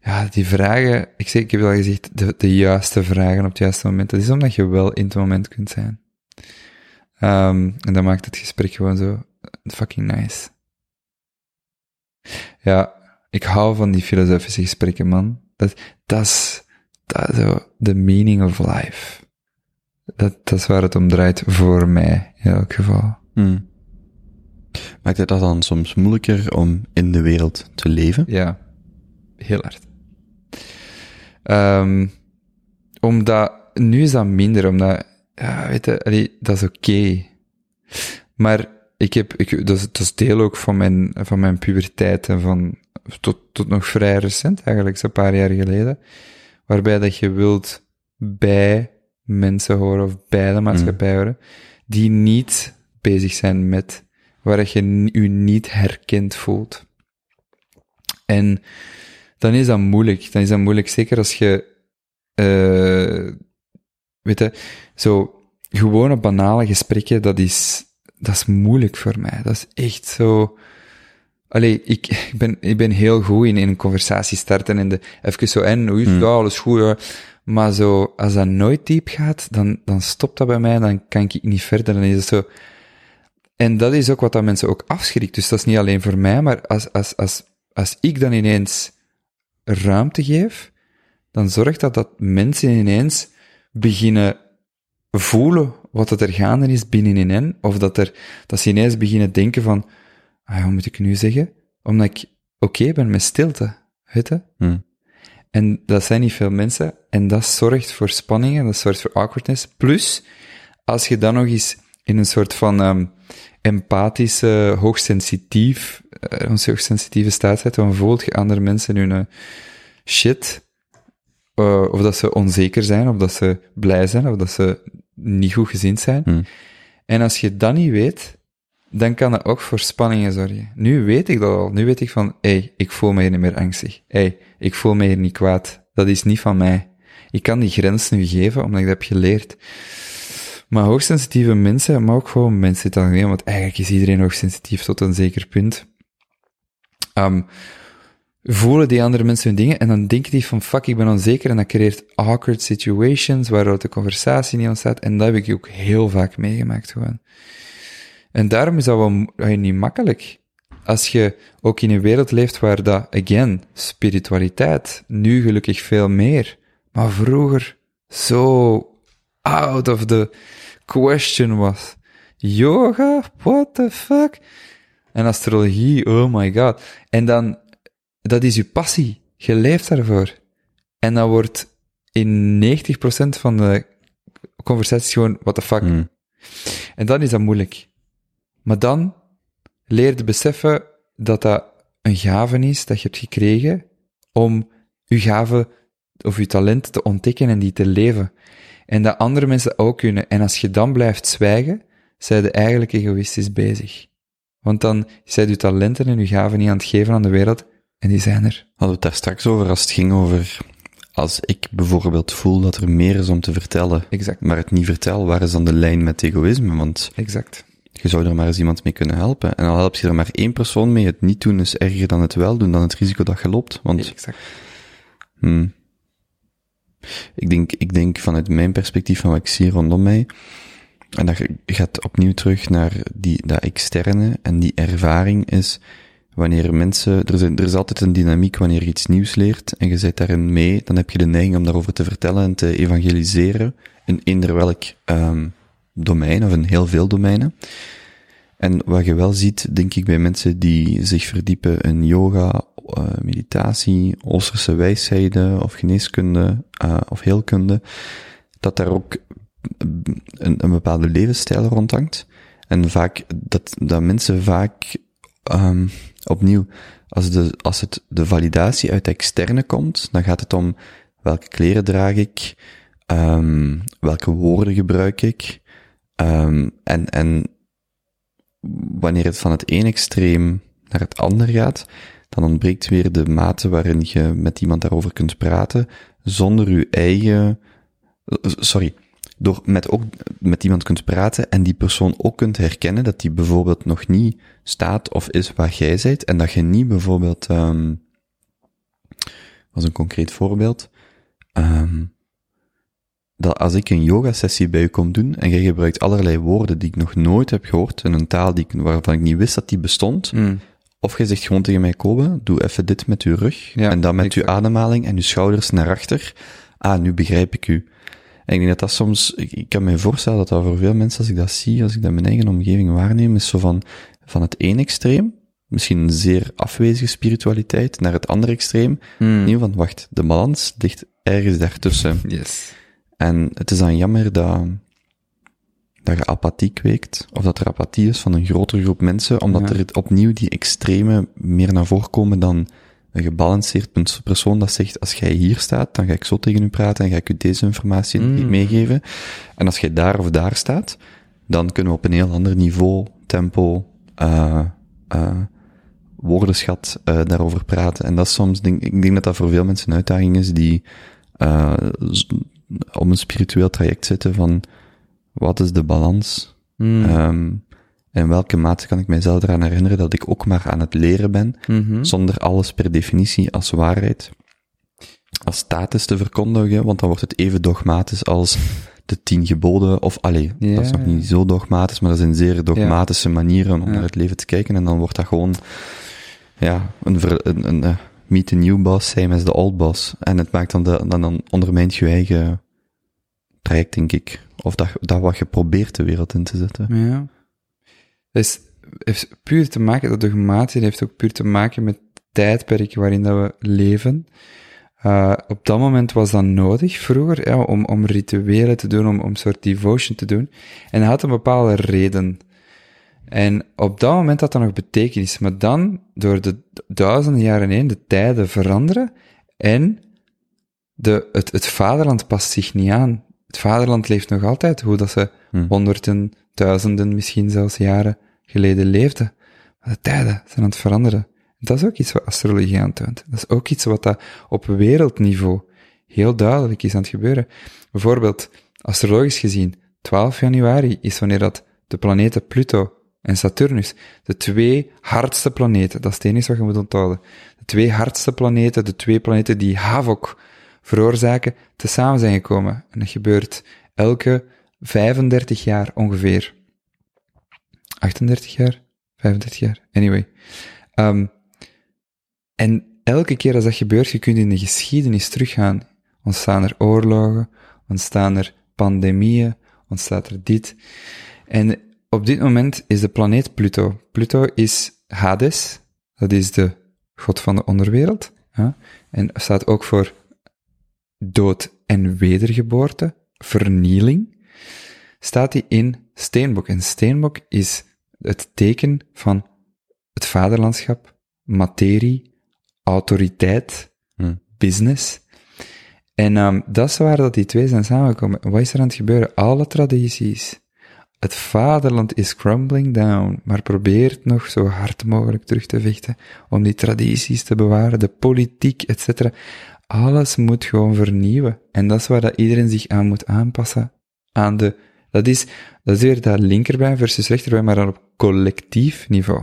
ja, die vragen, ik, zeg, ik heb al gezegd, de, de juiste vragen op het juiste moment. Dat is omdat je wel in het moment kunt zijn. Um, en dat maakt het gesprek gewoon zo fucking nice. Ja, ik hou van die filosofische gesprekken, man. Dat, dat is, dat zo, the meaning of life. Dat, dat is waar het om draait voor mij, in elk geval. Hmm. Maakt het dat dan soms moeilijker om in de wereld te leven? Ja, heel hard. Um, omdat, nu is dat minder, omdat, ja, weet je, allee, dat is oké. Okay. Maar ik heb, ik, dat, is, dat is deel ook van mijn, van mijn puberteit en van, tot, tot nog vrij recent eigenlijk, zo'n paar jaar geleden, waarbij dat je wilt bij mensen horen of bij de maatschappij horen, die niet bezig zijn met, waar je je niet herkend voelt. En dan is dat moeilijk. Dan is dat moeilijk, zeker als je, uh, weet je, zo gewone banale gesprekken, dat is, dat is moeilijk voor mij. Dat is echt zo, Allee, ik, ik, ben, ik ben heel goed in, in een conversatie starten en de, even zo, en hoe is het? Ja, alles goed, ja. Maar zo, als dat nooit diep gaat, dan, dan stopt dat bij mij, dan kan ik niet verder, dan is het zo. En dat is ook wat dat mensen ook afschrikt. Dus dat is niet alleen voor mij, maar als, als, als, als ik dan ineens ruimte geef, dan zorgt dat dat mensen ineens beginnen voelen wat het er gaande is binnenin hen, of dat er, dat ze ineens beginnen denken van, ah, hoe moet ik nu zeggen? Omdat ik oké okay ben met stilte? Hmm. En dat zijn niet veel mensen, en dat zorgt voor spanningen, dat zorgt voor awkwardness. Plus, als je dan nog eens in een soort van um, empathische, hoogsensitief, uh, hoogsensitieve staat dan voelt je andere mensen hun uh, shit, uh, of dat ze onzeker zijn, of dat ze blij zijn, of dat ze niet goed gezind zijn. Hmm. En als je dat niet weet, dan kan dat ook voor spanningen zorgen. Nu weet ik dat al. Nu weet ik van, hé, hey, ik voel me hier niet meer angstig. Hé, hey, ik voel me hier niet kwaad. Dat is niet van mij. Ik kan die grens nu geven, omdat ik dat heb geleerd. Maar hoogsensitieve mensen, maar ook gewoon mensen het algemeen, want eigenlijk is iedereen hoogsensitief tot een zeker punt. Um, voelen die andere mensen hun dingen en dan denken die van fuck, ik ben onzeker en dat creëert awkward situations waaruit de conversatie niet ontstaat en dat heb ik ook heel vaak meegemaakt gewoon. En daarom is dat wel niet makkelijk. Als je ook in een wereld leeft waar dat, again, spiritualiteit, nu gelukkig veel meer, maar vroeger zo out of the question was. Yoga? What the fuck? En astrologie, oh my god. En dan, dat is je passie. Je leeft daarvoor. En dan wordt in 90% van de conversaties gewoon, what the fuck. Mm. En dan is dat moeilijk. Maar dan leer je beseffen dat dat een gave is dat je hebt gekregen om je gave of je talent te ontdekken en die te leven. En dat andere mensen ook kunnen. En als je dan blijft zwijgen, zijn je eigenlijk egoïstisch bezig. Want dan zijn je talenten en je gaven niet aan het geven aan de wereld, en die zijn er. Hadden we het daar straks over als het ging over, als ik bijvoorbeeld voel dat er meer is om te vertellen, Exact. maar het niet vertel, waar is dan de lijn met egoïsme? Want Exact. je zou er maar eens iemand mee kunnen helpen. En al help je er maar één persoon mee, het niet doen is erger dan het wel doen, dan het risico dat je loopt. Want Exact. Hmm. Ik denk, ik denk vanuit mijn perspectief van wat ik zie rondom mij, en dat gaat opnieuw terug naar die, dat externe en die ervaring is, wanneer mensen, er is, er is altijd een dynamiek wanneer je iets nieuws leert en je zit daarin mee, dan heb je de neiging om daarover te vertellen en te evangeliseren in eender welk um, domein of in heel veel domeinen. En wat je wel ziet, denk ik, bij mensen die zich verdiepen in yoga, uh, meditatie, Oosterse wijsheden of geneeskunde uh, of heelkunde, dat daar ook een, een bepaalde levensstijl rondhangt. En vaak, dat, dat mensen vaak, um, opnieuw, als, de, als het de validatie uit de externe komt, dan gaat het om welke kleren draag ik, um, welke woorden gebruik ik, um, en, en wanneer het van het een extreem naar het ander gaat, dan ontbreekt weer de mate waarin je met iemand daarover kunt praten, zonder je eigen, sorry, door met ook met iemand kunt praten en die persoon ook kunt herkennen dat die bijvoorbeeld nog niet staat of is waar jij zijt en dat je niet bijvoorbeeld, um, was een concreet voorbeeld, um, dat als ik een yoga sessie bij je kom doen en jij gebruikt allerlei woorden die ik nog nooit heb gehoord in een taal die ik, waarvan ik niet wist dat die bestond, mm. of je zegt gewoon tegen mij, Kobe, doe even dit met uw rug Ja, en dan met exact. uw ademhaling en uw schouders naar achter. Ah, nu begrijp ik u. En ik denk dat dat soms, ik, ik kan me voorstellen dat dat voor veel mensen, als ik dat zie, als ik dat in mijn eigen omgeving waarneem, is zo van, van het ene extreem, misschien een zeer afwezige spiritualiteit, naar het andere extreem, Mm. nieuw van, wacht, de balans ligt ergens daartussen. Yes. En het is dan jammer dat, dat je apathie kweekt, of dat er apathie is van een grotere groep mensen, omdat Ja. er opnieuw die extreme meer naar voren komen dan een gebalanceerd pers- persoon dat zegt, als jij hier staat, dan ga ik zo tegen u praten en ga ik u deze informatie Mm. meegeven. En als jij daar of daar staat, dan kunnen we op een heel ander niveau, tempo, uh, uh, woordenschat uh, daarover praten. En dat is soms, denk, ik denk dat dat voor veel mensen een uitdaging is die op een spiritueel traject zitten van wat is de balans? Mm. In welke mate kan ik mijzelf eraan herinneren dat ik ook maar aan het leren ben, Mhm. zonder alles per definitie als waarheid, als status te verkondigen, want dan wordt het even dogmatisch als de tien geboden, of allee, Ja, dat is nog niet zo dogmatisch, maar dat zijn zeer dogmatische manieren om Ja. naar het leven te kijken, en dan wordt dat gewoon, ja, een, ver, een, een eh, meet the new boss, same as the old boss. En het maakt dan, dan, dan ondermijnt je eigen traject, denk ik. Of dat, dat wat je probeert de wereld in te zetten. Ja. Dus heeft puur te maken, dat dogmatie heeft ook puur te maken met het tijdperk waarin dat we leven. Uh, op dat moment was dat nodig, vroeger, ja, om, om rituelen te doen, om, om een soort devotion te doen. En dat had een bepaalde reden. En op dat moment had dat nog betekenis. Maar dan, door de duizenden jaren heen, de tijden veranderen en de, het, het vaderland past zich niet aan. Het vaderland leeft nog altijd hoe dat ze Hm. honderden, duizenden, misschien zelfs jaren geleden leefden. Maar de tijden zijn aan het veranderen. Dat is ook iets wat astrologie aantoont. Dat is ook iets wat dat op wereldniveau heel duidelijk is aan het gebeuren. Bijvoorbeeld, astrologisch gezien, 12 januari is wanneer dat de planeten Pluto en Saturnus, de twee hardste planeten, dat is het enige wat je moet onthouden, de twee hardste planeten, de twee planeten die havok veroorzaken, tezamen zijn gekomen. En dat gebeurt elke 35 jaar ongeveer. 38 jaar? 35 jaar? Anyway. Um, en elke keer als dat gebeurt, je kunt in de geschiedenis teruggaan. Ontstaan er oorlogen, ontstaan er pandemieën, ontstaat er dit. En op dit moment is de planeet Pluto. Pluto is Hades, dat is de god van de onderwereld. En staat ook voor dood en wedergeboorte, vernieling. Staat hij in Steenbok. En Steenbok is het teken van het vaderlandschap, materie, autoriteit, Hmm. business. En um, dat is waar dat die twee zijn samengekomen. Wat is er aan het gebeuren? Alle tradities. Het vaderland is crumbling down, maar probeert nog zo hard mogelijk terug te vechten om die tradities te bewaren, de politiek, etc. Alles moet gewoon vernieuwen. En dat is waar dat iedereen zich aan moet aanpassen. Aan de, dat is, dat is weer dat linkerbij versus rechterbij, maar dan op collectief niveau.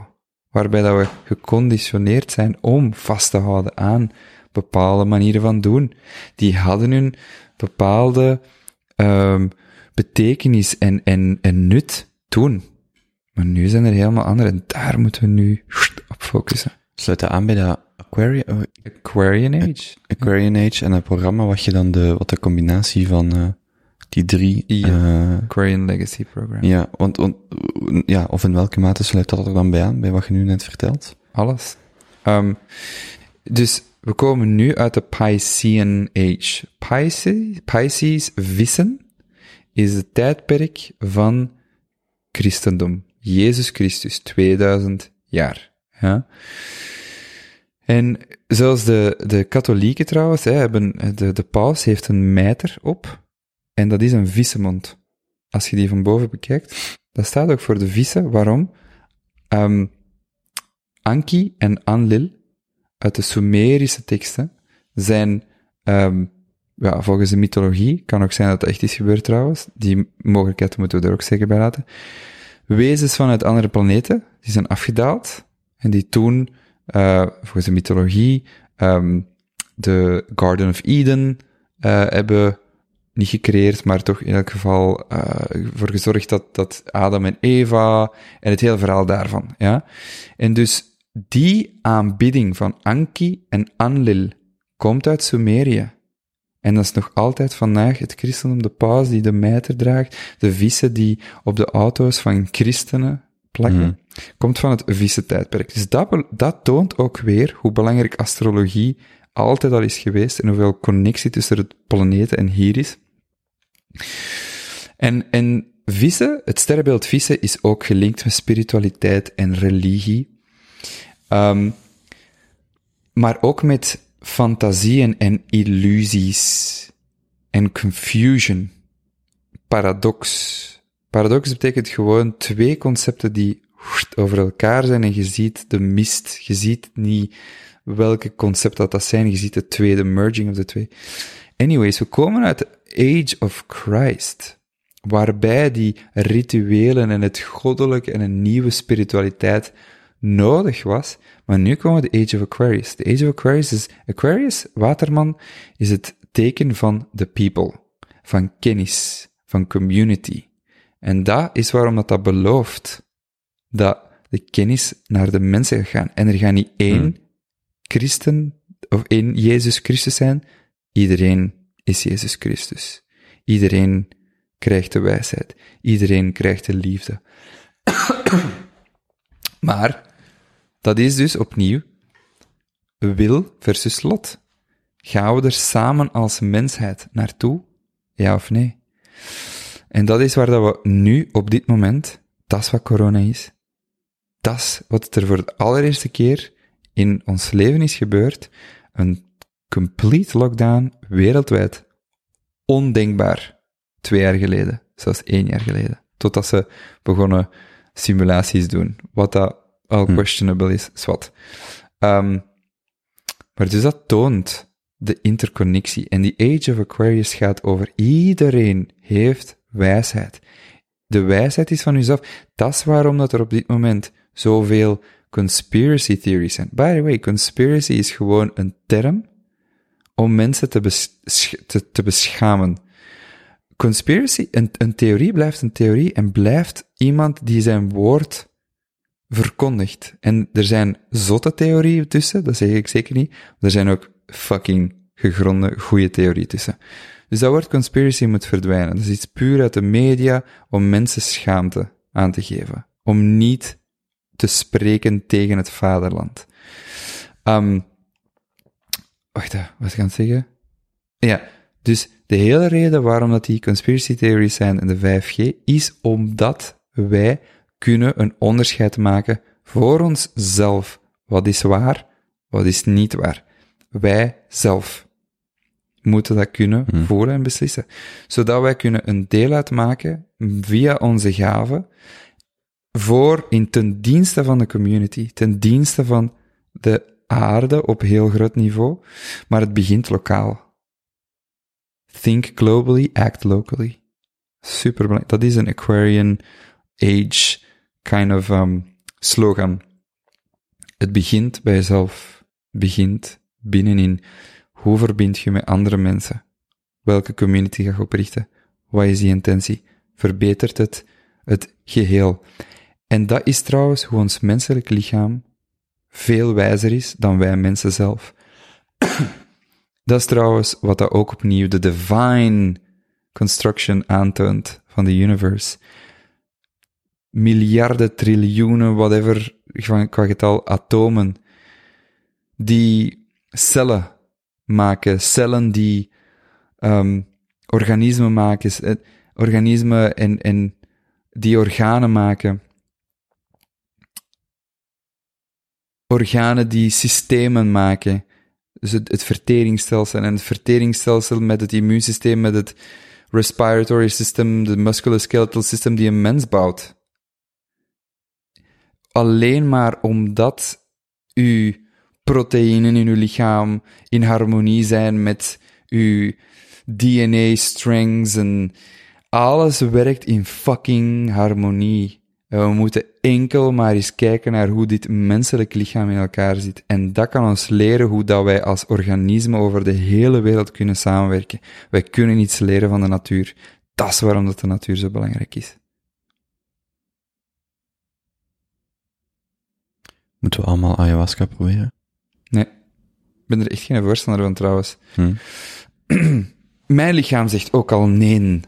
Waarbij dat we geconditioneerd zijn om vast te houden aan bepaalde manieren van doen. Die hadden hun bepaalde um, betekenis en, en, en nut toen. Maar nu zijn er helemaal andere en daar moeten we nu op focussen. Sluit dat aan bij dat Aquarian, Aquarian Age. Aquarian Age en het programma wat je dan de, wat de combinatie van uh, die drie... Ja, uh, Aquarian Legacy Program. Ja, want, want, ja, of in welke mate sluit dat er dan bij aan, bij wat je nu net vertelt? Alles. Um, dus we komen nu uit de Piscean Age. Pisces, Pisces vissen is het tijdperk van christendom. Jezus Christus, 2000 jaar. Ja. En zoals de, de katholieken trouwens, hè, hebben, de, de paus heeft een mijter op, en dat is een vissenmond. Als je die van boven bekijkt, dat staat ook voor de vissen. Waarom? Um, Anki en Anlil, uit de Sumerische teksten, zijn um, ja, volgens de mythologie, kan ook zijn dat het echt is gebeurd trouwens, die mogelijkheid moeten we er ook zeker bij laten, wezens vanuit andere planeten, die zijn afgedaald, en die toen, uh, volgens de mythologie, um, de Garden of Eden uh, hebben niet gecreëerd, maar toch in elk geval uh, voor gezorgd dat, dat Adam en Eva en het hele verhaal daarvan, ja. En dus die aanbidding van Anki en Anlil komt uit Sumerië. En dat is nog altijd vandaag het christendom, de paus die de mijter draagt, de vissen die op de auto's van christenen plakken, mm. komt van het vissen-tijdperk. Dus dat, dat toont ook weer hoe belangrijk astrologie altijd al is geweest en hoeveel connectie tussen het planeten en hier is. En, en vissen, het sterrenbeeld vissen is ook gelinkt met spiritualiteit en religie. Um, maar ook met fantasieën en illusies en confusion. Paradox. Paradox betekent gewoon twee concepten die over elkaar zijn en je ziet de mist. Je ziet niet welke concepten dat, dat zijn. Je ziet de tweede merging of de twee. Anyways, we komen uit de Age of Christ, waarbij die rituelen en het goddelijke en een nieuwe spiritualiteit nodig was, maar nu komen we de Age of Aquarius. De Age of Aquarius is, Aquarius, waterman, is het teken van the people, van kennis, van community. En dat is waarom dat, dat belooft dat de kennis naar de mensen gaat gaan. En er gaat niet één hmm. christen of één Jezus Christus zijn. Iedereen is Jezus Christus. Iedereen krijgt de wijsheid. Iedereen krijgt de liefde. Maar dat is dus opnieuw wil versus lot. Gaan we er samen als mensheid naartoe? Ja of nee? En dat is waar dat we nu, op dit moment, dat is wat corona is. Dat is wat er voor de allereerste keer in ons leven is gebeurd. Een complete lockdown wereldwijd. Ondenkbaar. Twee jaar geleden. Zelfs één jaar geleden. Totdat ze begonnen simulaties doen. Wat dat al questionable is, zwart. Um, maar dus dat toont de interconnectie. En die Age of Aquarius gaat over iedereen heeft wijsheid. De wijsheid is van jezelf. Dat is waarom dat er op dit moment zoveel conspiracy theories zijn. By the way, conspiracy is gewoon een term om mensen te, bes te, te beschamen. Conspiracy, een, een theorie blijft een theorie en blijft iemand die zijn woord verkondigt. En er zijn zotte theorieën tussen, dat zeg ik zeker niet. Er zijn ook fucking gegronde, goede theorieën tussen. Dus dat woord conspiracy moet verdwijnen. Dat is iets puur uit de media om mensen schaamte aan te geven. Om niet te spreken tegen het vaderland. Um, wacht, wat gaan ik zeggen? Ja, dus de hele reden waarom dat die conspiracy theories zijn in de 5G is omdat wij kunnen een onderscheid maken voor onszelf. Wat is waar, wat is niet waar. Wij zelf moeten dat kunnen hmm. voelen en beslissen. Zodat wij kunnen een deel uitmaken via onze gaven voor in ten dienste van de community, ten dienste van de aarde op heel groot niveau, maar het begint lokaal. Think globally, act locally. Super belangrijk. Dat is een Aquarian Age kind of um, slogan. Het begint bij jezelf. Begint binnenin. Hoe verbind je met andere mensen? Welke community ga je oprichten? Wat is die intentie? Verbetert het het geheel? En dat is trouwens hoe ons menselijk lichaam veel wijzer is dan wij mensen zelf. Dat is trouwens wat dat ook opnieuw de divine construction aantoont van de universe. Miljarden, triljoenen, whatever, qua getal, atomen, die cellen maken, cellen die um, organismen maken, eh, organismen en, en die organen maken. organen die systemen maken. Dus het, verteringsstelsel en het verteringsstelsel met het immuunsysteem, met het respiratory system, de musculoskeletal system die een mens bouwt. Alleen maar omdat uw proteïnen in uw lichaam in harmonie zijn met uw DNA-strings en alles werkt in fucking harmonie. We moeten enkel maar eens kijken naar hoe dit menselijk lichaam in elkaar zit. En dat kan ons leren hoe dat wij als organismen over de hele wereld kunnen samenwerken. Wij kunnen iets leren van de natuur. Dat is waarom dat de natuur zo belangrijk is. Moeten we allemaal ayahuasca proberen? Nee. Ik ben er echt geen voorstander van trouwens. Hm. Mijn lichaam zegt ook al nee.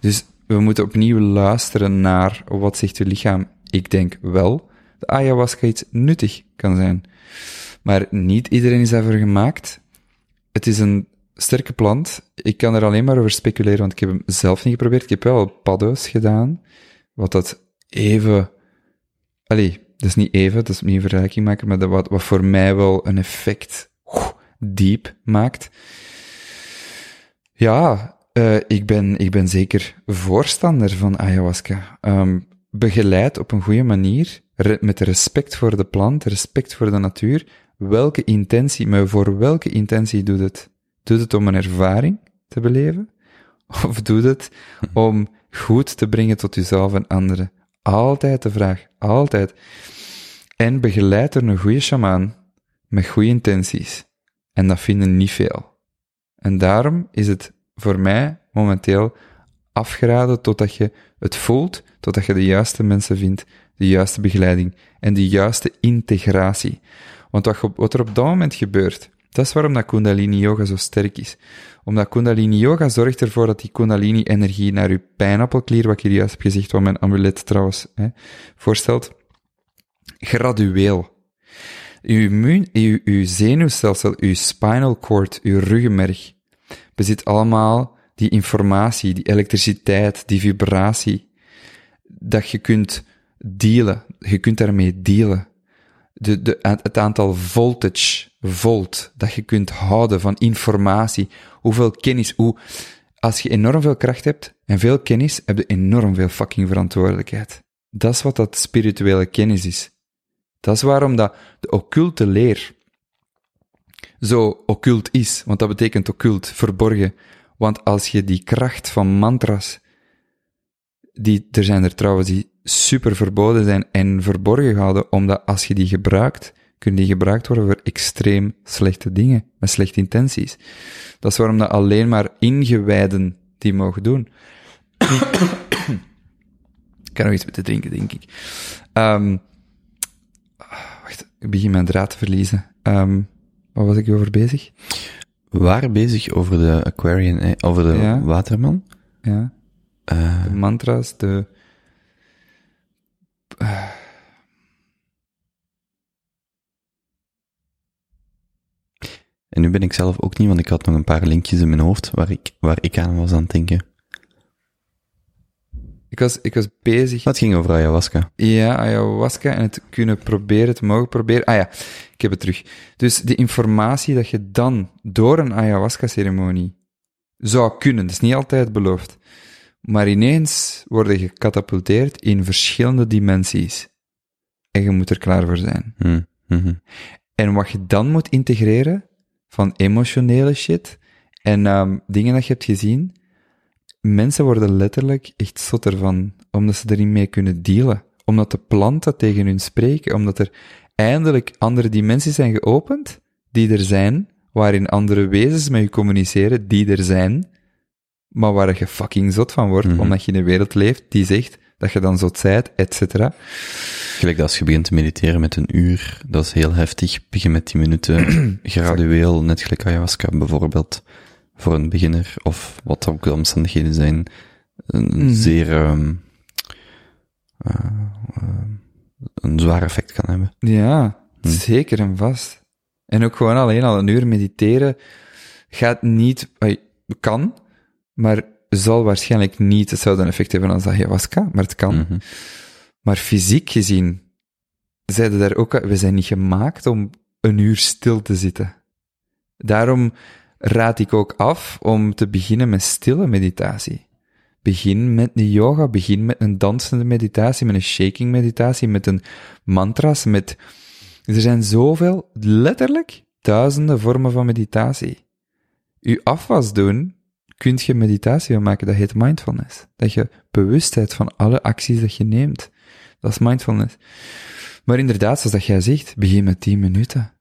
Dus we moeten opnieuw luisteren naar wat zegt uw lichaam. Ik denk wel dat ayahuasca iets nuttig kan zijn. Maar niet iedereen is daarvoor gemaakt. Het is een sterke plant. Ik kan er alleen maar over speculeren, want ik heb hem zelf niet geprobeerd. Ik heb wel paddo's gedaan, wat dat even... Allee, dat is niet even, dat is niet een vergelijking maken, maar wat, wat voor mij wel een effect diep maakt. Ja, uh, ik, ben, ik ben zeker voorstander van ayahuasca. Um, begeleid op een goede manier, met respect voor de plant, respect voor de natuur. Welke intentie, maar voor welke intentie doet het? Doet het om een ervaring te beleven? Of doet het om goed te brengen tot jezelf en anderen? Altijd de vraag, altijd. En begeleid er een goede shamaan met goede intenties. En dat vinden niet veel. En daarom is het voor mij momenteel afgeraden totdat je het voelt, totdat je de juiste mensen vindt, de juiste begeleiding en de juiste integratie. Want wat, wat er op dat moment gebeurt, dat is waarom dat Kundalini Yoga zo sterk is. Omdat Kundalini Yoga zorgt ervoor dat die Kundalini energie naar uw pijnappelklier, wat ik hier juist heb gezegd, wat mijn amulet trouwens voorstelt, gradueel. Uw, immuun, uw, uw zenuwstelsel, uw spinal cord, uw ruggenmerg, bezit allemaal die informatie, die elektriciteit, die vibratie, dat je kunt dealen. Je kunt daarmee dealen. De, de, het aantal voltage, volt, dat je kunt houden van informatie, hoeveel kennis, hoe, als je enorm veel kracht hebt en veel kennis, heb je enorm veel fucking verantwoordelijkheid. Dat is wat dat spirituele kennis is. Dat is waarom dat de occulte leer zo occult is, want dat betekent occult, verborgen. Want als je die kracht van mantras die, er zijn er trouwens die super verboden zijn en verborgen gehouden, omdat als je die gebruikt, kunnen die gebruikt worden voor extreem slechte dingen, met slechte intenties. Dat is waarom dat alleen maar ingewijden die mogen doen. ik kan nog iets moeten drinken, denk ik. Ehm, wacht, ik begin mijn draad te verliezen. Ehm, waar was ik over bezig? We waren bezig over de Aquarian, eh, over de Ja. Waterman. Ja, Eh, de mantra's, de... en nu ben ik zelf ook niet, want ik had nog een paar linkjes in mijn hoofd waar ik, waar ik aan was aan het denken. Ik was, ik was bezig... Dat ging over ayahuasca. Ja, ayahuasca en het kunnen proberen, het mogen proberen. Ah ja, ik heb het terug. Dus de informatie dat je dan door een ayahuasca-ceremonie zou kunnen, dat is niet altijd beloofd, maar ineens worden gecatapulteerd in verschillende dimensies. En je moet er klaar voor zijn. Hm, mhm. En wat je dan moet integreren van emotionele shit en ehm, dingen dat je hebt gezien, mensen worden letterlijk echt zot ervan, omdat ze er niet mee kunnen dealen. Omdat de planten tegen hun spreken, omdat er eindelijk andere dimensies zijn geopend, die er zijn, waarin andere wezens met je communiceren, die er zijn, maar waar je fucking zot van wordt, Mhm. omdat je in een wereld leeft die zegt dat je dan zot zijt, et cetera. Gelijk als je begint te mediteren met een uur, dat is heel heftig. Begin met 10 minuten, gradueel, net gelijk ayahuasca bijvoorbeeld, voor een beginner, of wat ook de omstandigheden zijn, een Mhm. zeer, ehm, eh, eh, een zwaar effect kan hebben. Ja, Hm. zeker en vast. En ook gewoon alleen al een uur mediteren gaat niet, kan, maar zal waarschijnlijk niet hetzelfde effect hebben als ayahuasca, maar het kan. Mhm. Maar fysiek gezien, zeiden daar ook, we zijn niet gemaakt om een uur stil te zitten. Daarom raad ik ook af om te beginnen met stille meditatie. Begin met een yoga, begin met een dansende meditatie, met een shaking meditatie, met een mantras, met... Er zijn zoveel, letterlijk, duizenden vormen van meditatie. U afwas doen, kunt je meditatie maken, dat heet mindfulness. Dat je bewustheid van alle acties dat je neemt. Dat is mindfulness. Maar inderdaad, zoals dat jij zegt, begin met 10 minuten.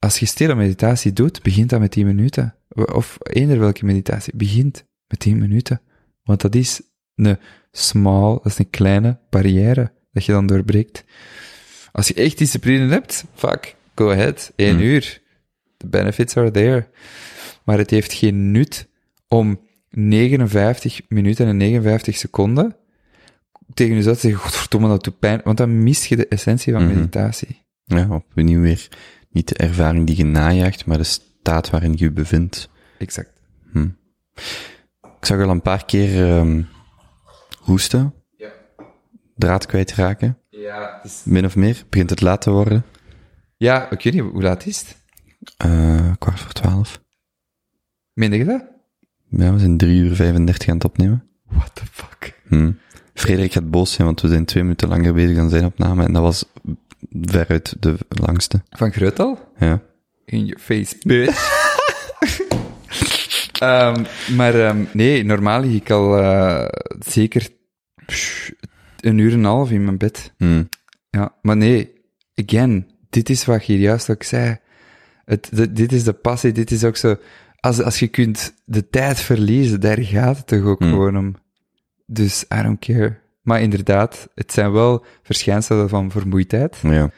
Als je stille meditatie doet, begint dat met 10 minuten. Of eender welke meditatie, begint met 10 minuten. Want dat is een small, dat is een kleine barrière dat je dan doorbreekt. Als je echt discipline hebt, fuck, go ahead, 1 Hmm. uur. The benefits are there. Maar het heeft geen nut om 59 minuten en 59 seconden tegen jezelf te zeggen, godverdomme, dat doet pijn, want dan mis je de essentie van Mhm. meditatie. Ja, opnieuw weer niet de ervaring die je najaagt, maar de staat waarin je je bevindt. Exact. Hm. Ik zag al een paar keer ehm, hoesten, Ja. draad kwijtraken, Ja, dus... min of meer. Begint het laat te worden. ja, ik weet niet, hoe laat is het? Eh, kwart voor twaalf. Meen je dat? Ja, we zijn drie uur 35 aan het opnemen. What the fuck? Hm. Frederik gaat boos zijn, want we zijn twee minuten langer bezig dan zijn opname en dat was veruit de langste. Van Greutel? Ja. In your face, bitch. Ehm, maar ehm, nee, normaal lig ik al eh, zeker pff, een uur en een half in mijn bed. Hm. Ja, maar nee, again, dit is wat je hier juist ook zei. Het, dit- dit is de passie, dit is ook zo... Als, als je kunt de tijd verliezen, daar gaat het toch ook Hmm. gewoon om. Dus I don't care. Maar inderdaad, het zijn wel verschijnselen van vermoeidheid. Ja.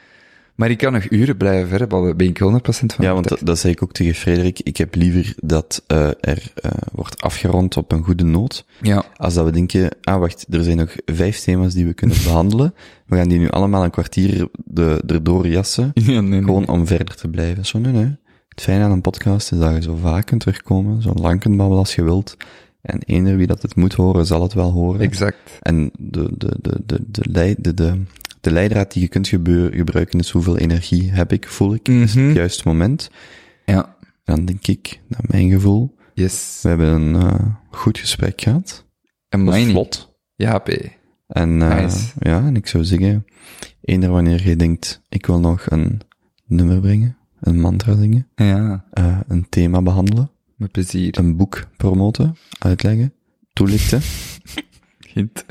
Maar ik kan nog uren blijven verbabbelen, ben ik 100% van Ja, want dat, dat zei ik ook tegen Frederik. Ik heb liever dat eh, er eh, wordt afgerond op een goede noot, Ja, als dat we denken, ah wacht, er zijn nog vijf thema's die we kunnen behandelen. We gaan die nu allemaal een kwartier de, erdoor jassen, ja nee, nee. gewoon om verder te blijven. Zo, nee, nee. Het fijne aan een podcast is dat je zo vaak kunt terugkomen, zo lang kunt babbelen als je wilt. En eender wie dat het moet horen, zal het wel horen. Exact. En de, de, de, de, de, lei- de, de, de leidraad die je kunt gebruiken is hoeveel energie heb ik, voel ik, is Mhm. het juiste moment. Ja, Dan denk ik, naar mijn gevoel, yes. we hebben een eh, goed gesprek gehad. En mine. vlot. Ja, P. En eh, Nice. ja, en ik zou zeggen, eender wanneer je denkt, ik wil nog een nummer brengen, een mantra zingen, Ja, eh, een thema behandelen, met plezier. een boek promoten, uitleggen, toelichten, Hint.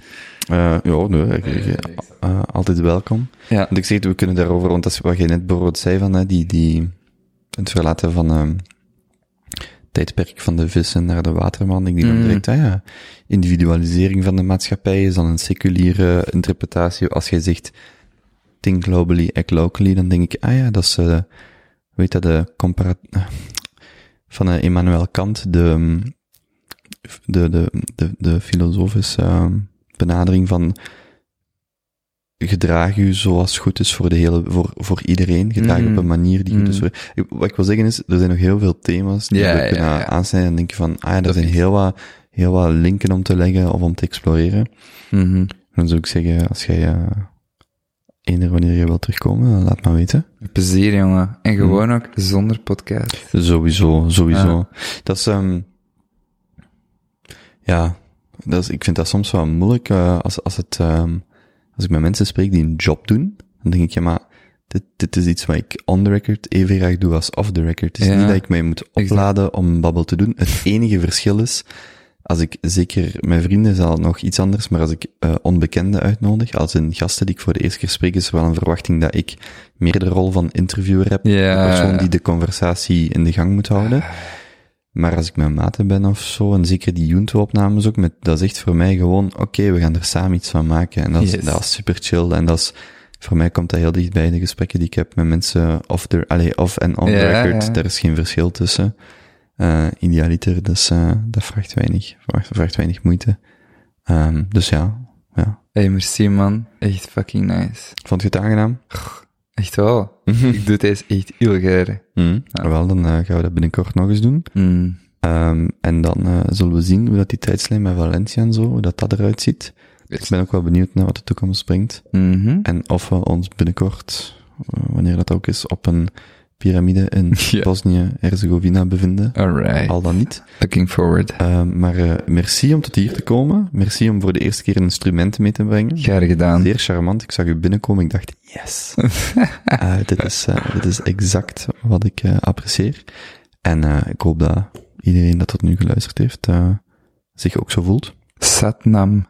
Eh, ja, nee, ik- ik- eh, altijd welkom. Ja. Want ik zeg, we kunnen daarover, want dat is wat je net bijvoorbeeld zei van, hè, die, die, het verlaten van, ehm tijdperk van de vissen naar de waterman. Ik denk dan Mm. direct, ah ja, individualisering van de maatschappij is dan een seculiere interpretatie. Als jij zegt, think globally, act locally, dan denk ik, ah ja, dat is, eh weet dat, de compara van eh, Immanuel Kant, de, ehm, de, de, de, de filosofische ehm, benadering van gedraag u zoals goed is voor de hele, voor, voor iedereen. Gedraag op een manier die goed is Mhm. voor, ik- wat ik wil zeggen is, er zijn nog heel veel thema's die Ja, we ja, kunnen ja. aansnijden en denken van, ah ja, er zijn heel wat, heel wat linken om te leggen of om te exploreren. Mhm. Dan zou ik zeggen, als jij, eh eender wanneer je wilt terugkomen, laat maar weten. Met Plezier, jongen. En gewoon ook zonder podcast. Sowieso, sowieso. Ja. Dat is, ehm ja, dat is, ik vind dat soms wel moeilijk, eh, als, als het, ehm als ik met mensen spreek die een job doen, dan denk ik, ja, maar dit, dit is iets wat ik on the record even graag doe als off the record. Het is Ja. niet dat ik mij moet opladen om babbel te doen. Het enige verschil is, als ik, zeker mijn vrienden zal nog iets anders, maar als ik uh, onbekenden uitnodig, als een gasten die ik voor de eerste keer spreek, is er wel een verwachting dat ik meer de rol van interviewer heb. Ja. De persoon die de conversatie in de gang moet houden. Maar als ik met maten ben of zo, en zeker die Junto-opnames ook, met, dat is echt voor mij gewoon, oké, we gaan er samen iets van maken. En dat is, dat is super chill. En dat is, voor mij komt dat heel dicht bij de gesprekken die ik heb met mensen off, the, allez, off en on Ja, record. ja. Daar is geen verschil tussen. Uh, idealiter, dus uh, dat vraagt weinig, vraagt, vraagt weinig moeite. Um, dus ja, ja. Hey, merci man. Echt fucking nice. Vond je het aangenaam? Echt wel. ik doe deze echt heel graag. Mm. Ja. Wel, dan uh, gaan we dat binnenkort nog eens doen. Mm. Um, en dan uh, zullen we zien hoe dat die tijdslijn met Valencia en zo, hoe dat, dat eruit ziet. Ik ben ook wel benieuwd naar wat de toekomst brengt. Mm -hmm. En of we ons binnenkort, uh, wanneer dat ook is, op een piramide in. Bosnië-Herzegovina bevinden. Alright. Al dan niet. Looking forward. Uh, maar uh, merci om tot hier te komen. Merci om voor de eerste keer een instrument mee te brengen. Graag gedaan. Zeer charmant. Ik zag u binnenkomen. Ik dacht, yes. uh, dit, is, dit is exact wat ik apprecieer. En ik hoop dat iedereen dat tot nu geluisterd heeft, zich ook zo voelt. Satnam